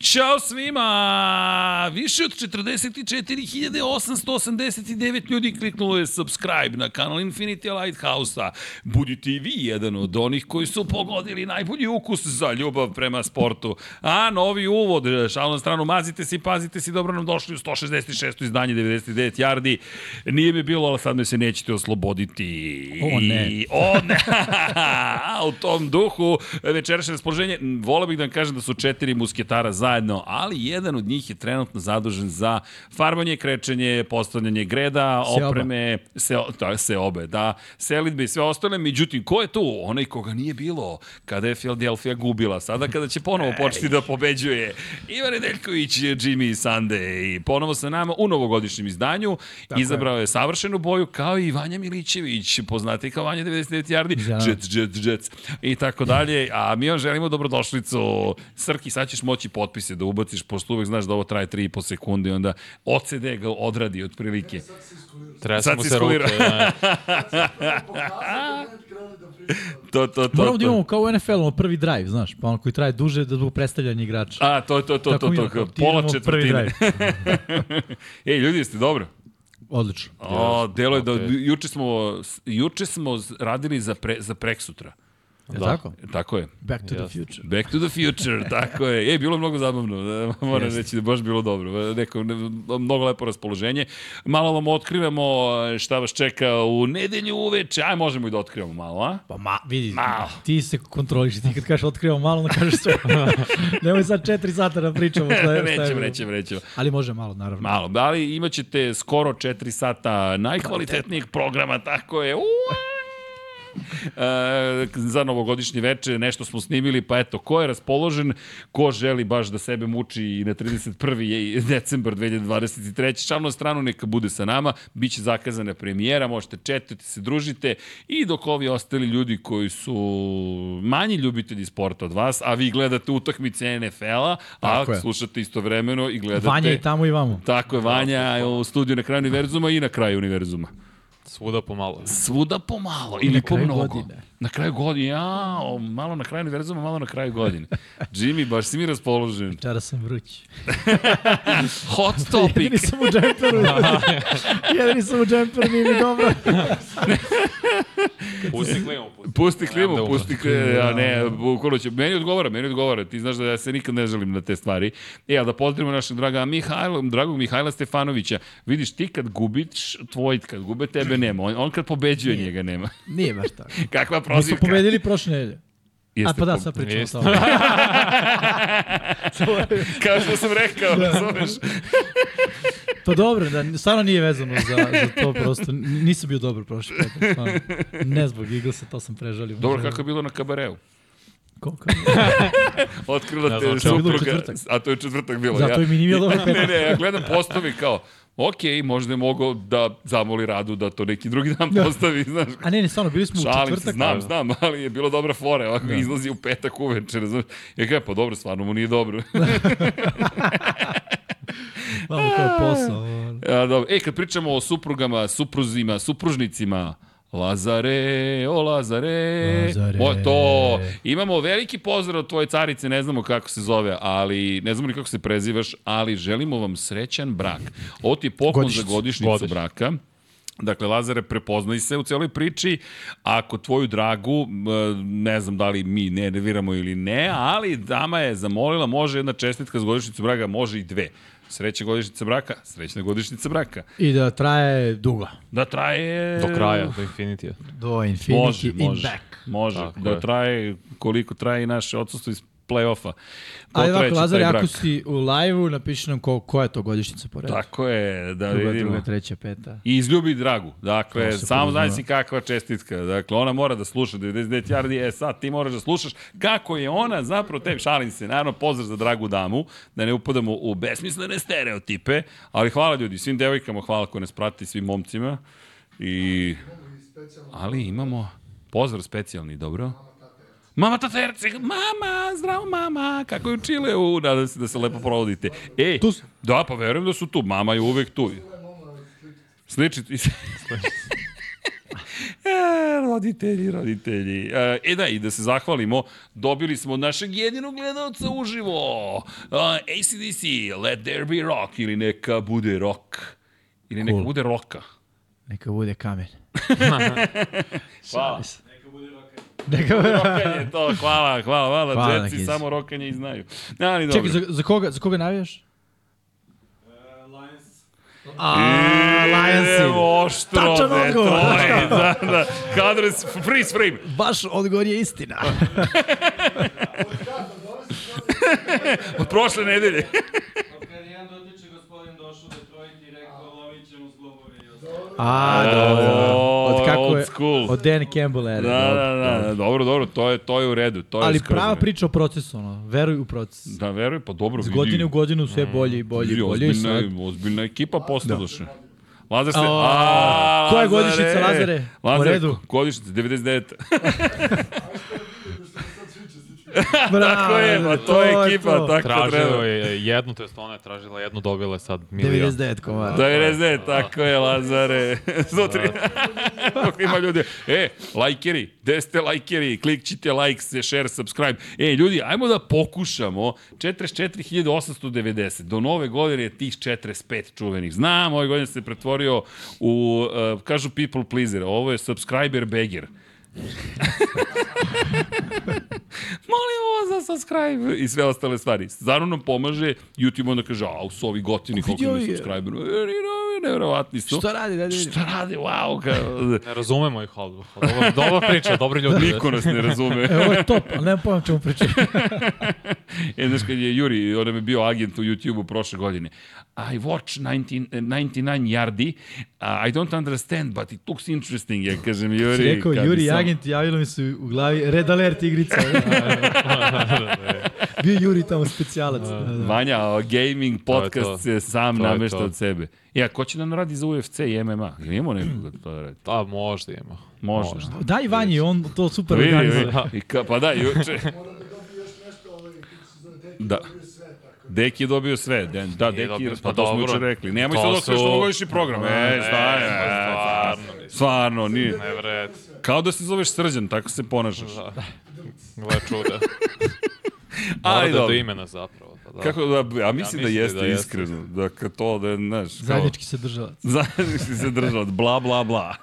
Ćao svima! Više od 44.889 ljudi kliknulo je subscribe na kanal Infinity Lighthouse-a. Budite i vi jedan od onih koji su pogodili najbolji ukus za ljubav prema sportu. A novi uvod, šalno na stranu, mazite se i pazite se, dobro nam došli u 166. izdanje 99 yardi. Nije mi bilo, ali sad me se nećete osloboditi. O, ne. I, o ne! A u tom duhu večerašnje raspoloženje, volio bih da vam kažem da su četiri musketara zajedno, ali jedan od njih je trenutno zadužen za farbanje, krečenje, postavljanje greda, Seoba. opreme, se, da, se obe, da, selitbe i sve ostale. Međutim, ko je tu? Onaj koga nije bilo kada je Philadelphia gubila. Sada kada će ponovo početi da pobeđuje. Ivan Nedeljković, Jimmy Sande i ponovo sa nama u novogodišnjem izdanju. Tako je. Izabrao je savršenu boju kao i Vanja Milićević, poznati kao Vanja 99 yardi, Ja. Jets, Jets, Jets i tako dalje. A mi vam želimo dobrodošlicu. Srki, sad ćeš moći potpise da ubaciš, pošto uvek znaš da ovo traje 3,5 sekunde i onda OCD ga odradi otprilike. Treba Sad se ruke. Da. To, to, to. Moramo da to. imamo kao u NFL, ono prvi drive, znaš, pa ono koji traje duže da zbog predstavljanja igrača. A, to, to, to, Tako to, to, to, ti pola četvrtine. Ej, ljudi, jeste dobro? Odlično. O, delo je da, juče smo, juče smo radili za, pre, za preksutra. Je Da. tako? Tako je. Back to the Jasno. future. Back to the future, tako je. E, bilo je mnogo zabavno, da, moram Jeste. reći da baš bilo dobro. Neko, ne, mnogo lepo raspoloženje. Malo vam otkrivamo šta vas čeka u nedelju uveče. Aj, možemo i da otkrivamo malo, a? Pa ma, vidi, Malo. ti se kontroliš, ti kad kažeš otkrivamo malo, onda kažeš sve. Nemoj sad četiri sata da pričamo šta je. bilo. nećemo, nećemo. Ali može malo, naravno. Malo, ali imat ćete skoro 4 sata najkvalitetnijeg programa, tako je. Uaa! E, za novogodišnje veče nešto smo snimili, pa eto, ko je raspoložen, ko želi baš da sebe muči i na 31. je decembar 2023. Šalno stranu neka bude sa nama, bit će zakazana premijera, možete četati se, družite i dok ovi ostali ljudi koji su manji ljubitelji sporta od vas, a vi gledate utakmice NFL-a, a je. slušate istovremeno i gledate... Vanja i tamo i vamo. Tako je, Vanja u studiju na kraju univerzuma i na kraju univerzuma. Svuda pomalo. Svuda pomalo I ili po mnogo. godine. Na kraju godine, ja, o, malo na kraju univerzuma, malo na kraju godine. Jimmy, baš si mi raspoložen. Čara sam vruć. Hot topic. Jedini sam u džemperu. Jedini sam u džemperu, nije mi dobro. Pusti klimu. Pusti, Pusti klimu, Da, pusti klimu, ja ne, bukvalno će, meni odgovara, meni odgovara, ti znaš da ja se nikad ne želim na te stvari. E, ali da pozdravimo našeg draga Mihajla, dragog Mihajla Stefanovića, vidiš, ti kad gubiš, tvoj kad gube, tebe nema, on, on kad pobeđuje njega nema. Nije baš tako. Kakva Mi smo prozivka. pobedili prošle nedelje. A Jeste pa da, sad pričamo o tome. Kao što sam rekao, Da. razumeš? Pa dobro, da, stvarno nije vezano za, za to prosto. Nisam bio dobar prošli put. stvarno. Ne zbog Eaglesa, to sam prežalio. Dobro, kako je bilo na kabareu? Koliko? Otkrila te. Bilo supruga, a to je četvrtak bilo. Zato ja. mi nije bio dobar Ne, petak. ne, ja gledam postovi kao, ok, možda je mogao da zamoli radu da to neki drugi dan postavi, znaš. A ne, ne, stvarno, bili smo u Šalim četvrtak. znam, znam, ali je bilo dobra fora, ovako da. izlazi u petak uveče, razumiješ. Ja kažem, pa dobro, stvarno mu nije dobro. Malo kao posao. ono. A, dobro. E, kad pričamo o suprugama, supruzima, supružnicima, Lazare, o Lazare, Lazare. O, to, imamo veliki pozdrav od tvoje carice, ne znamo kako se zove, ali ne znamo ni kako se prezivaš, ali želimo vam srećan brak. Ovo ti je poklon Godišnjicu. za godišnjicu Godišnjicu. braka. Dakle, Lazare, prepoznaj se u celoj priči. Ako tvoju dragu, ne znam da li mi ne nerviramo ili ne, ali dama je zamolila, može jedna čestitka za godišnjicu braka, može i dve. Sreća godišnjica braka, srećna godišnjica braka. I da traje dugo. Da traje... Do kraja, do Infinitija. Do Infinity Može, in može. back. Može, Tako da je. traje koliko traje i naše odsustvo iz play-offa. Ali ovako, taj ako si u live-u, napiši nam ko, koja je to godišnjica po redu. Tako je, da Prva, vidimo. druga, treća, peta. I izljubi dragu. Dakle, samo znaš si kakva čestitka. Dakle, ona mora da sluša 99 yardi, e sad ti moraš da slušaš kako je ona zapravo tebi, šalim se, naravno pozdrav za dragu damu, da ne upadamo u besmislene stereotipe, ali hvala ljudi, svim devojkama hvala koji nas prati, svim momcima. I... Ali imamo Pozdrav specijalni, dobro? Mama tata Erceg, mama, zdravo mama, kako je u Čileu, nadam se da se lepo provodite. Ej, Tu su. da, pa verujem da su tu, mama je uvek tu. Sliči, E, roditelji, roditelji. E, E da, i da se zahvalimo, dobili smo od našeg jedinog gledalca uživo. Uh, ACDC, Let There Be Rock, ili neka bude rock. Ili neka Cool. bude roka. Neka bude kamen. Hvala. Rokanje, to, hvala, hvala, hvala. Hvala, Kiz. samo rokanje i znaju. Ali dobro. Čekaj, za, za koga, za koga navijaš? A, Idemo Lionsi. oštro, Tačan Detroit. odgovor, znaš Da, da. Kadre, freeze frame. Baš odgovor je istina. Od prošle nedelje. Kad jedan dotiče gospodin došao u Detroit i rekao lovit ćemo zglobove i ostalo. A, dobro. Od kako old je, school. od Dan Campbell era. Da, da, dobro, da, dobro. da, dobro, dobro, to je, to je u redu. To je Ali skroz prava priča o procesu, ono. Veruj u proces. Da, veruj, pa dobro Z vidi. godine u godinu sve bolje i bolje i bolje. I ozbiljna, sad, je- ozbiljna ekipa postadoše. Lazar se... A, koja je godišnjica, Lazare? Lazare, godišnjica, 99. bravo, Tako je, pa to je ekipa, to. tako Tražilo treba. je jednu, to jest ona je tražila jednu, dobila je sad milion. 99 komada. 99, tako je, Lazare. 103. Kako ima ljudi. E, lajkeri, gde ste lajkeri? Klikćite like, se, share, subscribe. E, ljudi, ajmo da pokušamo 44.890. Do nove godine je tih 45 čuvenih. Znam, ove godine se pretvorio u, uh, kažu people pleaser, ovo je subscriber beggar. Molimo vas za subscribe i sve ostale stvari. Stvarno nam pomaže, YouTube onda kaže, a, su ovi gotini, koliko imaju subscribera. E, ne, nevjerovatni su. Šta radi, da vidim? Šta rade, wow, kao, Ne razumemo ih, ali dobro, dobra priča, dobri ljudi. niko nas ne razume. E, ovo je top, ali nemam pojma čemu pričam. E, znaš, kad je Juri, on je bio agent u YouTube-u prošle godine. I watch 19, 99 yardi, uh, I don't understand, but it looks interesting, ja kažem Juri. Si rekao, Juri sam- Agent, javilo mi se u glavi Red Alert igrica. Bio Juri tamo specijalac. Da, da. Vanja, a gaming To je podcast to. se sam To namešta to. od sebe. Ja, ko će da nam radi za UFC i MMA? Jel imamo nekoga da to radi? Da, možda ima. Možda. Možda. Daj Vanji, on to super organizuje. pa da, juče... Da. Deki je dobio sve. Da, da Deki, dobio, pa pa to smo juče rekli. Nemoj To sad da kažeš su- novogodišnji program. E, šta je? pa stvarno. Stvarno, nije. Ne vred. Kao da se zoveš Srđan, tako se ponašaš. Da. Gle čuda. Mora da do imena zapravo. Pa da. Kako da, a mislim da mislim jeste da jeste. iskreno. Da kad to da, znaš, kao... Zajednički se držalac. Zajednički se držao, bla, bla, bla.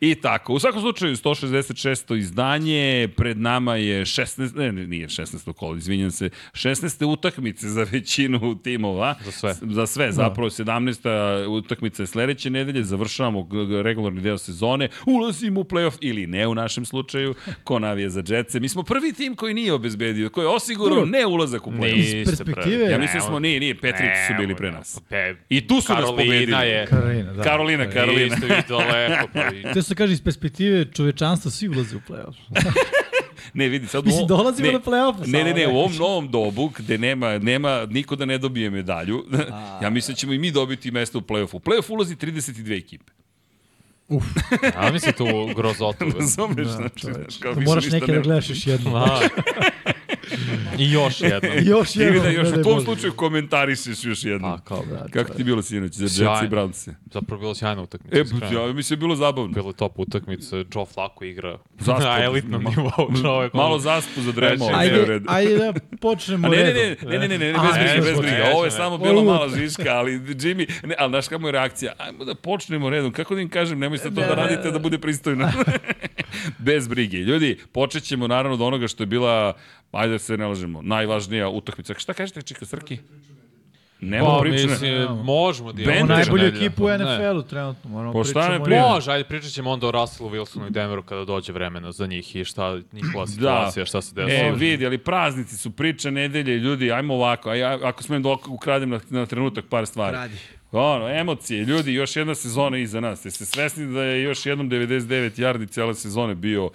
I tako. U svakom slučaju, 166. izdanje, pred nama je 16, ne, ne, nije 16. kolo, izvinjam se, 16. utakmice za većinu timova. Za sve. Za sve, zapravo 17. utakmica je sledeće nedelje, završavamo regularni deo sezone, ulazimo u playoff ili ne u našem slučaju, ko navije za džetce. Mi smo prvi tim koji nije obezbedio, koji je osigurao ne ulazak u playoff. Iz perspektive- pre- Ja mislim Ne, smo, nije, nije, Patriots su bili pre nas. Pe, I tu su nas pobedili. Karolina je. Karolina, da. Karolina, Karolina. Daleko. Pa i... Te se kaže iz perspektive čovečanstva svi ulaze u play-off. Ne, vidi, sad... Mislim, dolazimo ne, do play-offa Ne, ne, ne, da u ovom novom dobu gde nema, nema niko da ne dobije medalju, ja mislim da ćemo i mi dobiti mesto u play-offu. U play-off ulazi 32 ekipe. A mi se tu grozotu. Razumeš? Da, znači, znaš, kao To više moraš ništa neke da gledaš još jednom. Da. I još jedno. još I jednom. da još u tom slučaju komentarišeš još jednom. A, kao, da. Kako ti je bilo sinoć za. Jets i Browns? Zapravo bilo sjajna utakmica. E, iskreno. ja, mi se je bilo zabavno. Bilo je top utakmica, Joe Flacco igra Zaspo- na elitnom nivou čovjek. Malo zaspu za dremo, Ajde, ali ne u Ajde, ajde da počnemo A ne, ne, redom. ne, ne, ne, ne, ne, bez brige, nećemo, bez brige. nećemo, Ovo je ne. samo bila Ovo- mala žiška, ali Jimmy, ne, ali znaš kako je reakcija? Ajmo da počnemo redom. Kako da im kažem, nemoj sad to da radite da bude pristojno. bez brige. Ljudi, počet ćemo naravno od onoga što je bila, ajde da se ne lažemo, najvažnija utakmica. Šta kažete, Čika Srki? Nema Pa, pričane. mislim, možemo da. Imamo najbolju ekipu u. NFL-u trenutno. Moramo Pa šta ne prije? Može, ajde pričat ćemo onda o Russellu Wilsonu i Denveru kada dođe vremena za njih i šta njihova situacija, šta se desilo. E, vidi, ali praznici su priča nedelje, ljudi, ajmo ovako, aj, ako smem da ukradem na, na trenutak par stvari. Radi. Ono, emocije, ljudi, još jedna sezona iza nas. Jeste svesni da je još jednom 99 yardi cijele sezone bio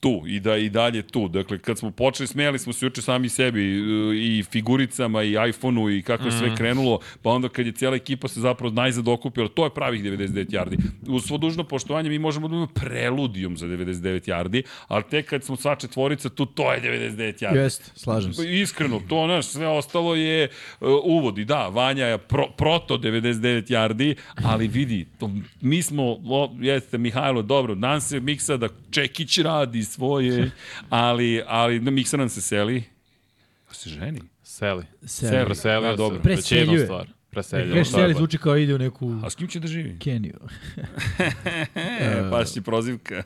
tu i da i dalje tu. Dakle, kad smo počeli, smijali smo se juče sami sebi e, i figuricama i iPhoneu i kako je sve krenulo, pa onda kad je cijela ekipa se zapravo najzad okupila, to je pravih 99 yardi. Uz svo dužno poštovanje mi možemo da imamo preludijum za 99 yardi, ali tek kad smo sva četvorica tu, to je 99 yardi. Jeste, slažem se. Iskreno, to naš, sve ostalo je uh, uvod i da, Vanja je pro, proto 99 yardi, ali vidi, to, mi smo, o, jeste Mihajlo, dobro, dan se miksa da Čekić radi svoje, ali, ali da miksa nam se seli. Ko se ženi? Seli. Seli. Preselio se. dobro. Preseljuje. Preseljuje. stvar. Preseljuje. Kažeš, Tako Seli je. zvuči kao ide u neku A s kim će da živi? Keniju. E, baš će prozivka.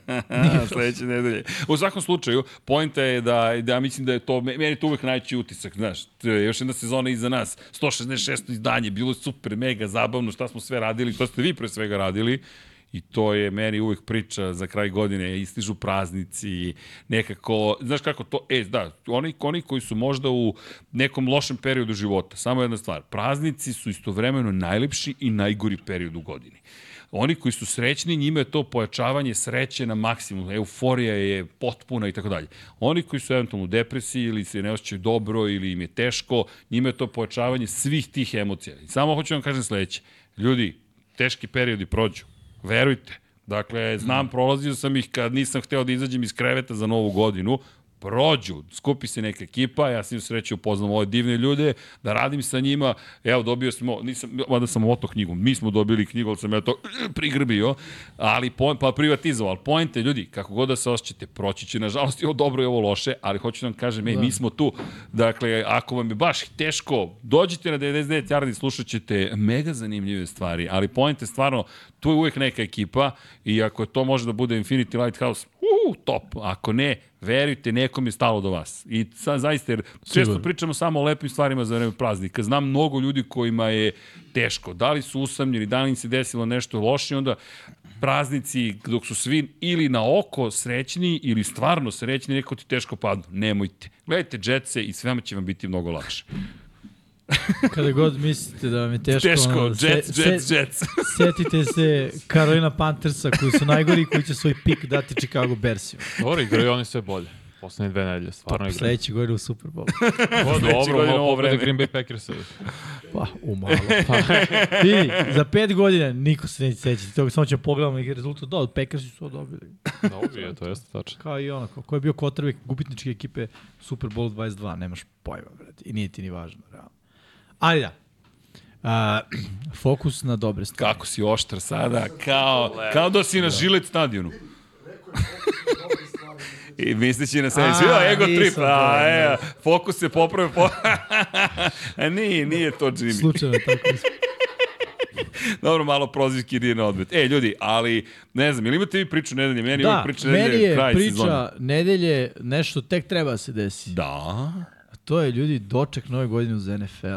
Sledeće nedelje. U svakom slučaju, pojenta je da, da ja mislim da je to, meni je to uvek najveći utisak, znaš, još jedna sezona iza nas, 166. izdanje, bilo je super, mega zabavno, šta smo sve radili, šta ste vi pre svega radili, I to je meni uvek priča za kraj godine, istižu praznici, nekako, znaš kako to, e, da, oni, oni koji su možda u nekom lošem periodu života, samo jedna stvar, praznici su istovremeno najlepši i najgori period u godini. Oni koji su srećni, njima je to pojačavanje sreće na maksimum, euforija je potpuna i tako dalje. Oni koji su eventualno u depresiji ili se ne osjećaju dobro ili im je teško, njima je to pojačavanje svih tih emocija. I samo hoću vam kažem sledeće. Ljudi, teški periodi prođu. Verujte. Dakle, znam, prolazio sam ih kad nisam hteo da izađem iz kreveta za novu godinu, prođu, skupi se neka ekipa, ja sam im sreću upoznam ove divne ljude, da radim sa njima, evo dobio smo, nisam, mada sam oto knjigu, mi smo dobili knjigu, ali sam ja to prigrbio, ali po, pa privatizovao, ali pojente, ljudi, kako god da se osjećate, proći će, nažalost, i ovo dobro i ovo loše, ali hoću da vam kažem, ej, mi smo tu, dakle, ako vam je baš teško, dođite na 99 yardi, slušat ćete mega zanimljive stvari, ali pojente, stvarno, tu je uvek neka ekipa i ako to može da bude Infinity Lighthouse, uh, top, ako ne, verujte, nekom je stalo do vas. I sa, zaista, jer često pričamo samo o lepim stvarima za vreme praznika. Znam mnogo ljudi kojima je teško. Da li su usamljeni, da li im se desilo nešto loše, onda praznici dok su svi ili na oko srećni ili stvarno srećni, neko ti teško padnu. Nemojte. Gledajte džetse i svema će vam biti mnogo lakše. Kada god mislite da vam je teško, Teško, ono, jets, se- jets, se- jets. setite se Carolina Panthersa koji su najgori i koji će svoj pik dati Chicago Bearsima. Dobro, igraju oni sve bolje. Poslednje dve nedelje, stvarno igraju. Sledeće godine u Super Bowl. O, dobro, ovo ovo povrede vreme. Green Bay Packersa. Pa, umalo. Pa. Vidi, za pet godina niko se neće sećati toga, samo ćemo pogledamo i rezultat. Da, od Packersi su to dobili. Dobije, to jeste tačno. Kao i ono, ko, ko je bio kotrbek gubitničke ekipe Super Bowl 22, nemaš pojma, brate. I nije ti ni važno, realno. Ali da, a, fokus na dobre stvari. Kako si oštar sada, kao, kao da si na žilet stadionu. I misleći na sebi, A, svi, ego trip, a, da. e, fokus se popravi, po... a nije, nije to Jimmy. Slučajno tako. Dobro, malo prozivki ide na odmet. E, ljudi, ali, ne znam, ili imate vi priču nedelje? Meni Da, priča meni nedelje, je kraj priča sezone. nedelje nešto tek treba da se desi. Da. A to je ljudi doček nove godine uz NFL.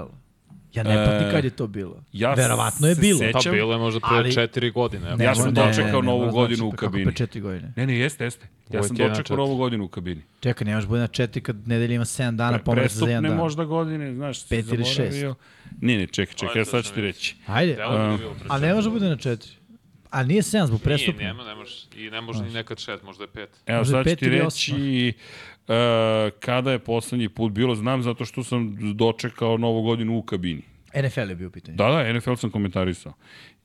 Ja ne pratim E, kad je to bilo. ja Verovatno je bilo. sećam- Pa bilo je možda pre Ali- četiri godine. Ne, Ja sam ne, dočekao ne, novu mora godinu znači, u pa kako kabini. Pre četiri godine. Ne, ne, jeste, jeste. Ja sam dočekao novu godinu u kabini. Čekaj, nemaš bude na četiri kad nedelja ima 7 dana, Pre, pomera se za jedan prestupne dan. možda godine, znaš, Pet ili zaboravio. Ne, ne, čekaj, čekaj, ja sad ću ti reći. Ajde, bilo pre a ne može bude na četiri. A nije 7 zbog Nije, prestupne. nema, ne može. I ne može ni nekad šet, možda je pet. Evo sad ću ti reći uh, kada je poslednji put bilo, znam zato što sam dočekao novu godinu u kabini. NFL je bio u pitanju. Da, da, NFL sam komentarisao.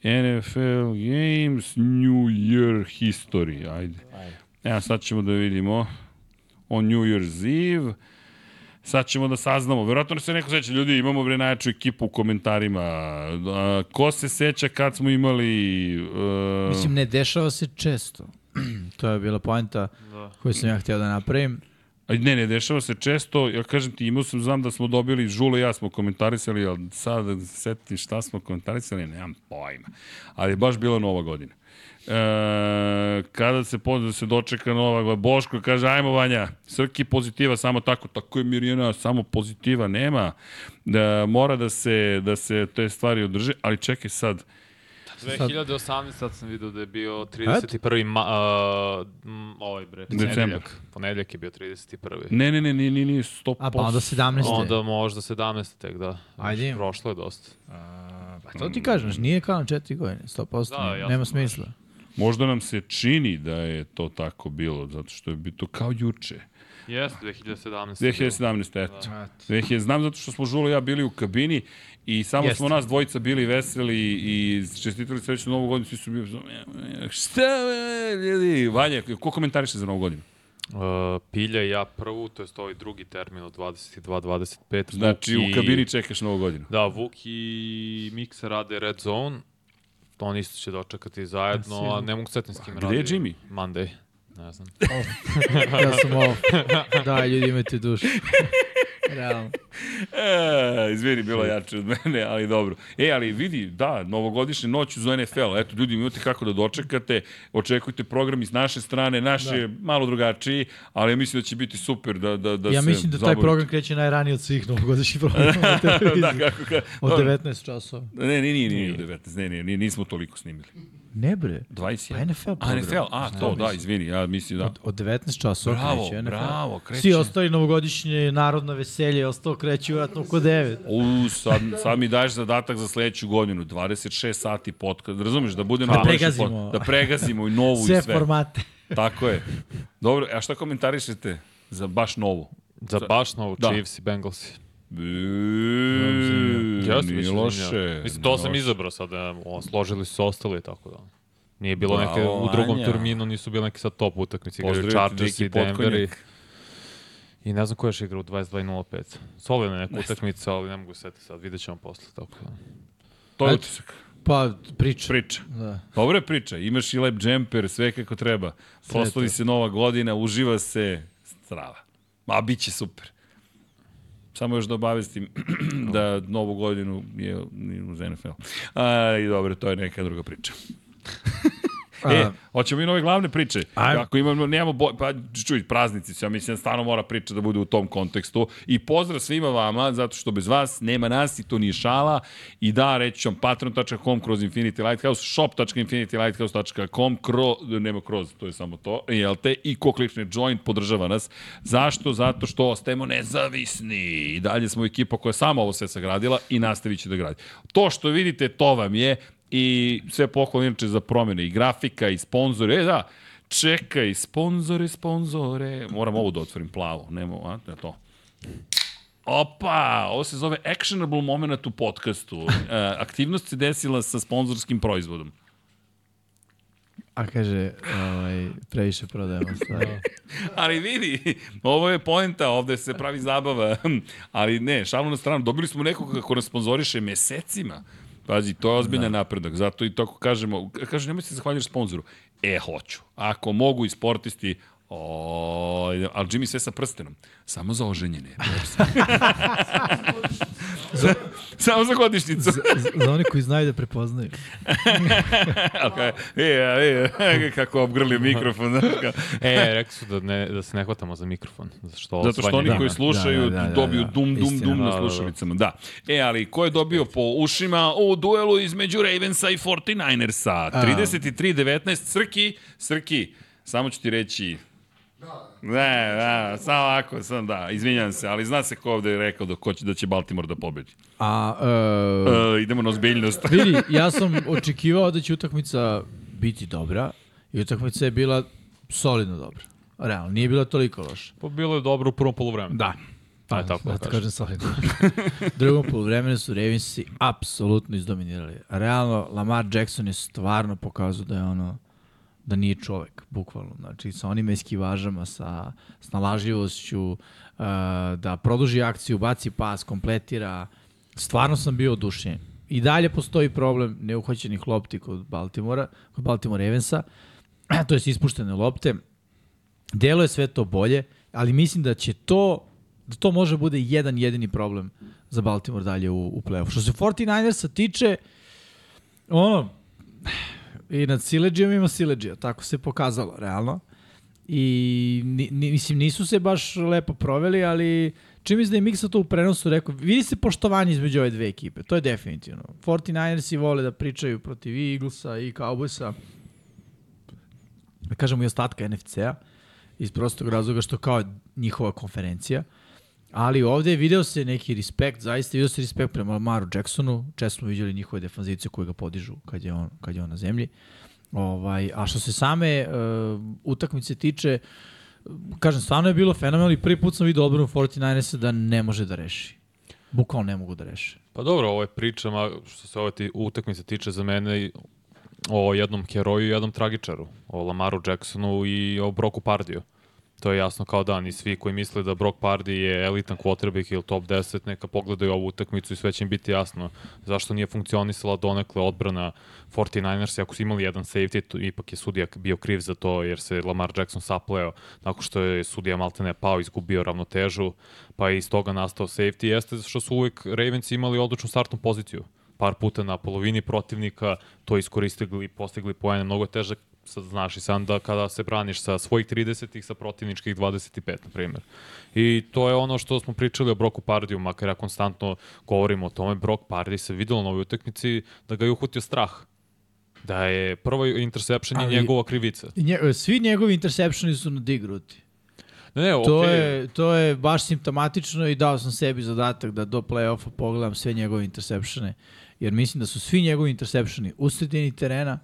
NFL Games New Year History, ajde. Evo sad ćemo da vidimo o New Year's Eve. Sad ćemo da saznamo. Verovatno se neko seća, ljudi, imamo bre najjaču ekipu u komentarima. A, ko se seća kad smo imali... Uh, Mislim, ne dešava se često. to je bila poenta Da. koju sam ja htio da napravim. Ne, ne, dešava se često, ja kažem ti, imao sam, znam da smo dobili, Žule i ja smo komentarisali, ali sad da se setim šta smo komentarisali, nemam pojma. Ali je baš bila nova godina. E, kada se pozna se dočeka nova godina, Boško kaže, ajmo Vanja, Srki pozitiva, samo tako, tako je Mirjana, samo pozitiva, nema, da mora da se, da se te stvari održe, ali čekaj sad, 2018 sad sam vidio da je bio 31. Ma, uh, m, ovaj bre, Decembar. ponedeljak. Ponedeljak je bio 31. ne, ne, ne, nije, nije, nije 100%. A pa onda 17. Onda možda 17. tek, da. Ajde. Prošlo je dosta. Pa to ti kažem, znaš, nije kao na četiri godine, 100%. Da, jasno, nema smisla. Možda nam se čini da je to tako bilo, zato što je bi to kao juče. Jeste, 2017. 2017, eto. 2000, znam zato što smo Žulo i ja bili u kabini i samo Jeste. smo nas dvojica bili veseli i čestitali srećnu novu godinu, svi su bili, šta je, ljudi, Vanja, ko komentariše za novu godinu? Uh, Pilja i ja prvu, to je ovaj drugi termin od 22-25. Znači, u kabini čekaš novu godinu. Da, Vuk i Miksa rade Red Zone. Oni isto će dočekati zajedno, a ne mogu setim s kim Gde radi. je Jimmy? Monday. Ne znam. ja sam ovo. Da, ljudi imate dušu. Realno. E, izvini, bilo jače od mene, ali dobro. E, ali vidi, da, novogodišnja noć uz NFL. Eto, ljudi, imate kako da dočekate. Očekujte program iz naše strane, naš je malo drugačiji, ali ja mislim da će biti super da, da, da ja se mislim da taj zabavite. program kreće najranije od svih novogodišnjih programa na televiziji. da, kako ka... Od Dobro. 19 časova. Ne, nije, nije, nije, 19, ne, ne, nije, nismo toliko snimili. Ne bre. 21. Pa NFL A, program. NFL, a, to, da, izvini, ja mislim da. Od, od 19 časova Bravo, kreće NFL. bravo, kreće. Svi ostali novogodišnje narodna veselje, ostao kreće vjerojatno oko 9. U, sad, sad mi daješ zadatak za sledeću godinu, 26 sati podcast, razumeš, da budemo... Da pregazimo. pod- Da pregazimo i novu Sve i sve. formate. Tako je. Dobro, a šta komentarišete za baš novu? Za baš novu Da. Chiefs i Bengalsi. Eee, Ja sam nije mislim, loše. Mislim, to sam izabrao sad, e, o, složili su se ostali, tako da. Nije bilo Bravo, neke, u drugom Vanja. terminu nisu bile neke sad top utakmice, igraju Pozdravite Chargers i Denver i, i ne znam ko još igra u 22.05. Solidna je neka Ne utakmica, ali ne mogu setiti sad, vidjet ćemo posle, tako da. To je utisak. Pa, priča. Priča. Da. Dobra je priča. Imaš i lep džemper, sve kako treba. Proslavi se nova godina, uživa se, strava. Ma, bit će super. Samo još da obavestim da novu godinu je uz NFL. A, I dobro, to je neka druga priča. E, A- hoćemo i nove glavne priče. Ajmo. Ako imamo, nemamo, bo, pa čuj, praznici su, ja mislim stvarno mora priča da bude u tom kontekstu. I pozdrav svima vama, zato što bez vas nema nas i to nije šala. I da, reći ću vam patreon.com kroz Infinity Lighthouse, shop.infinitylighthouse.com, kro, nema kroz, to je samo to, jel te, i ko klikne join, podržava nas. Zašto? Zato što ostajemo nezavisni. I dalje smo ekipa koja sama ovo sve sagradila i nastavit će da gradi. To što vidite, to vam je i sve pohvalno inače za promene i grafika i sponzore. E da, čekaj, sponzore, sponzore. Moram ovu da otvorim plavo, nemo, a, da to. Opa, ovo se zove actionable moment u podcastu. E, aktivnost se desila sa sponzorskim proizvodom. A kaže, ovaj, previše prodajemo stvari. Ali vidi, ovo je poenta, ovde se pravi zabava. Ali ne, šalno na stranu, dobili smo nekoga ko nas sponzoriše mesecima. Pazi, to je ozbiljan da. napredak. Zato i tako kažemo, kaže, nemoj se zahvaljuš sponzoru. E, hoću. Ako mogu i sportisti, O, ali Jimmy sve sa prstenom. Samo za oženjene. za, samo za godišnicu. za, za one koji znaju da prepoznaju. okay. e, e, kako obgrli mikrofon. E, rekli su da, ne, da se ne hvatamo za mikrofon. Zato što, Zato što oni koji slušaju Da, da, da, da, dobiju da. dum, dum, Istina. dum na da. slušalicama. Da. E, ali ko je dobio po ušima u duelu između Ravensa i 49ersa? 33-19, Srki, Srki, samo ću ti reći, Ne, da, samo ovako, sam da, izvinjam se, ali zna se ko ovde je rekao da, ko će, da će Baltimore da pobedi. A, uh, E, idemo na ozbiljnost. vidi, ja sam očekivao da će utakmica biti dobra i utakmica je bila solidno dobra. Realno, nije bila toliko loša. Pa bilo je dobro u prvom polovremenu. Da. Ajde, tako da da kažem. kažem solidno. Drugom polovremenu su Ravensi apsolutno izdominirali. Realno, Lamar Jackson je stvarno pokazao da je ono da nije čovek, bukvalno. Znači, sa onim eskivažama, sa snalažljivošću, uh, da produži akciju, baci pas, kompletira. Stvarno sam bio odušenjen. I dalje postoji problem neuhoćenih lopti kod Baltimora, kod Baltimore Ravensa, to je ispuštene lopte. Delo je sve to bolje, ali mislim da će to da to može bude jedan jedini problem za Baltimore dalje u, u play-offu. Što se 49ersa tiče, ono, i nad Sileđijom ima Sileđija, tako se pokazalo, realno. I ni, ni, mislim, nisu se baš lepo proveli, ali čim mislim da je Miksa to u prenosu rekao, vidi se poštovanje između ove dve ekipe, to je definitivno. 49ersi vole da pričaju protiv Eaglesa i Cowboysa, da kažemo i ostatka NFC-a, iz prostog razloga što kao njihova konferencija. Ali ovde video se neki respekt, zaista video se respekt prema Maru Jacksonu, često smo vidjeli njihove defanzice koje ga podižu kad je on, kad je on na zemlji. Ovaj, a što se same uh, utakmice tiče, kažem, stvarno je bilo fenomenalno i prvi put sam vidio odbranu 49ersa da ne može da reši. Bukvalno ne mogu da reše. Pa dobro, ovo je priča, što se ove ti utakmice tiče za mene o jednom heroju i jednom tragičaru, o Lamaru Jacksonu i o Broku Pardiju. To je jasno kao dan i svi koji misle da Brock Pardy je elitan quarterback ili top 10, neka pogledaju ovu utakmicu i sve će im biti jasno zašto nije funkcionisala donekle odbrana 49ers, ako su imali jedan safety, to, ipak je sudija bio kriv za to jer se Lamar Jackson sapleo nakon što je sudija Maltene pao, izgubio ravnotežu, pa je iz toga nastao safety, jeste što su uvek Ravens imali odličnu startnu poziciju. Par puta na polovini protivnika, to iskoristili i postigli poene. Mnogo je težak sad znaš i sam da kada se braniš sa svojih 30 sa protivničkih 25, na primjer. I to je ono što smo pričali o Broku Pardiju, makar ja konstantno govorim o tome, Brok Pardi se videlo na ovoj utakmici da ga je uhutio strah. Da je prvo interception Ali, njegova krivica. Nje, svi njegovi interceptioni su na dig ruti. Ne, ne, to, okay. je, to je baš simptomatično i dao sam sebi zadatak da do play-offa pogledam sve njegove interceptione, jer mislim da su svi njegovi interceptioni u sredini terena,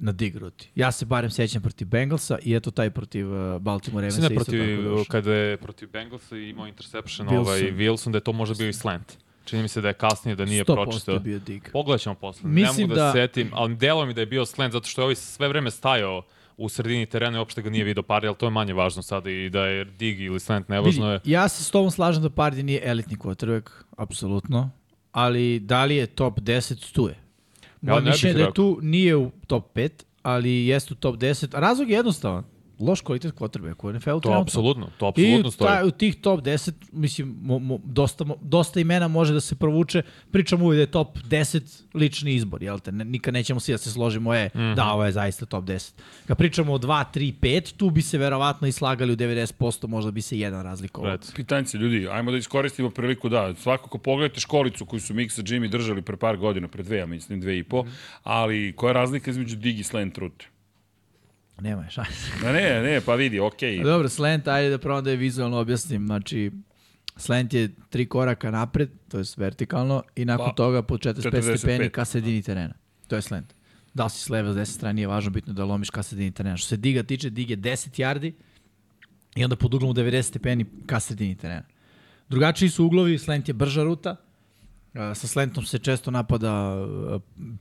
na dig ruti. Ja se barem sećam protiv Bengalsa i eto taj protiv uh, Baltimore Ravensa isto protiv, tako došao. Kada je protiv Bengalsa imao interception Wilson. ovaj Wilson, da je to možda bio i slant. Čini mi se da je kasnije da nije pročitao. 100% bio dig. Pogledat ćemo posle. Mislim ne mogu da, da se setim, ali delo mi da je bio slant zato što je ovaj sve vreme stajao u sredini terena i uopšte ga nije video Pardi, ali to je manje važno sada i da je dig ili slant nevažno je. Ja se s tobom slažem da Pardi nije elitni quarterback, apsolutno, ali da li je top 10, tu je. Moje ja mišljenje da je tu nije u top 5, ali jeste u top 10. Razlog je jednostavan loš kvalitet quarterbacka u NFL-u trenutno. To apsolutno, to apsolutno I stoji. I u tih top 10, mislim, mo, mo, dosta, mo, dosta imena može da se provuče. Pričam uvijek da je top 10 lični izbor, jel te? Nikad nećemo svi da se složimo, je, mm -hmm. da, ovo je zaista top 10. Kad pričamo o 2, 3, 5, tu bi se verovatno i slagali u 90%, možda bi se jedan razlikovao. Pitanjce, ljudi, ajmo da iskoristimo priliku, da, svako ko pogledate školicu koju su Mixa Jimmy držali pre par godina, pre dve, ja mislim, dve i po, mm -hmm. ali koja je razlika između Digi Slant Route? Nema je šanse. Ne, ne, ne, pa vidi, okej. Okay. Dobro, slant, ajde da probam da je vizualno objasnim. Znači, slant je tri koraka napred, to je vertikalno, i nakon pa, toga po 45, 45 stepeni ka sredini terena. To je slant. Da li si s leve, s desne strane, nije važno, bitno da lomiš ka sredini terena. Što se diga tiče, dig je 10 yardi i onda pod uglom 90 stepeni ka sredini terena. Drugačiji su uglovi, slant je brža ruta, Sa slentom se često napada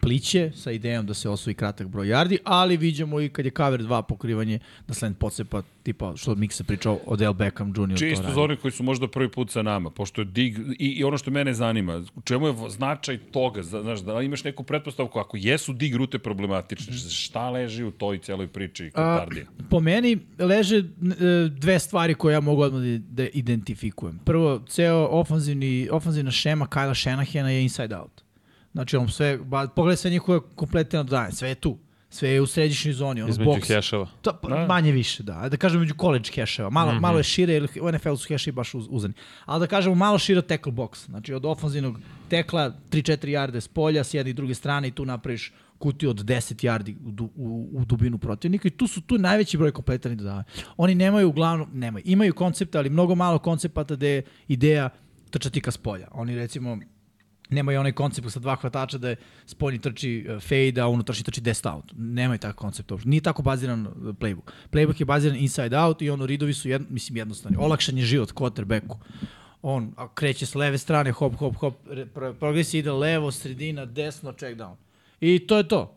pliće sa idejom da se osvoji kratak broj yardi, ali vidimo i kad je cover 2 pokrivanje da slent pocepa tipa što Miksa pričao od El Beckham Jr. Čisto za koji su možda prvi put sa nama, pošto je dig, i, i ono što mene zanima, čemu je značaj toga, znaš, da imaš neku pretpostavku, ako jesu dig rute problematične, šta leži u toj celoj priči Kotardija? Po meni leže e, dve stvari koje ja mogu odmah da, identifikujem. Prvo, ceo ofanzivni, ofanzivna šema Kajla Shanahana je inside out. Znači, on sve, ba, pogledaj sve njihove kompletne dodanje, sve je tu sve je u središnjoj zoni, ono Između heševa. To, pa, da. Manje više, da. Da kažemo među college heševa. Malo, mm -hmm. malo je šire, ili u NFL su heši baš uz, uzani. Ali da kažemo malo šire tackle box. Znači od ofanzivnog tekla 3-4 jarde s polja, s jedne i druge strane i tu napraviš kutiju od 10 yardi u, u, u dubinu protivnika i tu su tu najveći broj kompletnih dodavanja. Oni nemaju uglavnom, nemaju, imaju koncepta, ali mnogo malo koncepata da je ideja trčati ka s polja. Oni recimo Nema i onaj koncept sa dva hvatača da je spoljni trči e, fade, a unutrašnji trči dest out. Nema i takav koncept uopšte. Nije tako baziran e, playbook. Playbook je baziran inside out i ono ridovi su jed, mislim jednostavni. Olakšan je život quarterbacku. On kreće s leve strane, hop, hop, hop, progresija ide levo, sredina, desno, check down. I to je to.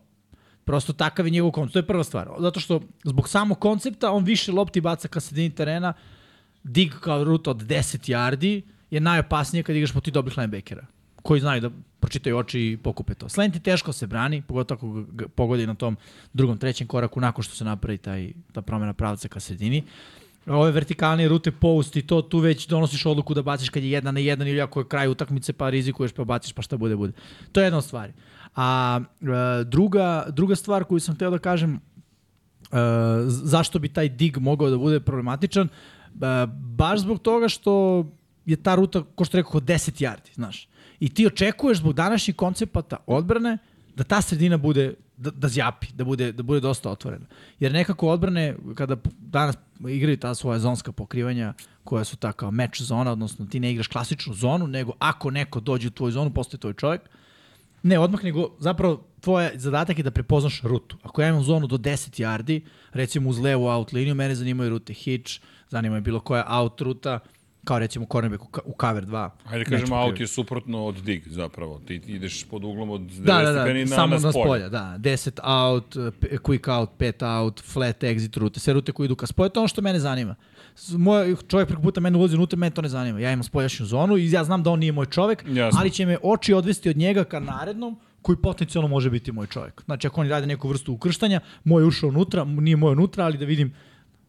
Prosto takav je njegov koncept. To je prva stvar. Zato što zbog samog koncepta on više lopti baca ka sredini terena, dig kao ruta od 10 yardi je najopasnije kad igraš poti dobrih linebackera koji znaju da pročitaju oči i pokupe to. Slant je teško se brani, pogotovo ako ga pogodi na tom drugom, trećem koraku nakon što se napravi taj, ta promena pravca ka sredini. Ove vertikalne rute post i to, tu već donosiš odluku da baciš kad je jedan na jedan ili ako je kraj utakmice pa rizikuješ pa baciš pa šta bude bude. To je jedna od stvari. A e, druga, druga stvar koju sam hteo da kažem, e, zašto bi taj dig mogao da bude problematičan, e, baš zbog toga što je ta ruta, ko što rekao, 10 yardi, znaš i ti očekuješ zbog današnjih koncepata odbrane da ta sredina bude da, da zjapi, da bude, da bude dosta otvorena. Jer nekako odbrane, kada danas igraju ta svoja zonska pokrivanja, koja su ta kao meč zona, odnosno ti ne igraš klasičnu zonu, nego ako neko dođe u tvoju zonu, postoje tvoj čovjek, Ne, odmah nego, zapravo, tvoj zadatak je da prepoznaš rutu. Ako ja imam zonu do 10 yardi, recimo uz levu out liniju, mene zanimaju rute hitch, zanima je bilo koja out ruta, kao recimo cornerback u, cover 2. Hajde kažemo, out je suprotno od dig zapravo. Ti ideš pod uglom od 90 Da, da, da, stepeni na, samo na spolja, da. 10 out, quick out, 5 out, flat exit rute, sve rute koje idu ka spolja, to je ono što mene zanima. Moj čovjek preko puta mene ulazi unutra, mene to ne zanima. Ja imam spoljašnju zonu i ja znam da on nije moj čovjek, Jasno. ali će me oči odvesti od njega ka narednom koji potencijalno može biti moj čovjek. Znači, ako oni rade neku vrstu ukrštanja, moj je ušao unutra, nije moj unutra, ali da vidim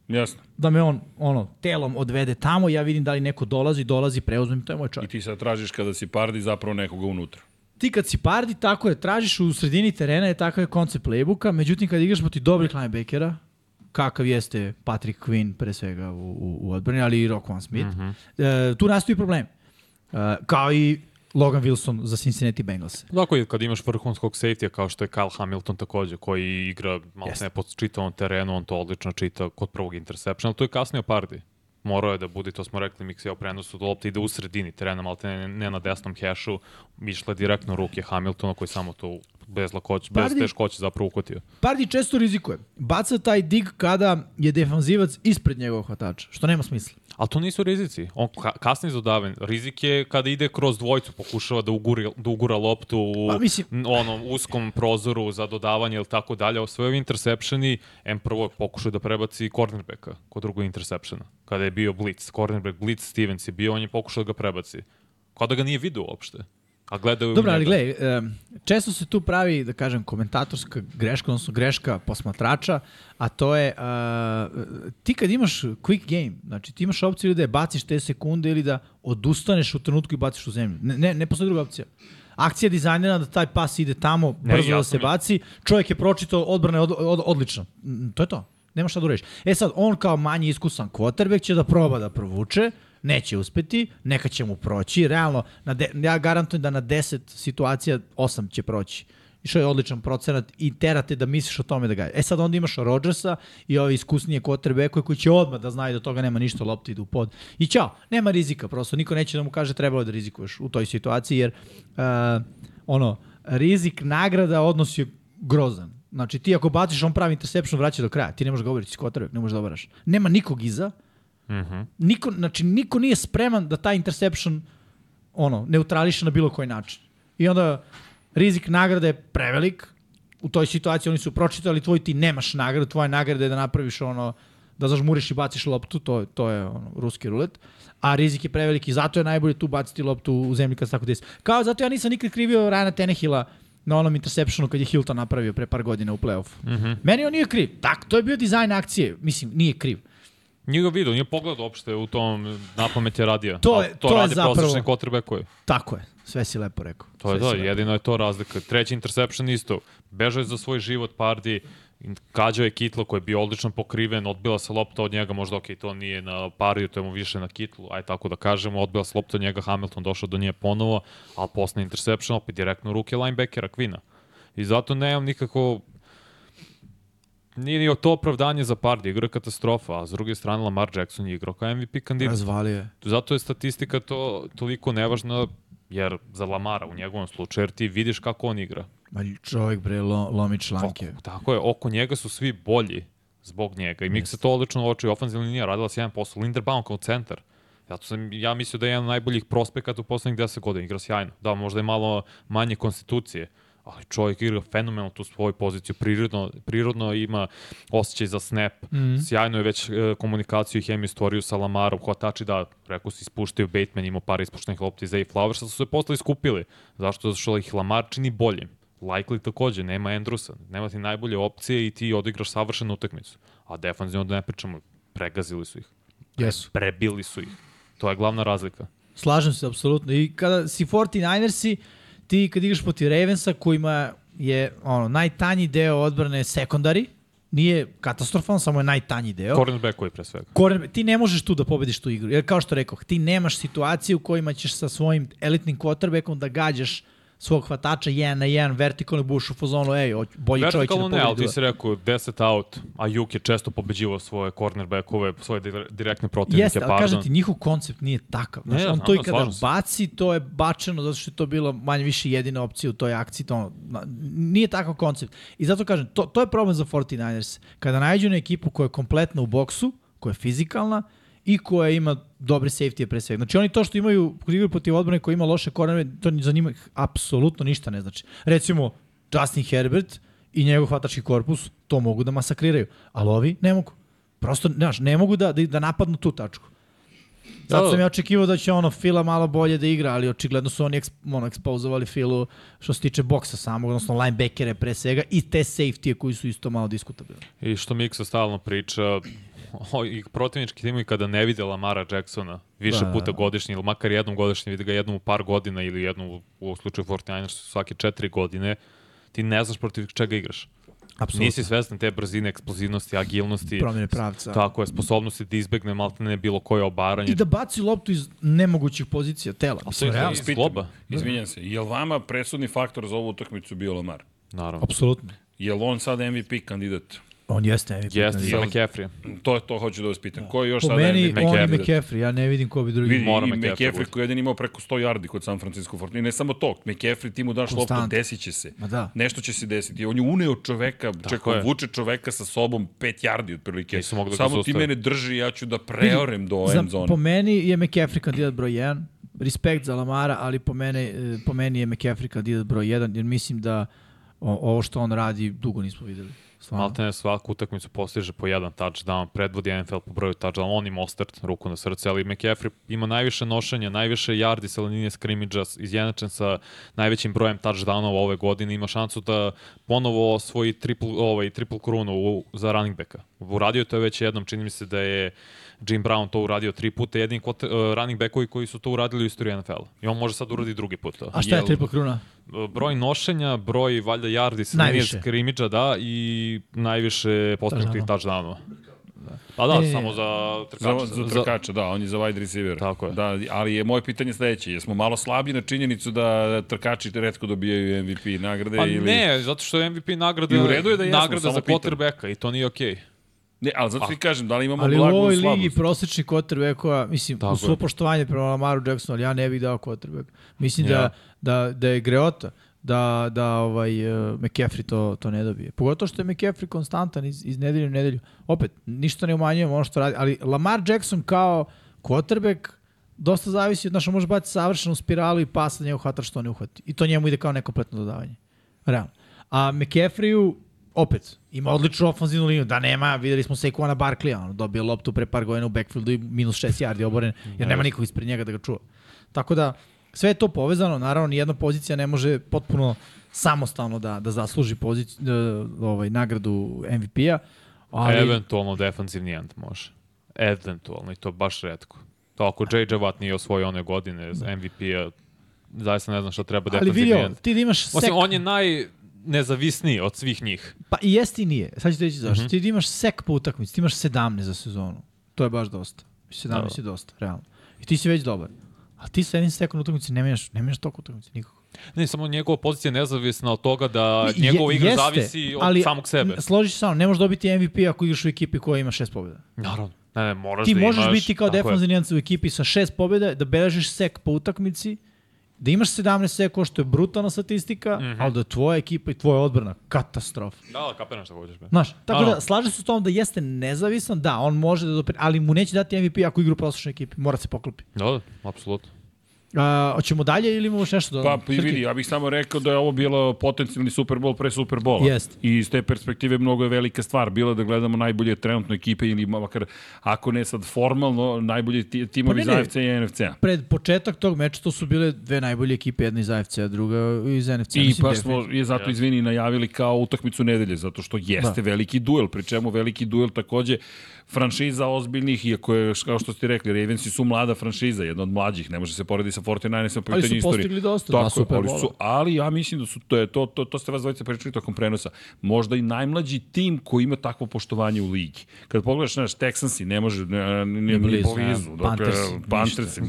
Jasno. da me on ono telom odvede tamo, ja vidim da li neko dolazi, dolazi, preuzmem, to je moj I čovjek. ti sad tražiš kada si pardi zapravo nekoga unutra. Ti kad si pardi, tako je, tražiš u sredini terena, je takav je koncept playbooka, međutim kad igraš protiv dobrih linebackera, kakav jeste Patrick Quinn pre svega u, u, u odbrani, ali i Rockwan Smith, mm -hmm. e, tu nastaju problem. E, kao i Logan Wilson za Cincinnati Bengals. Tako je kad imaš vrhunskog safety kao što je Kyle Hamilton takođe, koji igra malo Jeste. ne po čitavom terenu, on to odlično čita kod prvog interceptiona, ali to je kasnije Pardi. Morao je da bude, to smo rekli, Miksija u prenosu, da lopta ide u sredini terena, malo ne, ne na desnom hešu, išle direktno ruke Hamiltona koji samo to bez lakoće, bez teškoće zapravo ukotio. Pardi često rizikuje. Baca taj dig kada je defanzivac ispred njegovog hvatača, što nema smisla. Ali to nisu rizici. On ka kasni dodaven. Rizik je kada ide kroz dvojcu, pokušava da, uguri, da ugura loptu u Pa, mislim- onom uskom prozoru za dodavanje ili tako dalje. A sve ovi interseptioni, M prvo pokušao da prebaci cornerbacka kod drugog interseptiona. Kada je bio blitz, cornerback blitz, Stevens je bio, on je pokušao da ga prebaci. Kao da ga nije vidio uopšte. A gledaju Dobro, ali gledaj, često se tu pravi, da kažem, komentatorska greška, odnosno greška posmatrača, a to je, ti kad imaš quick game, znači ti imaš opciju ili da je baciš te sekunde ili da odustaneš u trenutku i baciš u zemlju. Ne, ne, ne postoji druga opcija. Akcija je dizajnirana da taj pas ide tamo, Ne, brzo da se baci, čovjek je pročitao, odbrana je od, od, odlična. Mm, To je to. Nema šta da uradiš. E sad, on kao manje iskusan quarterback će da proba da provuče, neće uspeti, neka će mu proći. Realno, na de, ja garantujem da na 10 situacija 8 će proći. Što je odličan procenat i terate da misliš o tome da ga... E sad onda imaš Rodgersa i ove iskusnije quarterbackove koji će odmah da znaju da toga nema ništa, lopta ide u pod. I ćao, nema rizika, prosto niko neće da mu kaže trebalo je da rizikuješ u toj situaciji, jer uh, ono, rizik, nagrada, odnos je grozan. Znači ti ako baciš, on pravi interception, vraća do kraja. Ti ne možeš ga obriti s quarterback, ne možeš da obaraš. Nema nikog iza, Mhm. niko, znači, niko nije spreman da taj interception ono, neutrališe na bilo koji način. I onda rizik nagrade je prevelik. U toj situaciji oni su pročitali, tvoj ti nemaš nagradu, tvoja nagrada je da napraviš ono, da zažmuriš i baciš loptu, to, to je ono, ruski rulet. A rizik je preveliki, zato je najbolje tu baciti loptu u zemlji kad se tako desi. Kao zato ja nisam nikad krivio Rana Tenehila na onom interceptionu kad je Hilton napravio pre par godina u play-offu. Mm. -hmm. Meni on nije kriv. Tak, to je bio dizajn akcije. Mislim, nije kriv. Nije ga vidio, nije pogledao uopšte u tom napamet je radio. To je- to, to je radi zapravo- prosječni quarterbackovi. Tako je. Sve si lepo rekao. To je da, jedino je to razlika. Treći interception isto. Bežao je za svoj život Pardi, gađao je Kitlo koji je bio odlično pokriven, odbila se lopta od njega, možda ok, to nije na Pardiju, to je mu više na Kitlu, aj tako da kažemo, odbila se lopta od njega, Hamilton došao do nje ponovo, ali posle interception opet direktno u ruke linebackera Kvina. I zato nemam nikako Nije ni to opravdanje za Pardi, igra je katastrofa, a s druge strane Lamar Jackson je igrao kao MVP kandidat. Razvalio je. Zato je statistika to toliko nevažna, jer za Lamara u njegovom slučaju, jer ti vidiš kako on igra. Ma čovjek bre lo, lomi članke. Oko, tako je, oko njega su svi bolji zbog njega. I Mik se to odlično uoči, ofenzivna linija radila s 1%, Linderbaum kao centar. Zato sam ja mislio da je jedan od najboljih prospekata u poslednjih 10 godina, igra sjajno. Da, možda je malo manje konstitucije, ali čovjek igra fenomenalno tu svoju poziciju, prirodno, prirodno ima osjećaj za snap, mm -hmm. sjajno je već e, komunikaciju i hemiju stvorio sa Lamarom, hvatači da, rekao si, ispuštaju Bateman, imao par ispuštenih lopti za Flowers, su se posle iskupili. Zašto? Zato što ih Lamar čini boljim. Likely takođe, nema Andrewsa, nema ti najbolje opcije i ti odigraš savršenu utakmicu. A defanzivno da ne pričamo, pregazili su ih. Jesu. Prebili su ih. To je glavna razlika. Slažem se, apsolutno. I kada si 49ersi, ti kad igraš protiv Ravensa, kojima je ono, najtanji deo odbrane sekundari, nije katastrofalan, samo je najtanji deo. Cornerbackovi pre svega. Corner, ti ne možeš tu da pobediš tu igru. Jer kao što rekao, ti nemaš situaciju u kojima ćeš sa svojim elitnim quarterbackom da gađaš svog hvatača jedan na jedan, vertikalni buš u fazonu, ej, bolji čovjek će da Vertikalno ne, ali pobedi. ti si rekao 10 out, a Juk je često pobeđivao svoje cornerbackove, svoje dir- direktne protivnike, Jeste, ali pardon. kažem ti, njihov koncept nije takav. Znaš, Ne, on to i da, kada slažem se. baci, to je bačeno zato što je to bila manje više jedina opcija u toj akciji. To, nije takav koncept. I zato kažem, to, to je problem za 49ers. Kada nađu na ekipu koja je kompletna u boksu, koja je fizikalna i koja ima dobre safety pre svega. Znači oni to što imaju, kad igraju protiv odbrane koja ima loše kornere, to za njima apsolutno ništa ne znači. Recimo, Justin Herbert i njegov hvatački korpus to mogu da masakriraju, ali ovi ne mogu. Prosto, znaš, ne mogu da, da, da napadnu tu tačku. Sad Da, da. sam ja očekivao da će ono Fila malo bolje da igra, ali očigledno su oni eksp, ono, ekspozovali Filu što se tiče boksa samog, odnosno linebackere pre svega i te safety koji su isto malo diskutabilni. I što Miksa stalno priča, o, i protivnički timovi kada ne vide Lamara Jacksona više Da, da, puta da. godišnje, ili makar jednom godišnje, vide ga jednom u par godina ili jednom u, slučaju 49ers svake četiri godine, ti ne znaš protiv čega igraš. Apsolutno. Nisi svestan te brzine, eksplozivnosti, agilnosti, Promjene pravca. tako je, sposobnosti da izbegne maltene bilo koje obaranje. I da baci loptu iz nemogućih pozicija tela. to Mislim, je realno. iz zloba, Izvinjam se, je li vama presudni faktor za ovu utakmicu bio Lamar? naravno. Apsolutno. Je li on sad MVP kandidat? On jeste MVP. Jeste, sa McCaffrey. To je to hoću da vas pitam. Ko je još Po sada meni, MVP? on i McCaffrey. Ja ne vidim ko bi drugi. Vidi, Mora i McCaffrey koji je jedan imao preko 100 yardi kod San Francisco 49 Ne samo to, McCaffrey ti mu daš loptu, desit će se. Ma da. Nešto će se desiti. On je uneo čoveka, čekao, je. vuče čoveka sa sobom 5 yardi otprilike. Da Samo ti zaustave. mene drži, ja ću da preorem do end zone. po meni je McCaffrey kandidat broj 1. Respekt za Lamara, ali po, mene, e, po meni je McCaffrey kandidat broj 1, jer mislim da o, ovo što on radi dugo nismo videli. Stvarno. Maltene svaku utakmicu postiže po jedan touchdown, predvodi NFL po broju touchdown, on i Mostert, ruku na srce, ali McCaffrey ima najviše nošenja, najviše yardi sa linije skrimidža, izjednačen sa najvećim brojem touchdownova ove godine, ima šansu da ponovo osvoji triple, ovaj, triple krunu u, za running backa. Uradio je to već jednom, čini mi se da je Jim Brown to uradio tri puta, jedini kvot, uh, running backovi koji su to uradili u istoriji NFL-a. I on može sad uradi drugi put to. A šta je Jel- triple kruna? broj nošenja, broj valjda yardi sa linije skrimidža, da, i najviše postignutih touchdownova. Pa da, ne. samo za trkača. Za, za trkača, da, on je za wide receiver. Tako je. Da, ali je moje pitanje sledeće, jesmo malo slabi na činjenicu da trkači redko dobijaju MVP nagrade Pa ili... ne, zato što MVP nagrada, I u redu je da jesmo, nagrada samo za quarterbacka i to nije okej. Ne, ali zato ti kažem, da li imamo Ali u blagu ovoj slabost? ligi prosječni quarterbackova, mislim, Tako u svo je. poštovanje prema Lamaru Jacksonu, ali ja ne bih dao quarterback. Mislim Ja. da, da, da je greota da, da ovaj, uh, McCaffrey to, to ne dobije. Pogotovo što je McCaffrey konstantan iz, iz nedelju u nedelju. Opet, ništa ne umanjujem ono što radi, ali Lamar Jackson kao quarterback dosta zavisi od našo može bati savršenu spiralu i pas da njegov hvatač što ne uhvati. I to njemu ide kao nekompletno dodavanje. Realno. A McCaffreyu, opet, ima odličnu ofenzivnu liniju, da nema, videli smo Saquona Barkleya, ono, dobio loptu pre par godina u backfieldu i minus 6 yardi oboren, jer nema nikog ispred njega da ga čuva. Tako da, sve je to povezano, naravno, nijedna pozicija ne može potpuno samostalno da, da zasluži poziciju, ovaj, nagradu MVP-a, ali... Eventualno defensivni end može. Eventualno, i to baš redko. To ako J.J. Watt nije osvojio one godine za MVP-a, zaista ne znam šta treba ali defensivni vidio, end. ti da imaš sek... Osim, on je najnezavisniji od svih njih. Pa i jeste i nije. Sad ću ti reći zašto. Mhm. Ti da imaš sek po utakmici, ti imaš 17 za sezonu. To je baš dosta. 17 Da. je dosta, realno. I ti si već dobar. A ti sa jednim sekom utakmici ne menjaš, ne menjaš toliko utakmici, nikako. Ne, samo njegova pozicija je nezavisna od toga da Je- njegova igra jeste, zavisi od ali samog sebe. Složiš se samo, ne možeš dobiti MVP ako igraš u ekipi koja ima šest pobjeda. Naravno. Ne, ne, moraš Ti da možeš imaš, biti kao defanzivni u ekipi sa šest pobjeda, da beležiš sek po utakmici, da imaš 17 sekova, što je brutalna statistika, Mhm. ali da je tvoja ekipa i tvoja odbrana katastrofa. Da, da, kapiram šta hoćeš. Be. Znaš, tako Ano. da slaže se s tom da jeste nezavisan, da, on može da dopre, ali mu neće dati MVP ako igra u prosječnoj ekipi, mora se poklopi. Da, da, apsolutno. A, hoćemo dalje ili imamo nešto da Pa, pa i vidi, ja bih samo rekao da je ovo bilo potencijalni Super Bowl pre Super Bowla. Jest. I iz te perspektive mnogo je velika stvar. Bilo da gledamo najbolje trenutno ekipe ili makar, ako ne sad formalno, najbolji ti, timovi Pa ne. AFC i NFC-a. Pred početak tog meča to su bile dve najbolje ekipe, jedna iz AFC-a, druga iz NFC-a. I baš smo je zato, izvini, najavili kao utakmicu nedelje, zato što jeste Da. veliki duel, pri čemu veliki duel takođe franšiza ozbiljnih, iako je, kao što ste rekli, Ravensi su mlada franšiza, jedna od mlađih, ne može se porediti sa 49ersima po Ali pitanju su istorije. postigli dosta, Tako je, Super ali su, ali ja mislim da su, to, je, to, to, to ste vas dvojice pričali tokom prenosa, možda i najmlađi tim koji ima takvo poštovanje u ligi. Kad pogledaš, znaš, Texansi ne može, ne, ne, ne, blizu, blizu. Dakle, Panthersi, ni-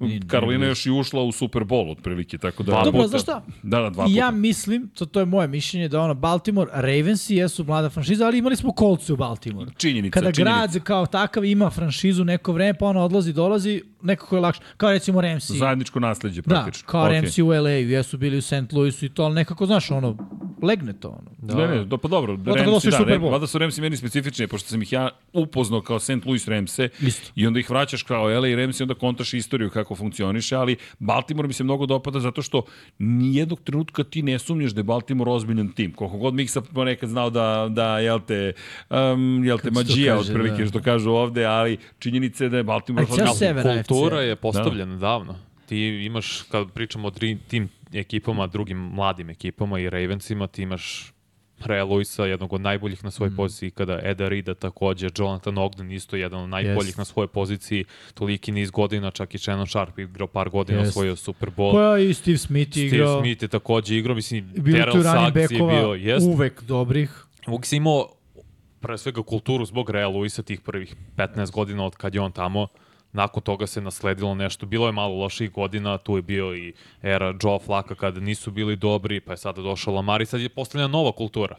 ni Karolina još i ušla u Super Bowl otprilike, tako da... Dva Dobro, znaš šta? Da, da, dva puta. ja mislim, to, to je moje mišljenje, da ono, Baltimore, Ravensi jesu mlada franšiza, ali imali smo kolce u Baltimore. Činjenica, Kada činjenica. grad kao takav ima franšizu neko vreme, pa ono odlazi, dolazi, nekako je lakše. Kao recimo Ramsey. Zajedničko nasledđe, Da, praktično. kao Okej. Ramsey u LA-u, jesu bili u St. Louisu i to, ali nekako, znaš, ono, legne to, ono. Da. Ne, ne, do, pa dobro, da osvoji da, Super Bowl. vada su Ramsi meni specifični, pošto sam ih ja upoznao kao St. Louis Ramse Isto. i onda ih vraćaš kao LA i Ramsi, onda kontaš istoriju kako funkcioniše, ali Baltimore mi se mnogo dopada zato što nijednog trenutka ti ne sumnjaš da je Baltimore ozbiljan tim. Koliko god Miksa ponekad znao da, da jel te, um, jel te se to mađija, kaže, otprilike da. što kažu ovde, ali činjenica je da je Baltimore A Kultura je postavljena davno. Ti imaš, kad pričamo o dream, tim ekipama, drugim mladim ekipama i Ravensima, ti imaš Rea Luisa, jednog od najboljih na svojoj mm. poziciji, kada Eda Rida takođe, Jonathan Ogden isto jedan od najboljih Jest. na svojoj poziciji, toliki niz godina, čak i Shannon Sharp igrao par godina, Jest. osvojio Super Bowl. Koja i Steve Smith Steve igrao. Smith je takođe igrao, mislim, Bilo Terrell Suggs je bio, jest. uvek dobrih. Uvijek si imao pre svega kulturu zbog Rea Luisa tih prvih 15 godina od kad je on tamo. Nakon toga se nasledilo nešto. Bilo je malo loših godina, tu je bio i era Joe Flaka kada nisu bili dobri, pa je sada došao Lamar i sad je postavljena nova kultura.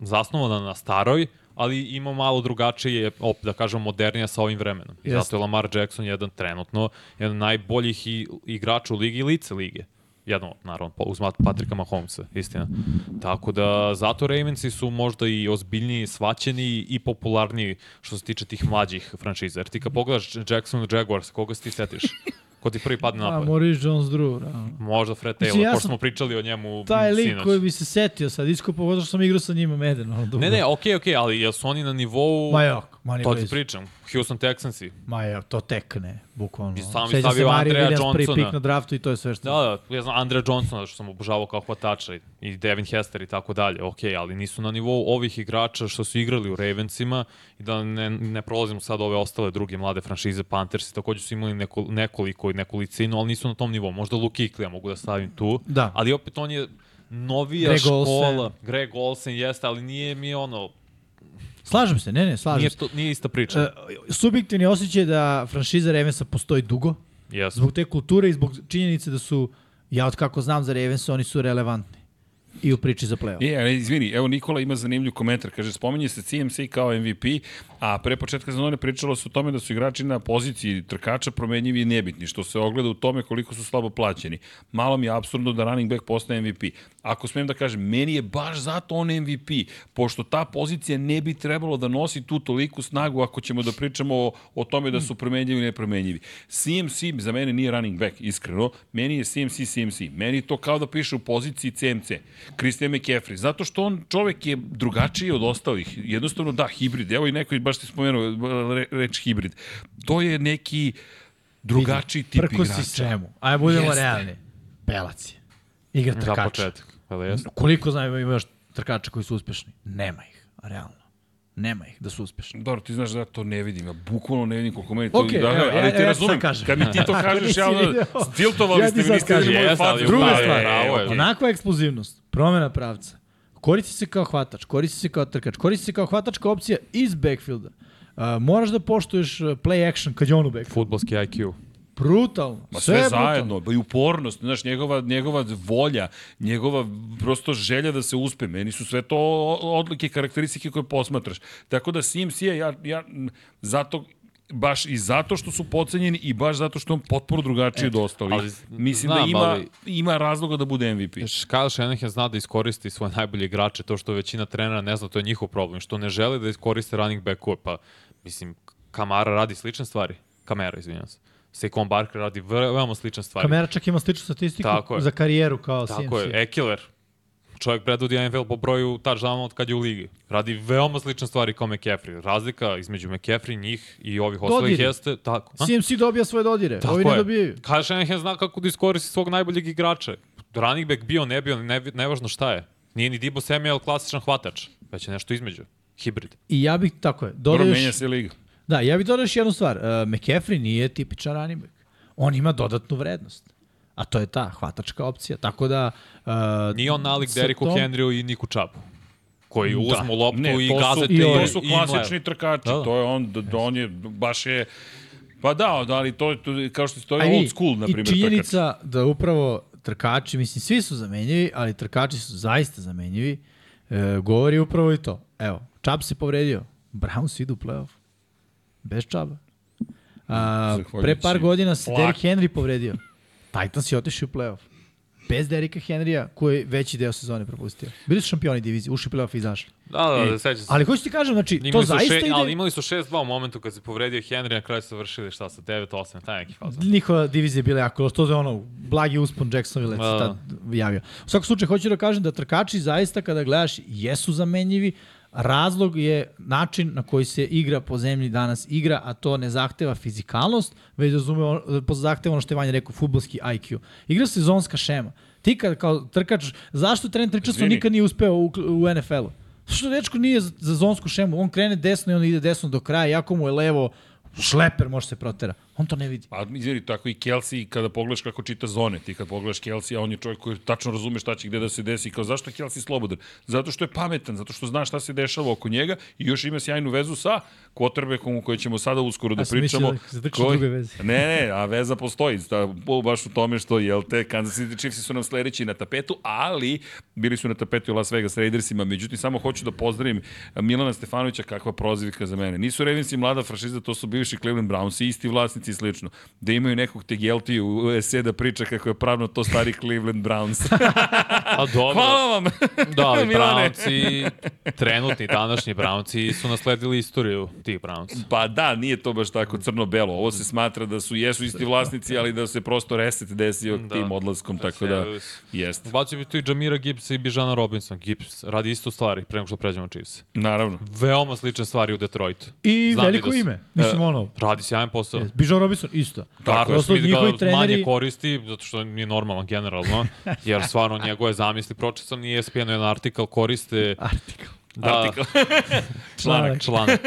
Zasnovana na staroj, ali ima malo drugačije, op, da kažem, modernija sa ovim vremenom. I Jeste. zato je Lamar Jackson jedan trenutno, jedan najboljih i, igrača u ligi i lice lige. Jedno, naravno, uz Patrika Mahomesa, istina. Tako da, zato Ravensi su možda i ozbiljniji, svaćeni i popularniji što se tiče tih mlađih franšiza. Jer ti kad pogledaš Jackson Jaguars, koga se ti setiš? Ko ti prvi padne na A? Maurice Jones-Drew, realno. Možda Fred Taylor, ja pošto smo pričali o njemu Taj lik sinoć. koji bi se setio sad, isko pogotovo što sam igrao sa njima Meden. Ono, dugo. Ne, ne, okej, okej, ali jesu oni na nivou... Ma jok, ma To ti pričam. Houston Texansi. Ma je, to tek ne, bukvalno. I sam bi Sećam se stavio Andreja Williams prvi Johnsona. pik na draftu i to je sve što... Da, da, ja znam Andre Johnsona što sam obožavao kao hvatača i- i Devin Hester i tako dalje, ok, ali nisu na nivou ovih igrača što su igrali u Ravensima i da ne, ne prolazimo sad ove ostale druge mlade franšize, Panthersi takođe su imali neko, nekoliko i nekolicinu, ali nisu na tom nivou. Možda Luke Kuechly, mogu da stavim tu, Da. ali opet on je novija Greg škola. Olsen. Greg Olsen jeste, ali nije mi ono, Slažem se, ne, ne, slažem nije, se. to, nije ista priča. E, subjektivni osjećaj da franšiza Ravensa postoji dugo, Jesu. zbog te kulture i zbog činjenice da su, ja od kako znam za Ravensa, oni su relevantni. I u priči za play-off. E, ali izvini, evo Nikola ima zanimljiv komentar. Kaže, spominje se CMC kao MVP, a pre početka sezone pričalo se o tome da su igrači na poziciji trkača promenjivi i nebitni, što se ogleda u tome koliko su slabo plaćeni. Malo mi je absurdno da running back postane MVP. Ako smijem da kažem, meni je baš zato on MVP, pošto ta pozicija ne bi trebalo da nosi tu toliku snagu ako ćemo da pričamo o, o tome da su promenjivi i nepromenjivi. CMC za mene nije running back, iskreno. Meni je CMC CMC. Meni to kao da piše u poziciji CMC. Christian McCaffrey. Zato što on čovek je drugačiji od ostalih. Jednostavno da, hibrid. Evo i neko baš ti spomenuo re, reč hibrid. To je neki drugačiji tip Prko igrača. si svemu. Ajde, budemo Jeste. realni. Pelac je. Igra Za trkača. početak. Ali jesu? Koliko znam ima još trkača koji su uspešni? Nema ih, realno. Nema ih da su uspešni. Dobro, ti znaš da ja to ne vidim, ja bukvalno ne vidim koliko meni to... Okej, da, evo, ali ja- ti ja razumem, kad mi ti to kažeš, ja onda, video, stiltovali ja ste mi, niste vidjeli kažem. moju Jeste, facu. Druga Pa, stvar, pravo je. okej. Onakva eksplozivnost, promena pravca, koristi se kao hvatač, koristi se kao trkač, koristi se kao hvatačka opcija iz backfielda. Uh, moraš da poštuješ uh, play action kad je on u backfieldu. Futbolski IQ. Brutalno. Ma sve, sve, zajedno, i upornost, znaš, njegova, njegova volja, njegova prosto želja da se uspe. Meni su sve to odlike, karakteristike koje posmatraš. Tako da CMC je, ja, ja zato baš i zato što su pocenjeni i baš zato što je on potpuno drugačiji od ostalih. ali Mislim da znam, ima, ali- ima razloga da bude MVP. Kyle Shanahan zna da iskoristi svoje najbolje igrače, to što većina trenera ne zna, to je njihov problem, što ne žele da iskoriste running backove, pa mislim, Kamara radi slične stvari. Kamera, izvinjam se. Saquon Barker radi ve- veoma slične stvari. Kamera čak ima sličnu statistiku Tako je. za karijeru kao Tako CMC. je, Ekeler. Čovjek predvodi NFL po broju touchdownova od kad je u ligi. Radi veoma slične stvari kao McCaffrey. Razlika između McCaffrey, njih i ovih ostalih jeste... Tako, a? CMC dobija svoje dodire, Tako ovi ne je. dobijaju. Kyle Shanahan zna kako da iskoristi svog najboljeg igrača. Running back bio, ne bio, ne, nevažno šta je. Nije ni Dibo Samuel klasičan hvatač, već je nešto između. Hibrid. I ja bih, tako je, Dobro, dodao menja još, se liga. da, ja bih dodao još jednu stvar. Uh, McCaffrey nije tipičan running back. on ima dodatnu vrednost. A to je ta hvatačka opcija. Tako da... Uh, Nije on nalik Deriku tom- Henryu i Niku Čapu koji Da. uzmu loptu Ne, i to gazete su, i to su i klasični trkači. Da, da. To je on, da, da on je, baš je, pa da, da, ali to, to kao što se to A je i old school, na I primjer, trkač. činjenica da upravo trkači, mislim, svi su zamenjivi, ali trkači su zaista zamenjivi, e, govori upravo i to. Evo, Čab se povredio, Browns idu u playoff. Bez Čaba. A, pre par godina se. Derrick Henry povredio. Titans je otišao u playoff. Bez Derika Henrya, koji je veći deo sezone propustio. Bili su šampioni divizije, ušli u playoff i izašli. Da, da, E, da, seća se. Ali hoću ti kažem, znači, to Imali su zaista še, ide... Ali imali su 6-2 u momentu kad se povredio Henry, na kraju su vršili šta sa 9-8, taj neki fazon. Njihova divizija je bila jako loša. To je ono, blagi uspon Jacksonville se Da. tad javio. U svakom slučaju, hoću da kažem da trkači zaista kada gledaš jesu zamenjivi, Razlog je način na koji se igra po zemlji danas igra, a to ne zahteva fizikalnost, već razume, on- zahteva ono što je Vanja rekao, futbolski IQ. Igra se zonska šema. Ti kad kao trkač, zašto Richardson Izvini. nikad nije uspeo u, u NFL-u? Što dečko nije za, za zonsku šemu? On krene desno i on ide desno do kraja, jako mu je levo, šleper može se protera. On to ne vidi. Pa, izvini, tako i Kelsey, kada pogledaš kako čita zone, ti kad pogledaš Kelsey, a on je čovjek koji tačno razume šta će gde da se desi, kao zašto je Kelsey slobodan? Zato što je pametan, zato što zna šta se dešava oko njega i još ima sjajnu vezu sa quarterbackom u kojoj ćemo sada uskoro da pričamo. da držiš druge veze. Ne, ne, a veza postoji, po- baš u tome što, jel te, Kansas City Chiefs su nam sledeći na tapetu, ali bili su na tapetu i Las Vegas Raidersima, međutim, samo hoću da pozdravim Milana Stefanovića, kakva prozivka za mene. Nisu Ravensi mlada franšiza, to su bivši Cleveland Browns, isti vlasnici i slično. Da imaju nekog Tegelti u USA da priča kako je pravno to stari Cleveland Browns. A dobro. Hvala vam! Da, ali. Brownci, trenutni, današnji Brownci su nasledili istoriju tih Brownci. Pa da, nije to baš tako crno-belo. Ovo se smatra da su jesu isti vlasnici, ali da se prosto reset desio da. tim odlaskom, tako da jeste. Ubacio bi tu i Jamira Gibbs i Bijana Robinson. Gibbs radi isto stvari pre nego što pređemo Chiefs. Naravno. Veoma slične stvari u Detroitu. I Znam veliko da su- ime. Mislim, ono, Radi sjajan posao. Bijan Robinson isto. Tako je, Smith ga njihovi manje treneri- koristi, zato što nije normalan generalno, jer stvarno njegove zamisli pročesan i ESPN jedan artikal koriste Artikl. da, Artikal. Članak. članak.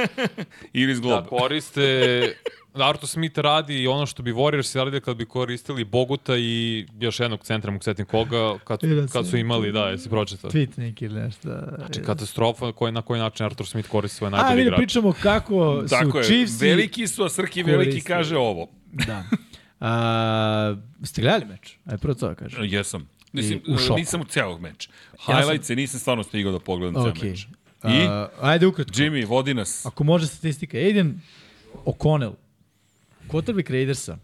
Iris Da, Globe. koriste Arto Smith radi ono što bi Warriors radili kad bi koristili Boguta i još jednog centra, mogu setim koga, kad, Vidio kad su sam. imali, da, jesi pročitao. Tweet neki ili nešto. Znači, katastrofa koji, na koji način Artur Smith koristi svoje A, najbolje mi da igrače. pričamo kako su Tako je, Chiefs veliki su, a Srki veliki kaže ovo. Da. A, ste gledali meč? Aj prvo to da kažem. Jesam. Mislim, I u šoku. nisam u celog meča. sam- Highlights nisam stvarno stigao da pogledam ceo Ok. meč. I? A, ajde ukratko. Jimmy, vodi nas. Ako može statistika. Aiden O'Connell, quarterback Raidersa,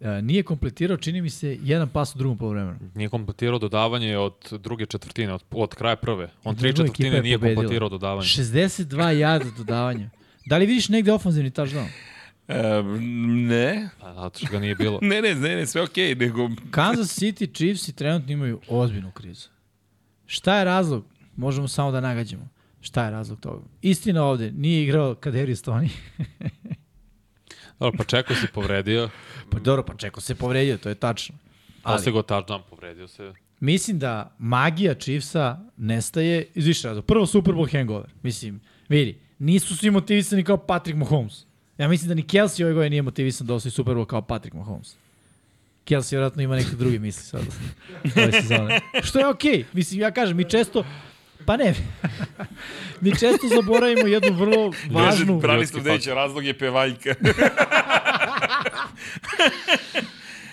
a, nije kompletirao, čini mi se, jedan pas u drugom polovremenu. Nije kompletirao dodavanje od druge četvrtine, od, od kraja prve. On tri četvrtine je nije pobedila. kompletirao dodavanje. 62 jada dodavanja. Da li vidiš negde ofanzivni touchdown? E, ne. Pa, zato što ga nije bilo. Ne, ne, ne, ne, sve okej, nego... Kansas City Chiefs i trenutno imaju ozbiljnu krizu. Šta je razlog? Možemo samo da nagađamo. Šta je razlog toga? Istina ovde, nije igrao Kaderi Stoni. Dobro, pa Čeko se povredio, pa dobro, pa čeko se povredio, to je tačno. Ali, postigao touchdown, povredio se. mislim da magija Chiefsa nestaje iz više razloga. Prvo Super Bowl hangover. Mislim, vidi, nisu svi motivisani kao Patrick Mahomes. Ja mislim da ni Kelsey ove godine nije motivisan da osvoji Super Bowl kao Patrick Mahomes. Kelsey vjerojatno ima neke druge misli sad ove sezone. Što je okej. Okay. Mislim, ja kažem, mi često Pa ne. mi često zaboravimo jednu vrlo važnu... Branislav Dejić, razlog je pevaljka.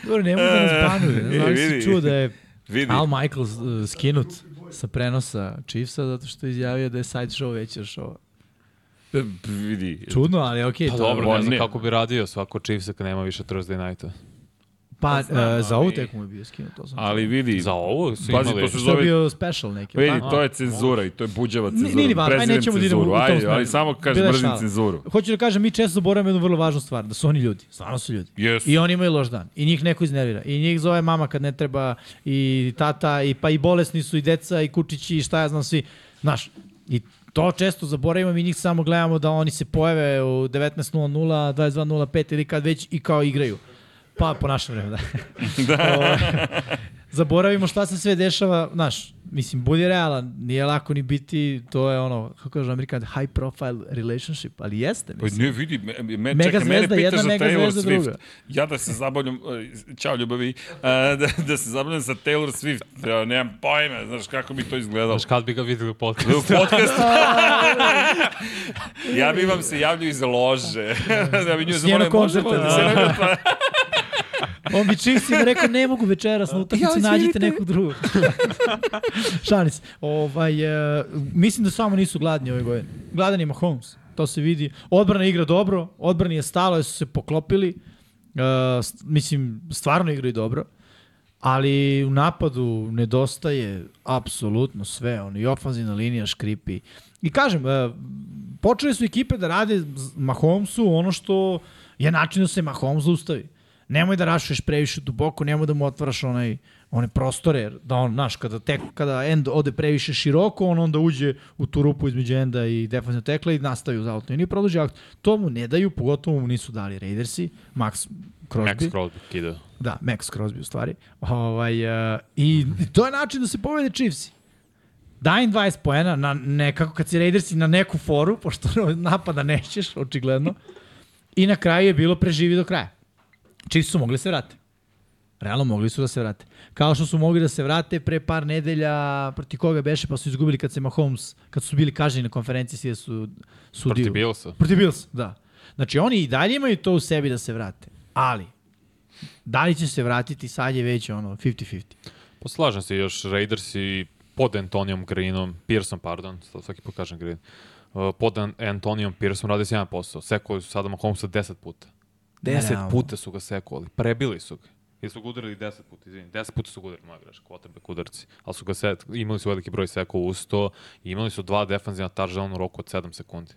Dobro, nemoj da nas banuje. Ne znam da li E, vidi. si čuo da je Vidi. Al Michaels uh, skinut sa prenosa Chiefsa zato što je izjavio da je side show veći od showa. Vidi. Čudno, ali okej. Pa to je- dobro, ne znam kako bi radio svako Chiefs kad nema više Thursday nighta. Pa, znam, uh, za ovu ali- tekmu je bio skinut. To sam Ali vidi. Za ovo su Pazi, imali... to se je zove... bio special neki. Vidi, pa? to je cenzura i to je buđava cenzura. nije ni važno, aj, nećemo da idemo u tom ajde, smeru. ali samo je mrzim cenzuru. Hoću da kažem, mi često zaboravimo jednu vrlo važnu stvar, da su oni ljudi. Stvarno su ljudi. Jesu. I oni imaju loš dan. I njih neko iznervira. I njih zove mama kad ne treba, i tata, i pa i bolesni su, i deca, i kučići, i šta ja znam svi. Znaš, i to često zaboravimo, mi njih samo gledamo da oni se pojave u 19.00, 22.05 ili kad već i kao igraju. Pa, po našem vremenu, da. da. zaboravimo šta se sve dešava, znaš, mislim, budi realan, nije lako ni biti, to je ono, kako kaže Amerikan, high profile relationship, ali jeste, Pa mislim. ne vidi, me, me, Mega čekaj, mene zvezda pitaš jedna, za mega Taylor zvezda Swift. druga. Ja da se zabavljam, e, čao ljubavi, a, da, da se zabavljam sa Taylor Swift, ja nemam pojma, znaš kako bi to izgledalo. Znaš kad bi ga videli u U podcastu? podcastu. ja bi vam se javljao iz lože. da bi nju zamolio, možemo da se da. nekako... On bi čistima rekao, ne mogu večeras na utakmici, nađite neku drugu. Šanis. Ovaj, uh, mislim da samo nisu gladni ove godine. Gladan je Mahomes, to se vidi. Odbrana igra dobro, odbrani je stalo, jer su se poklopili. Uh, mislim, stvarno igraju dobro. Ali u napadu nedostaje apsolutno sve. Ono, I ofanzivna linija škripi. I kažem, uh, počeli su ekipe da rade Mahomesu ono što je način da se Mahomes zaustavi. Nemoj da rašuješ previše duboko, nemoj da mu otvaraš onaj, one prostore, da on, znaš, kada, tek, kada end ode previše široko, on onda uđe u tu rupu između enda i defensivnog tekla i nastavi u zautnu. I produži akt. To mu ne daju, pogotovo mu nisu dali Raidersi, Max Crosby. Max Crosby kida. Da, Max Crosby u stvari. Ovaj, uh, I to je način da se povede Chiefs. Daj im 20 poena, na nekako, kad si Raidersi na neku foru, pošto napada nećeš, očigledno. I na kraju je bilo preživi do kraja. Chiefs su mogli da se vrate. Realno mogli su da se vrate. Kao što su mogli da se vrate pre par nedelja proti koga beše, pa su izgubili kad se Mahomes, kad su bili kažnjeni na konferenciji, svi da su sudio. Protiv Billsa. Protiv Bills, da. Znači oni i dalje imaju to u sebi da se vrate. Ali, da li će se vratiti, sad je već ono 50-50. Poslažem se još Raiders i pod Antonijom Greenom, Pearson, pardon, svaki put kažem Green, uh, pod An- Antonijom Pearson radi se 1%. Sekovali su sada Mahomesa 10 puta. 10 Nerealno. puta su ga sekovali, prebili su ga. I su ga udarili 10 puta, izvini. 10 puta su ga udarili, moja greška, quarterback udarci. Ali su ga set, imali su veliki broj sekova uz to imali su dva defanzivna touchdowna u roku od 7 sekundi.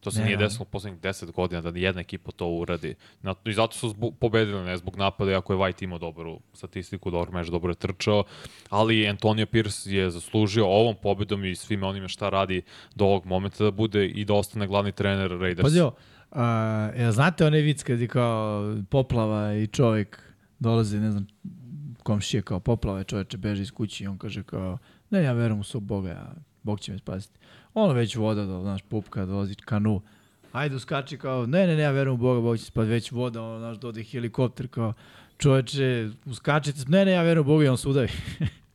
To se nije Nerealno. desilo u poslednjih 10 godina da jedna ekipa to uradi. Na, I zato su zbu, pobedili, ne zbog napada, iako je White imao dobru statistiku, dobro meč, dobro je trčao, ali Antonio Pierce je zaslužio ovom pobedom i svime onime šta radi do ovog momenta da bude i da ostane glavni trener Raiders. Pazi uh, ja, znate onaj vic kad je kao poplava i čovjek dolazi, ne znam, komšije kao poplava, čoveče beže iz kući i on kaže kao, ne, ja verujem u svog Boga, ja, Bog će me spasiti. Ono već voda, da, znaš, pupka, dolazi kanu, ajde uskači kao, ne, ne, ne, ja verujem u Boga, Bog će spasiti, već voda, ono, znaš, dode helikopter, kao, čoveče, uskačite, ne, ne, ja verujem u Boga i on se udavi.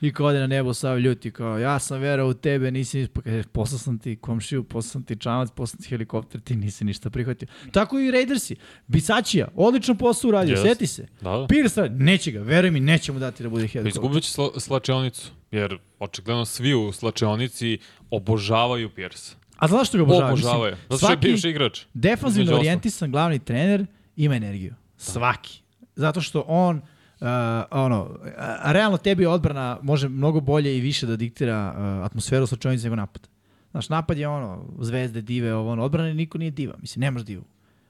I kao ode na nebo sav ljuti, kao ja sam verao u tebe, nisi pa kaže, poslao sam ti komšiju, poslao sam ti čamac, poslao ti helikopter, ti nisi ništa prihvatio. Tako i Raidersi. Bisačija, odličan posao uradio, Jeste. seti se. Da, da. Radi, neće ga, veruj mi, neće mu dati da bude helikopter. Izgubit će sla, slačionicu, jer očigledno svi u slačionici obožavaju Pierce. A znaš što ga obožavaju? Obožavaju. Zato što je bivši igrač. defanzivno orijentisan glavni trener ima energiju. Svaki. Zato što on Uh, ono, a, realno tebi odbrana može mnogo bolje i više da diktira uh, atmosferu slačionice nego napad. Znaš, napad je ono, zvezde, dive, ovo, ono, odbrana niko nije diva. Mislim, nemaš divu.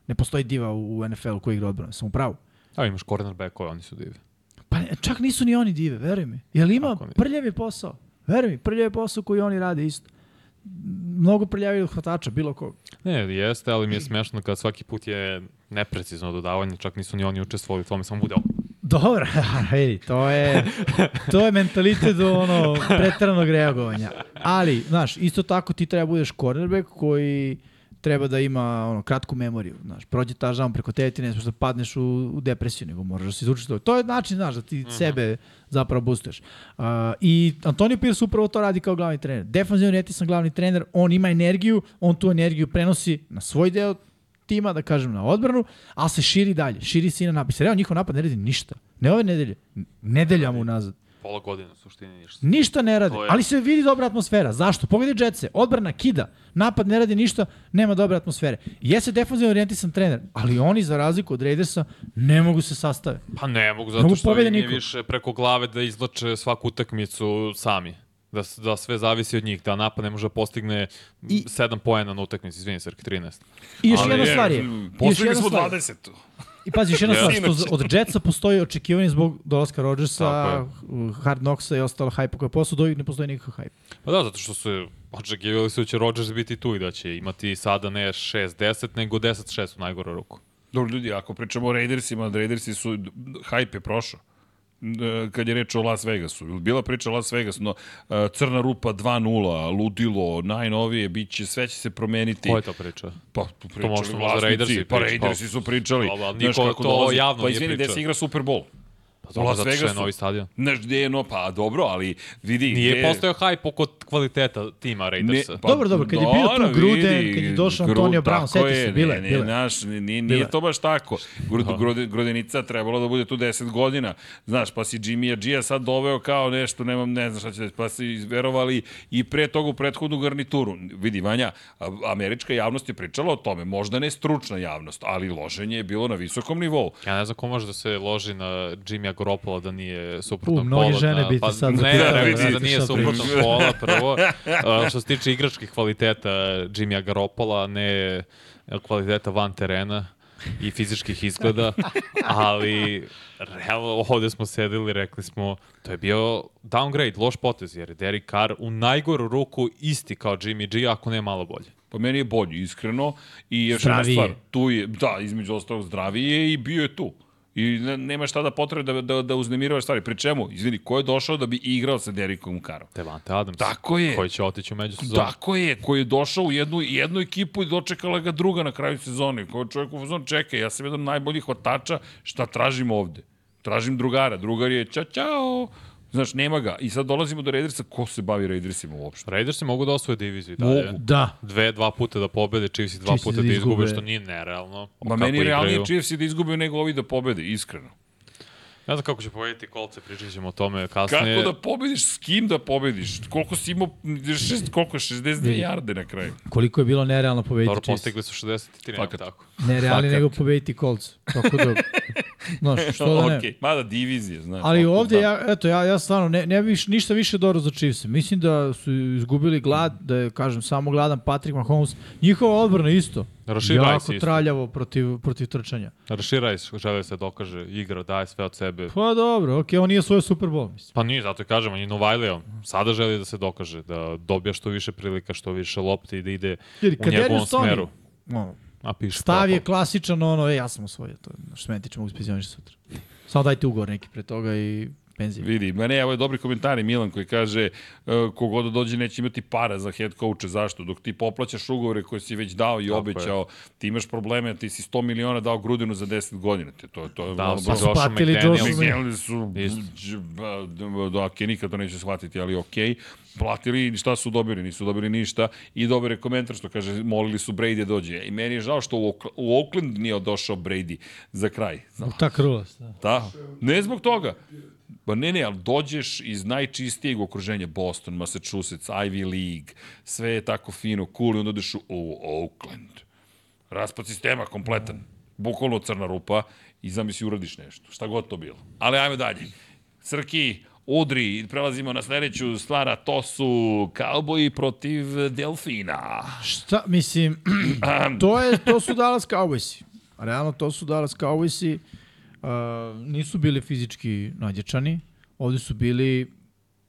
Ne postoji diva u, u NFL-u koji igra odbranu, sam u pravu. A imaš cornerbackove, oni su divi. Pa ne, čak nisu ni oni dive, veruj mi. Jel ima prljavi posao? Veruj mi, prljavi posao koji oni rade isto. Mnogo prljavi od hvatača, bilo kog. Ne, jeste, ali mi je smešno kad svaki put je neprecizno dodavanje, čak nisu ni oni učestvovali u tome, samo bude ovo. Dobro, vidi, to je, to je mentalitet do ono preteranog reagovanja. Ali, znaš, isto tako ti treba budeš cornerback koji treba da ima ono kratku memoriju, znaš, prođe ta žam preko tebe, ti ne smiješ da padneš u, u depresiju, nego moraš da se izvučeš to. To je način, znaš, da ti sebe zapravo boostuješ. Uh, I Antonio Pierce upravo to radi kao glavni trener. Defanzivno retisan glavni trener, on ima energiju, on tu energiju prenosi na svoj deo tima, da kažem, na odbranu, ali se širi dalje, širi se i na napad. Realno, njihov napad ne radi ništa. Ne ove nedelje, nedeljama unazad. Pola godine u suštini ništa. Ništa ne radi, je- ali se vidi dobra atmosfera. Zašto? Pogledaj Jetse, odbrana kida, napad ne radi ništa, nema dobre atmosfere. Jeste defensivno orijentisan trener, ali oni za razliku od Raidersa ne mogu se sastave. Pa ne mogu, Mogu zato što pobede im je više preko glave da izlače svaku utakmicu sami. Da, da sve zavisi od njih, da napad ne može da postigne I- 7 poena na utakmici, izvini se, 13. I još Ali jedna je, stvar je, Postigli smo stvar, 20. I pazi, još jedna stvar, što od Jetsa postoji očekivanje zbog dolaska Rodgersa, Hard Knocksa i ostalo hajpa koje posao, do ne postoji nikakav hajp. Pa da, zato što su očekivali su da će Rodgers biti tu i da će imati sada ne 6-10, nego 10-6 u najgoru ruku. Dobro, ljudi, ako pričamo o Raidersima, Raidersi su, hype je prošao. E, kad je reč o Las Vegasu. Bila priča Las Vegasu, no, e, Crna rupa 2-0, ludilo, najnovije, bit će, sve će se promeniti. Ko je to priča? Pa, tu pričali možda vlasnici, Raidersi pa Raidersi pa- su pričali. Pa, Znaš niko kako to dolazi? javno Pa nije izvini, gde pričao. se igra Super Bowl? Pa dobro, Las zato što je Vegasu. novi stadion. Znaš gde je no, pa dobro, ali vidi Nije gde... postojao hype oko kvaliteta tima Raidersa. pa, Dobro, dobro, kad je bio tu Gruden, vidi, kad je došao Gru- Antonio Brown, seti se, bile, ne, ne, bile. Naš, nije, nije Bile. to baš tako. Grud. Grud, Grudenica trebalo da bude tu 10 godina. Znaš, pa si Jimmy G sad doveo kao nešto, nemam, ne znam šta će da pa si izverovali i pre toga u prethodnu garnituru. Vidi, Vanja, američka javnost je pričala o tome, možda ne stručna javnost, ali loženje je bilo na visokom nivou. Ja ne znam ko može da se loži na Garoppolo da nije mnoge pola. žene da, bi te pa, sad ne, zapitale, da, vidi, da, nije pričaš. pola prvo. A, što se tiče igračkih kvaliteta Jimmya Garoppola, ne kvaliteta van terena i fizičkih izgleda, ali realno ovde smo sedeli i rekli smo to je bio downgrade, loš potez, jer je Derek Carr u najgoru ruku isti kao Jimmy G, ako ne malo bolje. Pa meni je bolji, iskreno. I još jedna stvar, tu je, da, između ostalog zdraviji je i bio je tu. I ne, nema šta da potrebe da, da, da uznemiravaš stvari. Pri čemu? Izvini, ko je došao da bi igrao sa Derikom Karom? Devante Adams. Tako je. Koji će otići u međusezonu. Tako je, koji je došao u jednu, jednu ekipu i dočekala ga druga na kraju sezone. Koji je čovjek u fazonu, čekaj, ja sam jedan najboljih hvatača, šta tražim ovde? Tražim drugara, drugar je ćao, ćao. Znaš, nema ga. I sad dolazimo do Raidersa, ko se bavi Raidersima uopšte? Raidersi mogu da osvoje diviziju i dalje. Mogu. Da, Dve, dva puta da pobede, Chiefs dva Chiefsi puta da da izgube, izgube. što nije nerealno. Ma meni je realnije. Chiefs da izgube nego ovi da pobede, iskreno. Ne znam kako će pobediti kolce, pričat ćemo o tome kasnije. Kako da pobediš, s kim da pobediš? Koliko si imao, šest, koliko, 62 jarde na kraju? koliko je bilo nerealno pobediti Dobro, postigli su 63, nema Fakat. tako. Nerealni Fakat. nego pobediti Colts. Tako da, znaš, što da ne. Okej, mada divizije, znaš. Ali ovde, znam. ja, eto, ja, ja stvarno ne, ne biš ništa više dobro za Chiefs. Mislim da su izgubili glad, da je, kažem, samo gladan Patrick Mahomes. Njihova odbrana isto. Rice jako isto. traljavo protiv, protiv trčanja. Raširaj žele da se dokaže, igra, daje sve od sebe. Pa dobro, okej, on nije svoj Super Bowl, mislim. Pa nije, zato i kažem, on je Novajlio. Sada želi da se dokaže, da dobija što više prilika, što više lopti i da ide Jer u njegovom Tony, smeru. ono, A piše stav je klasičan, ono, e, ja sam osvojio to. Što se meni tiče, mogu spizioniti sutra. Samo dajte ugovor neki pre toga i penziju. Vidi, ma ne, ovo je dobri komentari Milan koji kaže uh, kogod da dođe neće imati para za head coacha, zašto? Dok ti poplaćaš ugovore koje si već dao i Tako obećao, ti imaš probleme, ti si 100 miliona dao Grudinu za 10 godina. Te, to, to je Dao ono, baš- su Josh platili McDaniels. Joshu McDaniels su, da, ok, nikad to neće shvatiti, ali ok, platili i šta su dobili, nisu dobili ništa i dobar je komentar što kaže, molili su Brady da dođe. I meni je žao što u, u Oakland nije došao Brady za kraj. Ta krulast, da. Da, ne zbog toga. Ba ne, ne, ali dođeš iz najčistijeg okruženja, Boston, Massachusetts, Ivy League, sve je tako fino, cool, i onda odeš u, Oakland. Raspad sistema kompletan. Bukvalno crna rupa i zamisli uradiš nešto. Šta god to bilo. Ali ajme dalje. Srki, Udri, prelazimo na sledeću stvar, a to su kauboji protiv Delfina. Šta, mislim, to, je, to su Dallas Cowboysi. Realno, to su Dallas Cowboysi. Uh, nisu bili fizički nadječani. Ovde su bili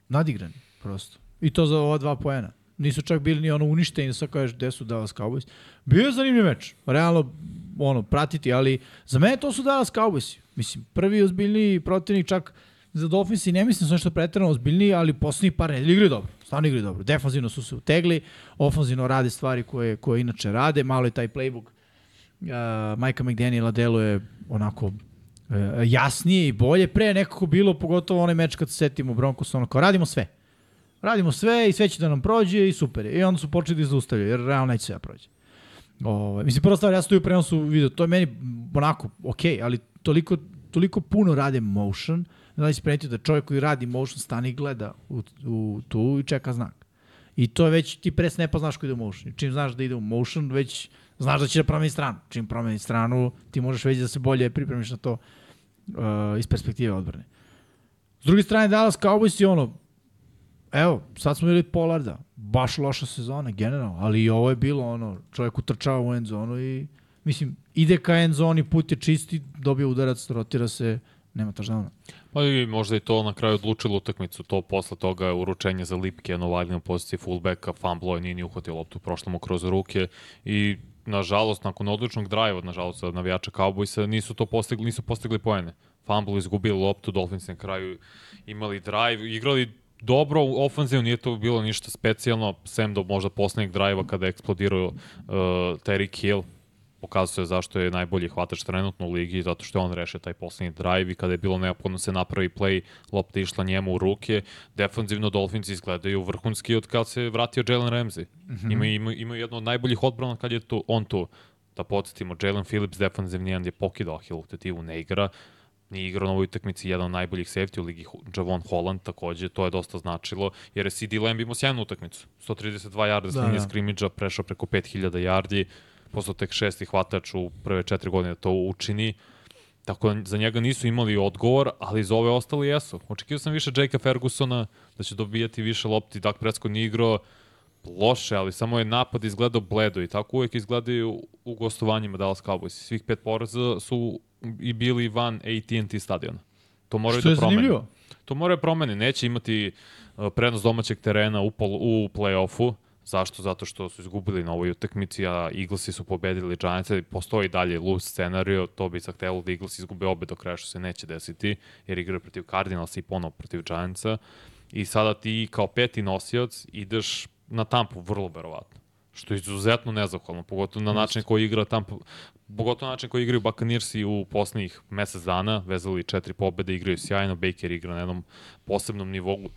nadigrani, prosto. I to za ova dva poena. Nisu čak bili ni ono uništeni, sad kažeš gde su Dallas Cowboys. Bio je zanimljiv meč. Realno, ono, pratiti, ali za mene to su Dallas Cowboysi. Mislim, prvi ozbiljniji protivnik čak za Dolphins i ne mislim da su nešto pretredno ozbiljniji, ali poslednjih par nedelja igraju dobro. Stvarno igraju dobro. Defanzivno su se utegli, ofanzivno rade stvari koje, koje inače rade, malo je taj playbook uh, Majka McDaniela deluje onako uh, jasnije i bolje. Pre nekako bilo, pogotovo onaj meč kad se setimo Broncos, ono kao radimo sve. Radimo sve i sve će da nam prođe i super. I onda su počeli da izaustavljaju, jer realno neće sve da prođe. Ovo, mislim, prva stvar, ja tu u prenosu video, to je meni onako, ok, ali toliko, toliko puno rade motion, ne da li si da čovjek koji radi motion stane i gleda u, u tu i čeka znak. I to je već, ti pre snapa znaš koji ide u motion. Čim znaš da ide u motion, već znaš da će da promeni stranu. Čim promeni stranu, ti možeš već da se bolje pripremiš na to uh, iz perspektive odbrane. S druge strane, Dallas Cowboys je ono, evo, sad smo videli Pollarda, baš loša sezona, generalno, ali i ovo je bilo ono, čovjek utrčava u end zonu i, mislim, ide ka end zoni, put je čisti, dobije udarac, rotira se, nema touchdowna. Pa i možda i to na kraju odlučilo utakmicu, to posle toga uručenje za Lipke na valjnoj poziciji fullbacka, fumblo je, nije ni uhvatio loptu, prošlo mu kroz ruke i nažalost, nakon odličnog drajva, nažalost, od navijača Cowboysa, nisu to postigli, nisu postigli poene. Fumble izgubili loptu, Dolphins na kraju imali drive, igrali dobro u ofanzivu, nije to bilo ništa specijalno, sem do možda poslednjeg drajva kada je eksplodirao uh, Terry Hill, pokazuje zašto je najbolji hvatač trenutno u ligi, zato što on rešio taj poslednji drive i kada je bilo neophodno se napravi play, lopta išla njemu u ruke. Defanzivno Dolphins izgledaju vrhunski od kad se vratio Jalen Ramsey. Mm -hmm. Imaju, imaju, imaju jedno od najboljih odbrana kad je tu, on tu. Da podsjetimo, Jalen Phillips defanzivni end je pokidao Ahilu tetivu, ne igra nije igrao na ovoj utakmici jedan od najboljih safety u ligi Javon Holland takođe, to je dosta značilo, jer je CD Lamb imao sjajnu utakmicu. 132 yarda s da, linije da. skrimidža, prešao preko 5000 yardi, posle tek šesti hvatač u prve četiri godine da to učini. Tako da za njega nisu imali odgovor, ali za ove ostali jesu. Očekio sam više Jakea Fergusona, da će dobijati više lopti. Dak Prescott nije igrao loše, ali samo je napad izgledao bledo i tako uvek izgledaju u gostovanjima Dallas Cowboys. Svih pet poraza su i bili van AT&T stadiona. To moraju Što da promene. Zanimljivo? To moraju promene. Neće imati uh, prednost domaćeg terena u, pol, u play-offu. Zašto? Zato što su izgubili na ovoj utakmici, a Eaglesi su pobedili Giantsa. Postoji dalje loose scenario, to bi zahtevalo da Eagles izgube obe do kraja, što se neće desiti, jer igra protiv Cardinalsa i ponovo protiv Giantsa. I sada ti kao peti nosioc ideš na tampu, vrlo verovatno što je izuzetno nezahvalno, pogotovo na način koji igra Tampa, pogotovo na način koji igraju Buccaneersi u poslednjih mesec dana, vezali četiri pobede, igraju sjajno, Baker igra na jednom posebnom nivou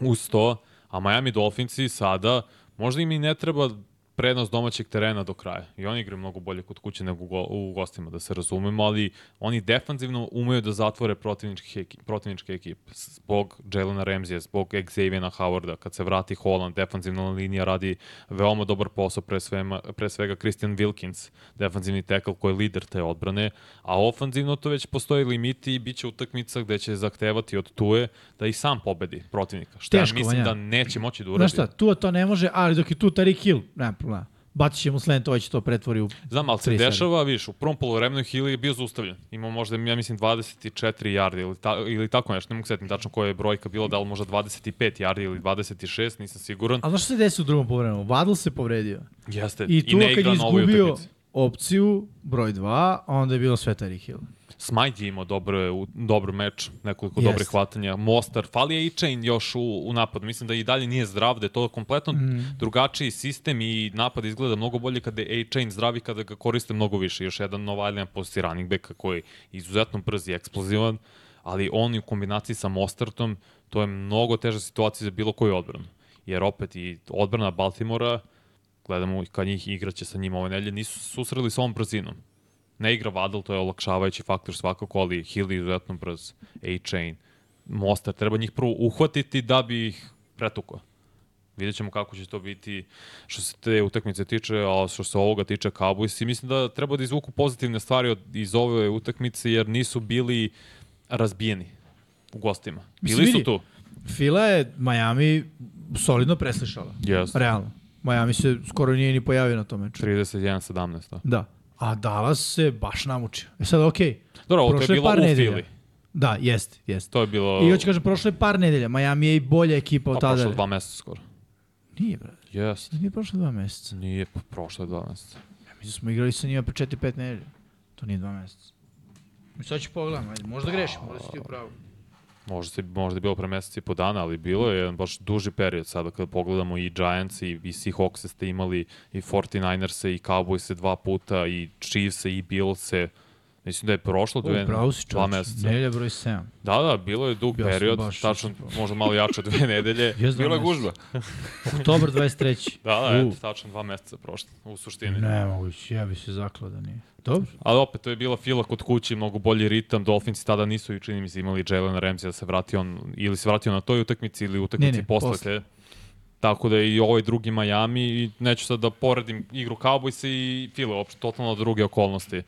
uz to, a Miami Dolphinsi sada, možda im i ne treba prednost domaćeg terena do kraja. I oni igraju mnogo bolje kod kuće nego u gostima, da se razumemo, ali oni defanzivno umeju da zatvore protivničke, ekip, protivničke ekipe. Zbog Jelena Ramsey, zbog Xaviera Howarda, kad se vrati Holland, defanzivna linija radi veoma dobar posao, pre, svema, pre svega Christian Wilkins, defanzivni tackle koji je lider te odbrane, a ofanzivno to već postoji limiti i bit će utakmica gde će zahtevati od Tue da i sam pobedi protivnika. Što ja mislim vanja. da neće moći da uradi. Znaš šta, Tua to ne može, ali dok je tu Tariq Hill, nema problema. Bacit će mu slant, ovaj će to pretvori u Znam, ali se dešava, viš, u prvom polovremenu Hill je bio zaustavljen. Imao možda, ja mislim, 24 yardi ili, ta, ili tako nešto, ne mogu setim tačno koja je brojka bila, da li možda 25 yardi ili 26, nisam siguran. A znaš što se desi u drugom polovremenu? Vadl se povredio. Jeste, i, tu, i kad je izgubio opciju broj 2, onda je bilo sve Tari Hill. Smajt je imao dobro, dobar meč, nekoliko yes. dobrih hvatanja. Mostar, fali je i Chain još u, u napadu. Mislim da i dalje nije zdrav, da je to kompletno mm. drugačiji sistem i napad izgleda mnogo bolje kada je A-Chain zdravi, kada ga koriste mnogo više. Još jedan novaljan posti running backa koji je izuzetno brz i eksplozivan, ali on u kombinaciji sa Mostartom, to je mnogo teža situacija za bilo koju odbranu. Jer opet i odbrana Baltimora, gledamo kad njih igraće sa njima ove nelje, nisu susreli s ovom brzinom Ne igra Vadal, to je olakšavajući faktor svakako, ali Hill je izuzetno brz, A-Chain, Mostar, treba njih prvo uhvatiti da bi ih pretukao. Vidjet ćemo kako će to biti što se te utakmice tiče, a što se ovoga tiče Cowboys. I mislim da treba da izvuku pozitivne stvari od, iz ove utakmice, jer nisu bili razbijeni u gostima. Bili su tu. Fila je Miami solidno preslišala. Yes. Realno. Miami se skoro nije ni pojavio na tom meču. 31-17. Da. A Dallas se baš namučio. E sad, okej. Okay, Dobro, ovo to je bilo u Fili. Da, jest, jest. To je bilo... I hoću kažem, prošle par nedelja. Miami je i bolja ekipa od pa tada. Pa prošle dva meseca skoro. Nije, brad. Jest. Nije prošle dva meseca. Nije prošle dva meseca. Ja mislim, smo igrali sa njima po 4-5 nedelja. To nije dva meseca. Mi sad ću pogledam, ajde. Možda grešim, možda si ti u pravu. Možda, se, možda je bilo pre meseci i po dana, ali bilo je jedan baš duži period sada kada pogledamo i Giants i, i Seahawks ste imali i 49ers i Cowboys dva puta i Chiefs i Bills Mislim da je prošlo dve, dva meseca. Nedelja broj 7. Da, da, bilo je dug ja period, tačno, možda malo jače od dve nedelje. bilo je gužba. Oktobar 23. da, da, eto, tačno dva meseca prošlo, u suštini. Ne mogu, ja bi se zaklao da nije. Dobro. Ali opet, to je bila fila kod kući, mnogo bolji ritam. Dolfinci tada nisu, čini mi se, imali Jalen Ramsey da se vrati on, ili se vratio na toj utakmici ili utakmici ne, ne, posle. posle. Tako da i ovaj drugi Miami i neću sad da poredim igru Cowboys i Fila, uopšte totalno druge okolnosti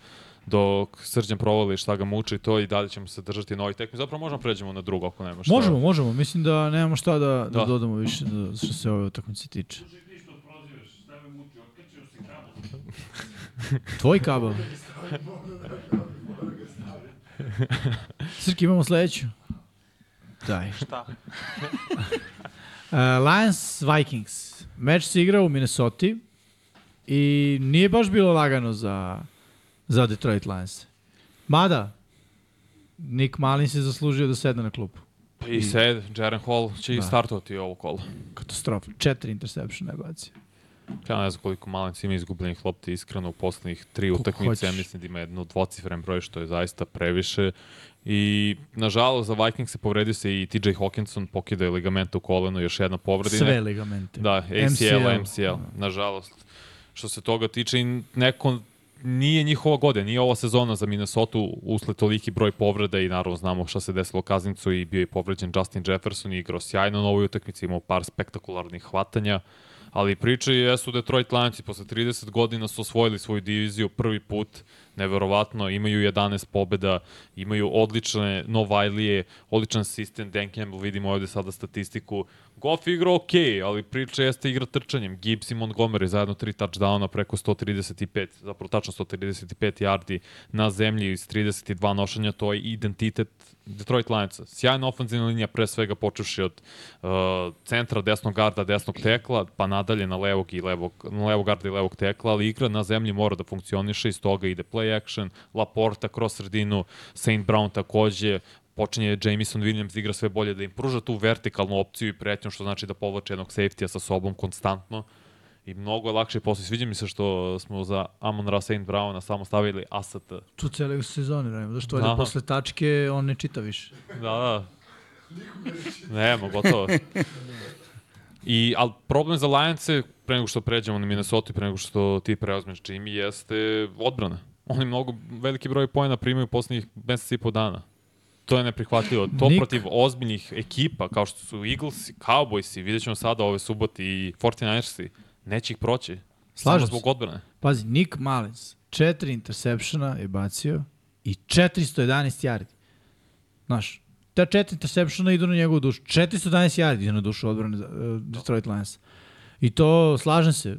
dok Srđan provali šta ga muči to i dalje ćemo se držati na ovoj tekmi. Zapravo možemo pređemo na drugo ako nema šta. Možemo, možemo. Mislim da nemamo šta da, da. da dodamo više da, što se ove utakmice tiče. Tvoj kabel. Srki, imamo sledeću. Daj. Šta? uh, Lions Vikings. Meč se igra u Minnesota. i nije baš bilo lagano za, za Detroit Lions. Mada, Nick Malin se zaslužio da sedne na klupu. Pa I sed, Jaren Hall će Da. startovati ovo kolo. Katastrofa. Četiri interseptiona je bacio. Ja ne znam koliko Malins ima izgubljenih lopti iskreno u poslednjih tri utakmice. Ja mislim da ima jedno dvocifren broj što je zaista previše. I nažalost za Vikings se povredio se i TJ Hawkinson, pokida je ligament u kolenu, još jedna povreda. i Sve ligamente. Da, ACL, MCL. MCL, nažalost. Što se toga tiče, i neko nije njihova godina, nije ova sezona za Minnesota usled toliki broj povreda i naravno znamo šta se desilo u Kaznicu i bio je povređen Justin Jefferson i igrao sjajno na ovoj utakmici, imao par spektakularnih hvatanja, ali priče jesu Detroit Lionsi posle 30 godina su osvojili svoju diviziju prvi put, neverovatno, imaju 11 pobeda, imaju odlične Novajlije, odličan sistem, Dan Campbell, vidimo ovde sada statistiku, Goff igra ok, ali priča jeste igra trčanjem. Gibbs i Montgomery zajedno tri touchdowna preko 135, zapravo tačno 135 yardi na zemlji iz 32 nošenja, to je identitet Detroit Lionsa. Sjajna ofenzivna linija, pre svega počevši od uh, centra, desnog garda, desnog tekla, pa nadalje na levog i levog, na levog garda i levog tekla, ali igra na zemlji mora da funkcioniše, iz toga ide play action, Laporta kroz sredinu, Saint Brown takođe, počinje Jameson Williams igra sve bolje, da im pruža tu vertikalnu opciju i pretnju, što znači da povlače jednog safety-a sa sobom konstantno. I mnogo je lakše posle. Sviđa mi se što smo za Amon Ra Saint Browna samo stavili AST. Tu cele sezone radimo. Zašto ovdje Da. posle tačke on ne čita više. Da, da. Nemo, gotovo. I, ali problem za Lions-e, pre nego što pređemo na Minnesota i pre nego što ti preozmeš Jimmy, jeste odbrana. Oni mnogo veliki broj pojena primaju poslednjih mesec i po dana. To je neprihvatljivo. To Nik- protiv ozbiljnih ekipa, kao što su Eagles, Cowboysi, vidjet ćemo sada ove subote i 49ersi, neće ih proći. Slažem Samo se. zbog odbrane. Pazi, Nick Mullins, četiri interseptiona je bacio i 411 yardi. Znaš, ta četiri interseptiona idu na njegovu dušu. 411 yardi ide na dušu odbrane uh, Detroit Lions. I to, slažem se, uh,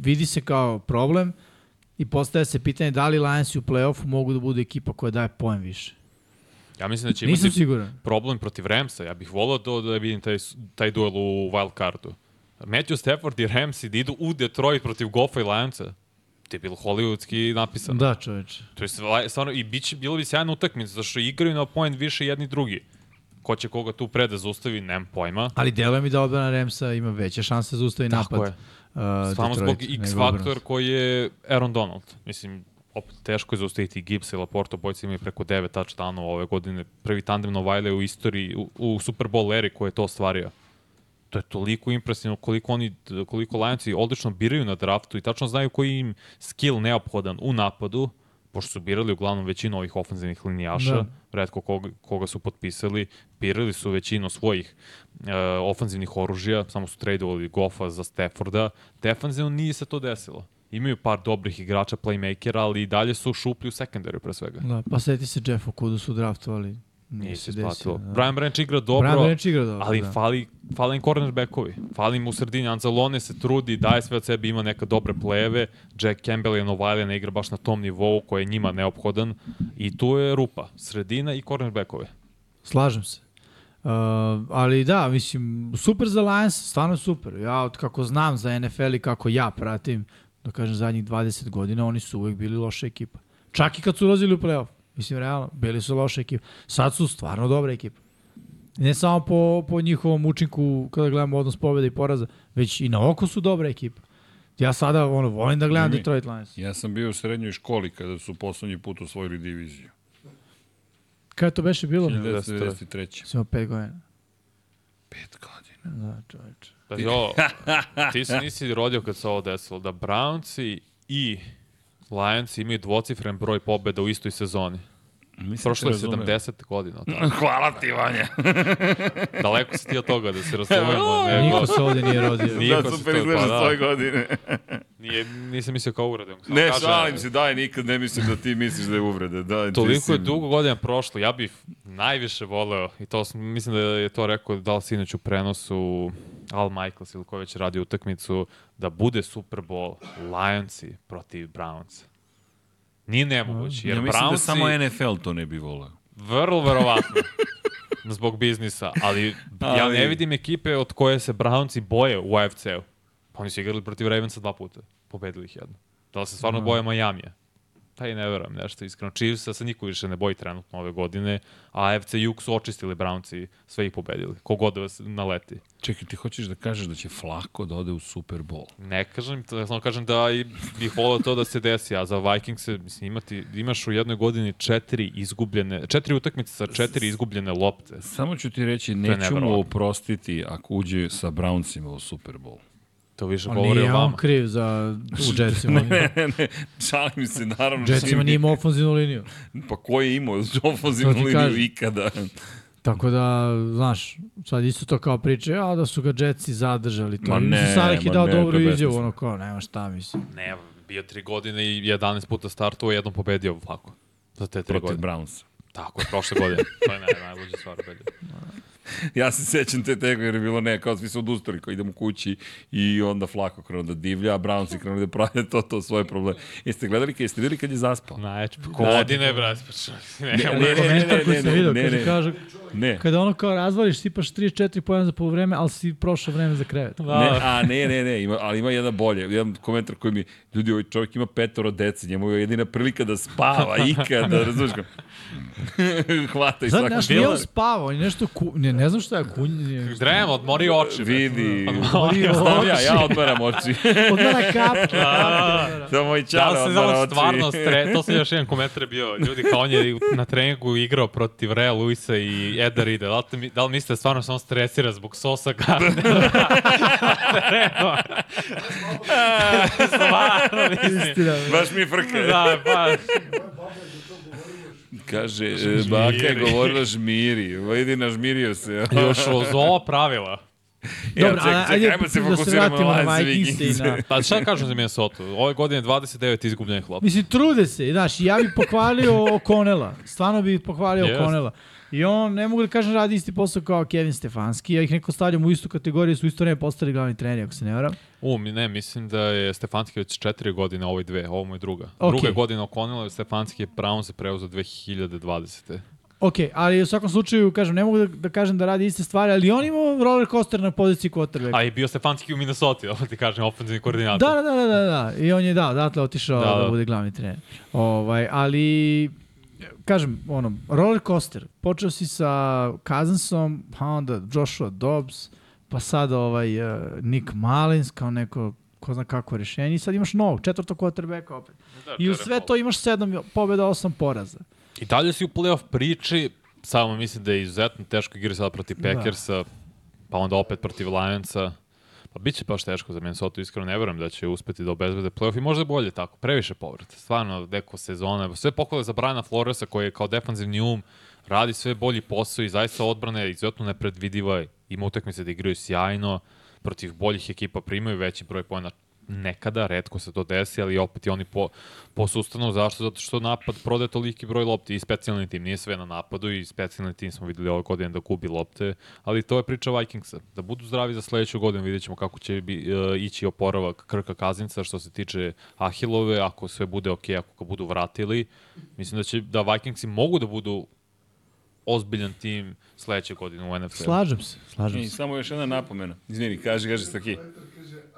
vidi se kao problem i postaje se pitanje da li Lions u play-offu mogu da budu ekipa koja daje poen više. Ja mislim da će imati problem protiv Ramsa. Ja bih volao to da vidim taj, taj duel u wild cardu. Matthew Stafford i Ramsey da idu u Detroit protiv Goffa i Lionsa. To je bilo hollywoodski napisano. Da, čoveče. To je stvarno, i biće, bilo bi sjajna utakmica, zašto igraju na point više jedni drugi. Ko će koga tu pre da zaustavi, nemam pojma. Ali deluje mi da odbrana Remsa ima veće šanse za ustavi Tako napad. je. Uh, Stvarno zbog X faktor koji je Aaron Donald. Mislim, opet teško je zaustaviti Gibbs i Laporta, bojci imaju preko 9 touchdownova ove godine. Prvi tandem Novajle u istoriji, u, u Super Bowl eri koji je to ostvario. To je toliko impresivno koliko oni, koliko Lionsi odlično biraju na draftu i tačno znaju koji im skill neophodan u napadu, pošto su birali uglavnom većinu ovih ofenzivnih linijaša, Da. redko koga, koga su potpisali, birali su većinu svojih e, ofenzivnih oružja, samo su tradovali Goffa za Stafforda. Defensivno nije se to desilo. Imaju par dobrih igrača, playmakera, ali i dalje su šupli u sekundariju pre svega. Da, pa seti se Jeff Okudu su draftovali. Nije, se isplatilo. Da. Brian Branch igra dobro, Brian Branch igra dobro, ali da. fali, fali im cornerbackovi. Fali im u sredini. Anzalone se trudi, daje sve od sebe, ima neka dobre plejeve. Jack Campbell je Novajlija ne igra baš na tom nivou koji je njima neophodan. I tu je rupa. Sredina i cornerbackove. Slažem se. Uh, ali da, mislim, super za Lions, stvarno super. Ja od kako znam za NFL i kako ja pratim, da kažem zadnjih 20 godina, oni su uvek bili loša ekipa. Čak i kad su ulazili u playoff. Mislim, realno, bili su loša ekipa. Sad su stvarno dobra ekipa. Ne samo po, po njihovom učinku kada gledamo odnos pobjeda i poraza, već i na oko su dobra ekipa. Ja sada ono, volim da gledam Jimmy. Detroit Lions. Ja sam bio u srednjoj školi kada su poslednji put osvojili diviziju. Kada je to beše bilo? 1993. Samo pet godina. Pet godina. Da, čoveče. Da, jo, ti se nisi rodio kad se ovo desilo. Da Brownsi i Lions imaju dvocifren broj pobeda u istoj sezoni. Mislim, Prošlo je te razumem. 70 godina. od tada. Hvala ti, Vanja. Daleko si ti od toga da se razumemo. nego- Niko se ovde nije rodio. Nije Da, super izgledaš pa da, da. svoje godine. Nije, nisam mislio kao. Samo Ne, kažem, šalim se, daj, nikad ne mislim da ti misliš da je uvreda. Da, Toliko si- je dugo godina prošlo, ja bih najviše voleo, i to sam, mislim da je to rekao da li sinoć u prenosu Al Michaels ili ko već radi utakmicu, da bude Super Bowl Lionsi protiv Browns. Nije nemoguće, jer Ja mislim da Brownsi, samo NFL to ne bi voleo. vrlo verovatno, zbog biznisa, ali, ja Ali- ne vidim ekipe od koje se Brownsi boje u AFC-u. Pa oni su igrali protiv Ravensa dva puta. pobedili ih jedno. Da li se stvarno boje Majamija? I ne verujem nešto iskreno. Chiefs se niko više ne boji trenutno ove godine, a AFC Jug su očistili Brownci, sve ih pobedili. Kogod vas naleti. Čekaj, ti hoćeš da kažeš da će Flako da ode u Super Bowl? Ne kažem, to, ja samo kažem da i bih volao to da se desi, a za Vikings mislim, imati, imaš u jednoj godini četiri izgubljene, četiri utakmice sa četiri izgubljene lopte. Samo ću ti reći, neću mu oprostiti ako uđe sa Browncima u Super Bowl. To više On govori o on vama. kriv za u Jetsima. ne, ne, šalim se, naravno. Jetsima nije imao ofenzivnu liniju. Pa ko je imao ofenzivnu liniju kažem. ikada? Tako da, znaš, sad isto to kao priče, a da su ga Jetsi zadržali. To. Ma ne, je ma dao ne, dobru izjavu, ono kao, nema šta, mislim. Ne, bio tri godine i 11 puta startovao, jednom pobedio Flako. Za te tri Protiv godine. Brownsa. Tako je, prošle godine. To je naj, najluđa stvar ubedio. Ja se sećam te tega jer je bilo ne, kao svi su odustali, kao idemo kući i onda Flako krenuo da divlja, a Brownsi krenuo da prave to, to svoje probleme. Jeste gledali, jeste videli kad je zaspao? Najče, godine, brat. Ne, Ne, ne, ne, ne, ne, ne, ne, ne. kaže, Ne. kada ono kao razvališ, sipaš 34 pojena za polovreme, ali si prošao vreme za krevet. Ne, Da, a ne, ne, ne, ima, ali ima jedan bolje, jedan komentar koji mi, ljudi, ovaj čovjek ima petoro dece, njemu je jedina prilika da spava ikada, razumiješ kao. Hvata i Sad, svako. znaš, nije on spavao, on je nešto, ku, ne, ne znam šta je kunj, Drem, odmori oči. Vidi, Odmorio znam ja, oči. ja odmaram oči. odmara kapke. to moj Da čar li se odmara oči. stvarno stre... To sam još jedan komentar bio. Ljudi, kao on je na treningu igrao protiv Rea Luisa i Eda Rida. Da li, da li mislite stvarno se on stresira zbog sosa Gardnera? stvarno. Istina. Baš mi frka. Da, pa, Kaže, e, baka je govorila žmiri. Vidi, nažmirio se. još uz ova pravila. Dobro, čekaj, a- čekaj, ajde ajmo se da se fokusiramo vratimo na na Lions i Vikings i Vikings. na... Pa šta kažem za Minnesota? Ove godine 29 izgubljenih lopta. Mislim, trude se, znaš, ja bih pohvalio O'Connella, stvarno bih pohvalio. O'Connella. I on, ne mogu da kažem, radi isti posao kao Kevin Stefanski, ja ih neko stavljam u istu kategoriju, su isto vreme postali glavni treneri, ako se ne varam. U, ne, mislim da je Stefanski već četiri godine, ovo je dve, ovo mu je druga. Ok. Druga godina okonila, Stefanski je Brown se preuzeo 2020. Ok, ali u svakom slučaju, kažem, ne mogu da, da kažem da radi iste stvari, ali on ima roller coaster na poziciji quarterbacka. A i bio Stefanski u Minnesota, ovo ti kažem, ofenzivni koordinator. Da, da, da, da, da, i on je da, odatle otišao da, Da, da. da. bude glavni trener. Ovaj, ali kažem, ono, roller coaster. Počeo si sa Cousinsom, pa onda Joshua Dobbs, pa sad ovaj uh, Nick Mullins kao neko ko zna kako rešenje i sad imaš novog, četvrtog quarterbacka opet. Da, I u sve to imaš sedam pobjeda, osam poraza. I dalje si u playoff priči, samo mislim da je izuzetno teško igrati sada protiv Da. Packersa, pa onda opet protiv Lionsa. Pa bit će baš teško za Minnesota, iskreno ne verujem da će uspeti da obezbede playoff i možda je bolje tako, previše povrata. Stvarno, neko sezone, sve pohvale za Briana Floresa koji je kao defanzivni um, radi sve bolji posao i zaista odbrana je izuzetno nepredvidiva, ima utakmice da igraju sjajno, protiv boljih ekipa primaju veći broj pojena nekada, redko se to desi, ali opet i oni po, posustanu. Zašto? Zato što napad prode toliki broj lopti i specijalni tim. Nije sve na napadu i specijalni tim smo videli ove godine da gubi lopte, ali to je priča Vikingsa. Da budu zdravi za sledeću godinu, vidjet ćemo kako će bi, uh, ići oporavak Krka Kazinca što se tiče Ahilove, ako sve bude ok, ako ga budu vratili. Mislim da će da Vikingsi mogu da budu ozbiljan tim sledeće godine u NFC. Slažem se, slažem I se. samo još jedna napomena. Izvini, kaži, kaži Saki.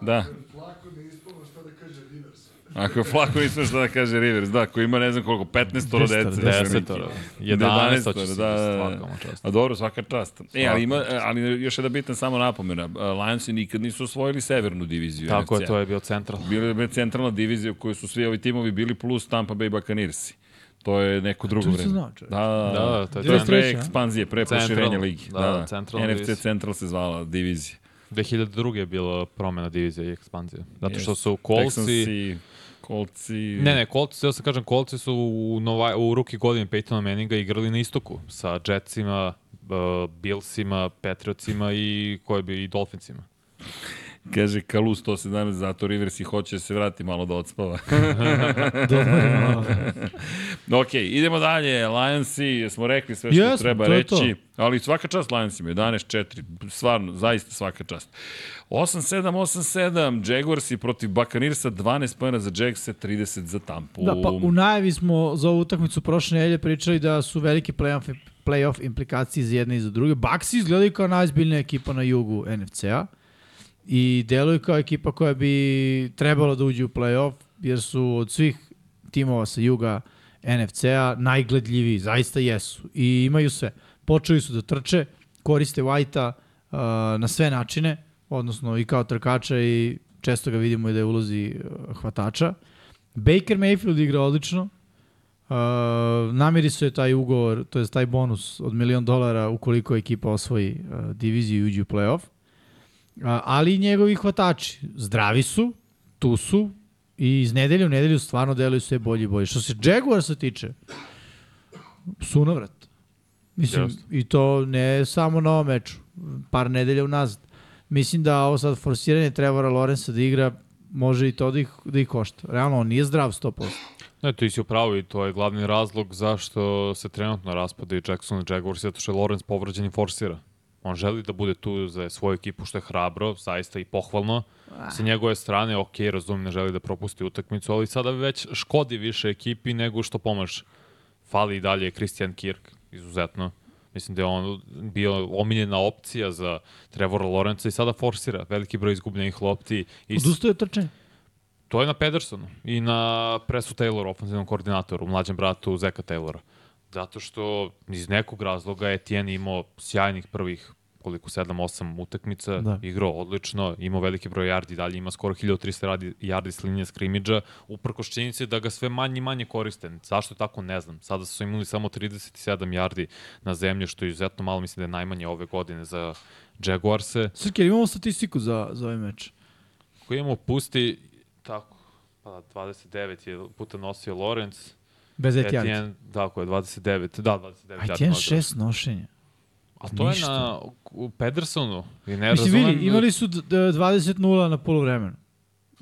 Da. Flako ne ispalo šta da kaže Rivers. Ako je Flako nismo šta da kaže Rivers, da, koji ima ne znam koliko, 15 toro Desetoro, dece. Desetoro. 11 hoće se da, da, da. A dobro, svaka čast. E, ali, ima, ali još jedna bitna samo napomena. Lionsi nikad nisu osvojili severnu diviziju. Tako je, to je bio central. Bila je centralna divizija u kojoj su svi ovi timovi bili plus Tampa Bay Buccaneersi. To je neko drugo vreme. čoveče. Da, da, Da, da. da, to je to je pre 93, a? ekspanzije, pre Central, proširenja ligi. da, Da, da. centralna NFC divizija. Central se zvala divizija. 2002. je bila promena divizije i ekspanzija. Zato što su Coltsi... Coltsi... Ne, ne, Coltsi, ja sam kažem, Coltsi su u, nova, u ruki godine Peytona Manninga igrali na istoku sa Jetsima, uh, Billsima, Patriotsima i koje bi i Dolphinsima. Kaže Kalu 117, zato Rivers i hoće da se vrati malo da odspava. ok, idemo dalje. Lionsi, smo rekli sve što Jesmo, treba to reći. Ali svaka čast Lionsima, 11-4. Stvarno, zaista svaka čast. 8-7, 8-7, Jaguarsi protiv Buccaneersa, 12 pojena za Jagse, 30 za Tampu. Da, pa u najavi smo za ovu utakmicu prošle nedelje pričali da su velike playoff, playoff implikacije za jedne i za druge. Bucks izgledaju kao najzbiljnija ekipa na jugu NFC-a. I deluju kao ekipa koja bi trebala da uđe u play-off, jer su od svih timova sa juga NFC-a najgledljiviji, zaista jesu. I imaju sve. Počeli su da trče, koriste White-a uh, na sve načine, odnosno i kao trkača i često ga vidimo i da je ulozi uh, hvatača. Baker Mayfield igra odlično. Uh, se taj ugovor, to je taj bonus od milion dolara ukoliko ekipa osvoji uh, diviziju i uđe u playoff. Ali i njegovi hvatači zdravi su, tu su i iz nedelje u nedelju stvarno deluju sve bolje i bolje. Što se Jaguarsa tiče, sunovrat. Mislim, Jeste. i to ne samo na ovom meču, par nedelja unazad. Mislim da ovo sad forsiranje Trevora Lorenza da igra može i to da ih, da ih košta. Realno, on nije zdrav 100%. Ne, ti si upravo i to je glavni razlog zašto se trenutno raspada i Jackson i Jaguars, zato što je Lawrence povređen i forsira. On želi da bude tu za svoju ekipu, što je hrabro, zaista i pohvalno. Sa njegove strane, ok, razumim, ne želi da propusti utakmicu, ali sada već škodi više ekipi nego što pomaže. Fali i dalje Christian Kirk, izuzetno. Mislim da je on bio omiljena opcija za Trevora Lawrence i sada forsira veliki broj izgubljenih lopti. I Odustaje od trčanja. To je na Pedersonu i na Presu Tayloru, ofenzivnom koordinatoru, mlađem bratu Zeka Taylora. Zato što iz nekog razloga Etienne imao sjajnih prvih koliko 7-8 utakmica, Da. da. igrao odlično, imao veliki broj yardi, dalje ima skoro 1300 radi, yardi s linije skrimidža, uprkos činjenici da ga sve manje i manje koriste. Zašto tako ne znam. Sada su imali samo 37 yardi na zemlji, što je izuzetno malo, mislim da je najmanje ove godine za Jaguarse. Srke, imamo statistiku za, za ovaj meč. Koji imamo pusti, tako, pa 29 je puta nosio Lorenz, Bez Etijana. Etienne, tako je, 29, da, 29. A yardi Etienne šest nošenja. A to ništa. je na u Pedersonu. I ne Mislim, razumem... vidi, imali su d- d- 20-0 na polovremenu.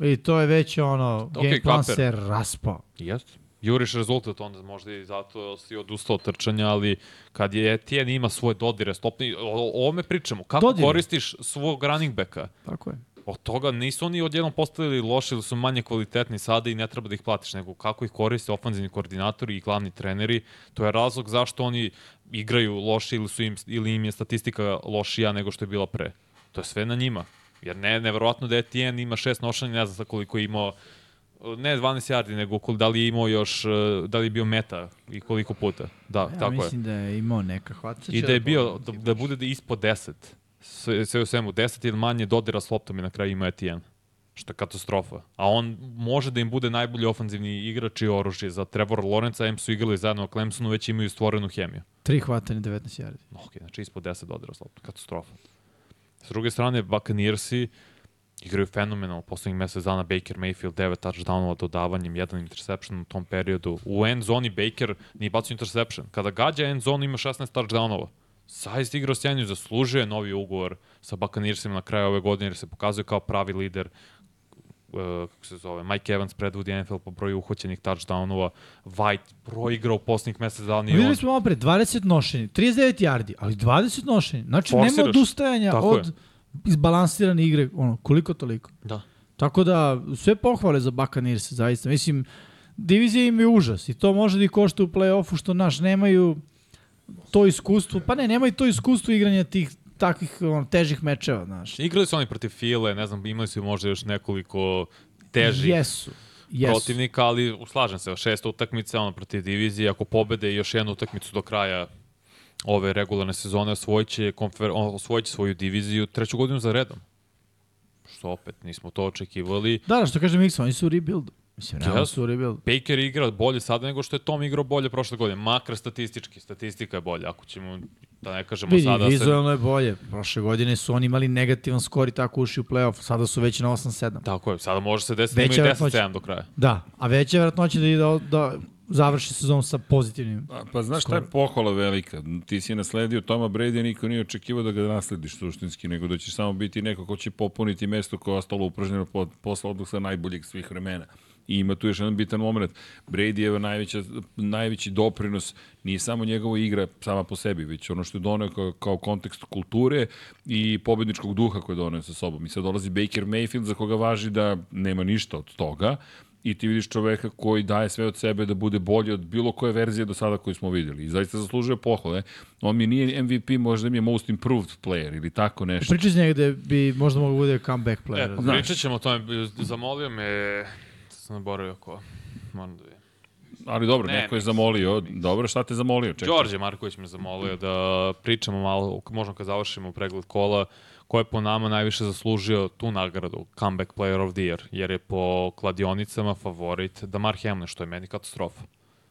I to je već ono, Ok, game plan kaper. se raspao. Jeste. Juriš rezultat, onda možda i zato si odustao od trčanja, ali kad je Etienne ima svoje dodire stopni, o, o ovome pričamo. Kako Dodire. koristiš svog running backa? Tako je. Od toga nisu oni odjednom postavili loši ili su manje kvalitetni sada i ne treba da ih platiš, nego kako ih koriste ofanzivni koordinatori i glavni treneri, to je razlog zašto oni igraju loši ili, su im, ili im je statistika lošija nego što je bila pre. To je sve na njima. Jer ne, neverovatno da Etienne ima šest nošanja, ne znam sa koliko je imao, ne 12 yardi, nego kol- da li je imao još, eh, da li je bio meta i koliko puta. Da, Ja tako je. mislim da je imao neka hvatača. I da je bio, da, da bude da ispod 10. Sve, sve u svemu, 10 ili manje dodira s loptom i na kraju ima Etienne. Što je katastrofa. A on može da im bude najbolji ofanzivni igrač i oružje. Za Trevor Lawrence, M su igrali zajedno u Clemsonu, već imaju stvorenu hemiju. Tri hvatanje, 19 yardi. Ok, znači ispod 10 dodira s loptom. Katastrofa. S druge strane, Buccaneersi igraju fenomenalno poslednjih mesec dana. Baker Mayfield 9 touchdownova dodavanjem, jedan interception u tom periodu. U end zoni Baker nije bacio interception. Kada gađa end zonu ima 16 touchdownova. Zaista igrao sjajno i zaslužuje novi ugovor sa Buccaneersima na kraju ove godine jer se pokazuje kao pravi lider uh, kako se zove, Mike Evans predvodi NFL po broju uhoćenih touchdownova, White proigrao poslednjih mesec dana i Videli on smo malo pre, 20 nošenja, 39 yardi, ali 20 nošenja. Znači, nema Forsiraš. odustajanja Tako od je. izbalansirane igre, ono, koliko toliko. Da. Tako da, sve pohvale za Buccaneers, zaista. Mislim, divizija im je užas i to može da ih košta u play-offu, što naš nemaju to iskustvo, pa ne, nemaju to iskustvo igranja tih takvih ono, težih mečeva, znaš. Igrali su oni protiv File, ne znam, imali su možda još nekoliko težih Jesu. Jesu. protivnika, ali slažem se, šesta utakmica ono protiv divizije, ako pobede još jednu utakmicu do kraja ove regularne sezone, osvojiće, konfer, on- osvojiće svoju diviziju treću godinu za redom. Što opet, nismo to očekivali. Da, da, što kaže Miksa, oni su u rebuildu. Mislim, realno Jesu. su u rebuildu. Baker igra bolje sada nego što je Tom igrao bolje prošle godine. Makar statistički, statistika je bolja. Ako ćemo, da ne kažemo Vidi, sada... vizualno je bolje. Prošle godine su oni imali negativan skor i tako ušli u play-off. Sada su već na 8-7. Tako je, sada može se desiti da Veća imaju verovatnoća. 10-7 do kraja. Da, a veća je vjerojatnoća da, da, da završi sezon sa pozitivnim. Pa, pa znaš šta je pohvala velika? Ti si nasledio Toma Brady, niko nije očekivao da ga naslediš suštinski, nego da ćeš samo biti neko ko će popuniti mesto koje je ostalo upražnjeno po, posle odluka najboljeg svih vremena. I ima tu još jedan bitan moment. Brady je najveća, najveći doprinos nije samo njegova igra sama po sebi, već ono što je doneo kao, kao kontekst kulture i pobedničkog duha koje je doneo sa sobom. I sad dolazi Baker Mayfield za koga važi da nema ništa od toga, i ti vidiš čoveka koji daje sve od sebe da bude bolji od bilo koje verzije do sada koju smo videli. I zaista zaslužuje pohvale. On mi nije MVP, možda mi je most improved player ili tako nešto. Priča iz njega da bi možda mogu bude comeback player. E, znaš. pričat ćemo o tome. Zamolio me, sam zaboravio ko. Moram da vidim. Ali dobro, Ne, neko je zamolio. Dobro, šta te zamolio? Čekaj. Đorđe Marković me zamolio da pričamo malo, možda kad završimo pregled kola, ko je po nama najviše zaslužio tu nagradu, Comeback Player of the Year, jer je po kladionicama favorit Damar Hamlin, što je meni katastrofa.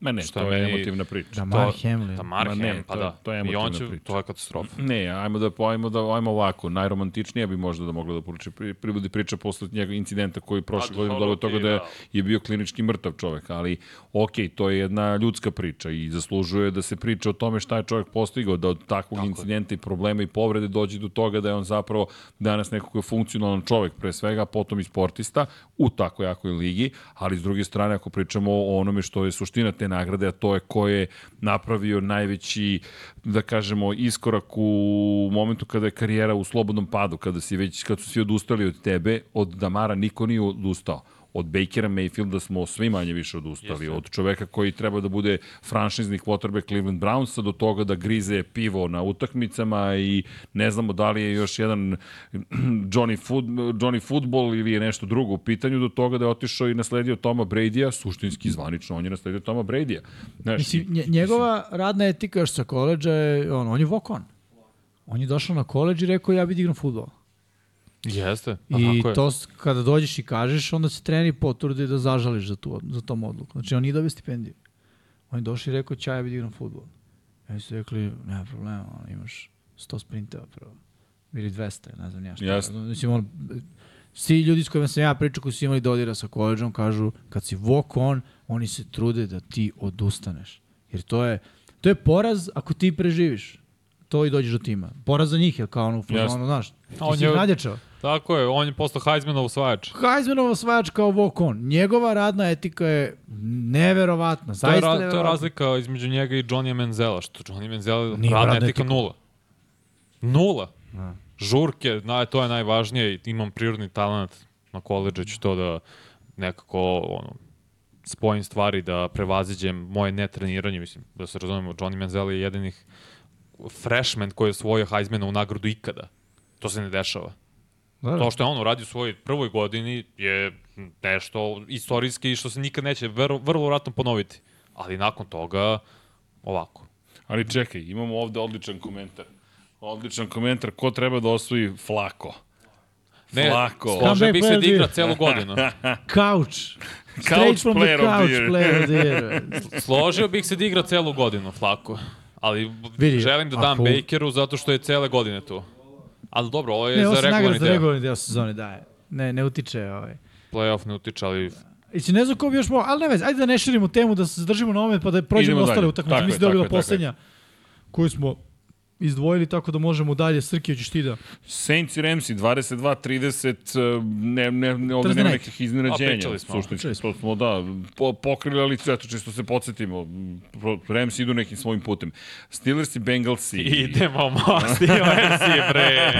Ma ne, Što to je emotivna priča. Damar Hamlin. Damar Ma ne, Hamlin, pa to- da. to je I on emotivna će, priča. to je katastrofa. Ne, ajmo da ajmo da ajmo ovako, najromantičnija bi možda da mogla da poruči pri, pribudi priča posle njega incidenta koji prošle Pa, godine dobro, toga da je, da. je bio klinički mrtav čovek, ali okej, to je jedna ljudska priča i zaslužuje da se priča o tome šta je čovek postigao, da od takvog Tako je. incidenta i problema i povrede dođe do toga da je on zapravo danas neko ko je funkcionalan čovek pre svega, potom i sportista u tako jakoj ligi, ali s druge strane ako pričamo o onome što je suština te nagrade, a to je ko je napravio najveći, da kažemo, iskorak u momentu kada je karijera u slobodnom padu, kada, si već, kad su svi odustali od tebe, od Damara niko nije odustao. Od Bakera Mayfielda smo svi manje više odustali. Jeste. Od čoveka koji treba da bude franšizni quarterback Cleveland Brownsa do toga da grize pivo na utakmicama i ne znamo da li je još jedan Johnny, Food, Johnny Football ili je nešto drugo u pitanju do toga da je otišao i nasledio Toma Brady-a, suštinski zvanično on je nasledio Toma Brady-a. Znaš, Mislim, nje- njegova radna etika još sa koleđa je, on, on je walk on. Je došao na koleđ i rekao ja bih igram futbol. Jeste, pa I je. to kada dođeš i kažeš, onda se trener potrudi da zažališ za, tu, za tom odluku. Znači, on nije dobio stipendiju. On je došao i rekao, ćao, ja da igram futbol. Oni su rekli, nema problema, ono, imaš 100 sprinteva prvo. Ili 200, ne znam ja šta. Jasno. Mislim, on, svi ljudi s kojima sam ja pričao koji su imali dodira sa koleđom kažu, kad si walk on, oni se trude da ti odustaneš. Jer to je, to je poraz ako ti preživiš. To i dođeš do tima. Poraz za njih, jer kao ono, Jasno. ono znaš, ti On si je- ih nadjačao. Tako je, on je postao Heismanov osvajač. Heismanov osvajač kao walk on. Njegova radna etika je neverovatna. To je, Zaista ra, to je razlika između njega i Johnny Menzela, što Johnny Menzela radna radna etika etika. nula. Nula. Žurke, na, to je najvažnije, imam prirodni talent na koleđu, ću to da nekako ono, spojim stvari, da prevaziđem moje netreniranje, mislim, da se razumemo, Johnny Manziel je jedinih freshman koji je osvojio Heismana u nagradu ikada. To se ne dešava. Da, da. To što je on uradio u svojoj prvoj godini je nešto istorijski što se nikad neće vrlo, vrlo vratno ponoviti. Ali nakon toga, ovako. Ali čekaj, imamo ovde odličan komentar. Odličan komentar, ko treba da osvoji Flako? Ne, Flako. Comeback bih se player da igra celu godinu. Couch. Couch Straight from the player of the couch year. player of the year. Složio bih se da igra celu godinu, Flako. Ali Vidi, želim da dam ako- Bakeru zato što je cele godine tu. Ali dobro, ovo je Ne, ovo za regularni za deo. regularni deo sezone daje. Ne, ne utiče ovaj. Playoff ne utiče, ali I si ne znam ko bi još mogao, ali ne vez, ajde da ne širimo temu, da se zadržimo na ovome, pa da prođemo Idemo ostale utakmice. Mislim da bila je. poslednja koju smo izdvojili, tako da možemo dalje. Srki, hoćeš ti da... Saints i Ramsi 22-30, ne, ne, ne, ovde nema nekih iznenađenja. Suštinski, to smo, da, po, pokrili, ali eto, čisto se podsjetimo. Pro- Ramsi idu nekim svojim putem. Steelers i Bengalsi. idemo mosti, si bre.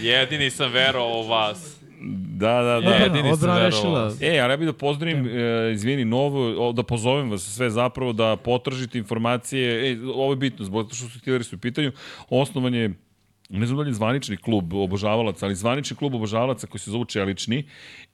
Jedini sam verovao u vas. Da, da, da. E, jedini sam odbrana rešila. E, ali ja bih da pozdravim, e, izvini, novo, o, da pozovem vas sve zapravo da potražite informacije, e, ovo je bitno, zbog što su Steelersi u pitanju, osnovan je ne znam da li je zvanični klub obožavalaca, ali zvanični klub obožavalaca koji se zovu Čelični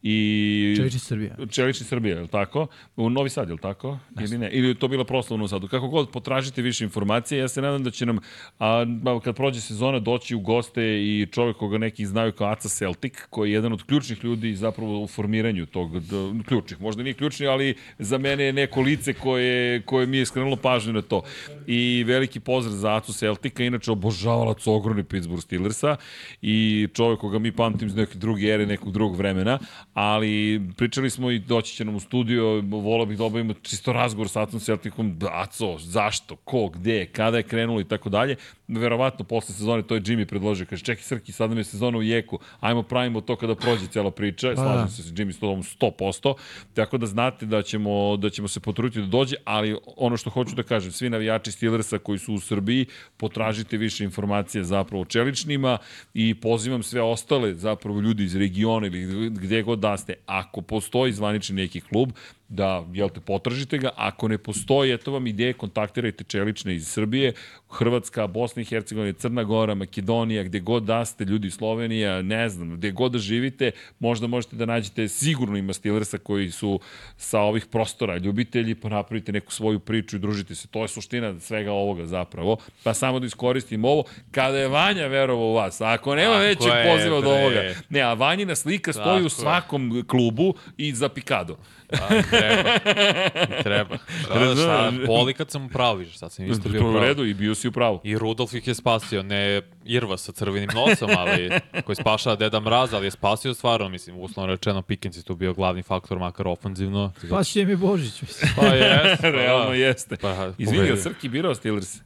i... Čelični Srbija. Čelični Srbija, je li tako? U Novi Sad, je li tako? Ili ne? Ili je to bila proslava u Novom Sadu? Kako god, potražite više informacije. Ja se nadam da će nam, a, kad prođe sezona, doći u goste i čovjek koga neki znaju kao Aca Celtic, koji je jedan od ključnih ljudi zapravo u formiranju tog, d, ključnih, možda nije ključni, ali za mene je neko lice koje, koje mi je skrenulo pažnju na to. I veliki pozdrav za Acu Celtica, inače obožavalac ogromni Pittsburgh Steelersa i čovjek koga mi pamtim iz neke druge ere, nekog drugog vremena, ali pričali smo i doći će nam u studio, volao bih da obavimo čisto razgovor sa Acom Celticom, Aco, zašto, ko, gde, kada je krenulo i tako dalje. Verovatno posle sezone to je Jimmy predložio, kaže čekaj Srki, sad nam je sezona u jeku, ajmo pravimo to kada prođe cela priča, slažem da. se sa Jimmy s tobom 100%, tako da znate da ćemo, da ćemo se potruditi da dođe, ali ono što hoću da kažem, svi navijači Steelersa koji su u Srbiji, potražite više informacije zapravo čeličnima i pozivam sve ostale zapravo ljudi iz regiona ili gde god da ste. Ako postoji zvanični neki klub, da, jel te, potražite ga. Ako ne postoji, eto vam ideje, kontaktirajte čelične iz Srbije, Hrvatska, Bosna i Hercegovina, Crna Gora, Makedonija, gde god da ste, ljudi Slovenija, ne znam, gde god da živite, možda možete da nađete, sigurno ima Steelersa koji su sa ovih prostora ljubitelji, pa napravite neku svoju priču i družite se. To je suština svega ovoga zapravo. Pa samo da iskoristim ovo, kada je Vanja verovao u vas, ako nema Tako većeg je, poziva od ovoga. Ne, a Vanjina slika stoji Tako u je. svakom klubu i za pikado. A, treba. treba. Šta, šta, boli kad sam vidiš, sad sam isto bio To u je redu i bio si u pravu. I Rudolf ih je spasio, ne Irva sa crvenim nosom, ali koji spašava Deda Mraz, ali je spasio stvarno, mislim, uslovno rečeno, Pickens je tu bio glavni faktor, makar ofanzivno. Spasio mi Božić, mislim. Pa jes, pa Realno da. jeste. Pa, Izvini, je Srki birao Steelers?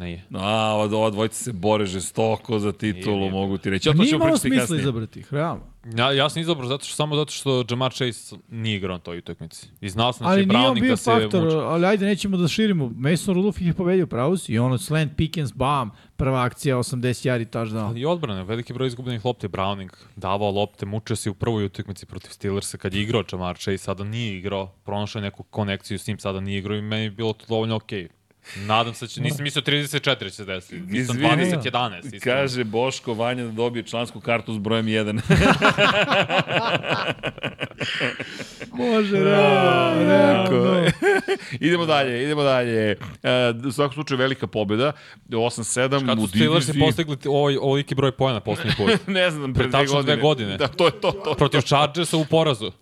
Nije. A, ova, ova dvojica se bore žestoko za titulu, Nije, nije. mogu ti reći. Ja to Nije imalo pričati smisla kasnije. izabrati ih, realno. Ja, ja sam izabrao zato što, samo zato što Jamar Chase nije igrao na toj utakmici. I znao sam da će Browning bio da se faktor, muči. ali ajde nećemo da širimo. Mason Rudolph ih je pobedio, pravo si. I ono, slant, Pickens, bam, prva akcija, 80 jari, touchdown. Ali i odbrane, veliki broj izgubljenih lopti, Browning davao lopte, mučio se u prvoj utakmici protiv Steelersa kad je igrao Jamar Chase, sada nije igrao, pronašao je neku konekciju s njim, sada nije igrao i meni je bilo to dovoljno okej. Nadam se da će, nisam mislio 34 će se desiti, nisam Izvini. 20-11. iskreno. Kaže Boško Vanja da dobije člansku kartu s brojem 1. Može, realno, realno. idemo dalje, idemo dalje. E, u svakom slučaju velika pobjeda. 8-7 Kad su Steelersi diviziji. postigli ti- ovaj, ovoliki broj pojena poslednji put? ne znam, pre Pre tačno dve godine. Da, to je to. to. Protiv Chargersa u porazu.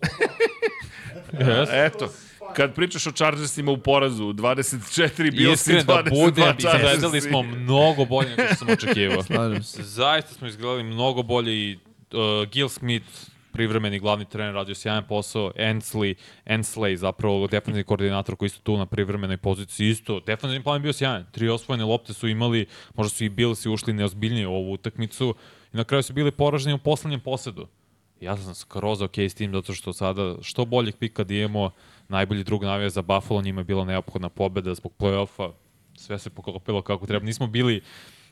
yes. Eto, kad pričaš o Chargersima u porazu, 24 Bills i Iskren da 22 budem, Chargersi. izgledali smo mnogo bolje nego što sam očekivao. Slažem se. Zaista smo izgledali mnogo bolje i uh, Gil Smith, privremeni glavni trener, radio sjajan posao, Ensley, Ensley, zapravo defensivni koordinator koji su tu na privremenoj poziciji, isto, defensivni plan je bio sjajan. Tri osvojene lopte su imali, možda su i Billsi ušli neozbiljnije u ovu utakmicu i na kraju su bili poraženi u poslednjem posedu. Ja sam skroz ok s tim, zato što sada što boljeg pika da imamo, najbolji drug navija za Buffalo, njima je bila neophodna pobeda zbog play-offa, sve se poklopilo kako treba. Nismo bili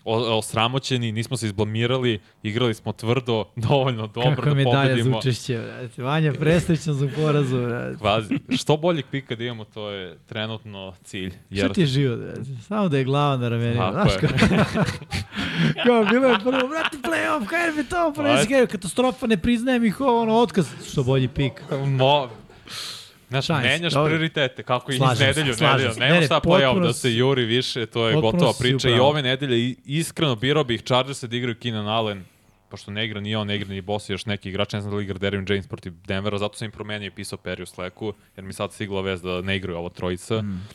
osramoćeni, nismo se izblamirali, igrali smo tvrdo, dovoljno dobro Kako je da medalja za pobedimo. učešće, brate. Vanja, presrećan za porazu, brate. Kvazi. Što boljeg pika da imamo, to je trenutno cilj. Šta ti je život, brate? Samo da je glava na ramenima, znaš je. kao? Bilo je prvo, brate, play-off, kaj mi to, Pa, play katastrofa, ne priznajem ih ovo, ono, otkaz. Što bolji pik. Mo, Znaš, menjaš dobro. prioritete, kako i iz Slažem se, nedelju, nedelju. Nema Ne, šta play-off da se juri više, to je gotova priča. I ove nedelje iskreno birao bih Chargers da igraju Keenan Allen, pošto ne igra ni on, ne igra ni Boss još neki igrač, ne znam da li igra Derwin James protiv Denvera, zato sam im promenio i pisao Perry u Slacku, jer mi sad stigla vez da ne igraju ovo trojica. Mm.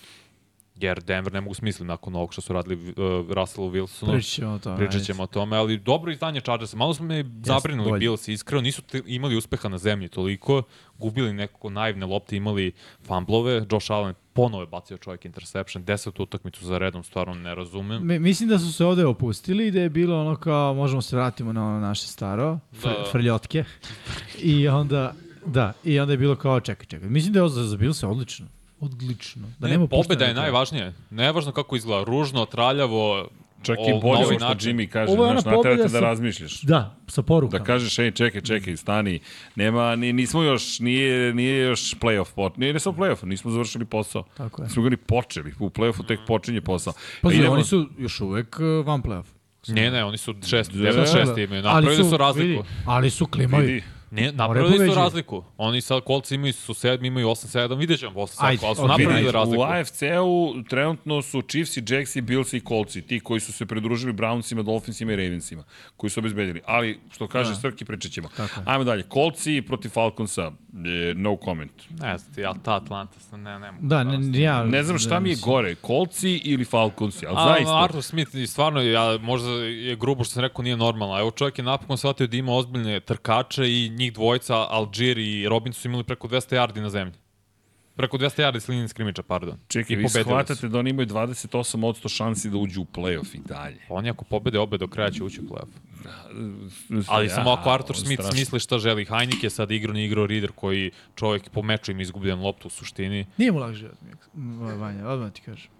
Jer Denver ne mogu smisliti nakon ovog što su radili uh, Russellu Wilsonu. Pričat ćemo o tome. Pričat ćemo o tome, ali dobro izdanje Chargersa. Malo smo me zabrinuli bolje. Bills, iskreno. Nisu te, imali uspeha na zemlji toliko. Gubili nekako naivne lopte, imali fumblove. Josh Allen ponovo je bacio čovjek interception. Desetu utakmicu za redom, stvarno ne razumem. Mi- mislim da su se ovde opustili i da je bilo ono kao, možemo se vratimo na ono naše staro, fr, Da. frljotke. I onda, da, i onda je bilo kao, čekaj, čekaj. Mislim da je ovo za, za Bilse odlično. Odlično. Da ne, nema pobeda je na kraju. najvažnije. Nevažno kako izgleda. Ružno, traljavo, Čak o- i bolje ovaj ovo što način. Jimmy kaže, Ovo je znaš, naterate da sa- razmišljaš. Da, sa porukama. Da kažeš, ej, čekaj, čekaj, stani. Nema, ni, nismo još, nije, nije još playoff, pot, nije ne samo playoff, nismo završili posao. Tako je. Nismo ga ni počeli, u playoffu tek počinje posao. Pa Idemo- oni su još uvek uh, van playoff. Ne, ne, oni su šest, Da. devet, šest imaju. Napravili su, razliku. Vidi, ali su klimavi. Vidi, Ne, napravili su razliku. Oni sad kolci imaju su sedmi, imaju 8-7, vidjet ćemo posle sad, Ajde, ali su ok, napravili razliku. u AFC-u trenutno su Chiefs i Jacks i Bills i Colts ti koji su se pridružili Brownsima, Dolphinsima i Ravensima, koji su obezbedili. Ali, što kaže da. Srki, pričat ćemo. Tako. Ajmo dalje. Coltsi protiv Falconsa, e, no comment. Ne znam ti, ja ta Atlanta, sam- ne, ne mogu. Da, ne, ja... Ne znam šta mi je mislim. gore, Coltsi ili Falconsi, ali A, zaista. Arthur Smith, stvarno, ja, možda je grubo što sam rekao, nije normalno. Evo čovjek je napokon shvatio da ima ozbiljne trkače i njih dvojica, Algier i Robinson su imali preko 200 yardi na zemlji. Preko 200 yardi s linije skrimiča, pardon. Čekaj, I vi shvatate su. da oni imaju 28% šansi da uđu u playoff i dalje. Oni ako pobede obe do kraja će ući u playoff. Ali Ja, samo ako Arthur Smith strašno. smisli šta želi. Je sad igrao, nije igrao Reader koji čovjek po meču ima izgubljen loptu u suštini. Nije mu lak život, Vanja, odmah ti kažem.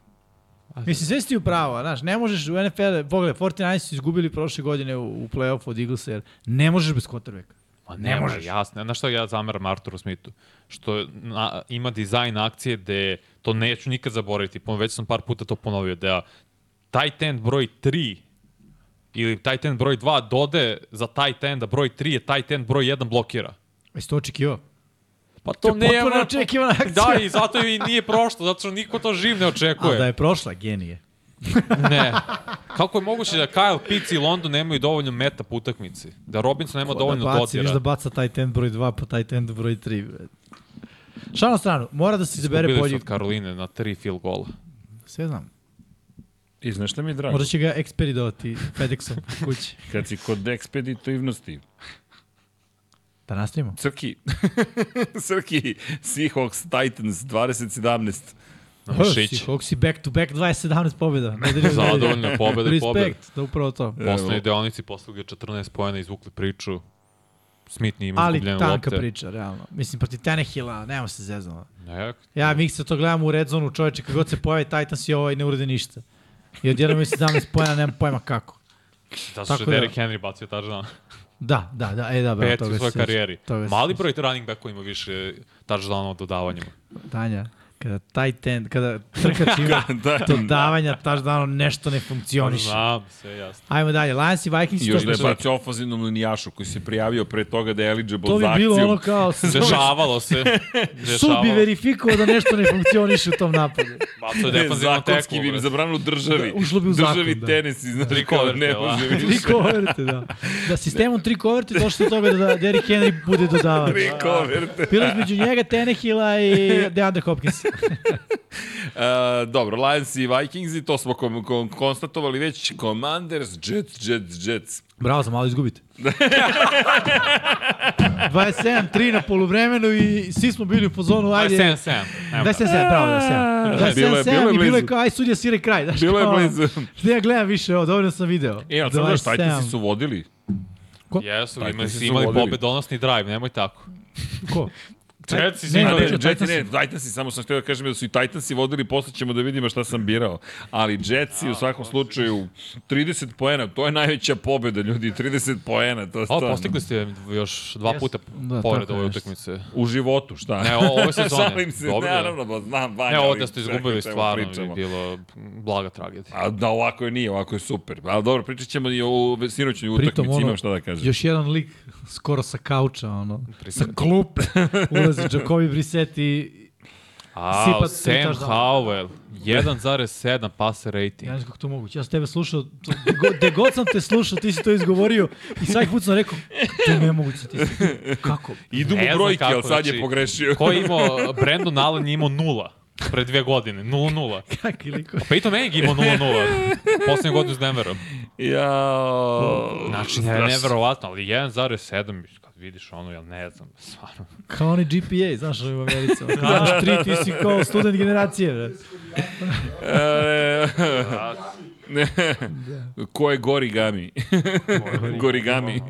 Mislim, sve si ti u pravu, znaš, ne možeš u NFL, pogledaj, 49 su izgubili prošle godine u, u play-offu od Eaglesa, jer ne možeš bez quarterbacka. Ma ne, može, jasno. Znaš što ja zameram Arturu Smithu? Što na, ima dizajn akcije gde to neću nikad zaboraviti, već sam par puta to ponovio, da tight end broj 3 ili tight end broj 2 dode za tight enda broj 3 je tight end broj 1 blokira. Jesi to očekivao? Pa To je potpuno neočekivana akcija. Da, i zato i nije prošlo, zato što niko to živ ne A očekuje. da je prošla, genije. Ne. Kako je moguće da Kyle Pitts i London nemaju dovoljno meta po utakmici? Da Robinson nema dovoljno da baci, viš dodira? da baca taj ten broj 2 pa taj ten broj 3. Šal na stranu, mora da se izabere Izgubili su bolji. od Karoline na tri field gola. Sve znam. I znaš šta mi je drago? Možda će ga ekspedidovati FedExom kući. Kad si kod ekspeditivnosti, Da nastavimo. Crki, Crki, Seahawks, Titans, 2017. Na Oh, mišić. Seahawks i back to back 2017 pobjeda. Da Zadovoljno, pobjeda i pobjeda. Respekt, da upravo to. Poslednji deonici postigli 14 pojena, izvukli priču. Smith nije imao Ali izgubljene tanka lopte. priča, realno. Mislim, protiv Tanehila, nema se zezno. Ne, Ja, mi se to gledamo u red zonu, čoveče, kad god se pojavi Titans i ovaj ne urade ništa. I odjednom je 17 pojena, nemam pojma kako. zato što Tako je da- Henry bacio touchdown. Da, da, da, e da, Peti toga u se svojoj karijeri. Mali broj running backova ima više touchdownova od dodavanjima. Tanja, kada tight end, kada trkač ima Da, dodavanja touchdownom, nešto ne funkcioniše. Znam, sve jasno. Ajmo dalje, Lions i Vikings. I još to, da je bacio ofazivnom linijašu koji se prijavio pre toga da je eligible to bi za akciju. bilo ono kao Dešavalo se. sud bi verifikovao da nešto ne funkcioniše u tom napadu. Bacio Ne, defanzivno zakonski teklu. bi im zabranilo državi. Da, ušlo bi u zakon, Državi da. tenisi, znaš, Tri kao ne da. može Tri više. koverte, da. Da sistemom tri koverte došlo do toga da Derrick Henry bude dodavač. Tri koverte. Bilo između njega, Tenehila i DeAndre Hopkins. Uh, dobro, Lions i Vikings i to smo kom, kom, konstatovali već. Commanders, Jets, Jets, Jets. Bravo, za malo izgubite. 27-3 na poluvremenu i svi smo bili u pozonu, ajde. 27-7. Evo ga. 27-7, bravo, 27. Bilo je- 27-7 bilo je i bilo je kao, aj sudija svira kraj. Znaš, Bilo je blizu. Šta ja gledam više, ovo, dovoljno sam video. E, ali sad znaš, 27. Titansi su vodili. Jesu, Taj, imali, si imali pobedonosni drive, nemoj tako. Ko? Jetsi Ne, ne, Ne, Titansi. ne, Titansi, samo sam htio da kažem da su i Titansi vodili, posle ćemo da vidimo šta sam birao. Ali Jetsi u svakom slučaju 30 poena, to je najveća pobeda, ljudi, 30 poena, to je O, stvarno. postigli ste još dva puta Da, pored ove utakmice. U životu, šta? Ne, o- ove sezone. Šalim se, Dobro, da. naravno, ba, znam, Vanja, Ne, ovo da ste izgubili stvarno bi pričamo. bilo blaga tragedija. A da ovako je nije, ovako je super. Ali dobro, pričat ćemo i o sinoćnoj utakmici, imam šta da kažem. Još jedan lik skoro sa kauča, ono, sa Pritom. klupe, ulazi Jacobi Brissett i A, Sam. Howell, 1,7 passer Ja rating. ne znam kako to moguće. Ja sam tebe slušao, to, gde god- sam te slušao, ti si to izgovorio i svaki put sam rekao, to je nemoguće. Ti si, kako? Idu mu Ne brojke, ali sad je znači, pogrešio. Ko je imao, Brandon Allen je imao nula pre dve godine, 0-0. Kakvi liko? Peyton Manning imao 0-0 poslednje godine s Denverom. Ja, Znači, ne, neverovatno, ali 1,7, kad vidiš ono, ja ne znam, stvarno. Kao oni GPA, znaš, u Americi. Ako daš tri, ti si kao student generacije. Bre. Ne. Ko je Gorigami? Gorigami.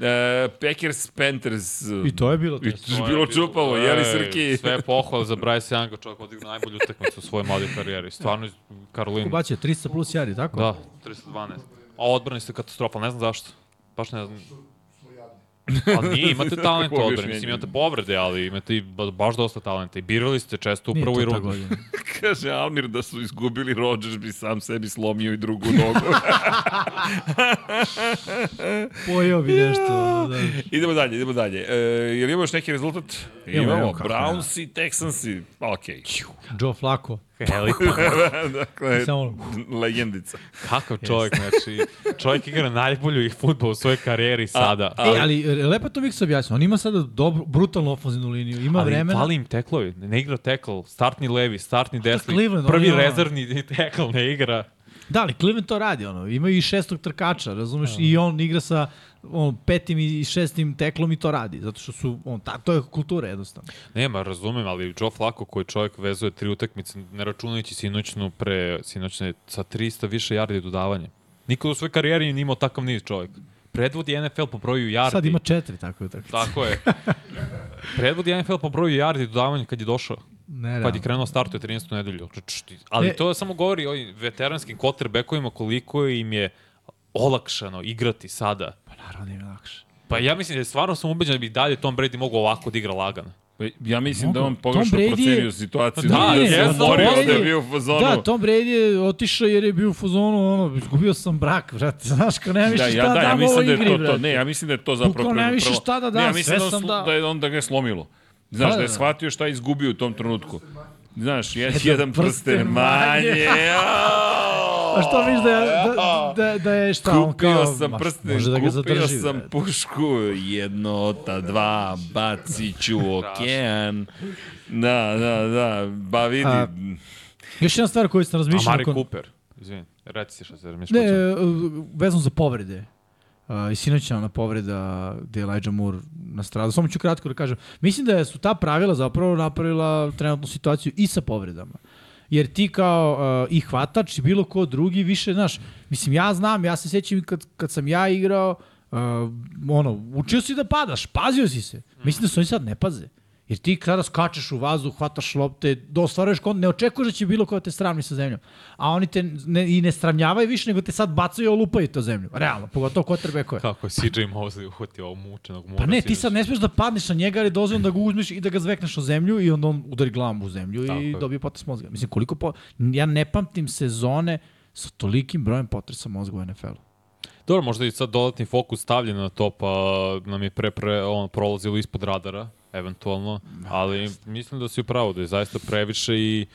E, Packers, Panthers. I to je bilo I to je bilo čupavo, jeli Srki? Sve pohvala za Bryce Younga, čovjek odigra najbolju utakmicu u svojoj mladoj karijeri. Stvarno, Karolina. Bacio 300 plus jari, tako? Da, 312. A odbrani ste katastrofa, ne znam zašto. Baš ne znam. Ali nije, imate talent u odbrani, mislim imate povrede, ali imate i ba- baš dosta talenta. I birali ste često u prvoj rundi. Kaže Almir da su izgubili Rodgers bi sam sebi slomio i drugu nogu. Pojeo bi nešto. Da. idemo dalje, idemo dalje. E, je li imamo još neki rezultat? Imamo, evo kako Browns i Texansi. Okej. Joe Flacco. Elitno. dakle, Samo legendica. Kakav čovjek, znači, čovjek igra najbolju ih futbol u svojoj karijeri sada. Ali, e, ali e, lepo je to Vix objasnio. On ima sada dobro, brutalnu ofenzivnu liniju. Ima Ali vremena. fali im teklovi, ne igra tekl, startni levi, startni desni, Cleveland, prvi ono- rezervni tekl ne igra. Da, ali Cleveland to radi, ono. Imaju i šestog trkača, razumeš? I on igra sa on, petim i šestim teklom i to radi. Zato što su, on, ta, to je kultura jednostavno. Nema, razumem, ali Joe Flacco koji čovjek vezuje tri utakmice, ne računajući sinoćnu pre, sinoćne, sa 300 više yardi dodavanja. Niko u svojoj karijeri nije imao takav niz čovjek. Predvodi NFL po broju yardi. Sad ima četiri takve utakmice. Tako je. Predvodi NFL po broju yardi dodavanja kad je došao. Ne, Kad je krenuo startuje 13. nedelju. Ali Ne. to samo govori o veteranskim quarterbackovima koliko im je olakšano igrati sada. Pa naravno da im je lakše. Pa ja mislim da stvarno sam ubeđen da bi dalje Tom Brady mogao ovako da igra lagano. Pa Ja mislim da Mogu. on pogrešno Brady je- procenio situaciju. Pa da, nije, je Brady- da je bio u fazonu. Da, Tom Brady je otišao jer je bio u fazonu, ono, izgubio sam brak, brate, znaš, kao nema više Da, šta ja, da, ja dam mislim ovoj da je igri, to, to, ne, ja mislim da je to zapravo Bukvalno nema više šta da Ne, dam, ja mislim sve da, on sam dao. da je on da ga je slomilo. Znaš, Da, da, da, je da. shvatio šta je izgubio u tom trenutku. Znaš, je, Jedan prsten manje. manje. A što misliš da, je- da, da, da je šta, on Kupio kao, sam prsten, može da ga kupio zadrži, sam brate. pušku, jedno, ta dva, bacit ću u okean. Da, da, da, ba vidi. A, Još jedna stvar koju sam A razmišljao. Mari nakon- Cooper, izvini, reci se šta se razmišljaš. Ne, e, vezano za povrede. Uh, I sinoć je ona povreda gde je Elijah Moore nastradao. Samo ću kratko da kažem. Mislim da su ta pravila zapravo napravila trenutnu situaciju i sa povredama. Jer ti kao uh, i hvatač i bilo ko drugi više, znaš, mislim ja znam, ja se sjećam kad, kad sam ja igrao, uh, ono, učio si da padaš, pazio si se. Mislim da su oni sad ne paze. Jer ti kada skačeš u vazduh, hvataš lopte, da ostvaruješ kont, ne očekuješ da će bilo ko da te stravni sa zemljom. A oni te ne, i ne stravnjavaju više, nego te sad bacaju i olupaju to zemlju. Realno, pogotovo quarterbackove. Kako je CJ Mosley uhvatio ovog mučenog mora. Pa ne, ti sad ne smiješ da padneš na njega, ali dozvoljeno da ga uzmeš i da ga zvekneš o zemlju i onda on udari glavom u zemlju Tako i je. dobije potres mozga. Mislim, koliko po... Ja ne pamtim sezone sa tolikim brojem potresa mozga u NFL-u. Dobro, možda i sad dodatni fokus stavljen na to, pa nam je pre, pre on, prolazilo ispod radara, eventualno, ali mislim da si upravo, da je zaista previše i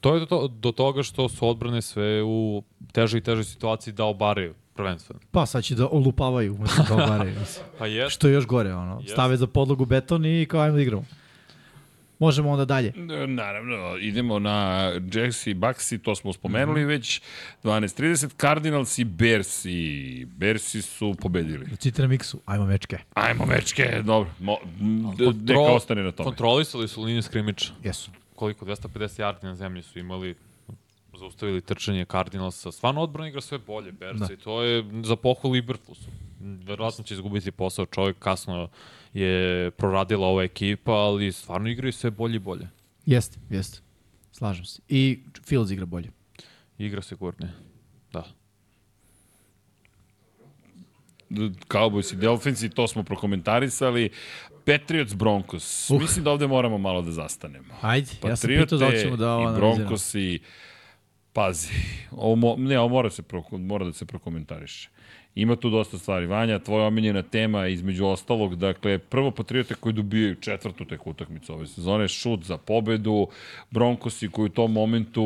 to je do, to, do toga što su odbrane sve u težoj i težoj situaciji da obaraju, prvenstveno. Pa sad će da olupavaju, umesto da obaraju. Pa jest, Što je još gore, ono. Stave za podlogu beton i kao ajmo da igramo. Možemo onda dalje. Naravno, idemo na Jacks i Bucks i to smo spomenuli već. 12.30, Cardinals i Bersi. Bersi su pobedili. Citira Miksu, ajmo mečke. Ajmo, mečke, dobro. Mo, d- neka Kontrol- ostane na tome. kontrolisali su liniju skrimiča. Jesu. Koliko, 250 yardi na zemlji su imali zaustavili trčanje Cardinalsa. Stvarno odbrana igra sve bolje, Bersa, Da. i to je za pohvalu Iberflusu. Verovatno će izgubiti posao, čovjek kasno je proradila ova ekipa, ali stvarno igraju sve bolje i bolje. Jeste, jeste. Slažem se. I Fields igra bolje. Igra sigurnije. Da. Cowboys i Dolphins i to smo prokomentarisali. Patriots Broncos. Uh. Mislim da ovde moramo malo da zastanemo. Ajde, ja sam pitao da ćemo da ovo i analiziramo. Broncos i pazi, ovo, mo, ne, ovo mora, se pro, mora da se prokomentariše. Ima tu dosta stvari. Vanja, tvoja omiljena tema između ostalog, dakle, prvo Patriote koji dobijaju četvrtu tek utakmicu ove sezone, šut za pobedu, Broncosi koji u tom momentu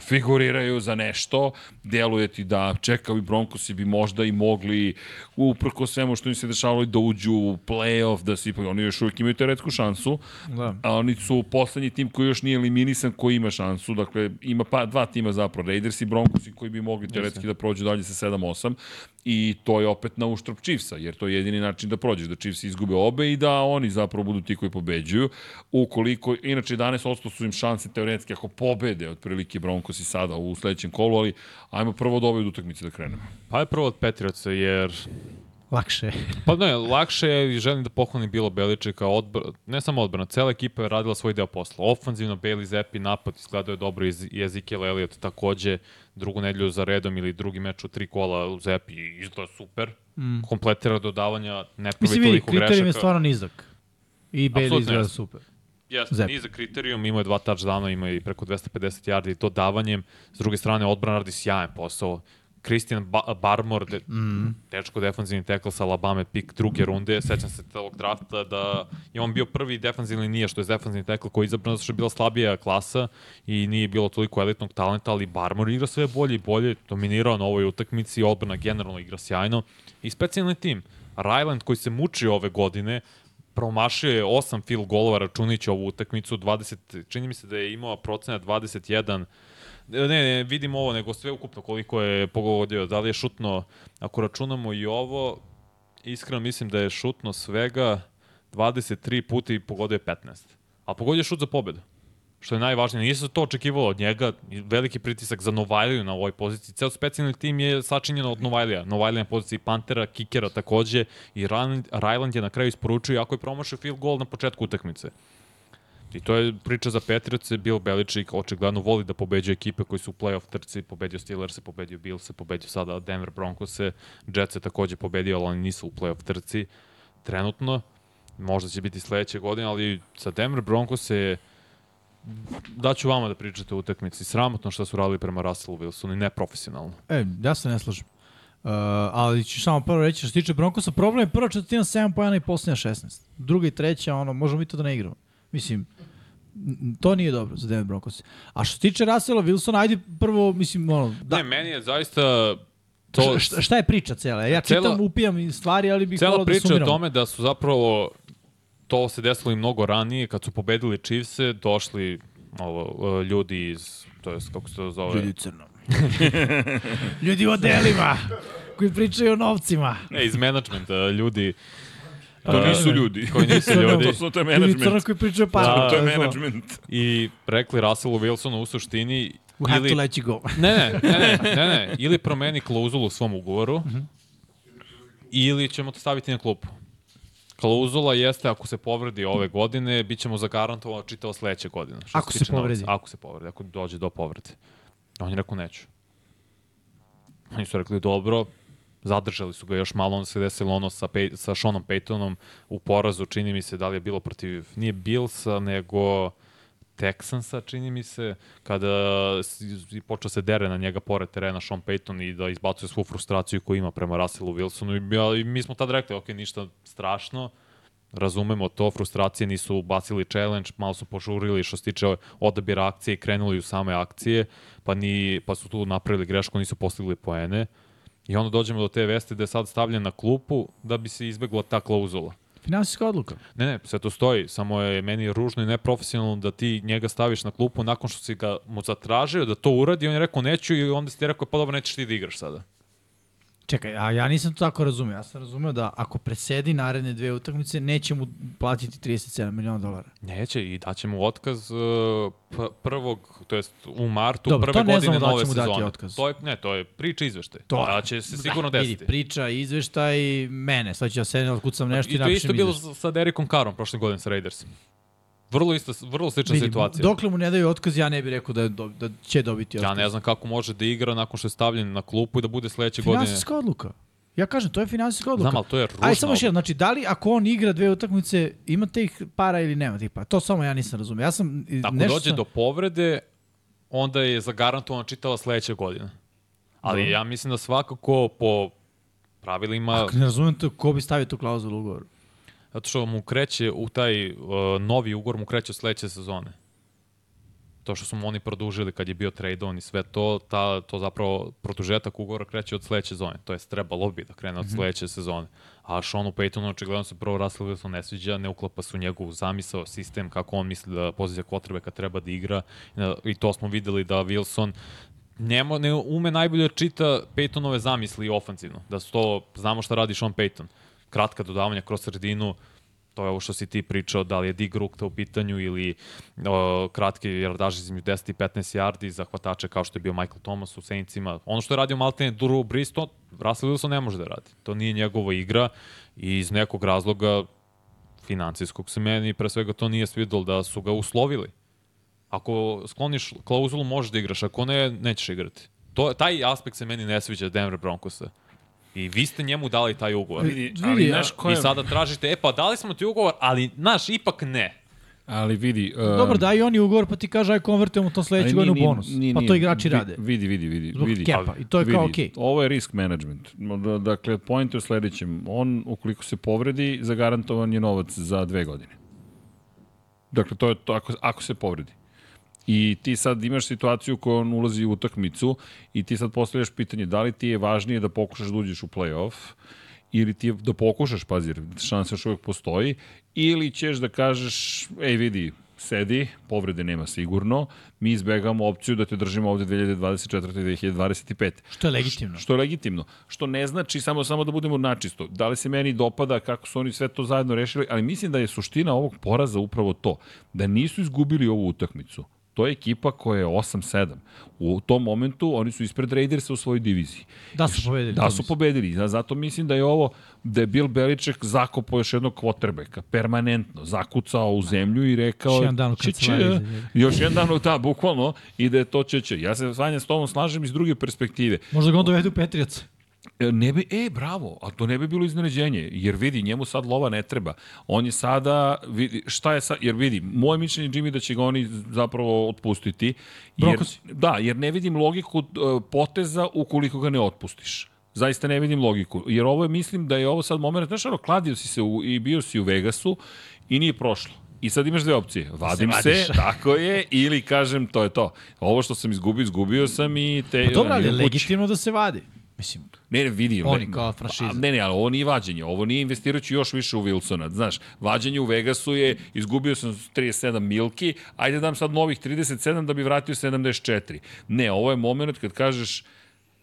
figuriraju za nešto, deluje ti da čekao i Broncosi bi možda i mogli, uprko svemu što im se dešavalo, da uđu u playoff, da si, oni još uvijek imaju teoretsku šansu, Da. a oni su poslednji tim koji još nije eliminisan, koji ima šansu, dakle ima pa, dva tima zapravo, Raiders i Broncosi koji bi mogli teoretski da prođu dalje sa 7-8 i to je opet na uštrb Chiefsa, jer to je jedini način da prođeš, da Chiefs izgube obe i da oni zapravo budu ti koji pobeđuju. Ukoliko, inače 11% su im šanse teoretski ako pobede otprilike Broncosi sada u sledećem kolu, ali ajmo prvo od ove utakmice da krenemo. Pa je prvo od Patriotsa, jer Lakše. Pa ne, lakše je i želim da pohvalim Bilo Beličeka, odbr, ne samo odbrana, cela ekipa je radila svoj deo posla. Ofanzivno, Bailey Zappi, napad izgledao je dobro iz, i Ezekiel Elliott takođe drugu nedelju za redom ili drugi meč u tri kola u Zappi izgleda super. Mm. Kompletira dodavanja, ne pravi Mislim, toliko grešaka. kriterijum je stvarno nizak. I Bailey izgleda super. Jeste, Zep. niza kriterijum, ima je dva touchdowna, ima i preko 250 yardi dodavanjem. S druge strane, odbrana radi sjajan posao. Christian ba Barmore, de, mm. tečko defanzivni tekl sa Alabama, pik druge runde. Sećam se tog drafta da je on bio prvi defanzivni nije, što je defanzivni tekl koji je izabran zato što je bila slabija klasa i nije bilo toliko elitnog talenta, ali Barmore igra sve bolje i bolje, dominirao na ovoj utakmici, odbrana generalno igra sjajno. I specijalni tim, Ryland koji se muči ove godine, promašio je 8 field golova računajući ovu utakmicu, 20, čini mi se da je imao procenat 21 Ne, ne, vidim ovo, nego sve ukupno koliko je pogodio. Da li je šutno, ako računamo i ovo, iskreno mislim da je šutno svega 23 puta i pogodio je 15. A pogodio je šut za pobedu. Što je najvažnije. Nije se to očekivalo od njega. Veliki pritisak za Novajliju na ovoj poziciji. Ceo specijalni tim je sačinjen od Novajlija. Novajlija na poziciji Pantera, Kikera takođe. I Ryland, je na kraju isporučio, ako je promašio field goal na početku utakmice. I to je priča za Petrice, Bill Belichick očigledno voli da pobeđuje ekipe koji su u playoff trci, pobedio Steelers, pobedio Bills, pobedio sada Denver Broncos, Jets je takođe pobedio, ali oni nisu u playoff trci trenutno. Možda će biti sledeće godine, ali sa Denver Broncos je daću vama da pričate o utakmici. Sramotno što su radili prema Russellu Wilsonu i neprofesionalno. E, ja se ne slažem. Uh, ali ću samo prvo reći što se tiče Broncosa, problem je prva četvrtina 7 pojena i posljednja 16. Druga i treća, ono, možemo mi to da ne igramo. Mislim, to nije dobro za Denver Broncos. A što se tiče Russella Wilsona, ajde prvo, mislim, ono, Da. Ne, meni je zaista to... šta, šta je priča cela? Ja Cela- čitam, upijam stvari, ali bih Cela volao da priča je o sumiram. tome da su zapravo to se desilo i mnogo ranije, kad su pobedili Chiefse, došli ovo, ljudi iz, to je kako se to zove, Ljudi u crnom. Ljudi u odelima koji pričaju o novcima. ne, iz menadžmenta, ljudi To nisu ljudi. koji nisu ljudi. To su to je management. koji pričaju pa. Da, To je management. I rekli Russellu Wilsonu u suštini We have to ili, let you go. ne, ne, ne, ne, ne, ili promeni klauzulu u svom ugovoru, ili ćemo te staviti na klupu. Klauzula jeste ako se povredi ove godine, bit ćemo zagarantovano čitavo sledeće godine. Što Ako se tiče povredi. Novca. Ako se povredi, ako dođe do povrede. On je rekao neću. Oni su rekli dobro, zadržali su ga još malo, onda se desilo ono sa, Pej, sa Seanom Paytonom u porazu, čini mi se da li je bilo protiv, nije Billsa, nego Texansa, čini mi se, kada počeo se dere na njega pored terena Sean Payton i da izbacuje svu frustraciju koju ima prema Russellu Wilsonu. I, ja, i mi smo tad rekli, ok, ništa strašno, razumemo to, frustracije nisu bacili challenge, malo su požurili što se tiče odabira akcije i krenuli u same akcije, pa, ni, pa su tu napravili grešku, nisu postigli poene. I onda dođemo do te veste da je sad stavljen na klupu da bi se izbegla ta klauzula. Finansijska odluka. Ne, ne, sve to stoji, samo je meni ružno i neprofesionalno da ti njega staviš na klupu nakon što si ga mu zatražio da to uradi, on je rekao neću i onda si ti rekao pa dobro nećeš ti da igraš sada. Čekaj, a ja nisam to tako razumio. Ja sam razumio da ako presedi naredne dve utakmice, neće mu platiti 37 miliona dolara. Neće i daće mu otkaz p- prvog, to jest u martu Dobro, prve to ne godine da nove sezone. otkaz. To je, ne, to je priča izveštaj. To- To, da će se sigurno da, desiti. Vidi, priča, izveštaj, mene. Sad ću ja sedem, otkucam nešto i, I to je napišem isto bilo izveštaj. sa- Derekom Karom prošle godine sa Raidersima. Vrlo, isto, vrlo slična Vidi, situacija. dokle mu ne daju otkaz, ja ne bih rekao da, do, da će dobiti otkaz. Ja ne znam kako može da igra nakon što je stavljen na klupu i da bude sledeće godine. Finansijska odluka. Ja kažem, to je finansijska odluka. Znam, ali to je ružna Ajde samo još jedno, znači da li ako on igra dve utakmice, ima tih para ili nema tih para? To samo ja nisam razumio. Ja sam Ako nešto dođe do povrede, onda je zagarantovan čitava sledeća godina. Ali ja mislim da svakako po pravilima, Ako ne razumem to, ko bi stavio tu klauzulu u ugovoru? Zato što mu kreće u taj uh, novi ugovor, mu kreće od sledeće sezone. To što su mu oni produžili kad je bio tradeovan i sve to, ta, to zapravo produžetak ugovora kreće od sledeće sezone. To jest trebalo bi da krene od sledeće sezone. A Seanu Paytonu očigledno se prvo Russell Wilson ne sviđa, ne uklapa se u njegovu zamisao, sistem, kako on misli da pozicija kvotrbe kad treba da igra. I to smo videli da Wilson njemo, ne ume najbolje da čita Paytonove zamisli ofanzivno. Da su to, znamo šta radi Sean Payton. Kratka dodavanja kroz sredinu, to je ovo što si ti pričao, da li je Dig Rukta u pitanju ili o, kratki jardaži između 10 i 15 yardi za hvatače kao što je bio Michael Thomas u Saintsima. Ono što je radio Maltene Drew Brees, to Russell Wilson ne može da radi. To nije njegova igra i iz nekog razloga financijskog se meni pre svega to nije svidelo da su ga uslovili. Ako skloniš klauzulu možeš da igraš, ako ne, nećeš igrati. To, taj aspekt se meni ne sviđa Denver Broncosa. I vi ste njemu dali taj ugovor. Vidi, Vidi, ali a- znaš ko je... I sada tražite, e pa dali smo ti ugovor, ali naš ipak ne. Ali vidi... Uh, Dobro, daj oni ugovor, pa ti kaže aj konvertujemo to sledeće godine u bonus. pa to igrači rade. Vidi, vidi, vidi. Zbog vidi. kepa. I to je vidi, kao okej. Ovo je risk management. Da- Dakle, point je u sledećem. On, ukoliko se povredi, zagarantovan je novac za dve godine. Dakle, to je to ako, ako se povredi. I ti sad imaš situaciju koja on ulazi u utakmicu i ti sad postavljaš pitanje da li ti je važnije da pokušaš da uđeš u play-off ili ti je da pokušaš, pazi, jer šansa još uvek postoji, ili ćeš da kažeš, ej vidi, sedi, povrede nema sigurno, mi izbegamo opciju da te držimo ovde 2024. i 2025. Što je legitimno. Što je legitimno. Što ne znači samo samo da budemo načisto. Da li se meni dopada kako su oni sve to zajedno rešili, ali mislim da je suština ovog poraza upravo to. Da nisu izgubili ovu utakmicu. To je ekipa koja je 8-7. U tom momentu oni su ispred Raidersa u svojoj diviziji. Da su pobedili. Da su pobedili. Zato mislim da je ovo, da je Bill Beliček zakopao još jednog quarterbacka, permanentno, zakucao u zemlju i rekao... Još jedan dan u kancelariji. Još jedan dan, u- da, bukvalno, i da je to će, će. Ja se s tobom slažem iz druge perspektive. Možda ga on dovede u Petrijac. E, Ne bi, e, bravo, a to ne bi bilo iznenađenje, jer vidi, njemu sad lova ne treba. On je sada, vidi, šta je sad, jer vidi, moje mišljenje Jimmy da će ga oni zapravo otpustiti. Jer, da, jer ne vidim logiku e, poteza ukoliko ga ne otpustiš. Zaista ne vidim logiku. Jer ovo je, mislim da je ovo sad moment, znaš, ono, kladio si se u, i bio si u Vegasu i nije prošlo. I sad imaš dve opcije. Vadim se, vadiš. tako je, ili kažem, to je to. Ovo što sam izgubio, izgubio sam i te... Pa dobro, ali je legitimno da se vadi. Mislim, Ne, ne, vidi. Oni ne- kao franšiza. Ne, ne, ali ovo nije vađenje. Ovo nije investirajući još više u Wilsona. Znaš, vađenje u Vegasu je, izgubio sam 37 milki, ajde dam sad novih 37 da bi vratio 74. Ne, ovo je moment kad kažeš,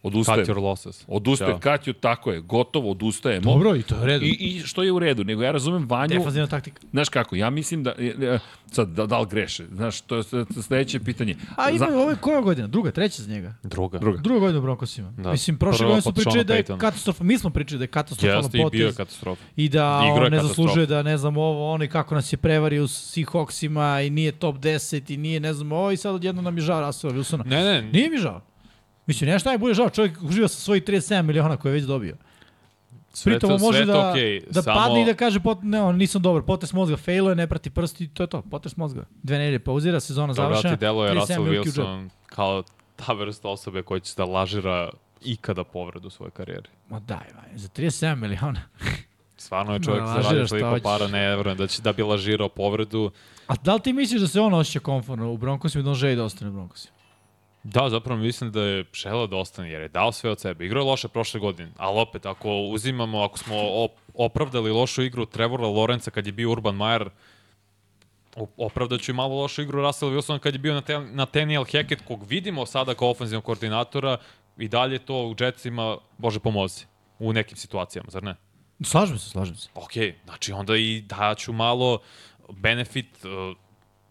odustajem. Cut your losses. Odustajem, Da. Katju, tako je, gotovo, odustajemo. dobro, i to je u redu. I, I što je u redu, nego ja razumem Vanju, Defanzivna taktika. znaš kako, ja mislim da, e, e, sad, da, da li greše, znaš, to je sledeće pitanje. A ima Za- je koja godina? Druga, treća za njega. Druga. Druga. Druga godina u Broncosima. Da. Mislim, prošle godine su pričali da je katastrofa. Mi smo pričali da je katastrofalan Jeste i bio je potez. katastrofa. I da on ne zaslužuje da ne znam ovo, ono i kako nas je prevario s Seahawksima i nije top 10 i nije ne znam ovo i sad odjedno nam je žao Russella Wilsona. Ne, ne, Nije mi žao. Mislim, nešto najbolje žao, čovjek uživa sa svojih 37 miliona koje je već dobio. sve Pritom to, može sve da, okej. da samo, padne i da kaže pot, ne, on nisam dobar, potres mozga, failo je, ne prati prsti, to je to, potres mozga. Dve nedelje pauzira, sezona Dobro, da završena. ti deluje 37 Russell. Wilson kao ta vrsta osobe koja će da lažira ikada povredu u svojoj karijeri. Ma daj, vaj, za 37 miliona. Stvarno je čovjek Ma, zaradio toliko hoćeš. para, ne verujem da će da bi lažirao povredu. A da li ti misliš da se on osjeća komfortno u Broncosima i da on želi da ostane u Broncosima? Da, zapravo mislim da je želeo da ostane jer je dao sve od sebe. Igrao je loše prošle godine, ali opet ako uzimamo, ako smo op opravdali lošu igru Trevora Lorenza kad je bio Urban Meyer, op- opravdat ću i malo lošu igru Russell Wilson kad je bio na ten, Nathaniel Hackett, kog vidimo sada kao ofenzivnog koordinatora i dalje to u Jetsima, bože pomozi, u nekim situacijama, zar ne? Slažem se, slažem se. Ok, znači onda i daću malo benefit uh,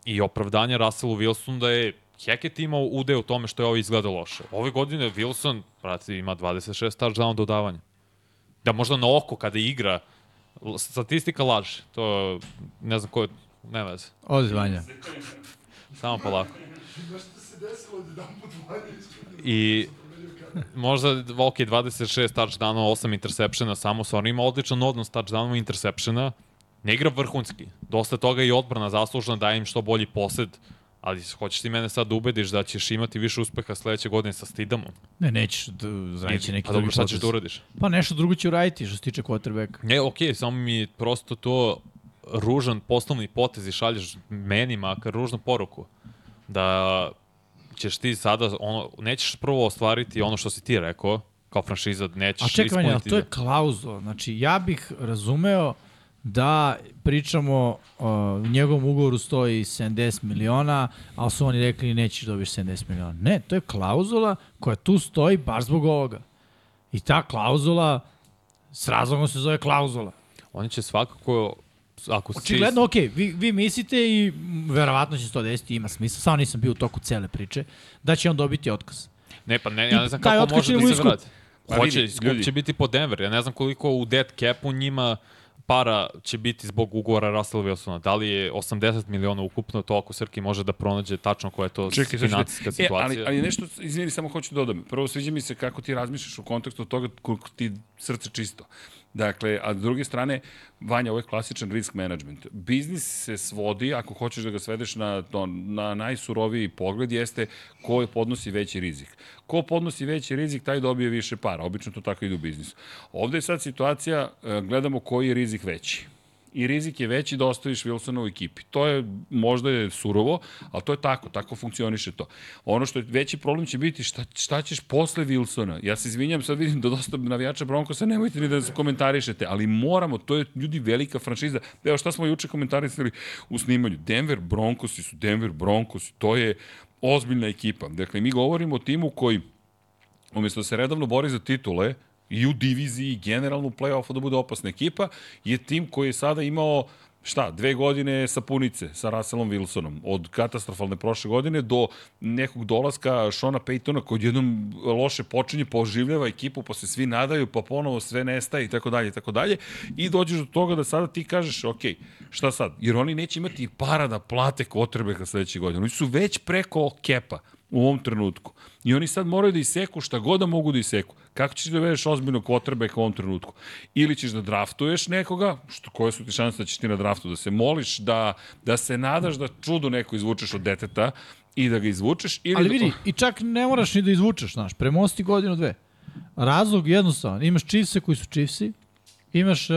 i opravdanje Russellu Wilsonu da je Hackett imao ude u tome što je ovo izgleda loše. Ove godine Wilson, brate, ima 26 touchdown dodavanja. Da možda na oko kada igra, statistika laže. To ne znam ko je, ne veze. Odi Vanja. Samo polako. I možda, ok, 26 touchdownova, 8 intersepšena, samo sa on ima odličan odnos touchdownova i intersepšena. Ne igra vrhunski. Dosta toga je i odbrana zaslužena, daje im što bolji posed, ali hoćeš ti mene sad da ubediš da ćeš imati više uspeha sledeće godine sa Stidamom? Ne, nećeš, d- zraći neki pa dobro, drugi šta ćeš da uradiš? Pa nešto drugo će uraditi što se tiče quarterbacka. Ne, okej, samo mi prosto to ružan poslovni potez i šalješ meni makar ružnu poruku. Da ćeš ti sada, ono, nećeš prvo ostvariti ono što si ti rekao, kao franšiza, nećeš A čekaj, ispuniti- to je klauzula. Znači, ja bih razumeo da pričamo o u njegovom ugovoru stoji 70 miliona, ali su oni rekli nećeš dobiti 70 miliona. Ne, to je klauzula koja tu stoji baš zbog ovoga. I ta klauzula s razlogom se zove klauzula. Oni će svakako, ako si... Očigledno, ok, vi, vi mislite i verovatno će se to desiti, ima smisla, samo nisam bio u toku cele priče, da će on dobiti otkaz. Ne, pa ne, ja ne znam taj kako može će da da se vrati. Pa Hoće, skup ljudi. će biti po Denver. Ja ne znam koliko u dead capu njima para će biti zbog ugovora Russell Wilsona. Da li je 80 miliona ukupno, to ako Srki može da pronađe tačno koja je to Čekaj, financijska E, situacija. ali, ali nešto, izvini, samo hoću da dodam. Prvo, sviđa mi se kako ti razmišljaš u kontekstu toga koliko ti srce čisto. Dakle, a s druge strane, Vanja, ovo je klasičan risk management. Biznis se svodi, ako hoćeš da ga svedeš na, to, na najsuroviji pogled, jeste ko podnosi veći rizik. Ko podnosi veći rizik, taj dobije više para. Obično to tako ide u biznisu. Ovde je sad situacija, e, gledamo koji je rizik veći i rizik je veći da ostaviš Wilsona u ekipi. To je možda je surovo, ali to je tako, tako funkcioniše to. Ono što je veći problem će biti šta, šta ćeš posle Wilsona. Ja se izvinjam, sad vidim da dosta navijača Broncosa, nemojte ni da se komentarišete, ali moramo, to je ljudi velika franšiza. Evo šta smo juče komentarisali u snimanju. Denver Broncosi su Denver Broncosi, to je ozbiljna ekipa. Dakle, mi govorimo o timu koji umjesto da se redovno bori za titule, i u diviziji, i generalno u play-offu da bude opasna ekipa, je tim koji je sada imao šta, dve godine sapunice sa Russellom Wilsonom, od katastrofalne prošle godine do nekog dolaska Shona Paytona koji jednom loše počinje, poživljava ekipu, pa se svi nadaju, pa ponovo sve nestaje i tako dalje i tako dalje. I dođeš do toga da sada ti kažeš, ok, šta sad, jer oni neće imati para da plate Kotrbeka sledeće godine, oni su već preko kepa u ovom trenutku. I oni sad moraju da iseku šta god da mogu da iseku. Kako ćeš da vedeš ozbiljno quarterbacka u ovom trenutku? Ili ćeš da draftuješ nekoga, što, koje su ti šanse da ćeš ti na draftu, da se moliš, da, da se nadaš da čudo neko izvučeš od deteta i da ga izvučeš, ili Ali da, vidi, i čak ne moraš ni da izvučeš, znaš, premosti godinu, dve. Razlog jednostavan, imaš Chiefse koji su Chiefsi, imaš uh,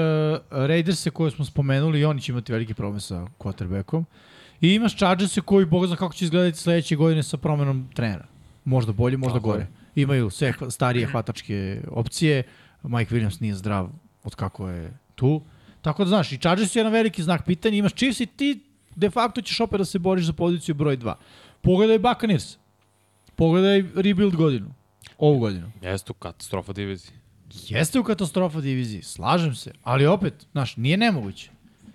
Raiderse koje smo spomenuli i oni će imati veliki problem sa quarterbackom, i imaš Chargerse koji, boga zna kako će izgledati sledeće godine sa promenom trenera. Možda bolje, možda Tako je. gore. Imaju sve starije hvatačke opcije, Mike Williams nije zdrav od kako je tu. Tako da, znaš, i Chargers je jedan veliki znak pitanja, imaš Chiefs i ti de facto ćeš opet da se boriš za poziciju broj 2. Pogledaj Buccaneers. Pogledaj rebuild godinu. Ovu godinu. Jeste u katastrofa diviziji. Jeste u katastrofa diviziji, slažem se, ali opet, znaš, nije nemoguće.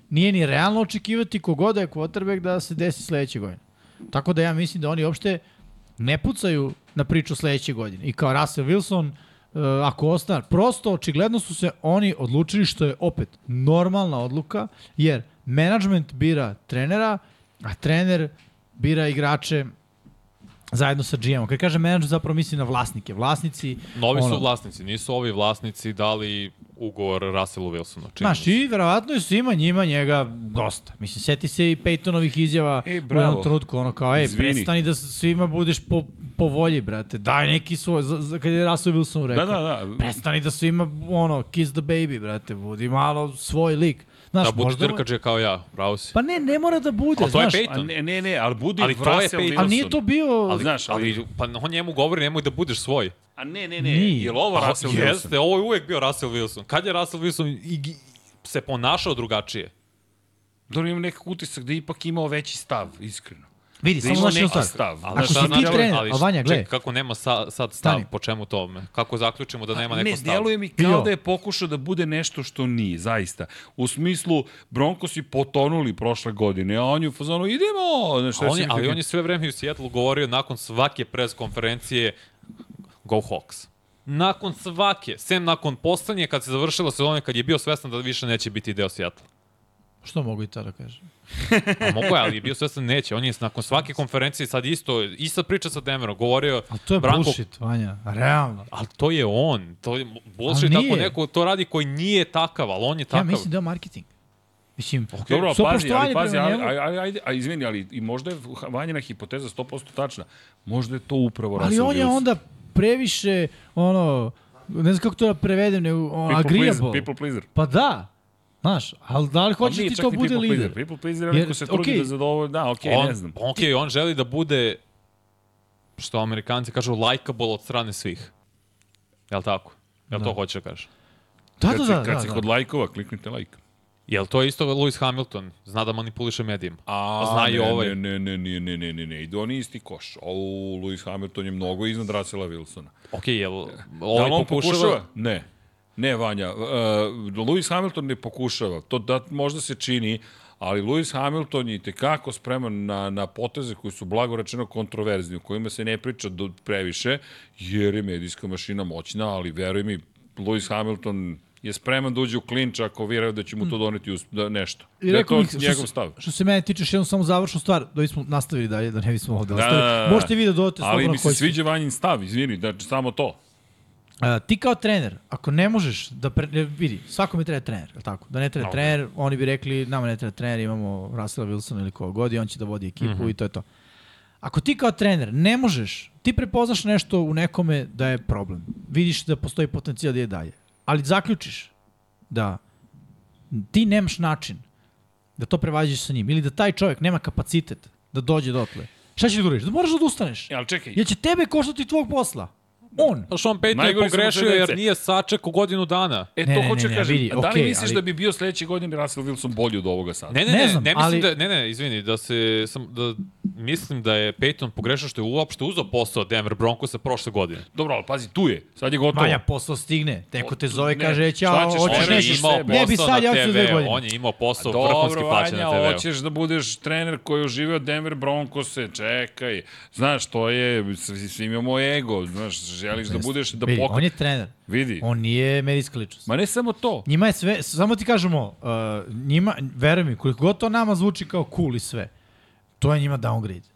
Nije ni realno očekivati kogoda je quarterback da se desi sledeće godine. Tako da ja mislim da oni uopšte ne pucaju na priču sledeće godine. I kao Russell Wilson, uh, ako ostane, prosto očigledno su se oni odlučili što je opet normalna odluka, jer management bira trenera, a trener bira igrače zajedno sa GM-om. Kad kaže menadžer, zapravo misli na vlasnike. Vlasnici... Novi ono, su vlasnici, nisu ovi vlasnici dali ugovor Russellu Wilsonu. Znaš, i verovatno je svima njima njega dosta. Mislim, seti se i Peytonovih izjava Ej, u jednom trenutku, ono kao, ej, prestani da svima budeš po, po volji, brate. Daj neki svoj, za, za, kad je Russell Wilson rekao. Da, da, da. Prestani da svima, ono, kiss the baby, brate, budi malo svoj lik. Znaš, Da budi možda... trkađe kao ja, pravo si. Pa ne, ne mora da bude, A to je znaš. Peyton. A ne, ne, ne, ali budi Ali to je Peyton. Ali nije to bio... Ali, znaš, ali, Ali, pa on njemu govori, nemoj da budeš svoj. a ne, ne, ne, Nije. je li ovo Pa, Russell Wilson? Jeste, ovo je uvek bio Russell Wilson. Kad je Russell Wilson i, i, se ponašao drugačije? Dobro, imam nekak utisak da je ipak imao veći stav, iskreno. Vidi, Da samo ima znaš jednu stvar. stav. Ali Ako si ti znači- trener, ali a Vanja, gledaj. kako nema sa, sad stav, Stani. po čemu tome? Kako zaključimo da nema neko ne, stav? deluje mi Jo. kao da je pokušao da bude nešto što nije, zaista. U smislu, Broncosi potonuli prošle godine, a on je u fazonu, idemo! Znaš, A on je, si- ali on je sve vreme u Seattle govorio nakon svake pres konferencije Go Hawks. Nakon svake, sem nakon poslednje kad se završila sezona, kad je bio svestan da više neće biti deo Seattle. Što mogu i to da kažem? A mogo je, ali je bio svestan neće. On je nakon svake konferencije sad isto, ista priča sa Denverom, govorio A to je Branko, bullshit, Vanja, realno. Ali to je on. To je bullshit Ali nije. ako neko to radi koji nije takav, ali on je Ja takav. mislim da je marketing. Mislim, Dobro, svo pazi, ali pazi, ali, njemu. ali, ali, ajde, a izvini, ali i možda je vanjena hipoteza 100% tačna. Možda je to upravo Ali on je onda previše, ono, ne znam kako to da prevedem, pleaser, agreeable. people pleaser. Pa da, znaš, ali da li Pa hoće ti to bude lider? Pleaser. People pleaser je neko se trudi okej. da zadovolji, da, okej, on, ne znam. Ok, on želi da bude, što amerikanci kažu, likeable od strane svih. Jel tako? Jel to hoće da kaže? Da, da, da. kad da, si da. kod lajkova, kliknite like. Jel to isto Lewis Hamilton? Zna da manipuliše medijima. A, Zna i ovaj. Ne, ne, ne, ne, ne, ne, ne, idu oni isti koš. O, Lewis Hamilton je mnogo iznad Russella Wilsona. Ok, jel Da ovaj li on pokušava? pokušava? Ne. Ne, Vanja. Uh, Lewis Hamilton ne pokušava. To da možda se čini, ali Lewis Hamilton je tekako spreman na, na poteze koji su blago rečeno kontroverzni, u kojima se ne priča do, previše, jer je medijska mašina moćna, ali veruj mi, Lewis Hamilton je spreman da uđe u klinč ako vjeruje da će mu to doneti us, da, nešto. I da je rekao to bih, što, njegov stav. što se mene tiče, jednu samo završnu stvar, da bismo nastavili dalje, da ne bismo ovde Da, ostali. da, da. Možete vi da dodate Ali slobodno mi se koji sviđa Vanjin stav, izvini, da samo to. A, ti kao trener, ako ne možeš da pre, ne, vidi, svakome treba trener, je tako? Da ne treba Ok. trener, oni bi rekli, nama ne treba trener, imamo Russella Wilsona ili koga god i on će da vodi ekipu Mhm. i to je to. Ako ti kao trener ne možeš, ti prepoznaš nešto u nekome da je problem. Vidiš da postoji potencijal da je dalje. Ali zaključiš da ti nemaš način da to prevađaš sa njim ili da taj čovjek nema kapacitet da dođe dotle. Šta ćeš da uradiš? Da moraš da odustaneš. E, ali čekaj, Jer će tebe koštati tvog posla. On. Pa Sean Payton je pogrešio jer nije saček u godinu dana. E, Ne, to ne, hoću ne, ne, kažem. vidi, da li okej, misliš ali- da bi bio sledeće godine Russell Wilson bolji od ovoga sada? Ne, ne, Ne ne, znam, ne, mislim ali- da, ne, ne, izvini, da se, sam, da mislim da je Peyton pogrešio što je uopšte uzao posao Denver Broncosa prošle godine. Dobro, ali pazi, tu je. Sad je gotovo. Manja posao stigne. Teko te zove, Ne, kaže, ćao, ćeš, hoćeš on je nećeš. imao Ne bi posao sad, na ja ću za dve godine. On je imao posao vrhunski plaćen na Vanja, TV-u. hoćeš da budeš trener koji je oživio Denver Broncose, čekaj. Znaš, to je, svi svi imamo ego, znaš, želiš da budeš, da Vidi, pokret... on je trener. Vidi. On nije medijska ličnost. Ma ne samo to. Njima je sve, samo ti kažemo, uh, njima, veruj mi, koliko god to nama zvuči kao cool i sve, to je njima downgrade.